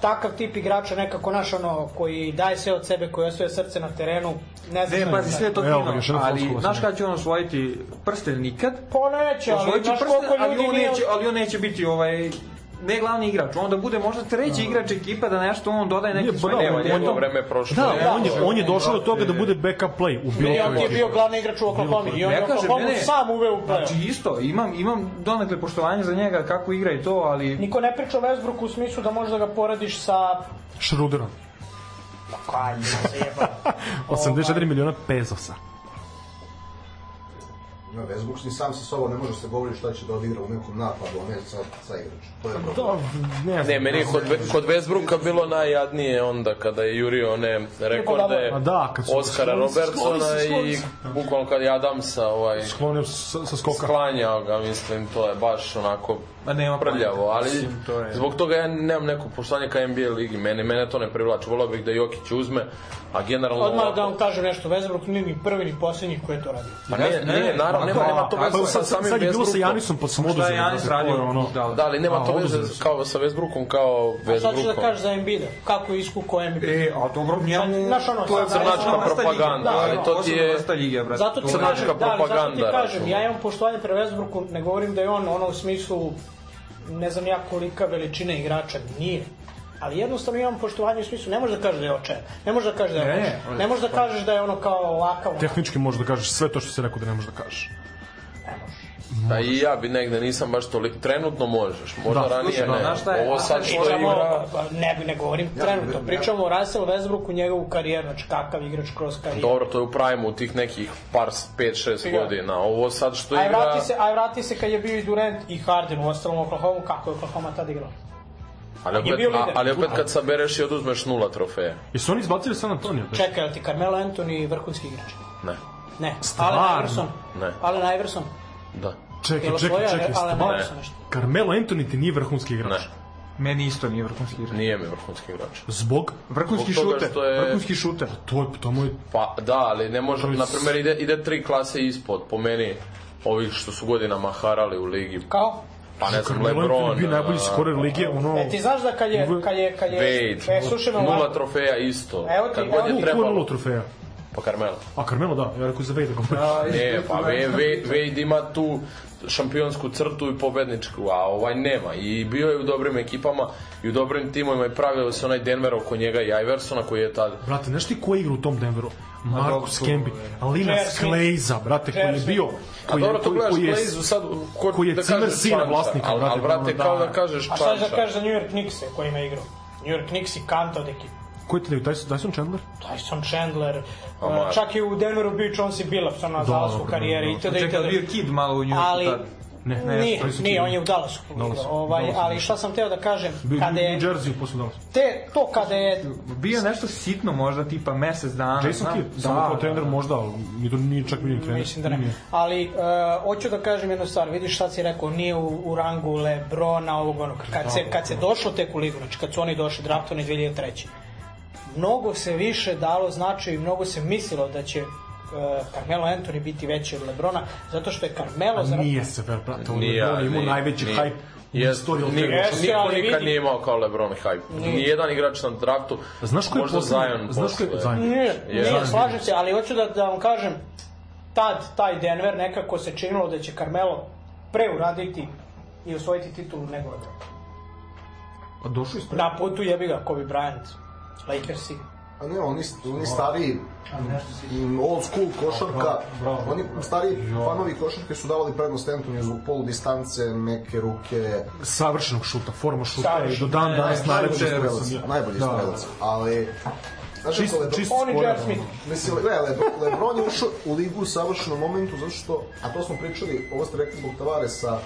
takav tip igrača nekako naš ono koji daje sve od sebe, koji osvoje srce na terenu, ne znam Ne, pazi, da sve to fino, ali znaš kada će on osvojiti prsten nikad? Pa neće, ali znaš prsten, ali on neće, ali on neće biti ovaj ne glavni igrač, on da bude možda treći igrač ekipe da nešto on dodaje neki svoj pa da, on- on- vreme prošlo. Da, Ne, on je, on je došao do toga da bude backup play u bilo I on kojoj je bio glavni igrač u Oklahoma i on je Ne Oklahoma ne, ne. sam uveo u play Znači isto, imam, imam donekle poštovanje za njega kako igra i to, ali Niko ne priča o Westbrooku u smislu da možeš da ga porediš sa... Šruderom. Kaj, zajeba. 84 miliona pezosa. Na Westbrook ni sam sa sobom ne može se govori šta će da odigra u nekom napadu, a ne sa, sa igračem. To je problem. Da, ne znam. Ne, meni je kod, kod Westbrooka bilo najjadnije onda kada je jurio one rekorde A da, su- Oskara Robertsona i bukvalno kad je Adamsa ovaj, Sklonio sa, sa skoka. sklanjao ga, mislim, to je baš onako Ma nema prljavo, ali to je- zbog toga ja nemam neko poštovanje ka NBA ligi, mene, mene to ne privlači, volao bih da Jokić uzme, a generalno Odmah da vam kažem nešto, Westbrook nije ni prvi ni posljednji koji je to radio. Pa ne, ne, ne, naravno, nema, nema to veze sa samim sad je bilo sa. Janisom, pa sam šta oduzeo. je Janis da radio? ono. Da, Da, ali nema to veze kao sa Westbrookom kao A sad ću da kažeš za Embiida, kako je iskukao Embiid. E, a dobro, njemu... Znaš ono, to je sad- crnačka propaganda, ali Da, to ti je-. Zato ti Crnačka da, zato ti propaganda, kažem, ja imam poštovanje pre Westbrooku, ne govorim da je on ono u smislu ne znam ja kolika veličina igrača, nije. Ali jednostavno imam poštovanje u smislu, ne možeš da kažeš da je očajan, ne možeš da kažeš da je Ne, loš, je ne možeš da kažeš da je ono kao ovakav. Tehnički možeš da kažeš sve to što si rekao da ne možeš da kažeš. Da i ja bi negde nisam baš toliko, trenutno možeš, možda Da, ranije slušaj, ne. znaš šta je, Ovo sad što Pričamo, igra, pa, ne, ne govorim trenutno, pričamo o Russell Westbrooku, njegovu karijeru, znači kakav igrač kroz karijeru. dobro, to je u prime u tih nekih par 5-6 Siga. godina. Ovo sad što Aj igra, vrati se, aj vrati se kad je bio i Durant i Harden u ostalom Oklahoma, kako je Oklahoma tad igrao? ali opet, a, ali opet kad sabereš i oduzmeš nula trofeja. Jesu oni izbacili San Antonio? Da? Čekaj, ali ti Carmelo Anthony vrhunski igrač? Ne, Ne. Stvarno? Allen Iverson? Ne. Allen Iverson? da. Čekaj, čekaj, čekaj, nešto? Carmelo Anthony ti nije vrhunski igrač. Ne, Meni isto nije vrhunski igrač. nije mi vrhunski igrač. Zbog? Vrhunski Zbog šuter, što je- vrhunski šuter. To je, to moj... Pa da, ali ne može, je na primjer ide, ide tri klase ispod, po meni, ovih što su godinama harali u ligi. Kao? Pa ne znam, Carmelo Lebron, Anthony bio najbolji a, skorer lige, ono... E, ti znaš da kad je, kad je, kad je, Wade, e, slušaj me nula trofeja isto. Evo ti, Kad evo god ti. je je nula trebalo. trofeja? Pa Carmelo. A Carmelo da, ja rekao za Vejda govorim. Ne, pa Wade, Wade, Wade ima tu šampionsku crtu i pobedničku, a ovaj nema. I bio je u dobrim ekipama i u dobrim timovima i pravio se onaj Denver oko njega i Iversona koji je tad Brate, znaš ti ko igra u tom Denveru? Marcus Camby, Alina. Sklejza, brate, koji je bio... A Koji, je- dobro, to koji, gledaš koji je, Blaze sad, ko, koji je da cimer sina čanča, vlasnika, brate, ali, brate, kao da. da kažeš A šta ćeš da čanča. kažeš za New York Knicks-e kojima je igrao? New York Knicks i kanta od ekipe. Da je Tyson, Tyson Chandler? Tyson Chandler, uh, čak i u Denveru bio Chauncey Billups, ono na zalasku karijere, dobro. itd. Čekaj, itd. bio kid malo u New Yorku Ali, tad. Ne, Ne, nije, nije, on je u Dallasu. Dallasu, Ovaj, Dallasu, ali da. šta sam teo da kažem, Bi- kada je, U Jersey posle Dallas. te, to kada je Bio nešto sitno možda, tipa mesec dana. Jason. Kidd, samo kao trener možda, ali nije, to nije čak vidim trener. Mislim da ne. Nije. Ali uh, hoću da kažem jednu stvar, vidiš šta si rekao, nije u, u rangu Lebrona, ovog onog. Kad se, kad se došlo tek u ligu, znači kad su oni došli draftovani 2003. Mnogo se više dalo značaj i mnogo se mislilo da će uh, Carmelo Anthony biti veći od Lebrona, zato što je Carmelo... A za- nije se, ver, brate, on Nije, je on je imao nije, najveći nije. hype. Jeste, niko nikad nije imao kao LeBron hype. Nije. Nijedan igrač na draftu, Znaš ko je možda Zion znaš ko je-. Zion. Nije, Je. nije, slažem se, ali hoću da, da vam kažem, tad, taj Denver nekako se činilo da će Carmelo pre uraditi i osvojiti titulu nego Lebron. A došao ispred. Na putu jebi ga Kobe Bryant, Lakersi. A ne, oni, oni stariji old school košarka, oni stariji fanovi košarke su davali prednost Antoniju zbog polu distance, meke ruke, Savršenog šuta, forma šuta i do Savršen. dan danas Ne, najlepši najbolji strelac. najbolji Da. strelac, ali Znaš Čist- Lebron- čist On i J.R. Smith. Mislim, ne, Lebron, Lebron je ušao u ligu u savršenom momentu zato što, a to smo pričali, ovo ste rekli zbog Tavaresa,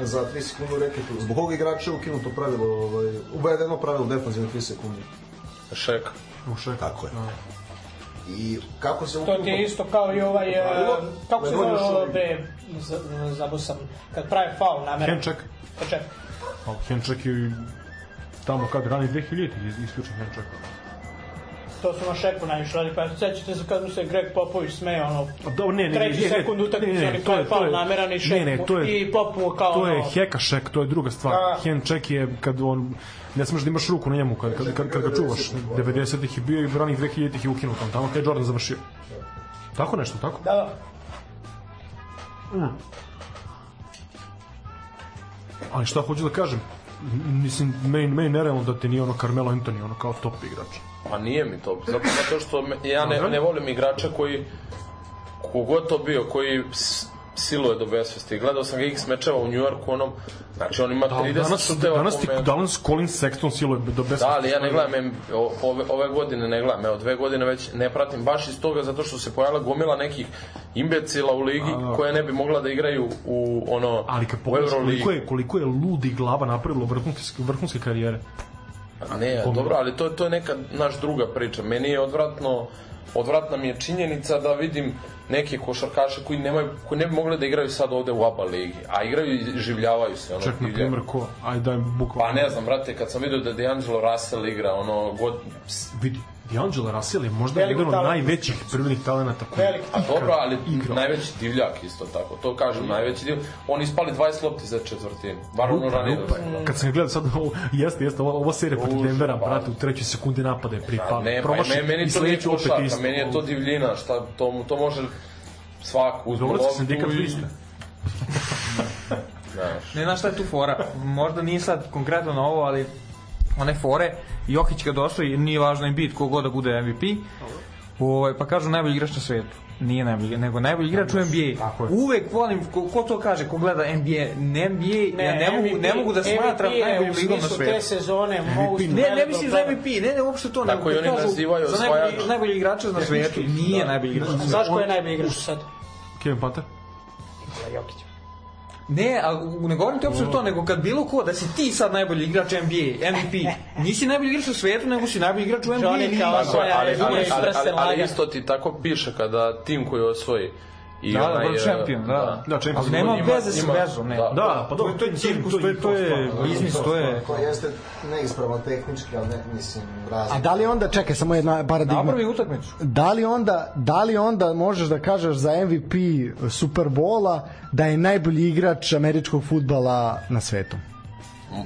za 3 sekunde u reketu. Zbog ovog igrača je ukinuto pravilo, ovaj, uvedeno pravilo defanzivne 3 sekunde. Šek. U šek. Tako je. I kako se To ti je isto kao i ovaj, e, kako se zove ovo, uvijek- bre, z- zabao sam, kad pravi faul namjerno. Henček. Henček. Henček je tamo kad rani 2000 je isključen Henček. To su na šeku najviše radi, pa sećate se kad mu se Greg Popović smeje, ono, A da, ne, ne, treći ne, sekund utakmice, oni to pravi je- to je- nameran i šek ne, ne, to je- i Pop mu kao To je ono, hekašek, to je druga stvar. Da. Henček je kad on ne smeš da imaš ruku na njemu kad, kad, kad, kad ga čuvaš. 90-ih je bio i ranih 2000-ih je ukinuo tamo, tamo kad je Jordan završio. Tako nešto, tako? Da, da. Ali šta hoću da kažem? Mislim, meni, meni nerealno da te nije ono Carmelo Anthony, ono kao top igrač. Pa nije mi to, zato, zato što me, ja ne, ne volim igrača koji, kogod to bio, koji siluje do besvesti. Gledao sam ga x mečeva u Njujorku, onom, znači on ima Da, 30 danas, šuteva danas, ti, danas Colin Sexton siluje do besvesti. Da, ali ja ne gledam ove, ove godine ne gledam, evo dve godine već ne pratim baš iz toga zato što se pojavila gomila nekih imbecila u ligi koje ne bi mogla da igraju u ono Ali kad pogledaš koliko je, koliko je ludi glava napravilo vrhunske, vrhunske karijere. A Ne, dobro, ali to, to je neka naš druga priča. Meni je odvratno, odvratna mi je činjenica da vidim neke košarkaše koji nemaju koji ne bi mogli da igraju sad ovde u ABA ligi, a igraju i življavaju se ono. Čak, na primjer, ko? Ajde, daj bukvalno. Pa ne znam, brate, kad sam vidio da D'Angelo Russell igra, ono, god... Vidi, D'Angelo Russell je možda Veliki jedan od najvećih prirodnih talenata koji Veliki A dobro, ali igrao. najveći divljak isto tako, to kažem, najveći divljak. On ispali 20 lopti za četvrtinu, bar ono ranije se Kad sam gledao sad, ovo, jeste, jeste, ova, ova serija protiv Denvera, pa. brate, u trećoj sekundi napada je Pa pripao. ne, pa meni i to nije košarka, isto. meni je to divljina, šta, to, to može svako uzme Dobro, loptu sindikat i... liste. Znaš, Ne znaš šta je tu fora. Možda nije sad konkretno na ovo, ali one fore, Jokić kad došao i nije važno im bit kogod da bude MVP, ovaj, pa kažu najbolji igrač na svetu. Nije najbolji, nego najbolji igrač u NBA. Uvek volim, ko, ko to kaže, ko gleda NBA, ne NBA, ja ne mogu, ne mogu da smatram MVP je najboljim u ligom na smislu te svetu. sezone most Ne, ne mislim za. MVP, ne, ne, uopšte to, Tako nego i oni kažu nazivaju za najbolji, najbolji igrača na svetu. Nije najbolji igrač na svetu. Znaš ko je najbolji igrač sad? Kevin Panther? Nikola Jokić. Ne, a ne govorim ti uopšte to, nego kad bilo ko, da si ti sad najbolji igrač NBA, MVP, nisi najbolji igrač u svetu, nego si najbolji igrač u NBA. Johnny kao Osvaja, ali, ali, razumeš, ali, ali, ali isto ti tako piše kada tim koji osvoji i Da, da, onaj, world e, champion, da. Da, champion. Ali nema veze sa vezom, ne. da. Da, pa dobro, To je cirkus, to je, to je biznis, to je... To jeste neispravno tehnički, ali ne, mislim, razlik. A da li onda, čekaj, samo jedna paradigma. Napravi utakmicu. Da li onda, da li onda možeš da kažeš za MVP Superbola da je najbolji igrač američkog futbala na svetu?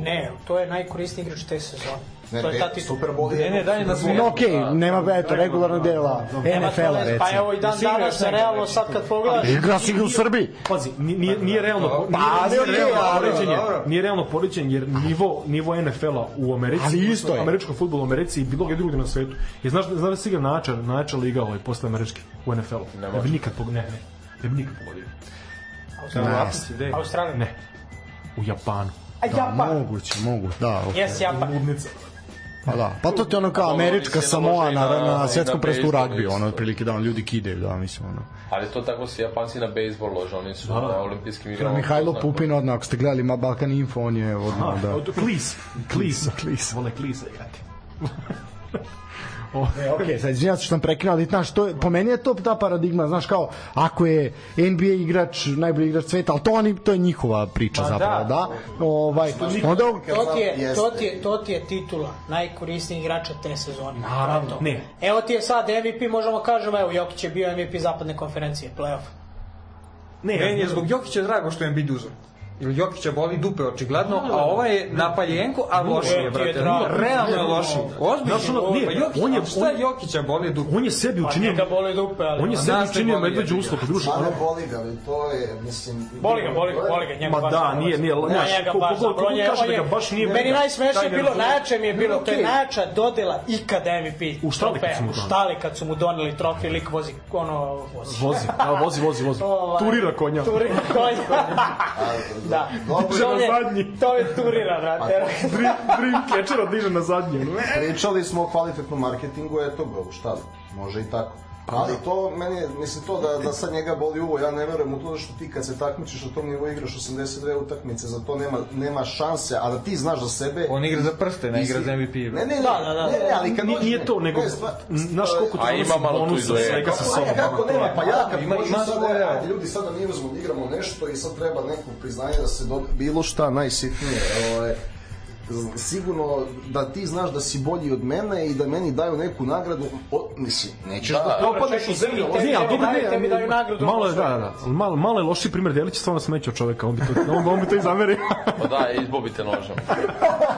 Ne, to je najkorisniji igrač te sezone. Ne, to je ta titul. Super Bowl je... Ne, ne, dalje na No, svetu. okej, nema, eto, regularnog dela Nema NFL-a. Pa evo i dan danas, realno sad kad pogledaš, Igra si u Srbiji. Pazi, ni- nije, nije realno, Pa, nije, realno poređenje, nije realno poređenje, jer nivo, nivo NFL-a u Americi, Ali isto je. američkog futbola u Americi i bilo gdje drugdje na svetu. Je znaš, znaš da si igra najjača, najjača liga ovaj, posle američki u NFL-u. Ne, bi nikad pogodio, ne, ne, ne bi nikad pogodio. Australija. Australija. Ne, u Japanu. A Japan. Moguće, mogu, da. okej. Jes, Japan. Ludnica. Pa da, pa to ti ono kao američka se Samoa na, na- na svetskom prvenstvu u ono otprilike da on ljudi kidaju, da mislim ono. Ali to tako se Japanci na bejsbol lože, oni su Da. na olimpijskim igrama. Mihajlo. Pupin odmah, ako ste gledali Ma Balkan Info, on je odmah, da. Klis. Klis. Klis. Vole Klisa igrati. E, okej, sad izvinjavam se što sam prekinuo, ali znaš, to, je- po meni je to ta paradigma, znaš, kao, ako je NBA igrač, najbolji igrač sveta, ali to, oni, to je njihova priča Pa zapravo, da. da? Ovaj, onda, To ti, je, to, ti je, to ti je titula najkorisnijih igrača te sezone. Naravno, ne. Evo ti je sad MVP, možemo kažemo, evo Jokić je bio MVP zapadne konferencije, playoff. Ne, Meni je zbog Jokića drago što je Embiid uzeo. Jer Jokića boli dupe očigledno, a ovaj je napaljenko, a loši je, je brate. Realno je loši. Ozbiljno. Znaš, ono, nije, Pa Jokić, on je- a šta on- Jokića boli dupe? on je sebi Pa učinio njega boli dupe, ali... on je Nas sebi učinio medveđu. Ma ono- ne boli ga, ali to je, mislim... Boli ga, boli ga, boli ga, njega Ma da, nije- nije, znaš, njega ko- baš ko- ko- dobro, on je- ko kaže on da je- ga baš nije Meni najsmešnije bilo, najjače mi je bilo, to je najjača dodela ikada MVP. U štali kad su mu U doneli. štali kad su mu doneli trofej, lik vozi, ono, vozi. Vozi, vozi, vozi, vozi. Ovaj, Turira konja. Turira konja. da. Dobro, je- na zadnji. To je turira, brate. Dream, dream catchera diže na zadnje. ono. Pričali smo o kvalitetnom marketingu, eto ga, u šta može i tako. Ali to, meni je, mislim to da, da sad njega boli uvo, ja ne verujem u to što ti kad se takmičiš na tom nivou igraš 82 utakmice, za to nema, nema šanse, a da ti znaš za sebe... On igra za prste, ne igra za MVP. Ne, ne, ne, Da, da, da. ne, ne, ali kad Nije, nije to, nego, znaš koliko to A ima malo tu bonusa, i duela. svega sa sobom. kako nema, pa ja kad Ima- ima sad, svoje- ajde ljudi sada mi uzmemo da igramo nešto i sad treba neko priznanje da se do... bilo šta najsitnije, ovaj, sigurno da ti znaš da si bolji od mene i da meni daju neku nagradu, o, mislim, nećeš da, da Dobro, propadneš u zemlju, tebi- Nije, ali dobro daju- tebi daju ne, nagradu, malo je, da, da, da, malo, malo je loši primjer Delić je stvarno smećao čoveka, on bi to, on, on bi to i zamerio. Pa da, izbobite nožem.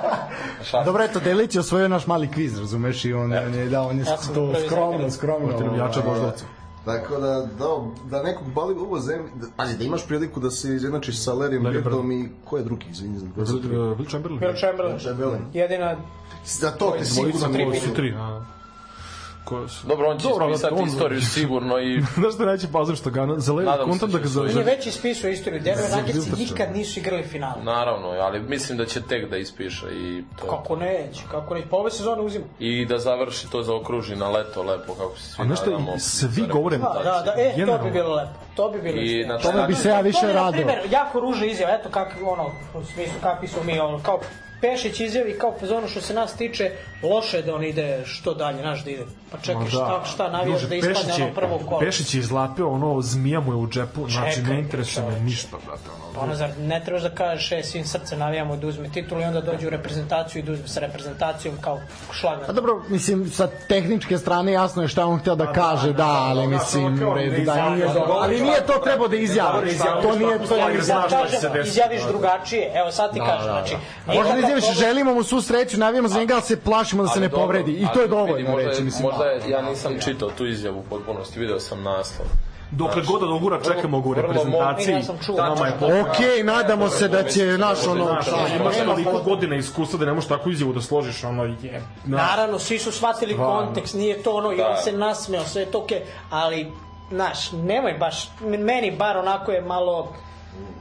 dobro, eto, Delić je osvojio naš mali kviz, razumeš, i on, on je, da, on je to skromno, skromno. Ovaj, voždovca. Tako da, da, da nekog bali uvo zemlji, da, pazi, da imaš priliku da se izjednačiš sa Larryem Larry Birdom i ko je drugi, izvini za Will Chamberlain? Will Chamberlain. Jedina Za to te sigurno tri, tri. a. Koje su? Dobro, on će Dobro, ispisati on- istoriju sigurno i Znaš što neće pazar što ga, za se kontam da da ga će za... On je već ispisao istoriju. Denver Za Wiltersa. nikad nisu igrali finale. naravno, ali mislim da će tek da ispiše i to. Kako neće, kako neće. Pa ove sezone uzima. I da završi to zaokruži na leto lepo kako se svi A nešto, nadamo. svi govore... Da, da, da, e, to Generalno. bi bilo lepo. To bi bilo I na Tome bi se ja više To je, na radao. jako ružna izjava, eto kakvi, ono, u smislu kakvi smo mi, ono, kao Pešić izjavi kao po zonu što se nas tiče, loše da on ide što dalje, naš da ide. Pa čekaj, Ma da. šta, šta navijaš da ispadne je- ono prvo kolo? Pešić je izlapio ono, zmija mu je u džepu, znači Čekaj, ne interesuje me ništa, brate, ono. Pa ono, zar ne trebaš da kažeš, e, svim srce navijamo da uzme titulu i onda dođe u reprezentaciju i da uzme sa reprezentacijom kao šlag na Pa dobro, mislim, sa tehničke strane jasno je šta on htio da kaže, da, ali mislim, u redu, da nije dobro. Ali nije to trebao da izjavi, to nije to nije izjaviš drugačije, evo sad ti kažem, znači... Izjaviš, problem- želimo mu svu sreću, navijamo za njega, ali se plašimo da se ne povredi. I to je dovoljno reći, mislim. Možda ja nisam čitao tu izjavu u potpunosti, video sam naslov. Dokle god od ogura čekamo ga u reprezentaciji, nama je Znači, potpuno. Okej, nadamo se da će naš ono... Znaš, imaš toliko godina iskustva da ne možeš takvu izjavu da složiš, ono je... na- Naravno, svi su shvatili Stvarno. kontekst, nije to ono, i Da. on se nasmeo, sve je to okej, ali, znaš, nemoj baš, meni bar onako je malo,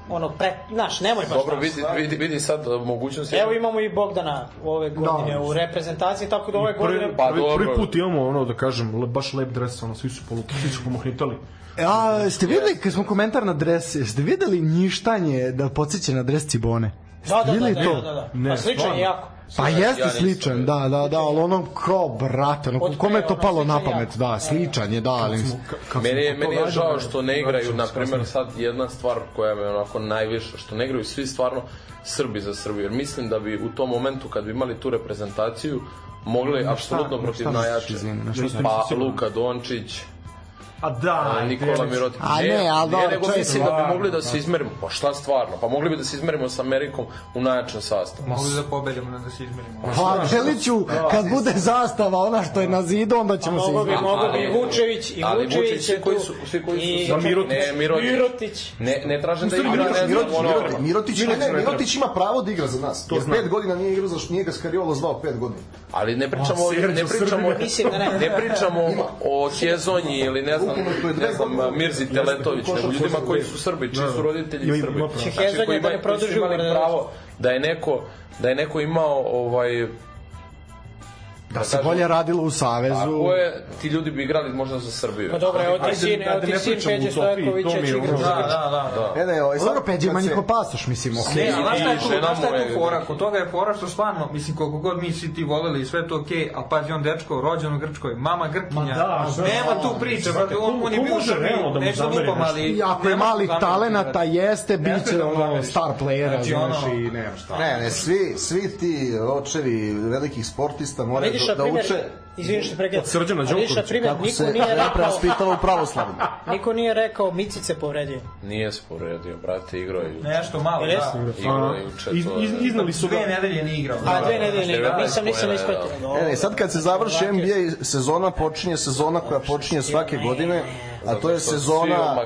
ono, pre, znaš, nemoj baš Dobro, vidi, vidi, vidi sad uh, mogućnost... Evo imamo i Bogdana ove godine u reprezentaciji, tako da ove godine... Prvi, Pa prvi, dobro. prvi put imamo ono da kažem le, baš lep dres ono svi su polu svi su pomohnitali A, ste videli, kad smo komentar na dres, ste videli njištanje da podsjeća na dres Cibone? Da, da, da, da, to? da, da, da. Ne, Pa stvarno. je jako. Pa Ja jeste nisam sličan, da, da, da, ali ono kao brate, ono, kome je to palo na pamet, da, sličan je, da, ali... Meni meni je žao što ne igraju, na primjer, sad jedna stvar koja me onako najviše, što ne igraju svi stvarno Srbi za Srbiju, jer mislim da bi u tom momentu kad bi imali tu reprezentaciju mogli apsolutno protiv najjače. Pa. Luka Dončić, a da a Nikola. Mirotić. A ne, ali dobro, nego mislim da bi mogli da se izmerimo. Pa šta stvarno? Pa mogli bi da se izmerimo sa Amerikom u najjačem sastavu. Mogli da pobedimo, da se izmerimo. Pa, Deliću, kad bude zastava, ona što je na zidu, onda ćemo se Mogu bi, izmeriti. mogu bi Vučević, i Vučević je koji su- svi koji su Mirotić. Ne, Mirotić. Mirotić. Ne, ne tražim da igra, Mirotić, ne znam, Mirotić, ono... Mirotić, Mirotić, ne, ne, Mirotić ima pravo da igra za nas. To Jer znam. pet godina nije igrao, zašto nije ga Skariolo zvao pet godina. Ali ne pričamo, A, ne pričamo, da ne. ne pričamo o Hezonji ili ne znam, je ne znam. Mirzi Teletović, nego ljudima koji su Srbi, čiji su da. roditelji Srbi. Znači, koji da ne imaju- da. pravo da je neko da je neko imao ovaj Da se bolje radilo u Savezu. Ako je, ti ljudi bi igrali možda za Srbiju. Pa dobro, evo ti sin, da- evo da ti sin Peđe Stojkovića je će igrati Da, da, da. E, ne, ovaj, sad, Dobro, Peđa ima njihov pasoš, mislim, ok. Ne, ali znaš šta je tu, fora? Kod toga je fora što stvarno, mislim, koliko god mi svi ti voleli i sve to okej, a pazi on dečko, rođen u Grčkoj, mama Grkinja, Ma da, šta- nema tu priče, brate, on, je bio da neću zameri lupam, nešto? ali... Ako je mali talenata, jeste, bit će da ono star playera, Znači, znaš, i nema šta. Ne, ne, svi, svi ti očevi velikih sportista moraju Vidiš, da, da primjer, uče izviniš se prekida. Od Srđana Đokovića. primjer, kako niko se nije rekao, prevaspitava u pravoslavlju. niko nije rekao Micice povredio. Nije se povredio, brate, igrao je juče. Nešto malo, Jel da. Igrao je juče, Iz, iz, iznali su ga. Dve nedelje nije igrao. A dve nedelje ne igra, Devetnaest nisam, nisam ispratio. Ne, ne, sad kad se završi NBA sezona, počinje sezona koja počinje svake godine, a to je sezona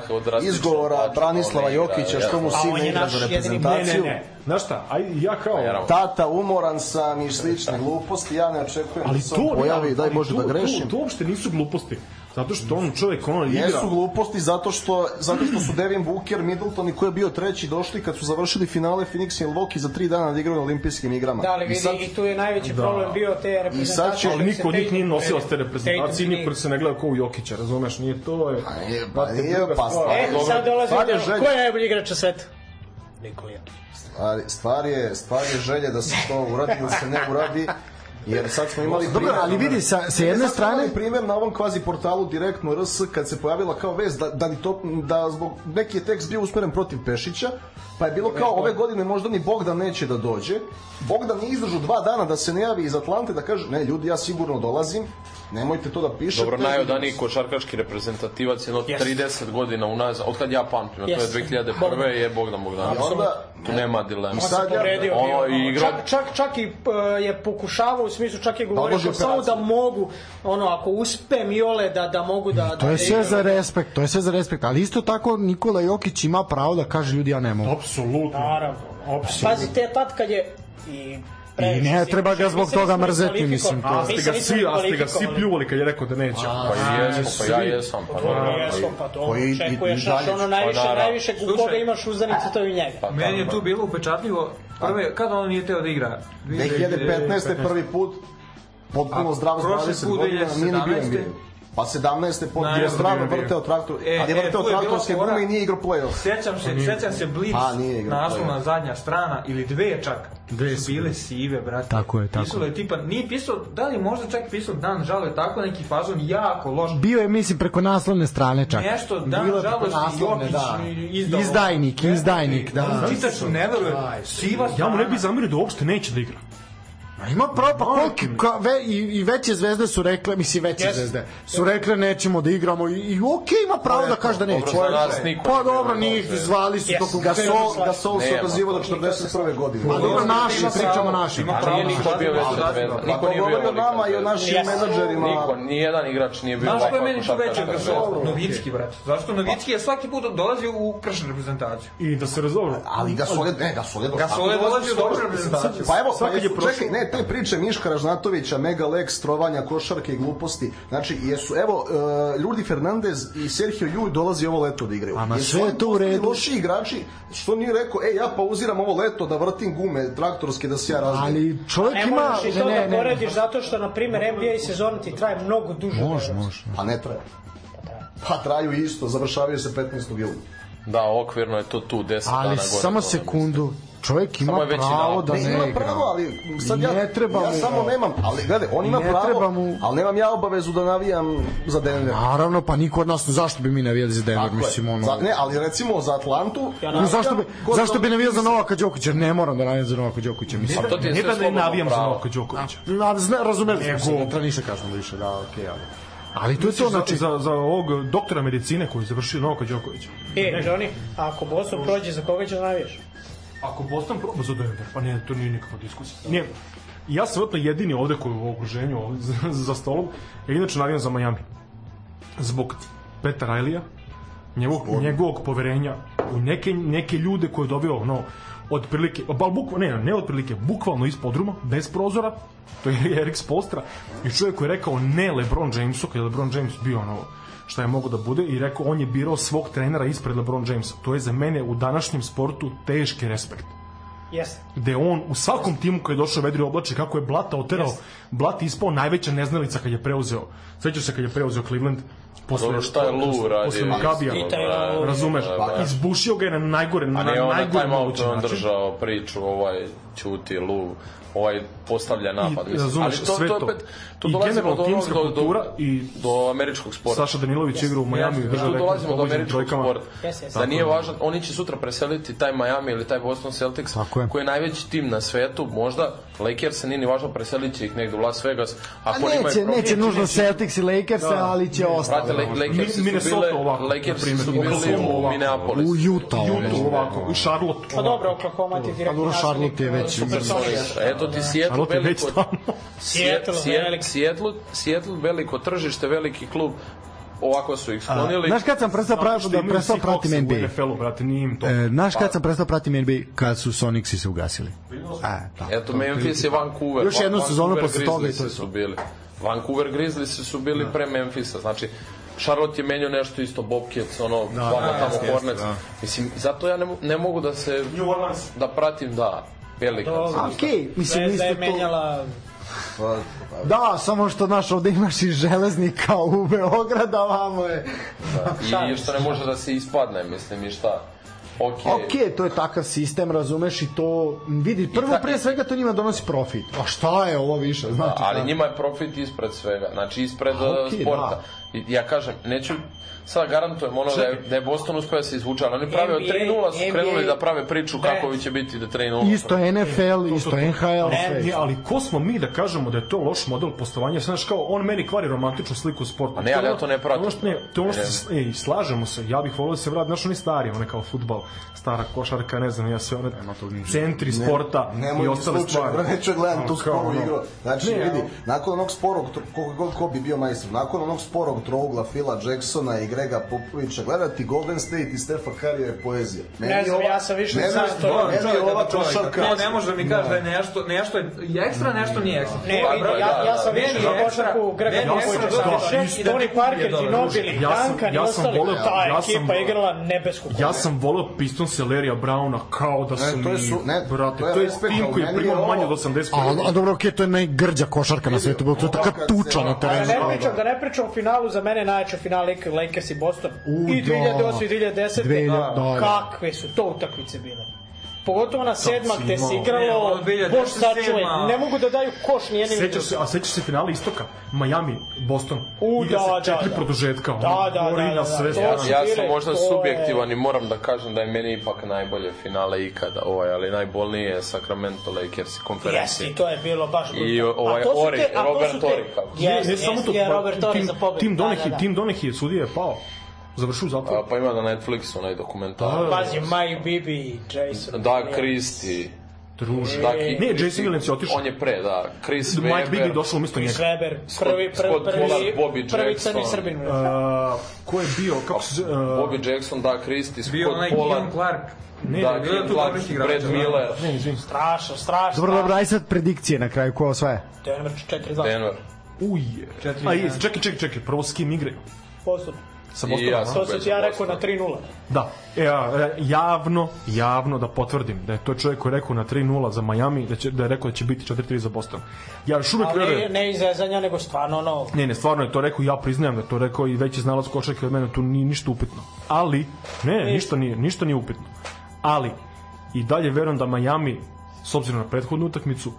izgovora Branislava Jokića što mu sin ne igra za jedini- Ne, ne, reprezentaciju. ne. Znaš šta, aj, ja kao... Tata, umoran sam i slične gluposti, ja ne očekujem Ali da se on pojavi, daj to, da grešim. To, to uopšte nisu gluposti. Zato što on čovjek ono igra. Jesu gluposti zato što, zato što su Devin Booker, Middleton i ko je bio treći došli kad su završili finale Phoenix i Milwaukee za tri dana da igraju na olimpijskim igrama. Da, ali I vidi, sad- i tu je najveći Da. problem bio te reprezentacije. Ali dok niko se od njih nije nosio te reprezentacije, niko se ne gleda kao u Jokića, razumeš, nije to je... nije, pa Brate, nije, druga pa stvar. E, sad dolazi je. Ko je najbolji igrač na svetu? Nikola Jokić. Stvar, stvar, je, stvar je želje da se to uradi ili se ne uradi, jer sad smo imali Dobro, ali vidi, sa, sa Ne, jedne strane... imali primjer na ovom kvazi portalu direktno RS kad se pojavila kao vez da, da, ni to, da zbog neki je tekst bio usmeren protiv Pešića pa je bilo kao ove godine možda ni Bogdan neće da dođe. Bogdan nije izdržao dva dana da se ne javi iz Atlante da kaže ne ljudi ja sigurno dolazim nemojte to da pišete Dobro, najodaniji košarkaški reprezentativac je jedno 30 godina unazad, od kad ja pamtim, to je Jest. 2001. Bogdan. je Bogdan Bogdanović. I onda, Tu nema dilema. I sad ja- ono, i igra- čak, čak, čak i uh, je pokušavao u smislu čak je govorio odloži kao samo da mogu ono ako uspem Iole da da mogu da To da je sve za respekt, to je sve za respekt, ali isto tako Nikola Jokić ima pravo da kaže ljudi ja ne mogu. Apsolutno. Naravno. Apsolutno. Pazi, te tad kad je i I ne treba ga zbog toga nismo mrzeti, mislim, to- A ste ga svi, a ste ga svi pljuvali kad je rekao da neće. Pa i jesmo, pa ja jesam. Pa, dobro, jesmo, pa to očekuješ, znaš, ono najviše, Pa najviše u koga imaš uzdanice, to je u njega. pa Meni je tu bilo upečatljivo, prve, kada on nije teo da igra? 2015. prvi put potpuno A zdrav s prošli 20 put godina, nije ni bio 2017. NBA. Pa 17. pod je stvarno vrteo traktor, E, ali je e, vrteo je bila traktorske fora. gume i nije igrao play-off. Sjećam se, sjećam se Blitz, A, nije igrao naslovna zadnja strana, ili dve čak, Dve su bile sive, brate. Tako je, tako Pisalo je. je tipa, nije pisao, da li možda čak pisao Dan žale, tako neki fazon jako loš. Bio je, mislim, preko naslovne strane čak. Nešto, Dan Bilo je naslovne, Jokić da. izdao. Izdajnik, izdajnik, da. Čitač ne veruje, siva strana. Ja mu ne bih zamerio da uopšte neće da igra. A ima pravo, pa koliki, ka, ve, i, i veće zvezde su rekle, mislim veće Yes. zvezde, su rekle nećemo da igramo i, i okej ima pravo da kaže da neće. Dobro, nas niko Pa dobro, njih zvali su Yes. tokom Gasol, Gasol se Nema. odazivao do 41. godine. Pa dobro, naši, Ima pričamo naši. ima Ali pravo nije na niko bio da, zvezda. da. Pa Niko nije bio o nama i o našim menadžerima. Niko, nijedan igrač nije bio Znaš ko je meni tu veći od Gasola? Novicki, brate. Zašto Novicki je svaki put dolazio u kršnu reprezentaciju? I da se razovru. Ali Gasol je, ne, Gasol je dosta. Gasol je dolazio u dobru reprezentaciju. Pa evo, pa je čekaj, ne, te priče Miška Ražnatovića, Mega Lex, trovanja, košarke i gluposti. Znači, jesu, evo, uh, Ljudi Fernandez i Sergio Ljuj dolazi ovo leto da igraju. A ma Jesu sve je to u redu. Loši igrači, što nije rekao, e, ja pauziram ovo leto da vrtim gume traktorske da se ja razbijem. Ali čovjek Ne ima... možeš i to da porediš zato što, na primjer, NBA sezona ti traje mnogo duže. Može, može. Pa ne traje. Pa traju isto, završavaju se 15. jula. Da, okvirno je to tu 10 dana Ali gore. samo dole. sekundu. Čovjek ima Samo je veći pravo da Ne, ne ima igra. pravo, ali sad ja, Ne treba ja mu- samo nemam, ali gledaj, on ima Ne pravo, treba mu- ali nemam ja obavezu da navijam za Denver. Naravno, pa niko od nas, zašto bi mi navijali za Denver, Tako mislim, ono... Za, ne, ali recimo za Atlantu... No, zašto bi, zašto bi navijao za Novaka Đokovića? Ne moram da navijam za Novaka Đokovića, mislim. A to ti je Ne sve da ne navijam za. Novaka Đokovića. A, zna, razumeli smo se, ne treba ništa kažemo više, da, okej, ali... Ali to je to, znači... za, za, za ovog doktora medicine koji je završio Novaka Đokovića. E, Johnny, ako Boston prođe, za koga ćeš navijaš? Ako Boston proba za Denver, pa ne, to nije nikakva diskusija. Nije. Ja sam vjerojatno jedini ovde koji je u okruženju ovde za, za stolom, ja inače navijam za Miami. Zbog Petra Rajlija, njegovog, njegovog poverenja u neke, neke ljude koje je dobio ono, od prilike, ba, bukva, ne, ne od prilike, bukvalno iz podruma, bez prozora, to je Erik Spolstra, i čovjek koji je rekao ne LeBron Jamesu, kada je LeBron James bio ono, šta je mogo da bude i rekao on je birao svog trenera ispred LeBron Jamesa. To je za mene u današnjem sportu teški respekt. Jeste. gde on u svakom timu koji je došao vedri oblači kako je Blata oterao Jeste. Blat je ispao najveća neznalica kad je preuzeo sećaš se kad je preuzeo Cleveland posle, Dobro, šta je Lou radio? posle Makabija Lou. razumeš Da, da. izbušio ga je na najgore na A nije on na najgore time mogući outu on način držao priču, ovaj ćuti, lu, ovaj postavlja napad. I, mislim. razumeš, sve to. opet, tu I dolazimo generalno do, timska do, do, kultura i- do američkog sporta. Saša Danilović igra u Miami Tu drža rekord dolazimo do američkog trojkama. sporta. Jeste, jeste. Da nije važan, oni će sutra preseliti taj Miami ili taj Boston Celtics, Tako je. koji je najveći tim na svetu, možda Lakers se nije ni važno preselit će ih negde u Las Vegas. A Ako oni neće, neće problem- nužno Celtics i Lakers, ali će ostati. La- Lakersi su bile, primjer, su bili u. Minneapolis. U Utah. Utah ovako i Charlotte Pa dobro, Oklahoma ti Pa direktno dobro, Charlotte je već Super izašao. Sonics. Eto ti Seattle je već veliko, tamo. Seattle. Seattle, Seattle veliko tržište, veliki klub. Ovako su ih sklonili. Znaš kad sam prestao što da prestao pratim u NBA? NFL-u, brate, nije im to. E, znaš kad sam prestao pratim NBA? Kad su Sonicsi se ugasili. E, da. Eto, Memphis i Vancouver. Još jednu sezonu posle toga i to su bili. Vancouver Grizzliesi su bili pre Memphisa. Znači, Charlotte je menio nešto isto, Bobcats, ono, da, tamo jeste, Hornets. jeste, da. Mislim, zato ja ne, ne mogu da se, New Orleans. da pratim, da, velika. Dobro. Okej, mislim, Zvezda je isto to... menjala Pa, Da, samo što naš ovde imaš i železnika u Beograda, vamo je. I što ne može da se ispadne, mislim, i šta. Okej. Ok, to je takav sistem, razumeš i to vidi, prvo ta- pre svega to njima donosi profit. A šta je ovo više, znači? ali šta? njima je profit ispred svega, znači ispred A, okej, sporta. da. Ja kažem, neću sad garantujem ono da je, da je Boston uspeo da se izvuče, ali oni prave od NBA 3-0 su krenuli da prave priču kako će biti da 3-0. Isto NFL, isto NHL, sve. Ne, ali ko smo mi da kažemo da je to loš model poslovanja? Znaš kao, on meni kvari romantičnu sliku sporta. A ne, ali ja to ne pratim. Ono što, ne, to je ono što se, ej, slažemo se, ja bih volio da se vrati, znaš oni stari, one kao futbal, stara košarka, ne znam, ja sve one centri sporta i Nemoj mi ostale slučaj, stvari. neću da gledam tu sporu igru. Znači, vidi, nakon onog sporog, koliko god ko bi bio majstor, nakon onog sporog trougla Phila Jacksona i Grega Popovića, gledati Golden State i Stefa Curry je poezija. Meni Ne znam, ova- ja sam više meni- za to. Meni je ova košarka... Ne, ne može da mi kaže da je nešto, nešto je ekstra, nešto nije ekstra. Ne, Pa, vidi, da, ja, da, ja sam da. više za košarku Grega Popovića, Sandra isto i Tony Parker. Ginobili, Ja sam- Duncan i ja sam ostali. voleo- Ta ja sam- ekipa igrala nebesku Ja sam voleo Pistons Larrya Browna kao da su Ne, to je mi, su- ne, brate, to je tim koji je primao manje od 80 A, a dobro, okej, to je najgrđa košarka na svetu, to je taka Ovakav tuča na A da terenu. ne pričam, da ne pričam o finalu, za mene najjači final Lakers, Lakers i Boston. U, I da. 2008 i 2010. 2000, da, da. Kakve su to utakmice bile. Pogotovo na sedma si gde se igralo, Ne, ono 2010 boš sačuvaj, sedma. ne mogu da daju koš ni jednim ni Sećaš se, a sećaš se finala istoka? Miami, Boston. U, Igra da, se da, četiri da. produžetka. ono, Da, da, da, da, sve su- Ja bile, sam možda je- subjektivan i moram da kažem da je meni ipak najbolje finale ikada, ovaj, ali najbolnije je Sacramento Lakers i konferencije. Jeste, i to je bilo baš I ovaj A to su Ori, Robert Ori, kako se Jeste, Ne, samo jeste, to, je pa, Robert tim, za pobedu. tim Da, da, da. tim Donehi, sudija je pao. Završio u zatvoru. A, pa ima na Netflixu onaj dokumentar. Pazi, Mike Bibi, Jason. Da, Christie. Druže. Da, Ne, Jason Williams je otišao. On je pre, da. Chris Mike Weber. Bibby došao umjesto njega. Chris Weber, prvi, prvi, Scott prvi, Pollard, Bobby prvi Jackson. crni srbin. Uh, ko je bio, kako se... Uh, Bobby Jackson, da, Christie, Bio Scott onaj Pollard. Guillaume Clark. ne, Da, ne, tu Clark, Brad da. Miller, ne, izvini. Strašno, strašno. Dobro, dobro, aj sad predikcije na kraju, ko osvaja? Denver 4-2. Denver. Uje. Četiri A, jedan. i, čekaj, čekaj, čekaj, prvo s kim igraju? Boston. Sa I Bostonom, ja To sam ti ja rekao na 3-0. Da. E, a, e, javno, javno da potvrdim da je to čovjek koji je rekao na 3-0 za Miami, da, će, da je rekao da će biti 4-3 za Boston. Ja još uvijek Ali verujem. ne iz zezanja, nego stvarno ono... Ne, ne, stvarno je to rekao, ja priznajem da je to rekao i veći znalac košarke od mene, tu nije ništa upitno. Ali, ne, ništa nije, ništa nije upitno. Ali, i dalje verujem da Miami, s obzirom na prethodnu utakmicu,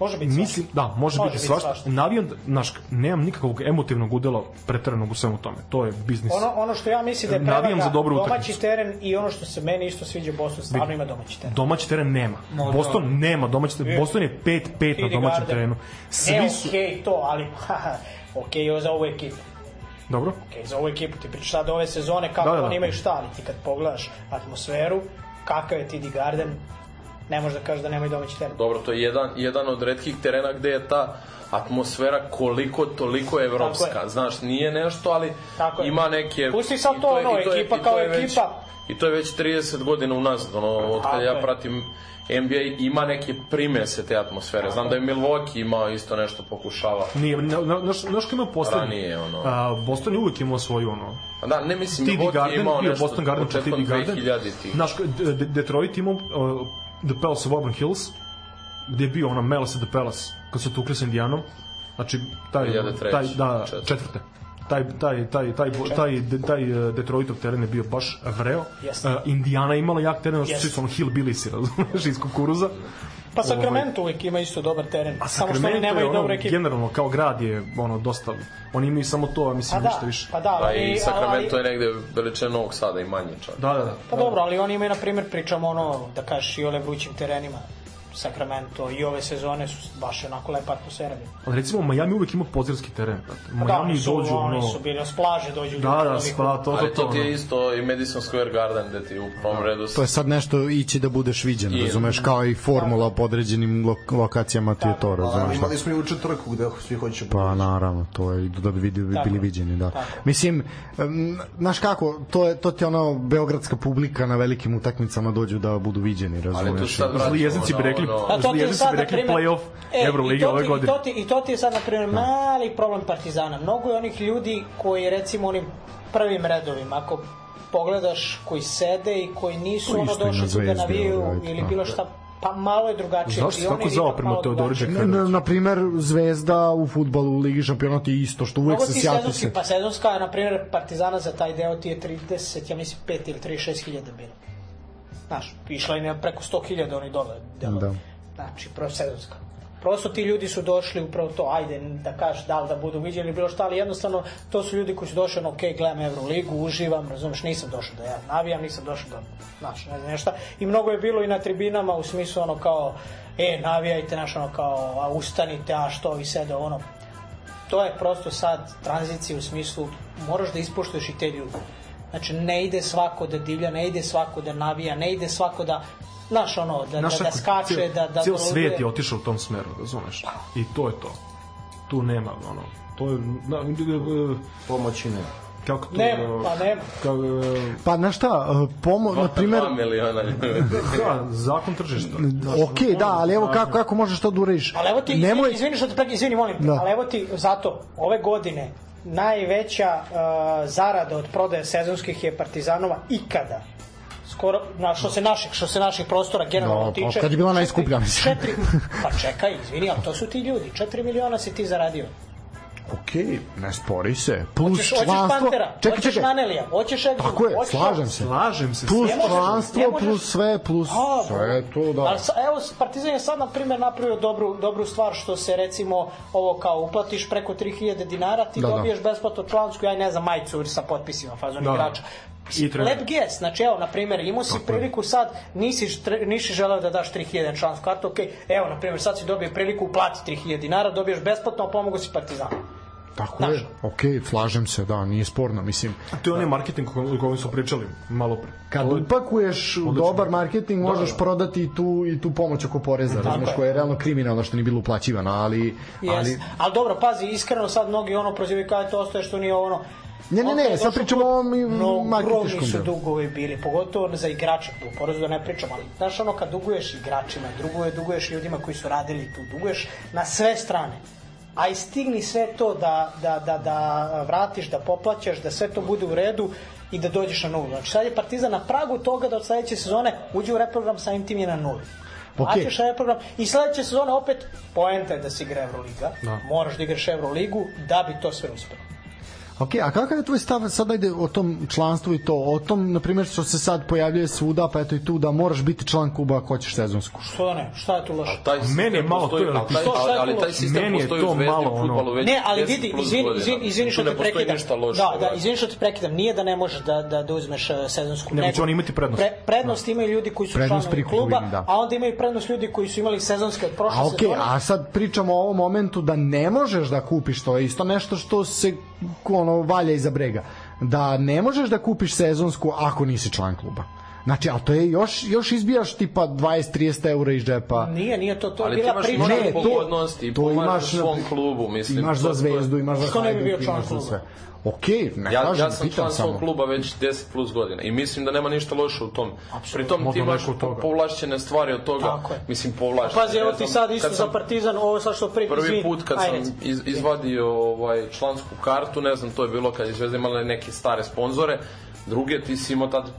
Može biti mislim, da, može, Može biti biti svašta. svašta. Navijam, da- znaš, nemam nikakvog emotivnog udela preteranog u svemu tome. To je biznis. Ono, ono što ja mislim da je Navijam prevaga za dobru domaći utakmicu. teren i ono što se meni isto sviđa Boston, stvarno ima domaći teren. Domaći teren nema. No, Boston da. nema domaći teren. Boston je 5-5 na domaćem Garden. terenu. Svi su... okej to, ali okej za ovu ekipu. Dobro? Okej, za ovu ekipu ti pričaš sad ove sezone kako Da, da, da. oni imaju šta, ali ti kad pogledaš atmosferu, kakav je TD Garden, ne možeš da kažeš da nemaju domaći teren. Dobro, to je jedan, jedan od redkih terena gde je ta atmosfera koliko toliko evropska. Je. Znaš, nije nešto, ali Tako je. ima neke... Pusti sad to, je- ono, je- ekipa kao je već- ekipa. I to je već 30 godina unazad, ono, od kada ja je. pratim NBA, ima neke primese te atmosfere. Znam da je Milwaukee imao isto nešto pokušava. Nije, na, na, naš, naš ko ima poslednji? Ranije, ono. A, Boston je uvijek imao svoju, ono, A da, ne mislim, TD Milwaukee je Garden, imao bio nešto Boston Garden početkom TD Garden. 2000-ih. Naš, Detroit imao uh, The Palace of Auburn Hills, gdje je bio ona Malice at the Palace, kad se tukli s Indijanom. Znači, taj, 2003, taj, da, četvrte. četvrte. Taj, taj, taj, taj, taj, taj, taj eh, Detroitov teren je bio baš vreo. Jeste. Uh, Indijana je imala jak teren, Jeste. svi su ono hillbillysi, razumeš, iz kukuruza. Pa Sacramento uvijek ima isto dobar teren. A Samo što oni nemaju ono, dobre ekipe. generalno, kao grad je ono, dosta, oni imaju samo to, a mislim, Pa da, ništa više. pa da, Pa oni, i Sacramento ali, je negde veličine Novog Sada i manje čak. Da, da, da. Pa dobro, ali oni imaju, na primjer, pričamo ono, da kažeš, i ole vrućim terenima. Sacramento i ove sezone su baš onako lepa atmosfera. Ali recimo Miami uvek ima pozirski teren. brate. Pa da, Miami oni su, dođu oni ono... su bili s plaže, dođu Da, da, spa, to, to, Ali to, to ti je isto i Madison Square Garden gde ti u prvom redu To je sad nešto ići da budeš viđen, I- razumeš, kao i formula po određenim lo lokacijama ti je to, A, razumeš. imali smo i juče trku gde svi hoće Pa naravno, to je da bi vidi, Tako. bili viđeni, da. Tako. Mislim, znaš kako, to je to ti je ono beogradska publika na velikim utakmicama dođu da budu viđeni, Ali tu razumeš. sad vraćamo Zli jeznici bi na rekli, A to zli ti je sad, na primjer, play-off e, Euroligi to ove godine. I to, ti, I to ti je sad, na primjer, mali problem Partizana. Mnogo je onih ljudi koji, recimo, onim prvim redovima, ako pogledaš, koji sede i koji nisu To ono došli tu da navijaju ovaj, ili da. bilo šta, pa malo je drugačije. Tako ipak zaoprema malo Teodorića drugačije. Na, na primer, Zvezda u futbalu u Ligi šampiona ti je isto, što uvek se ti sjati se. pa sezonska, na primjer, Partizana za taj deo ti je 30, ja mislim 5 ili 36 hiljada bilo. Znaš, išla je na preko 100 hiljada oni dole. delo. Da. Znači, prvo sezonska. Prosto ti ljudi su došli upravo to, ajde da kažeš da li da budu viđeni bilo šta, ali jednostavno to su ljudi koji su došli, ono, ok, gledam Euroligu, uživam, razumeš, nisam došao da ja navijam, nisam došao da, znaš, ne znam nešto. I mnogo je bilo i na tribinama u smislu ono kao, e, navijajte, znaš, ono kao, a ustanite, a što vi sede, ono, to je prosto sad tranzicija u smislu moraš da ispoštuješ i te ljude. Znači ne ide svako da divlja, ne ide svako da navija, ne ide svako da znaš ono, da, Znaš da, da skače, cijel- da, da cijel da svet je otišao u tom smeru, razumeš? I to je to. Tu nema, ono, to je... Na, Pomoći ne. kako to... Nema, pa nema. Kako, Pa znaš šta, pomo, na primer, 2 miliona ljudi. da, zakon tržišta. ok, da, ali evo kako, kako možeš to da uradiš? Ali evo ti, Nemoj, izvini, izvini što te prekidam, izvini, molim, te, Da. ali evo ti zato, ove godine najveća uh, zarada od prodaje sezonskih je Partizanova ikada. Skoro, na, što se naših, što se naših prostora generalno pa tiče. kad je bila najskuplja, mislim. Pa čekaj, izvini, ali to su ti ljudi. 4 miliona si ti zaradio. Ok, ne spori se. Plus Hoćeš, hoćeš članstvo. Pantera, Čekaj, hoćeš čekaj. Nanelija, hoćeš Exum, Tako je, hoćeš slažem se. Slažem se. Plus Ne možeš- članstvo, ne možeš- plus sve, plus A, sve to, da. Ali sa, evo, Partizan je sad, na primjer, napravio dobru, dobru stvar što se, recimo, ovo kao uplatiš preko 3000 dinara, ti Da, da. dobiješ besplatno člansku, ja ne znam, majicu sa potpisima fazon Da. igrača. I. Lep gest, znači evo, na primjer, imao si priliku sad, nisi, nisi želeo da daš 3000 na člansku kartu, ok, evo, na primjer, sad si dobio priliku, uplati 3000 dinara, dobiješ besplatno, a pomogu si Partizan. Tako Znaš. je, ok, slažem se, da, nije sporno, mislim. To je onaj marketing o kojem- o kojem su pričali malo pre. Kad je- upakuješ u dobar marketing, možeš prodati i tu, i tu pomoć oko poreza, razumeš, je. koja je realno kriminalna što nije bilo uplaćivana, ali... Ali... ali ali dobro, pazi, iskreno sad mnogi ono prozivaju kao to ostaje što nije ono Ne, ne, ne, sad pričamo o ovom ogromni su dugovi bili, pogotovo za igrače, u porezu da ne pričam, ali znaš ono kad duguješ igračima, duguje, duguješ ljudima koji su radili tu, duguješ na sve strane. A i stigni sve to da, da, da, da vratiš, da poplaćaš, da sve to bude u redu i da dođeš na nulu. Znači sad je Partizan na pragu toga da od sledeće sezone uđe u reprogram sa tim je na nuli. Ok. Plaćaš reprogram i sledeće sezone opet poenta je da se igra Euroliga. Da. Moraš da igraš Euroligu da bi to sve uspelo. Ok, a kakav je tvoj stav sad ajde o tom članstvu i to, o tom, na primjer, što se sad pojavljuje svuda, pa eto i tu, da moraš biti član kluba ako hoćeš sezonsku. Što da ne? Šta je tu loše? Taj Meni je malo to, ali taj, ali, ali taj sistem Meni je postoji to u zvezdi malo, u ono- fudbalu već Ne, ali 10 vidi, izvini, izvini, izvini što Tu te ne prekidam. ništa loše. Da, da, ovaj. izvini što te prekidam. Nije da ne možeš da, da, da uzmeš uh, sezonsku. Nego će oni imati prednost. prednost imaju ljudi koji su Prednost članovi kluba, da. a onda imaju prednost ljudi koji su imali sezonske od prošle A ok, sezone. a sad pričamo o ovom momentu da ne možeš da kupiš, to je isto nešto što se ono, valja iza brega. Da ne možeš da kupiš sezonsku ako nisi član kluba. Znači, ali to je još, još izbijaš tipa 20-30 eura iz džepa. Nije, nije to, to je Ali ti bila imaš priča. možda Ne, to- pogodnosti i to pomažeš imaš na- svom klubu, mislim. Imaš to- za to- zvezdu, imaš za Što ne bi bio Hajduk, član imaš za kluba? sve. Ok, ne Ja, kažem, ja sam član svog kluba već 10 plus godina i mislim da nema ništa loše u tom. Pritom ti imaš povlašćene stvari od toga. Tako je. Mislim, povlašćene. Pazi, evo ti sad isto za Partizan, ovo sad što pri... Prvi put kad Ajde, sam iz, izvadio ovaj člansku kartu, ne znam, to je bilo kad je Zvezda imala neke stare sponzore, druge, ti si imao tad uh,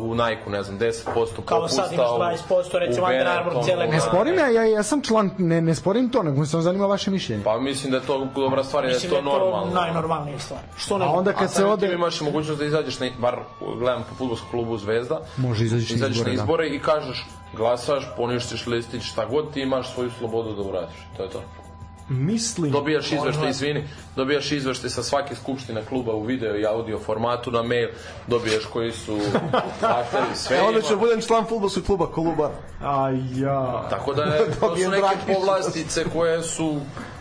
u Nike-u, ne znam, 10% popusta. Kao sad imaš u- 20%, recimo Under Armour cijele Ne sporim ja, ja, ja sam član, ne, ne sporim to, nego me samo zanima vaše mišljenje. Pa mislim da je to dobra stvar i da je Mislim to da je to normalno. najnormalnija stvar. Što ne? A onda kad se samim ode... imaš mogućnost da izađeš, na, bar gledam po futbolskom klubu Zvezda, Može izađeš na izađeš izbore, na da. izbore i kažeš glasaš, poništiš listić, šta god ti imaš svoju slobodu da uradiš. To je to. Mislim... Dobijaš izveštaj, izvini, dobijaš izveštaj sa svake skupštine kluba u video i audio formatu na mail, dobijaš koji su zahtevi, sve E, onda ima. ću budem član futbolskog kluba Kolubar. A ja... Tako da je, to su neke povlastice koje su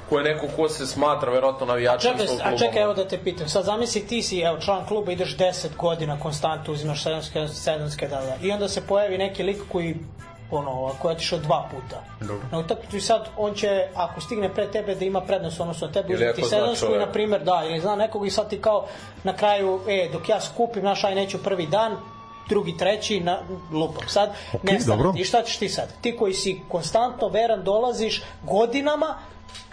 koje neko ko se smatra verovatno navijačem Čekaj, svog a kluba. čekaj, evo da te pitam. Sad zamisli ti si evo, član kluba, ideš 10 godina konstantno, uzimaš sedamske, sedamske da, da. I onda se pojavi neki lik koji ono, koji je otišao dva puta. Dobro. Na utakmicu i sad on će, ako stigne pre tebe da ima prednost, odnosno na tebe uzeti ako sedamsku i na primjer, da, ili zna nekog i sad ti kao na kraju, e, dok ja skupim, naš aj neću prvi dan, drugi, treći, na, lupam. Sad, nestane dobro. ti. I šta ćeš ti sad? Ti koji si konstantno veran dolaziš godinama,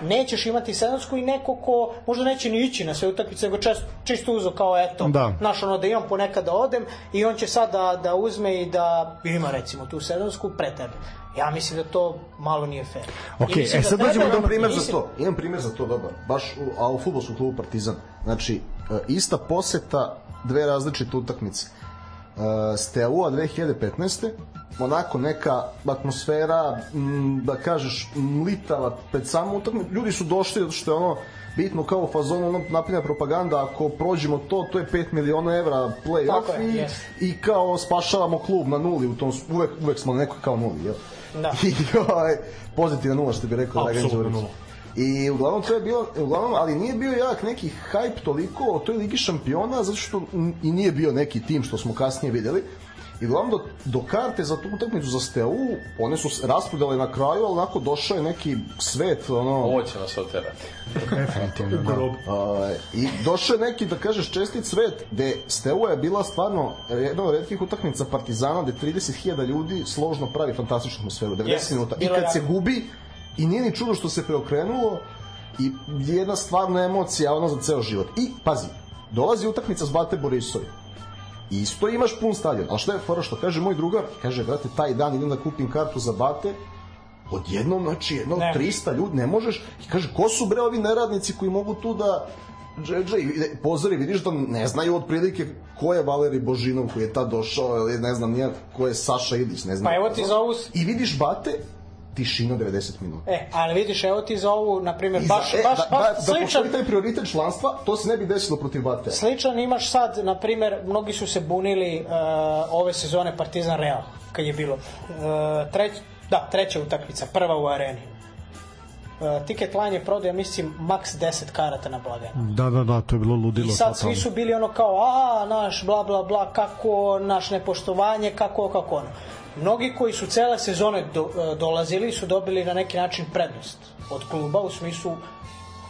nećeš imati sedamsku i neko ko možda neće ni ići na sve utakmice, nego čest, čisto uzo kao eto, Da. znaš ono da imam ponekad da odem i on će sad da, da uzme i da ima recimo tu sedamsku pre tebe. Ja mislim da to malo nije fair. Ok, e, da sad treba- dođemo do primer za mislim- to. Imam primer za to, dobar. Baš u, a u futbolskom klubu Partizan. Znači, e, ista poseta, dve različite utakmice. E, Steaua 2015. onako neka atmosfera, m, da kažeš, mlitava pred samu utakmicu. Ljudi su došli zato što je ono bitno kao u fazonu ono napinja propaganda, ako prođemo to, to je 5 miliona evra play-off i, jest. i kao spašavamo klub na nuli, u tom, uvek, uvek smo na nekoj kao nuli, jel? Da. I ovaj, pozitivna nula što bi rekao Dragan Đurić. I uglavnom to je bilo, uglavnom, ali nije bio jak neki hype toliko o toj Ligi šampiona, zato što i nije bio neki tim što smo kasnije videli. I uglavnom do, do karte za tu utakmicu za Steu, one su rasprodale na kraju, ali onako došao je neki svet, ono... Ovo će nas oterati. Definitivno, da. Ovaj, I došao je neki, da kažeš, čestit svet, gde Steaua je bila stvarno jedna od redkih utakmica Partizana, gde 30.000 ljudi složno pravi fantastičnu atmosferu, 90 Jest, minuta. I kad se gubi, i nije ni čudo što se preokrenulo, i jedna stvarna emocija, ono za ceo život. I, pazi, dolazi utakmica s Bate Borisovi. Isto imaš pun stadion. Ali šta je fora što kaže moj drugar? Kaže, brate, taj dan idem da kupim kartu za Bate, odjednom, znači, jedno Ne. 300 ljudi, ne možeš. I kaže, ko su bre ovi neradnici koji mogu tu da Džedže, i pozori, vidiš da ne znaju otprilike ko je Valeri Božinov koji je tad došao, ili ne znam nija ko je Saša Ilić, ne znam. Pa evo ti za ovu... I vidiš Bate, tišina 90 minuta. E, ali vidiš, evo ti za ovu, na primjer, baš, e, baš, da, baš da, da sličan, postoji taj prioritet članstva, to se ne bi desilo protiv Bate. Sličan imaš sad, na primjer, mnogi su se bunili uh, ove sezone Partizan Real, kad je bilo. Uh, treć, da, treća utakmica, prva u areni. Uh, ticket line je prodao, ja mislim, maks 10 karata na blagajnu. Da, da, da, to je bilo ludilo. I sad svi su bili ono kao, a, naš bla bla bla, kako, naš nepoštovanje, kako, kako ono. Mnogi koji su cele sezone do, e, dolazili su dobili na neki način prednost od kluba u smislu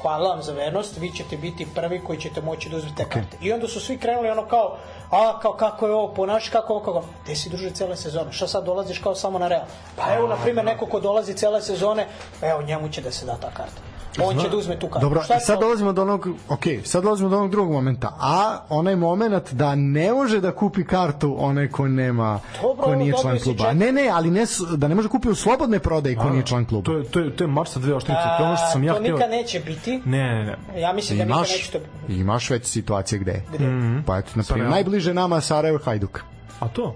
hvala vam za vernost, vi ćete biti prvi koji ćete moći da uzmete karte. I onda su svi krenuli ono kao, a kao kako je ovo ponaš, kako ovo, kako. Gde si druže cele sezone? Šta sad dolaziš kao samo na Real? Pa evo, na primjer, neko ko dolazi cele sezone, evo, njemu će da se da ta karta. On će da uzme tu kartu. Dobro, Šta i sad to? dolazimo do onog, ok, sad dolazimo do onog drugog momenta, a onaj moment da ne može da kupi kartu onaj ko nema, Dobro, ko nije član kluba. Ne, ne, ali ne, da ne može kupi u slobodne prodaje ko nije član kluba. To je, to je, to je mač sa dve oštrice. To je ono što sam ja to htio... nikad neće biti. Ne, ne, ne. Ja mislim da nikad neće to biti. imaš već situacije gde. Gde? Pa eto, na primjer, najbliže nama Sarajevo Hajduk. A to?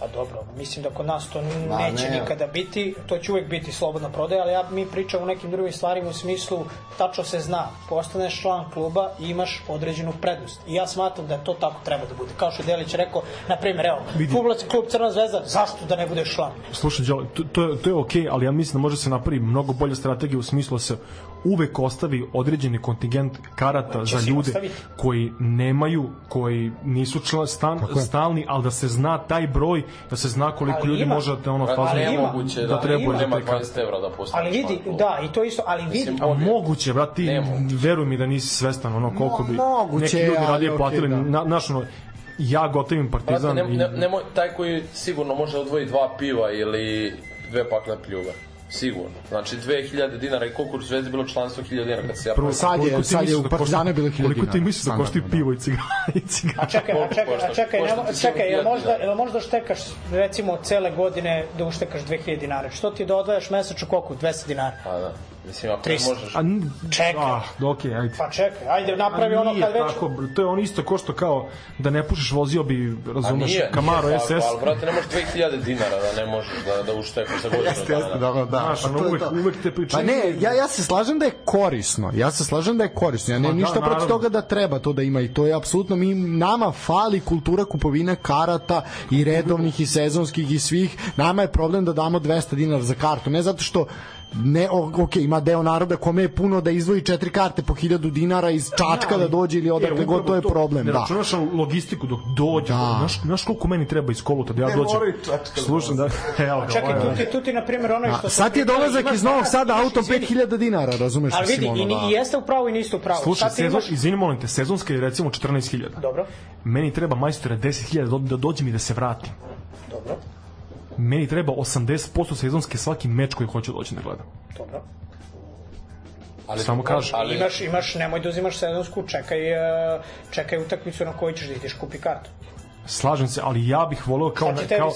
Pa dobro, mislim da kod nas to Ma, neće ne. nikada biti, to će uvek biti slobodna prodaja, ali ja mi pričamo o nekim drugim stvarima u smislu tačno se zna, postaneš član kluba i imaš određenu prednost. I ja smatram da to tako treba da bude. Kao što je Delić rekao, na primjer, evo, futbolski klub Crna zvezda, zašto da ne budeš član? Slušaj, Đole, to, to, je, to je okej, ali ja mislim da može se napravi mnogo bolja strategija u smislu da se uvek ostavi određeni kontingent karata za ljude ostaviti. koji nemaju, koji nisu član, stan, stalni, ali da se zna taj broj, da se zna koliko Ali ljudi ima. može da te ono Ali fazno ima. moguće da da, treba da nema te karte. 20 evra da Ali vidi, član da, i to isto, ali vidi, Mislim, A moguće, brat, ti veruj mi da nisi svestan ono koliko bi moguće, neki ljudi ali radije okej, platili. da. na, naš, ono, ja gotovim Brate, partizan ne, i... ne, nemoj, taj koji sigurno može odvoji dva piva ili dve pakle pljuga. Sigurno. Znači 2000 dinara i koliko u Zvezdi bilo članstvo 1000 dinara kad se ja Prvo, sad je- Koliko sad je u da košta- Partizanu bilo 1000 Koliko ti dinara, misliš da košta standardno, pivo i cigare? i cigare? A čekaj, a čekaj, a čekaj, nemo- čekaj, jel 1000 možda, jel možda štekaš recimo cele godine da uštekaš 2000 dinara? Što ti da odvajaš mesečno 200 dinara? Pa da. Mislim, ako ne 300. možeš... A, n- Čekaj. Ah, okej, ajde. Pa čekaj, ajde napravi ono kad već... tako, to je on isto ko što kao da ne pušiš vozio bi, razumeš, nije, Camaro nije SS. tako, ali brate, ne možeš 2000 dinara da ne možeš da, da uštekaš za godinu Jeste, jeste, dana. da, da. Znaš, pa ono, uvek, to. uvek te priče. Pa ne, ja, ja se slažem da je korisno. Ja se slažem da je korisno. Ja Ma nemam da, ništa protiv naravno. toga da treba to da ima i to je apsolutno mi nama fali kultura kupovine karata i redovnih i sezonskih i svih. Nama je problem da damo 200 dinara za kartu, ne zato što ne, ok, ima deo naroda kome je puno da izdvoji četiri karte po 1000 dinara iz Čačka da dođe ili odakle god, to je problem, ne da. računaš na logistiku dok dođe. Da. Znaš, znaš koliko meni treba iz koluta da ja Ne dođem. Čačka Slušam da... Evo ga, Čekaj, tu ti, tu ti na primjer onaj što... A, sam sad ti je dolazak iz Novog Sada autom izvini, 5000 dinara, razumeš? Ali vidi, i, ono, i da. jeste u pravu i niste u pravu. Slušaj, Sad ti sezon, imaš- izvini molim te, sezonska je recimo 14.000. Dobro, Meni treba majstore 10.000 da, da dođem i da se vratim. dobro, Meni treba 80% sezonske svaki meč koji hoću doći da gledam. dobro. Ali, Samo kažem. Ali, Imaš, imaš, nemoj da uzimaš sezonsku, čekaj, e, čekaj utakmicu na kojoj ćeš da ideš kupi kartu. Slažem se, ali ja bih voleo kao na, kao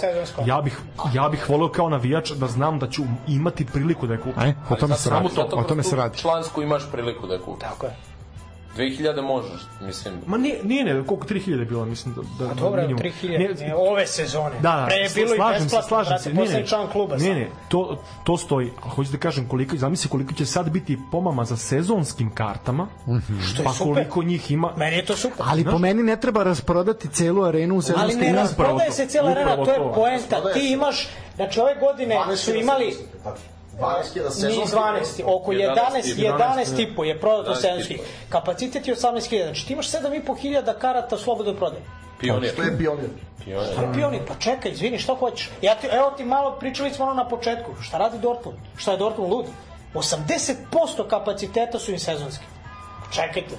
ja bih ja bih voleo kao navijač da znam da ću imati priliku da je kupim. Aj, o tome se samo radi. to, O tome se radi. Člansku imaš priliku da je kupiš. Tako je. 2000 možeš, mislim. Ma nije, nije ne, koliko 3000 je bilo, mislim da da A dobro, minimum. 3000, Ne, ne, ove sezone. Da, da, Pre je bilo i slažem se, besplatno, slažem brate, se. Ne, ne, član kluba. ne, ne, to, to stoji. A hoću da kažem koliko, zamisli koliko će sad biti pomama za sezonskim kartama, Što je pa super. koliko njih ima. Meni je to super. Ali po meni ne treba rasprodati celu arenu u Ali sezonskim ne upravo rasprodaje se cijela arena, to je poenta. Ti imaš, znači ove godine su imali 12.000 ni sezonski. 12, oko 11, 11, 11 i po je prodato 11 sezonskih. Kapacitet je 18.000, znači ti imaš 7.500 karata slobodno prodaje. Pionir. Što je pionir? Pionir. Pa pionir, pa čekaj, izvini, šta hoćeš? Ja ti, evo ti malo pričali smo ono na početku, šta radi Dortmund? Šta je Dortmund lud? 80% kapaciteta su im sezonski. Čekajte,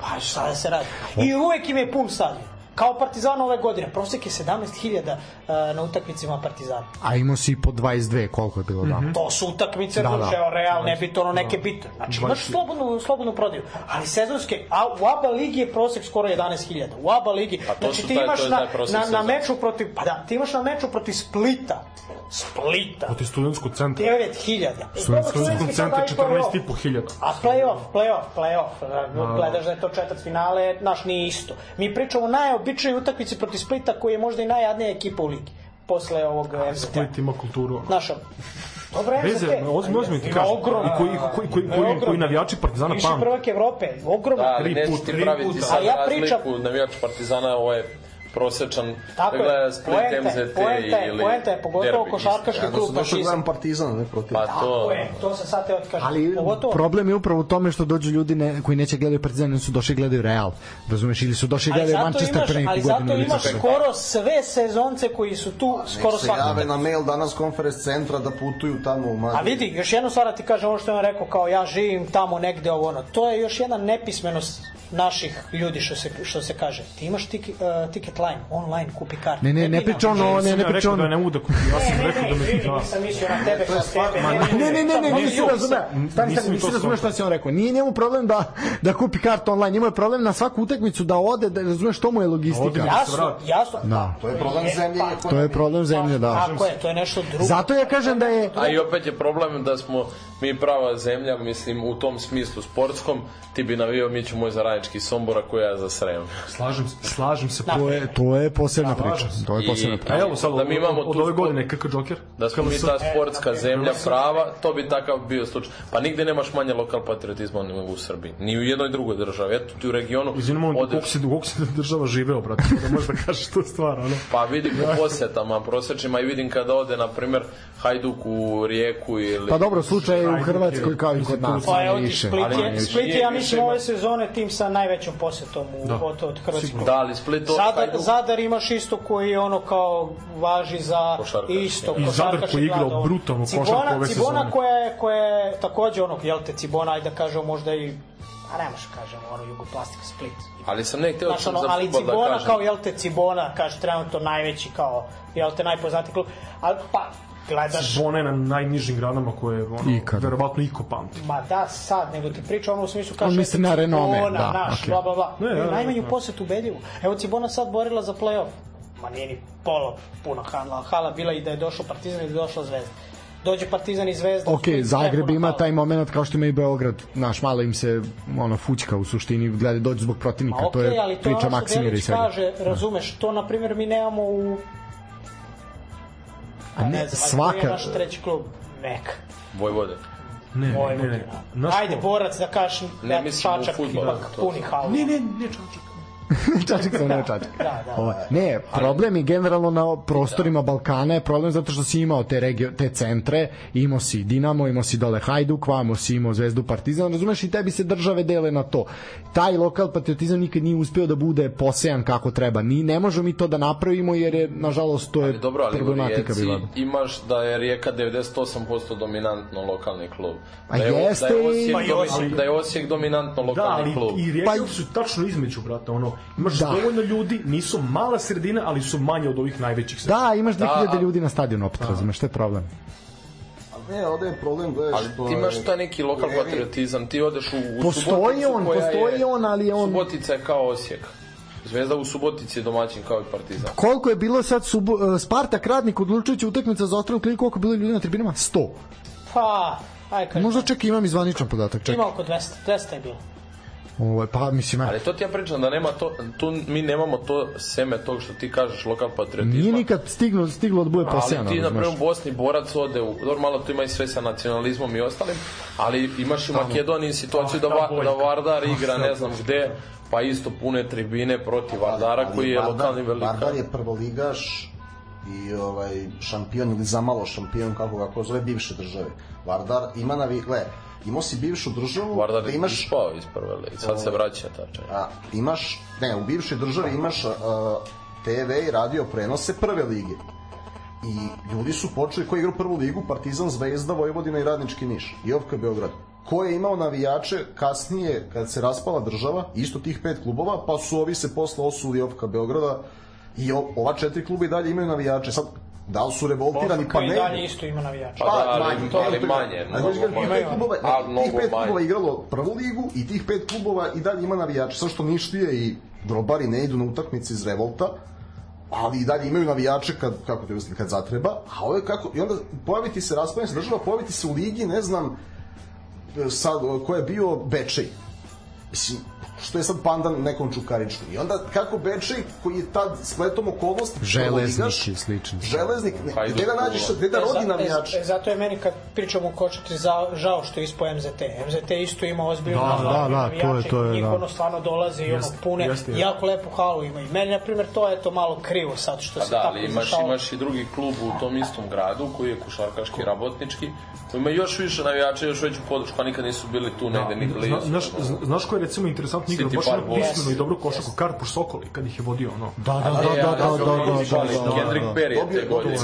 pa šta da se radi? I uvek im je pun stadion. Kao Partizan ove godine, prosek je 17.000 uh, na utakmicima Partizana. A imao si i po 22, koliko je bilo da. To su utakmice, Da, da, da. da. evo, Real, ne bi to ono neke bitne. Znači, imaš slobodnu, slobodnu prodaju. Ali sezonske, a u ABA ligi je prosek skoro 11.000. U ABA ligi, Pa znači ti taj- imaš to je na, taj na, na meču protiv, pa da, ti imaš na meču protiv Splita. Splita. Protiv studentskog centra. 9.000. I Studentskog dobro, studentski sad centra daj play-off. 14.500. A play-off, play-off, play-off. Gledaš da je to četvrt finale, naš nije isto. Mi pričamo o najobičnijoj utakmici protiv Splita koji je možda i najjadnija ekipa u ligi posle ovog MZT. Split ima kulturu. Naša. Dobro, Veze, ozbiljno ozbiljno ti kažem. ogromno. I koji, koji, koji, koji, koji navijači Partizana Viši pamte. prvak Evrope, ogromno. Da, ali put, ti tri praviti sad ja razliku pričam- navijač Partizana, ovo je prosečan Tako da gleda je, Split, poenta je, MZT poenta ili poenta je, pogotovo derbi, košarkaški Ja da klub su gledam Partizan, ne protiv. Pa to, Tako je, to se sad teo ti kažem. Ali Pogotovo, problem je upravo u tome što dođu ljudi ne, koji neće gledaju Partizan, nego su došli gledaju Real. Razumeš? Ili su došli ali gledaju zato Manchester pre neku ali godinu. zato ili imaš skoro sve sezonce koji su tu skoro Nek se svaki. jave na mail danas konferenc centra da putuju tamo u Madrid. A vidi, još jednu stvar da ti kažem ono što je on rekao, kao ja živim tamo negde ovo ono. To je još jedna nepismenost naših ljudi što se, što se kaže. Ti imaš tiki, uh, ticket line, online, kupi kartu. Ne, ne, ne ti priča nam- ono, ne, ne ja priča rekao da ono. ne mogu da kupim, ja sam Ne, ne, rekao ne, da me da. nisam mislio na tebe kao tebe. Ne, ne, ne, ne, Ma, nisi nisam. razume. Stani, stani, nisi razume shvatio. šta si on rekao. Nije njemu problem da da kupi kartu online, njemu je problem na svaku utakmicu da ode, da razumeš što mu je logistika. da- Jasno, jasno. Da. To je problem zemlje i To je problem zemlje, da. Tako je, to je nešto drugo. Zato ja kažem da je A i opet je problem da smo mi prava zemlja, mislim, u tom smislu sportskom, ti bi navio mi moj za radnički Sombora koja je za Srem. Slažem, se- slažem se. to je to je posebna priča. To je posebna priča. A evo sad, Da mi imamo od, od tu ove godine KK Joker. Da smo mi ta sportska zemlja prava, to bi takav bio slučaj. Pa nigde nemaš manje lokal patriotizma nego u Srbiji. Ni u jednoj drugoj državi. Eto ti u regionu Izvini, molim, te, odeš- koliko si, koliko si država živeo, brate, da možeš da kažeš tu stvar, ono. Pa vidim po posetama prosečima i vidim kada ode, na primjer, Hajduk u Rijeku ili... Pa dobro, slučaj je u Hrvatskoj kao i kod nas. Pa evo ti. Split je, Split je, ja mislim, ove sezone tim sa najvećom posetom u, od, od Hrvatskog. Da, ali Split od Zadar, Hajduk... Zadar imaš isto koji je ono kao važi za Košarkaški. isto I Zadar koji je igrao ono. brutalnu košarku Cibona, ove Cibona sezone. koja je, koja je takođe ono, jel te, Cibona, ajde da kažemo možda i a ne možeš kažemo ono Jugoplastika Split. Ali sam ne htio Znaš, ono, za ali da Cibona kažem. kao jel te Cibona, kaže trenutno najveći kao jel te najpoznatiji klub. Ali pa gledaš Zvone na najnižim granama koje ono, Ikad. verovatno iko pamti. Ma da, sad, nego ti priča ono u smislu kaže... On misli na renome, Cibona, da, naš, okej. bla, bla, bla. Ne, Ne, ne, najmanju ne. posetu ubedljivu. Evo Cibona sad borila za play-off. Ma nije ni pola puna hala. Hala bila i da je došao Partizan i da je došla Zvezda. Dođe Partizan i Zvezda. Ok, sve Zagreb ima taj moment kao što ima i Beograd. Naš, malo im se ono fućka u suštini, gleda dođu zbog protivnika. Ma to okej, je ali to priča Maksimira i svega. kaže, razumeš, to na primjer mi nemamo u... A ne, ne svaka- koji je naš treći klub? Neka. Vojvode. Ne, ne, ne, ne. Ajde, borac da kažeš, Ne ne, mislim u Čačak, fudbal, ipak to- puni halu. Ne, ne, ne, čačak. čačak sam ne čačak. Da, da. Ovaj, ne, problem je generalno na prostorima Balkana je problem zato što si imao te, regio, te centre, imao si Dinamo, imao si dole Hajduk, vamo si imao Zvezdu Partizan, razumeš i tebi se države dele na to. Taj lokal patriotizam nikad nije uspeo da bude posejan kako treba. Ni, ne možemo mi to da napravimo jer je, nažalost, to je Ali dobro, ali problematika bila. imaš da je Rijeka 98% dominantno lokalni klub. A Da je, jeste da je i- Osijek, Pa da je Osijek dominantno Da, lokalni ali klub. i Rijeka Pa- su tačno između, brate, ono, imaš Da. dovoljno ljudi, nisu mala sredina, ali su manje od ovih najvećih sredina. Da, imaš 2000 a- ljudi na stadionu opet, razumeš, to je problem. A ne, ovde je problem da je Ali što... ti imaš je- taj neki lokal patriotizam, ti odeš u, u Postoji Suboticu on, koja postoji on, ali je on- Subotica je kao Osijek. Zvezda u Subotici je domaćin kao i Partizan. Koliko je bilo sad subo, uh, Spartak radnik odlučujući utakmica za ostranu kliniku, koliko je bilo ljudi na tribinama? 100. Pa, aj kad... Možda čak imam i zvaničan podatak, čekaj. Ima oko 200, 200 je bilo. Ovo, pa mislim, Ali to ti ja pričam da nema to, tu mi nemamo to seme tog što ti kažeš lokal patriotizma. nije nikad stiglo, stiglo da bude posejano. Ali ti, na u Bosni borac ode u... Dobro, malo to ima i sve sa nacionalizmom i ostalim, ali imaš i u Makedoniji situaciju da, va, da Vardar igra ne znam gde, pa isto pune tribine protiv Vardara koji je lokalni velika. Vardar je prvoligaš i ovaj šampion ili zamalo šampion kako ga ko zove bivše države. Vardar ima navi, gle, imao si bivšu državu, Vardar da je imaš ispao iz prve lige, sad se vraća ta čaj. a, imaš, ne, u bivšoj državi imaš a, TV i radio prenose prve lige. I ljudi su počeli, ko je igrao prvu ligu, Partizan, Zvezda, Vojvodina i Radnički Niš. I OFK Beograd. Ko je imao navijače kasnije, kad se raspala država, isto tih pet klubova, pa su ovi se posle osuli OFK Beograda i ova četiri kluba i dalje imaju navijače. Sad, da li su revoltirani, pa ne. dalje isto ima navijača. Pa da, ali- manje, ali to- manje, Ali mnogo znaš, tih manje. pet klubova, A, ne, mnogo tih pet manje. klubova igralo prvu ligu i tih pet klubova i dalje ima navijače. Sve što Nišlije i Grobari ne idu na utakmice iz revolta, ali i dalje imaju navijače kad, kako te uzeti, kad zatreba, a ovo je kako, i onda pojaviti se, raspravljanje se država, pojaviti se u ligi, ne znam, sad, ko je bio Bečej. Mislim, što je sad pandan nekom čukaričku. I onda kako Bečej, koji je tad spletom okolnosti... Železnik prvoligaš, i slično. Železnik, ne, Hajduk gde da nađeš, gde da E, rodi za- navijače? E, zato je meni kad pričamo o košarci za, žao što je ispao MZT. MZT isto ima ozbiljno Da, da, da, to je- to je, Njih da. ono stvarno dolazi i ono pune, jeste, jeste. jako lepu halu imaju. Meni, na primjer, to je to malo krivo sad što Pa se da, tako imaš, izrašava. imaš i drugi klub u tom istom gradu koji je košarkaški rabotnički, koji ima još više navijača, još veću podršku, a nikad nisu bili tu negde ni blizu. Zna, znaš, zna- znaš ko je recimo interesantno igra, City baš pismeno i dobru košaku, Karpuš Sokoli, kad ih je vodio, ono. Da, da, E, da, da, da, da, da, da, da, Kendrick da. Perry je te godine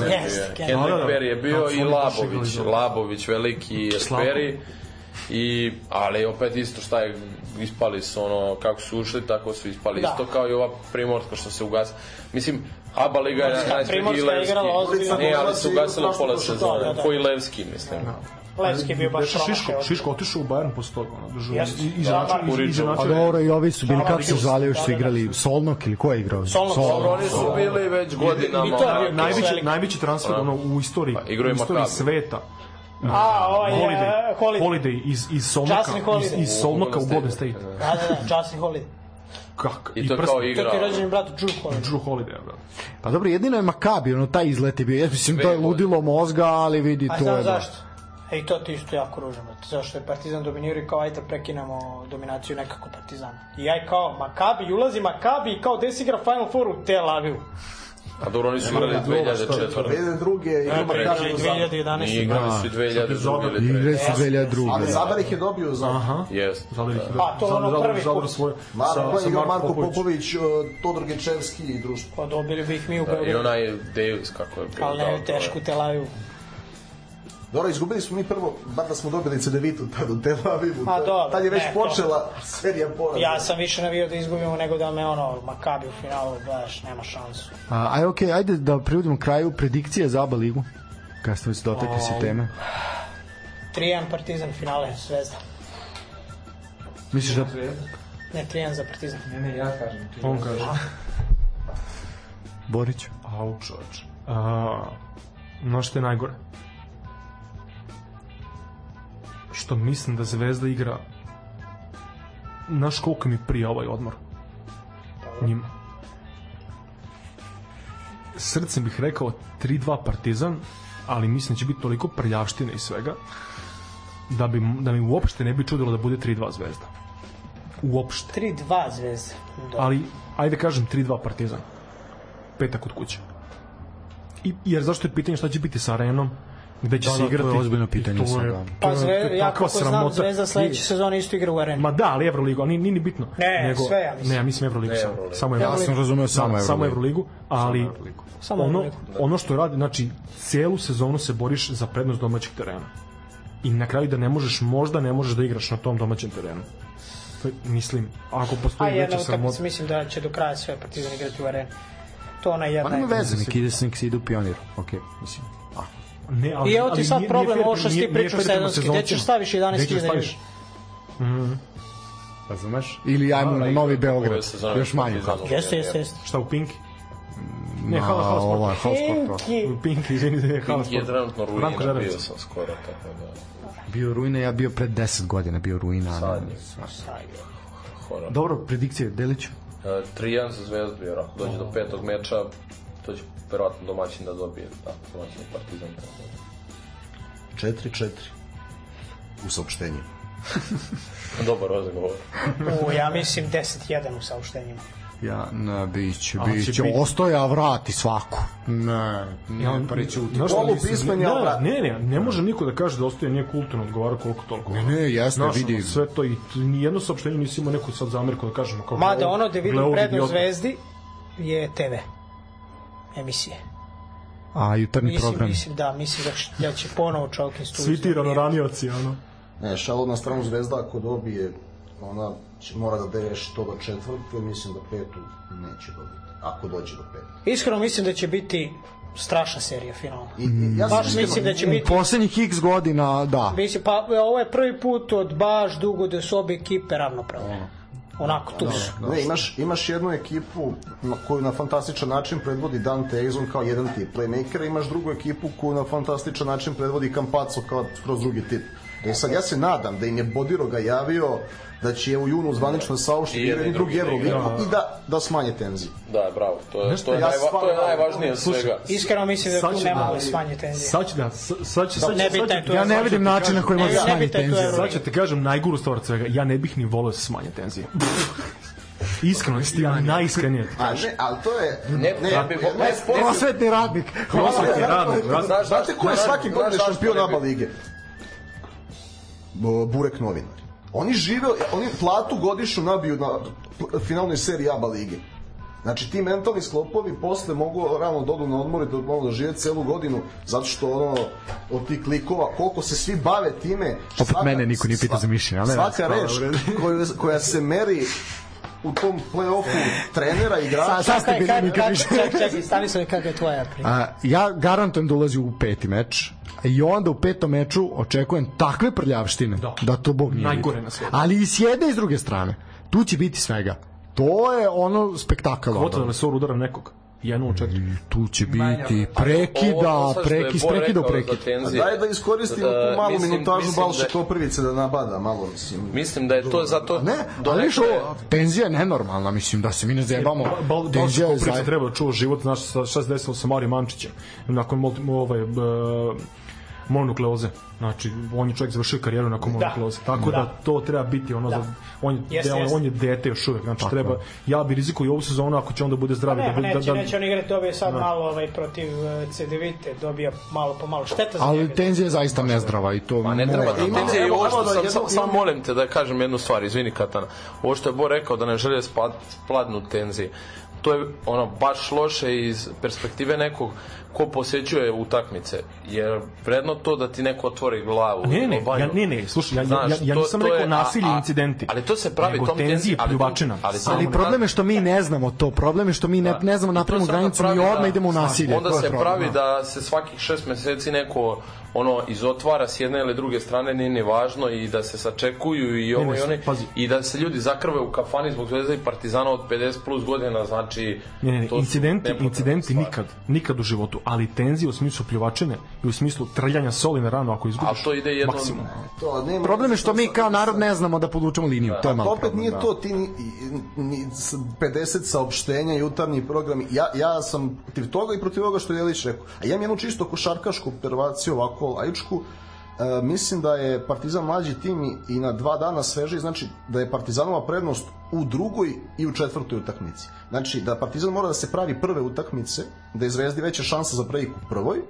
Kendrick Da, da, da. Perry je bio su i Labović, dobro. Labović veliki. Esperi. I, ali opet isto šta je, ispali su ono, kako su ušli, tako su ispali. Da. Isto kao i ova Primorska što se ugasi. Mislim, ABA Liga je je igrala ozbiljno. Ne, ali se ugasilo Strašno pola sezone. da, da. Koji Levski, mislim. Levski je bio baš Beše Šiško. Šiško otišao u Bayern posle toga, ono, držao, Jeste. i- i- Da, da. i- izjednačio- Pa dobro, i ovi su bili, kako se da, zvali, još da, su igrali Solnok ili ko je igrao? Solnok, oni su bili već godinama. To najveći, najveći transfer ono, u istoriji, Pa, u istoriji sveta. A, ovaj je Holiday, Holiday. Holiday iz, iz Solnoka, iz, iz Solnoka u Golden State. Da, da, da, Justin Holiday. Kak? I to prst- kao To igra. ti je rođeni brat Drew Holiday. Drew Holiday, brate. Pa dobro, jedino je Makabi, ono, taj izlet je bio. Ja mislim, to je ludilo mozga, ali vidi, A to znam je... da. zašto? E, i to ti isto jako ružno, brate. Zašto je Partizan dominirao i kao ajde prekinemo dominaciju nekako Partizana. I aj kao Makabi, i ulazi Makabi i kao des igra Final Four u Tel Avivu. A dobro, oni su igrali 2004. Bede druge i za... 2011. Nije igrali su i 2002 ili 2003. su 2002. Ali Zadar ih je dobio za... Aha. Jest. Zadar ih Pa, to je ono Zadar- prvi put. svoj, Marko, sa, je igrao Marko Popović. Uh, Todor Gečevski i društvo. Pa dobili bi ih mi u Da, I Beogradu. onaj Davis, kako je bio. Ali ne, to teško u je. Tel Avivu. Dobro, izgubili smo mi prvo, bar da smo dobili CDVitu tad u Tel Avivu. A, dobro, Tad je već ne, to- počela serija poraza. Ja sam više navio da izgubimo nego da me ono Makabi u finalu, gledaš, nema šansu. A, aj, okej, ajde da privodimo kraju predikcije za ABA ligu. Kastović, dotakli si teme. 3-1 Partizan finale Zvezda. Misliš da... Ne, 3-1 za Partizan. Ne, ne, ja kažem. On kaže. Borić? Au, čoveč. A, no što je najgore? Što mislim da Zvezda igra Znaš koliko mi prije ovaj odmor? Njima. Srcem bih rekao 3-2 Partizan, ali mislim da će biti toliko prljavštine i svega da, bi, da mi uopšte ne bi čudilo da bude 3-2 Zvezda. Uopšte. 3-2 Zvezda. Dobro. Ali, ajde kažem 3-2 Partizan. Petak kod kuće. I, jer zašto je pitanje šta će biti sa arenom? Gde će Da, se da, to je igrati? ozbiljno pitanje sad, da. Pa Zve, je ja kako znam, sramota. Zvezda sledeće sezone isto igra u areni. Ma da, ali Euroligu, ali nije ni bitno. Ne, sve ja mislim. Ne, ja mislim Euroligu Ne, samo. Euroligu. Samo Ja sam razumeo samo Da, Samo. Euroligu, ali Samo ono, Euroligu. ono što radi, znači, celu sezonu se boriš za prednost domaćeg terena. I na kraju da ne možeš, možda ne možeš da igraš na tom domaćem terenu. To je, mislim, ako A postoji jedna veća utakmica, sramota... mislim da će do kraja sve Partizan igrati u areni. To ona jedna. Pa nema veze, nek ide se nek se ide u pionir. Ok, mislim. Ne, I evo ti ali sad nije- problem, ovo što ti prema sezonski, gde ćeš staviš 11.000 Gde ćeš staviš? ljudi? Razumeš? Ili ajmo na Novi Beograd, još manje. Jeste, jeste, jeste. Šta u Pinki? Ne, Na, hala, hala sport. ova, hala sport. Pinki. U Pinki, izvini, ne, hala Pinki je sport. trenutno ruina, Žarević. bio sam skoro, tako da... Bio ruina, ja bio pred 10 godina, bio ruina. Sad je. Sad. Dobro, predikcije, Deliću. E, 3-1 za Zvezdu, jer ako dođe do petog meča, to će verovatno domaćin da dobije. Da, domaćin je Partizan. 4-4 u saopštenju. Dobar razgovor. U, ja mislim 10-1 u saopštenjima. Ja, ne, biće, biće. biti- Ostoja vrati svaku. Ne, ne, prećuti. Znaš Polu mislim? pismen ne, je, ne, ne, ne, ne može niko da kaže da ostaje nije kulturno odgovara koliko toliko. Ne, ne, jeste, Znaš, vidi. ono, sve to i nijedno saopštenje nisi imao neku sad zamerku da kažemo kao Mada ovo, ono da vidim prednost. Zvezdi je TV emisije. A jutarnji Mislim, program. mislim da, mislim da, da će ponovo Čolkin studiju. Svi ti ranoranioci, ono. Ne, šalo na stranu Zvezda ako dobije, ona će, mora da daje što do četvrtke, mislim da petu neće dobiti, ako dođe do pete. Iskreno mislim da će biti strašna serija finala. I, i ja Baš iskreno- mislim da će U biti poslednjih x godina, da. Mislim, pa ovo je prvi put od baš dugo da su obe ekipe ravnopravne. Onako, tu su. Ne, imaš, imaš jednu ekipu na, koju na fantastičan način predvodi Dante Exum kao jedan tip playmakera, imaš drugu ekipu koju na fantastičan način predvodi Campazzo kao kroz drugi tip. E sad, ja se nadam da im je Bodiroga javio da će u junu zvanično saopštiti I jedan i drugi Evroligu i da, da smanje tenziju. Da, bravo, to je, Znaš to je, ja najva, to je najvažnije od svega. Iskreno mislim da tu će- ne mogu ali- smanje tenzije. Sad će da, sad, će, sad će, Ja ne vidim način na koji može tenziju. Evroligu. Sad ću ti kažem najguru stvar od svega. Ja ne bih ni volio da smanje tenzije. Iskreno, ja najiskrenije. A ne, ali to je... Ne, ne, bi, ne, sport, Prosvetni radnik. Prosvetni radnik, Znate ko je svaki godine šampion ABA lige? Burek novinari. Oni žive, oni platu godišnju nabiju na finalnoj seriji ABA lige. Znači ti mentalni sklopovi posle mogu rano da odu na odmor i da mogu da žive celu godinu zato što ono od tih klikova koliko se svi bave time Opet mene niko nije pitao za mišljenje, ali ne, svaka reč koju, koja se meri u tom play-offu trenera igrača. Sa, sa ste bili nikad više. Čekaj, čak, stani se kako je tvoja priča. A, ja garantujem da ulazi u peti meč i onda u petom meču očekujem takve prljavštine da, da to Bog nije Najgore vidio. na svijetu. Ali i s jedne i s druge strane. Tu će biti svega. To je ono spektakl. Kvoto da sor udara nekog. 1 u 4. Mm, tu će biti prekida, prekis, prekida, prekida. prekida. Daj da iskoristim da, tu malu minutažu mislim Balše da... Da nabada malo, mislim. Mislim da je to zato... Ne, ali što, tenzija je nenormalna, mislim, da se mi ne zajebamo. Tenzija je treba čuo život, znaš, šta se desilo sa Marijom Mančićem. Nakon ovaj, uh, mononukleoze. Znači, on je čovjek završio karijeru nakon mononukleoze. Tako da. Da. to treba biti ono Da. za on je Jeste, de- jeste. on je dete još uvek. Znači treba ja bi rizikovao i ovu sezonu ako će onda bude zdrav Ne, da pa bude neće, da, da, neće on igrati, dobije sad malo ovaj, protiv uh, CDVite, dobija malo po malo šteta za Ali njega. tenzija je zaista nezdrava i to Ma ne treba da tenzije i evo, ovo što da sam, sam, molim te da kažem jednu stvar, izvini Katana. Ovo što je Bo rekao da ne žele spad, spladnu tenzije. To je ono baš loše iz perspektive nekog ko posećuje utakmice, jer vredno to da ti neko otvori glavu. Ne, ne, ja, ne, ne, slušaj, ja, ja, Znaš, ja, ja to- nisam to rekao je- a- nasilje i a- incidenti. Ali to se pravi Nego tom tenzije, ali to- pljuvačina. Ali, Ali problem je što mi ne znamo to. Problem je što mi ne, ne znamo napravimo To granicu i odmah da- idemo u nasilje. Onda To se pravi da. da se svakih šest meseci neko ono izotvara s jedne ili druge strane nije ni važno i da se sačekuju i ovo Ne, ne, i one pazi. i da se ljudi zakrve u kafani zbog Zvezda i Partizana od 50 plus godina znači Ne, ne, ne, to incidenti, incidenti stvari. nikad, nikad u životu, ali tenzije u smislu pljuvačine i u smislu trljanja soli na ranu ako izgubiš. A to ide jedno maksimum. To nema Problem je što mi kao narod ne znamo da podvučemo liniju. To je malo opet problem, nije da. to ti ni, ni, s- 50 saopštenja jutarnji programi ja, ja sam protiv toga i protiv ovoga što je Jelić rekao a ja imam jednu čisto košarkašku observaciju ovako laičku E, mislim da je Partizan mlađi tim i, i na dva dana sveži, znači da je Partizanova prednost u drugoj i u četvrtoj utakmici. Znači da Partizan mora da se pravi prve utakmice, da je Zvezdi veća šansa za prejik u prvoj,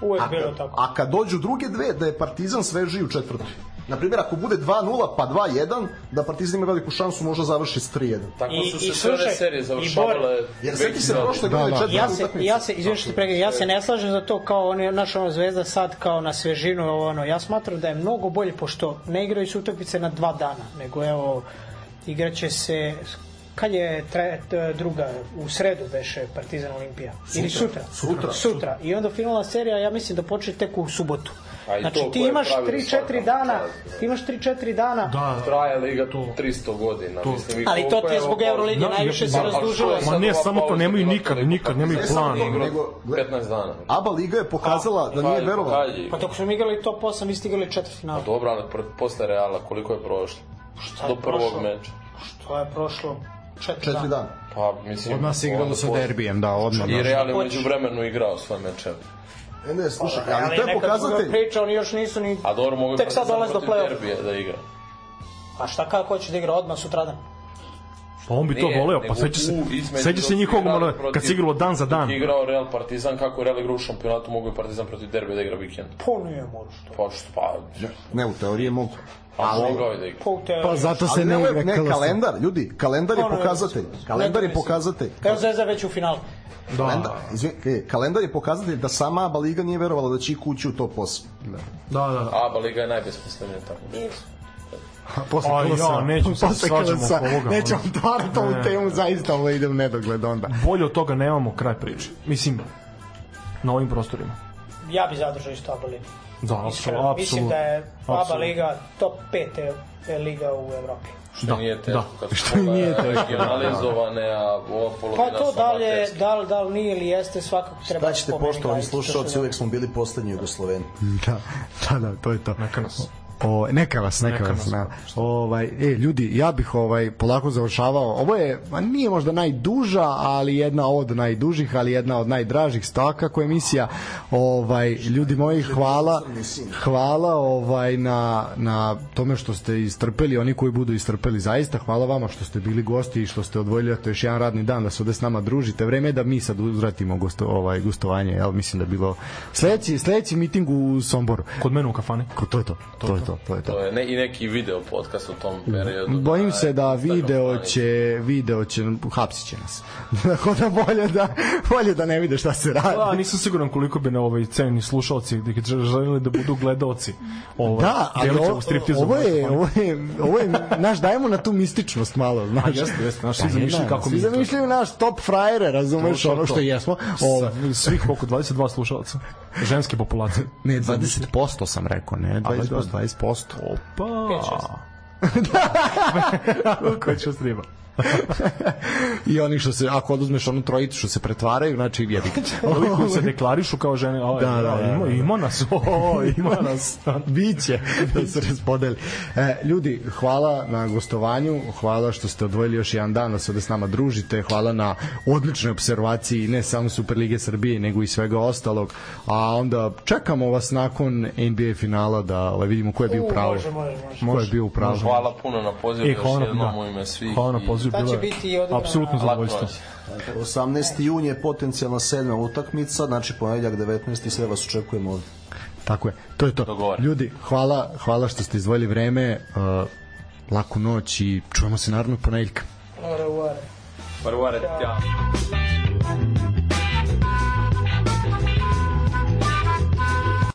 Uvek a, bilo tako. a kad dođu druge dve, da je Partizan svežiji u četvrtoj. Na primjer, ako bude 2-0 pa 2-1, da Partizan ima veliku šansu, možda završi s 3-1. Tako su i se sve slušaj, serije završavale. Jer seti se 2000. prošle godine Da, da. četvrta Ja se, utakmica. ja se, što pregledam, ja se ne slažem za to kao oni, naš ono zvezda sad kao na svežinu, ovo, ono, ja smatram da je mnogo bolje, pošto ne igraju se utakmice na dva dana, nego evo, igraće se, kad je tre, t- druga, u sredu beše Partizan Olimpija? Ili sutra? Sutra. Sutra. I onda finalna serija, ja mislim da počne tek u subotu. A Znači ti imaš pravilo 3-4 svakako dana, ti imaš 3-4 dana, Da, Traje liga 300 godina. To. Mislim, ali to ti je zbog evo, Eurolige Da, najviše se razdužilo. Ma ne, samo to nemaju nikad, nikad, nemaju plan. Nego, gle- 15 dana. ABA Liga je pokazala da nije verovala. Pa dok smo igrali top 8, vi ste igrali četvrtfinale. Dobro, ali posle Reala, koliko je prošlo? je Do prvog meča. To je prošlo 4 Četiri dana. Pa, mislim... Od nas igralo sa derbijem, da, odmah. I da. Real je među vremenu igrao svoje mečeve. E ne, slušaj, Ali, ali to je pokazatelj. priča, oni još nisu ni... A dobro, mogu Tek sad dolaze do play-offa. derbija da igra. A šta kako hoće da igra odmah sutradan? Pa on bi to Nije, voleo, pa seća se, seća se njihovog, ono, protiv- kad se igralo dan za dan. Je igrao Real Partizan, kako je Real igrao u šampionatu, mogu i Partizan protiv derbija da igra vikend. Pa nije moraš to. Pa što, pa... Ne, u teoriji mogu. A mogao je da igra. Pa. Pa zato se Ali ne ne, igra ne, kalendar, ljudi, kalendar je Ono, pokazatelj. Kalendar je pokazatelj. Kao Zvezda već u finalu. Kalendar, izvin, e, kalendar je pokazatelj da sama ABA Liga nije verovala da će ih ući u top 8. Da, da, da. Aba Liga je najbesmislenija tako. Posle A, KLS. ja, nećemo se Posle svađamo oko ovoga, Nećemo otvarati ovu Ne. temu, zaista ovo ide u nedogled onda. Bolje od toga nemamo kraj priče. Mislim, na ovim prostorima. Ja bi zadržao isto ABA ligu. Da, apsolutno. Mislim da je ABA liga top 5 je, je liga u Evropi. Što Da, nije teško. da. Kad su Što nije teško, Regionalizovane, a ova polovina Pa to da li, je, da li, da li nije ili jeste, svakako treba Da ćete, poštovani slušalci, što uvek smo bili poslednji Jugosloveni. Da, da, da, to je to. Neka nas. O, neka vas, neka, Neka vas. Na, ovaj, e, ljudi, ja bih ovaj polako završavao. Ovo je, ma nije možda najduža, ali jedna od najdužih, ali jedna od najdražih sto kako emisija. Ovaj, ljudi moji, hvala. Hvala ovaj na, na tome što ste istrpeli, oni koji budu istrpeli zaista. Hvala vama što ste bili gosti i što ste odvojili to još jedan radni dan da se ovde s nama družite. Vreme je da mi sad uzvratimo gosto, ovaj, gostovanje. Jel, mislim da je bilo sledeći, sledeći miting u Somboru. Kod mene u kafani. Ko, to je to, to je to, to je to. To je ne, i neki video podcast u tom periodu. Bojim na se da Instagram video će video će hapsit će nas. Tako da bolje da bolje da ne vide šta se radi. Da, nisam siguran koliko bi na ovaj cenjeni slušalci da želeli da budu gledaoci. Ovaj, Da, ali ovo, ovo je, ovo je, ovo je, naš, dajemo na tu mističnost malo, znaš. A jeste, jeste, svi Pa je, zamišljaju da, kako svi mi to- zamišljaju naš top frajere, razumeš, To, to, ono što to. jesmo. Ovo, Sa- svih koliko 22 slušalaca ženske populacije. Ne, 20% sam rekao, ne, 20%, 20%. opa! Ko će I oni što se, ako oduzmeš onu trojicu što se pretvaraju, znači jebi ga. ovi koji se deklarišu kao žene a, Da, da, da, ima, da. ima nas o, ima nas Biće da se raspodeli. E, ljudi, hvala na gostovanju, hvala što ste odvojili još jedan dan da se ovde s nama družite, hvala na odličnoj observaciji ne samo Superlige Srbije, nego i svega ostalog. A onda čekamo vas nakon NBA finala da ovaj, vidimo ko je bio u U, pravu. može, može, može. Ko je bio u pravu. Hvala puno na pozivu, E, još jednom da. u ime svih. Hvala na pozivu, Sad bilo će biti i apsolutno zadovoljstvo. Laku noć. 18. jun je potencijalna sedma utakmica, znači ponedeljak 19. sve vas očekujemo ovde. Tako je. To je to. Dogovoreno. Ljudi, hvala, hvala što ste izdvojili vreme. Uh, laku noć i čujemo se naravno ponedeljka. Ore, ore. Prvo, ja.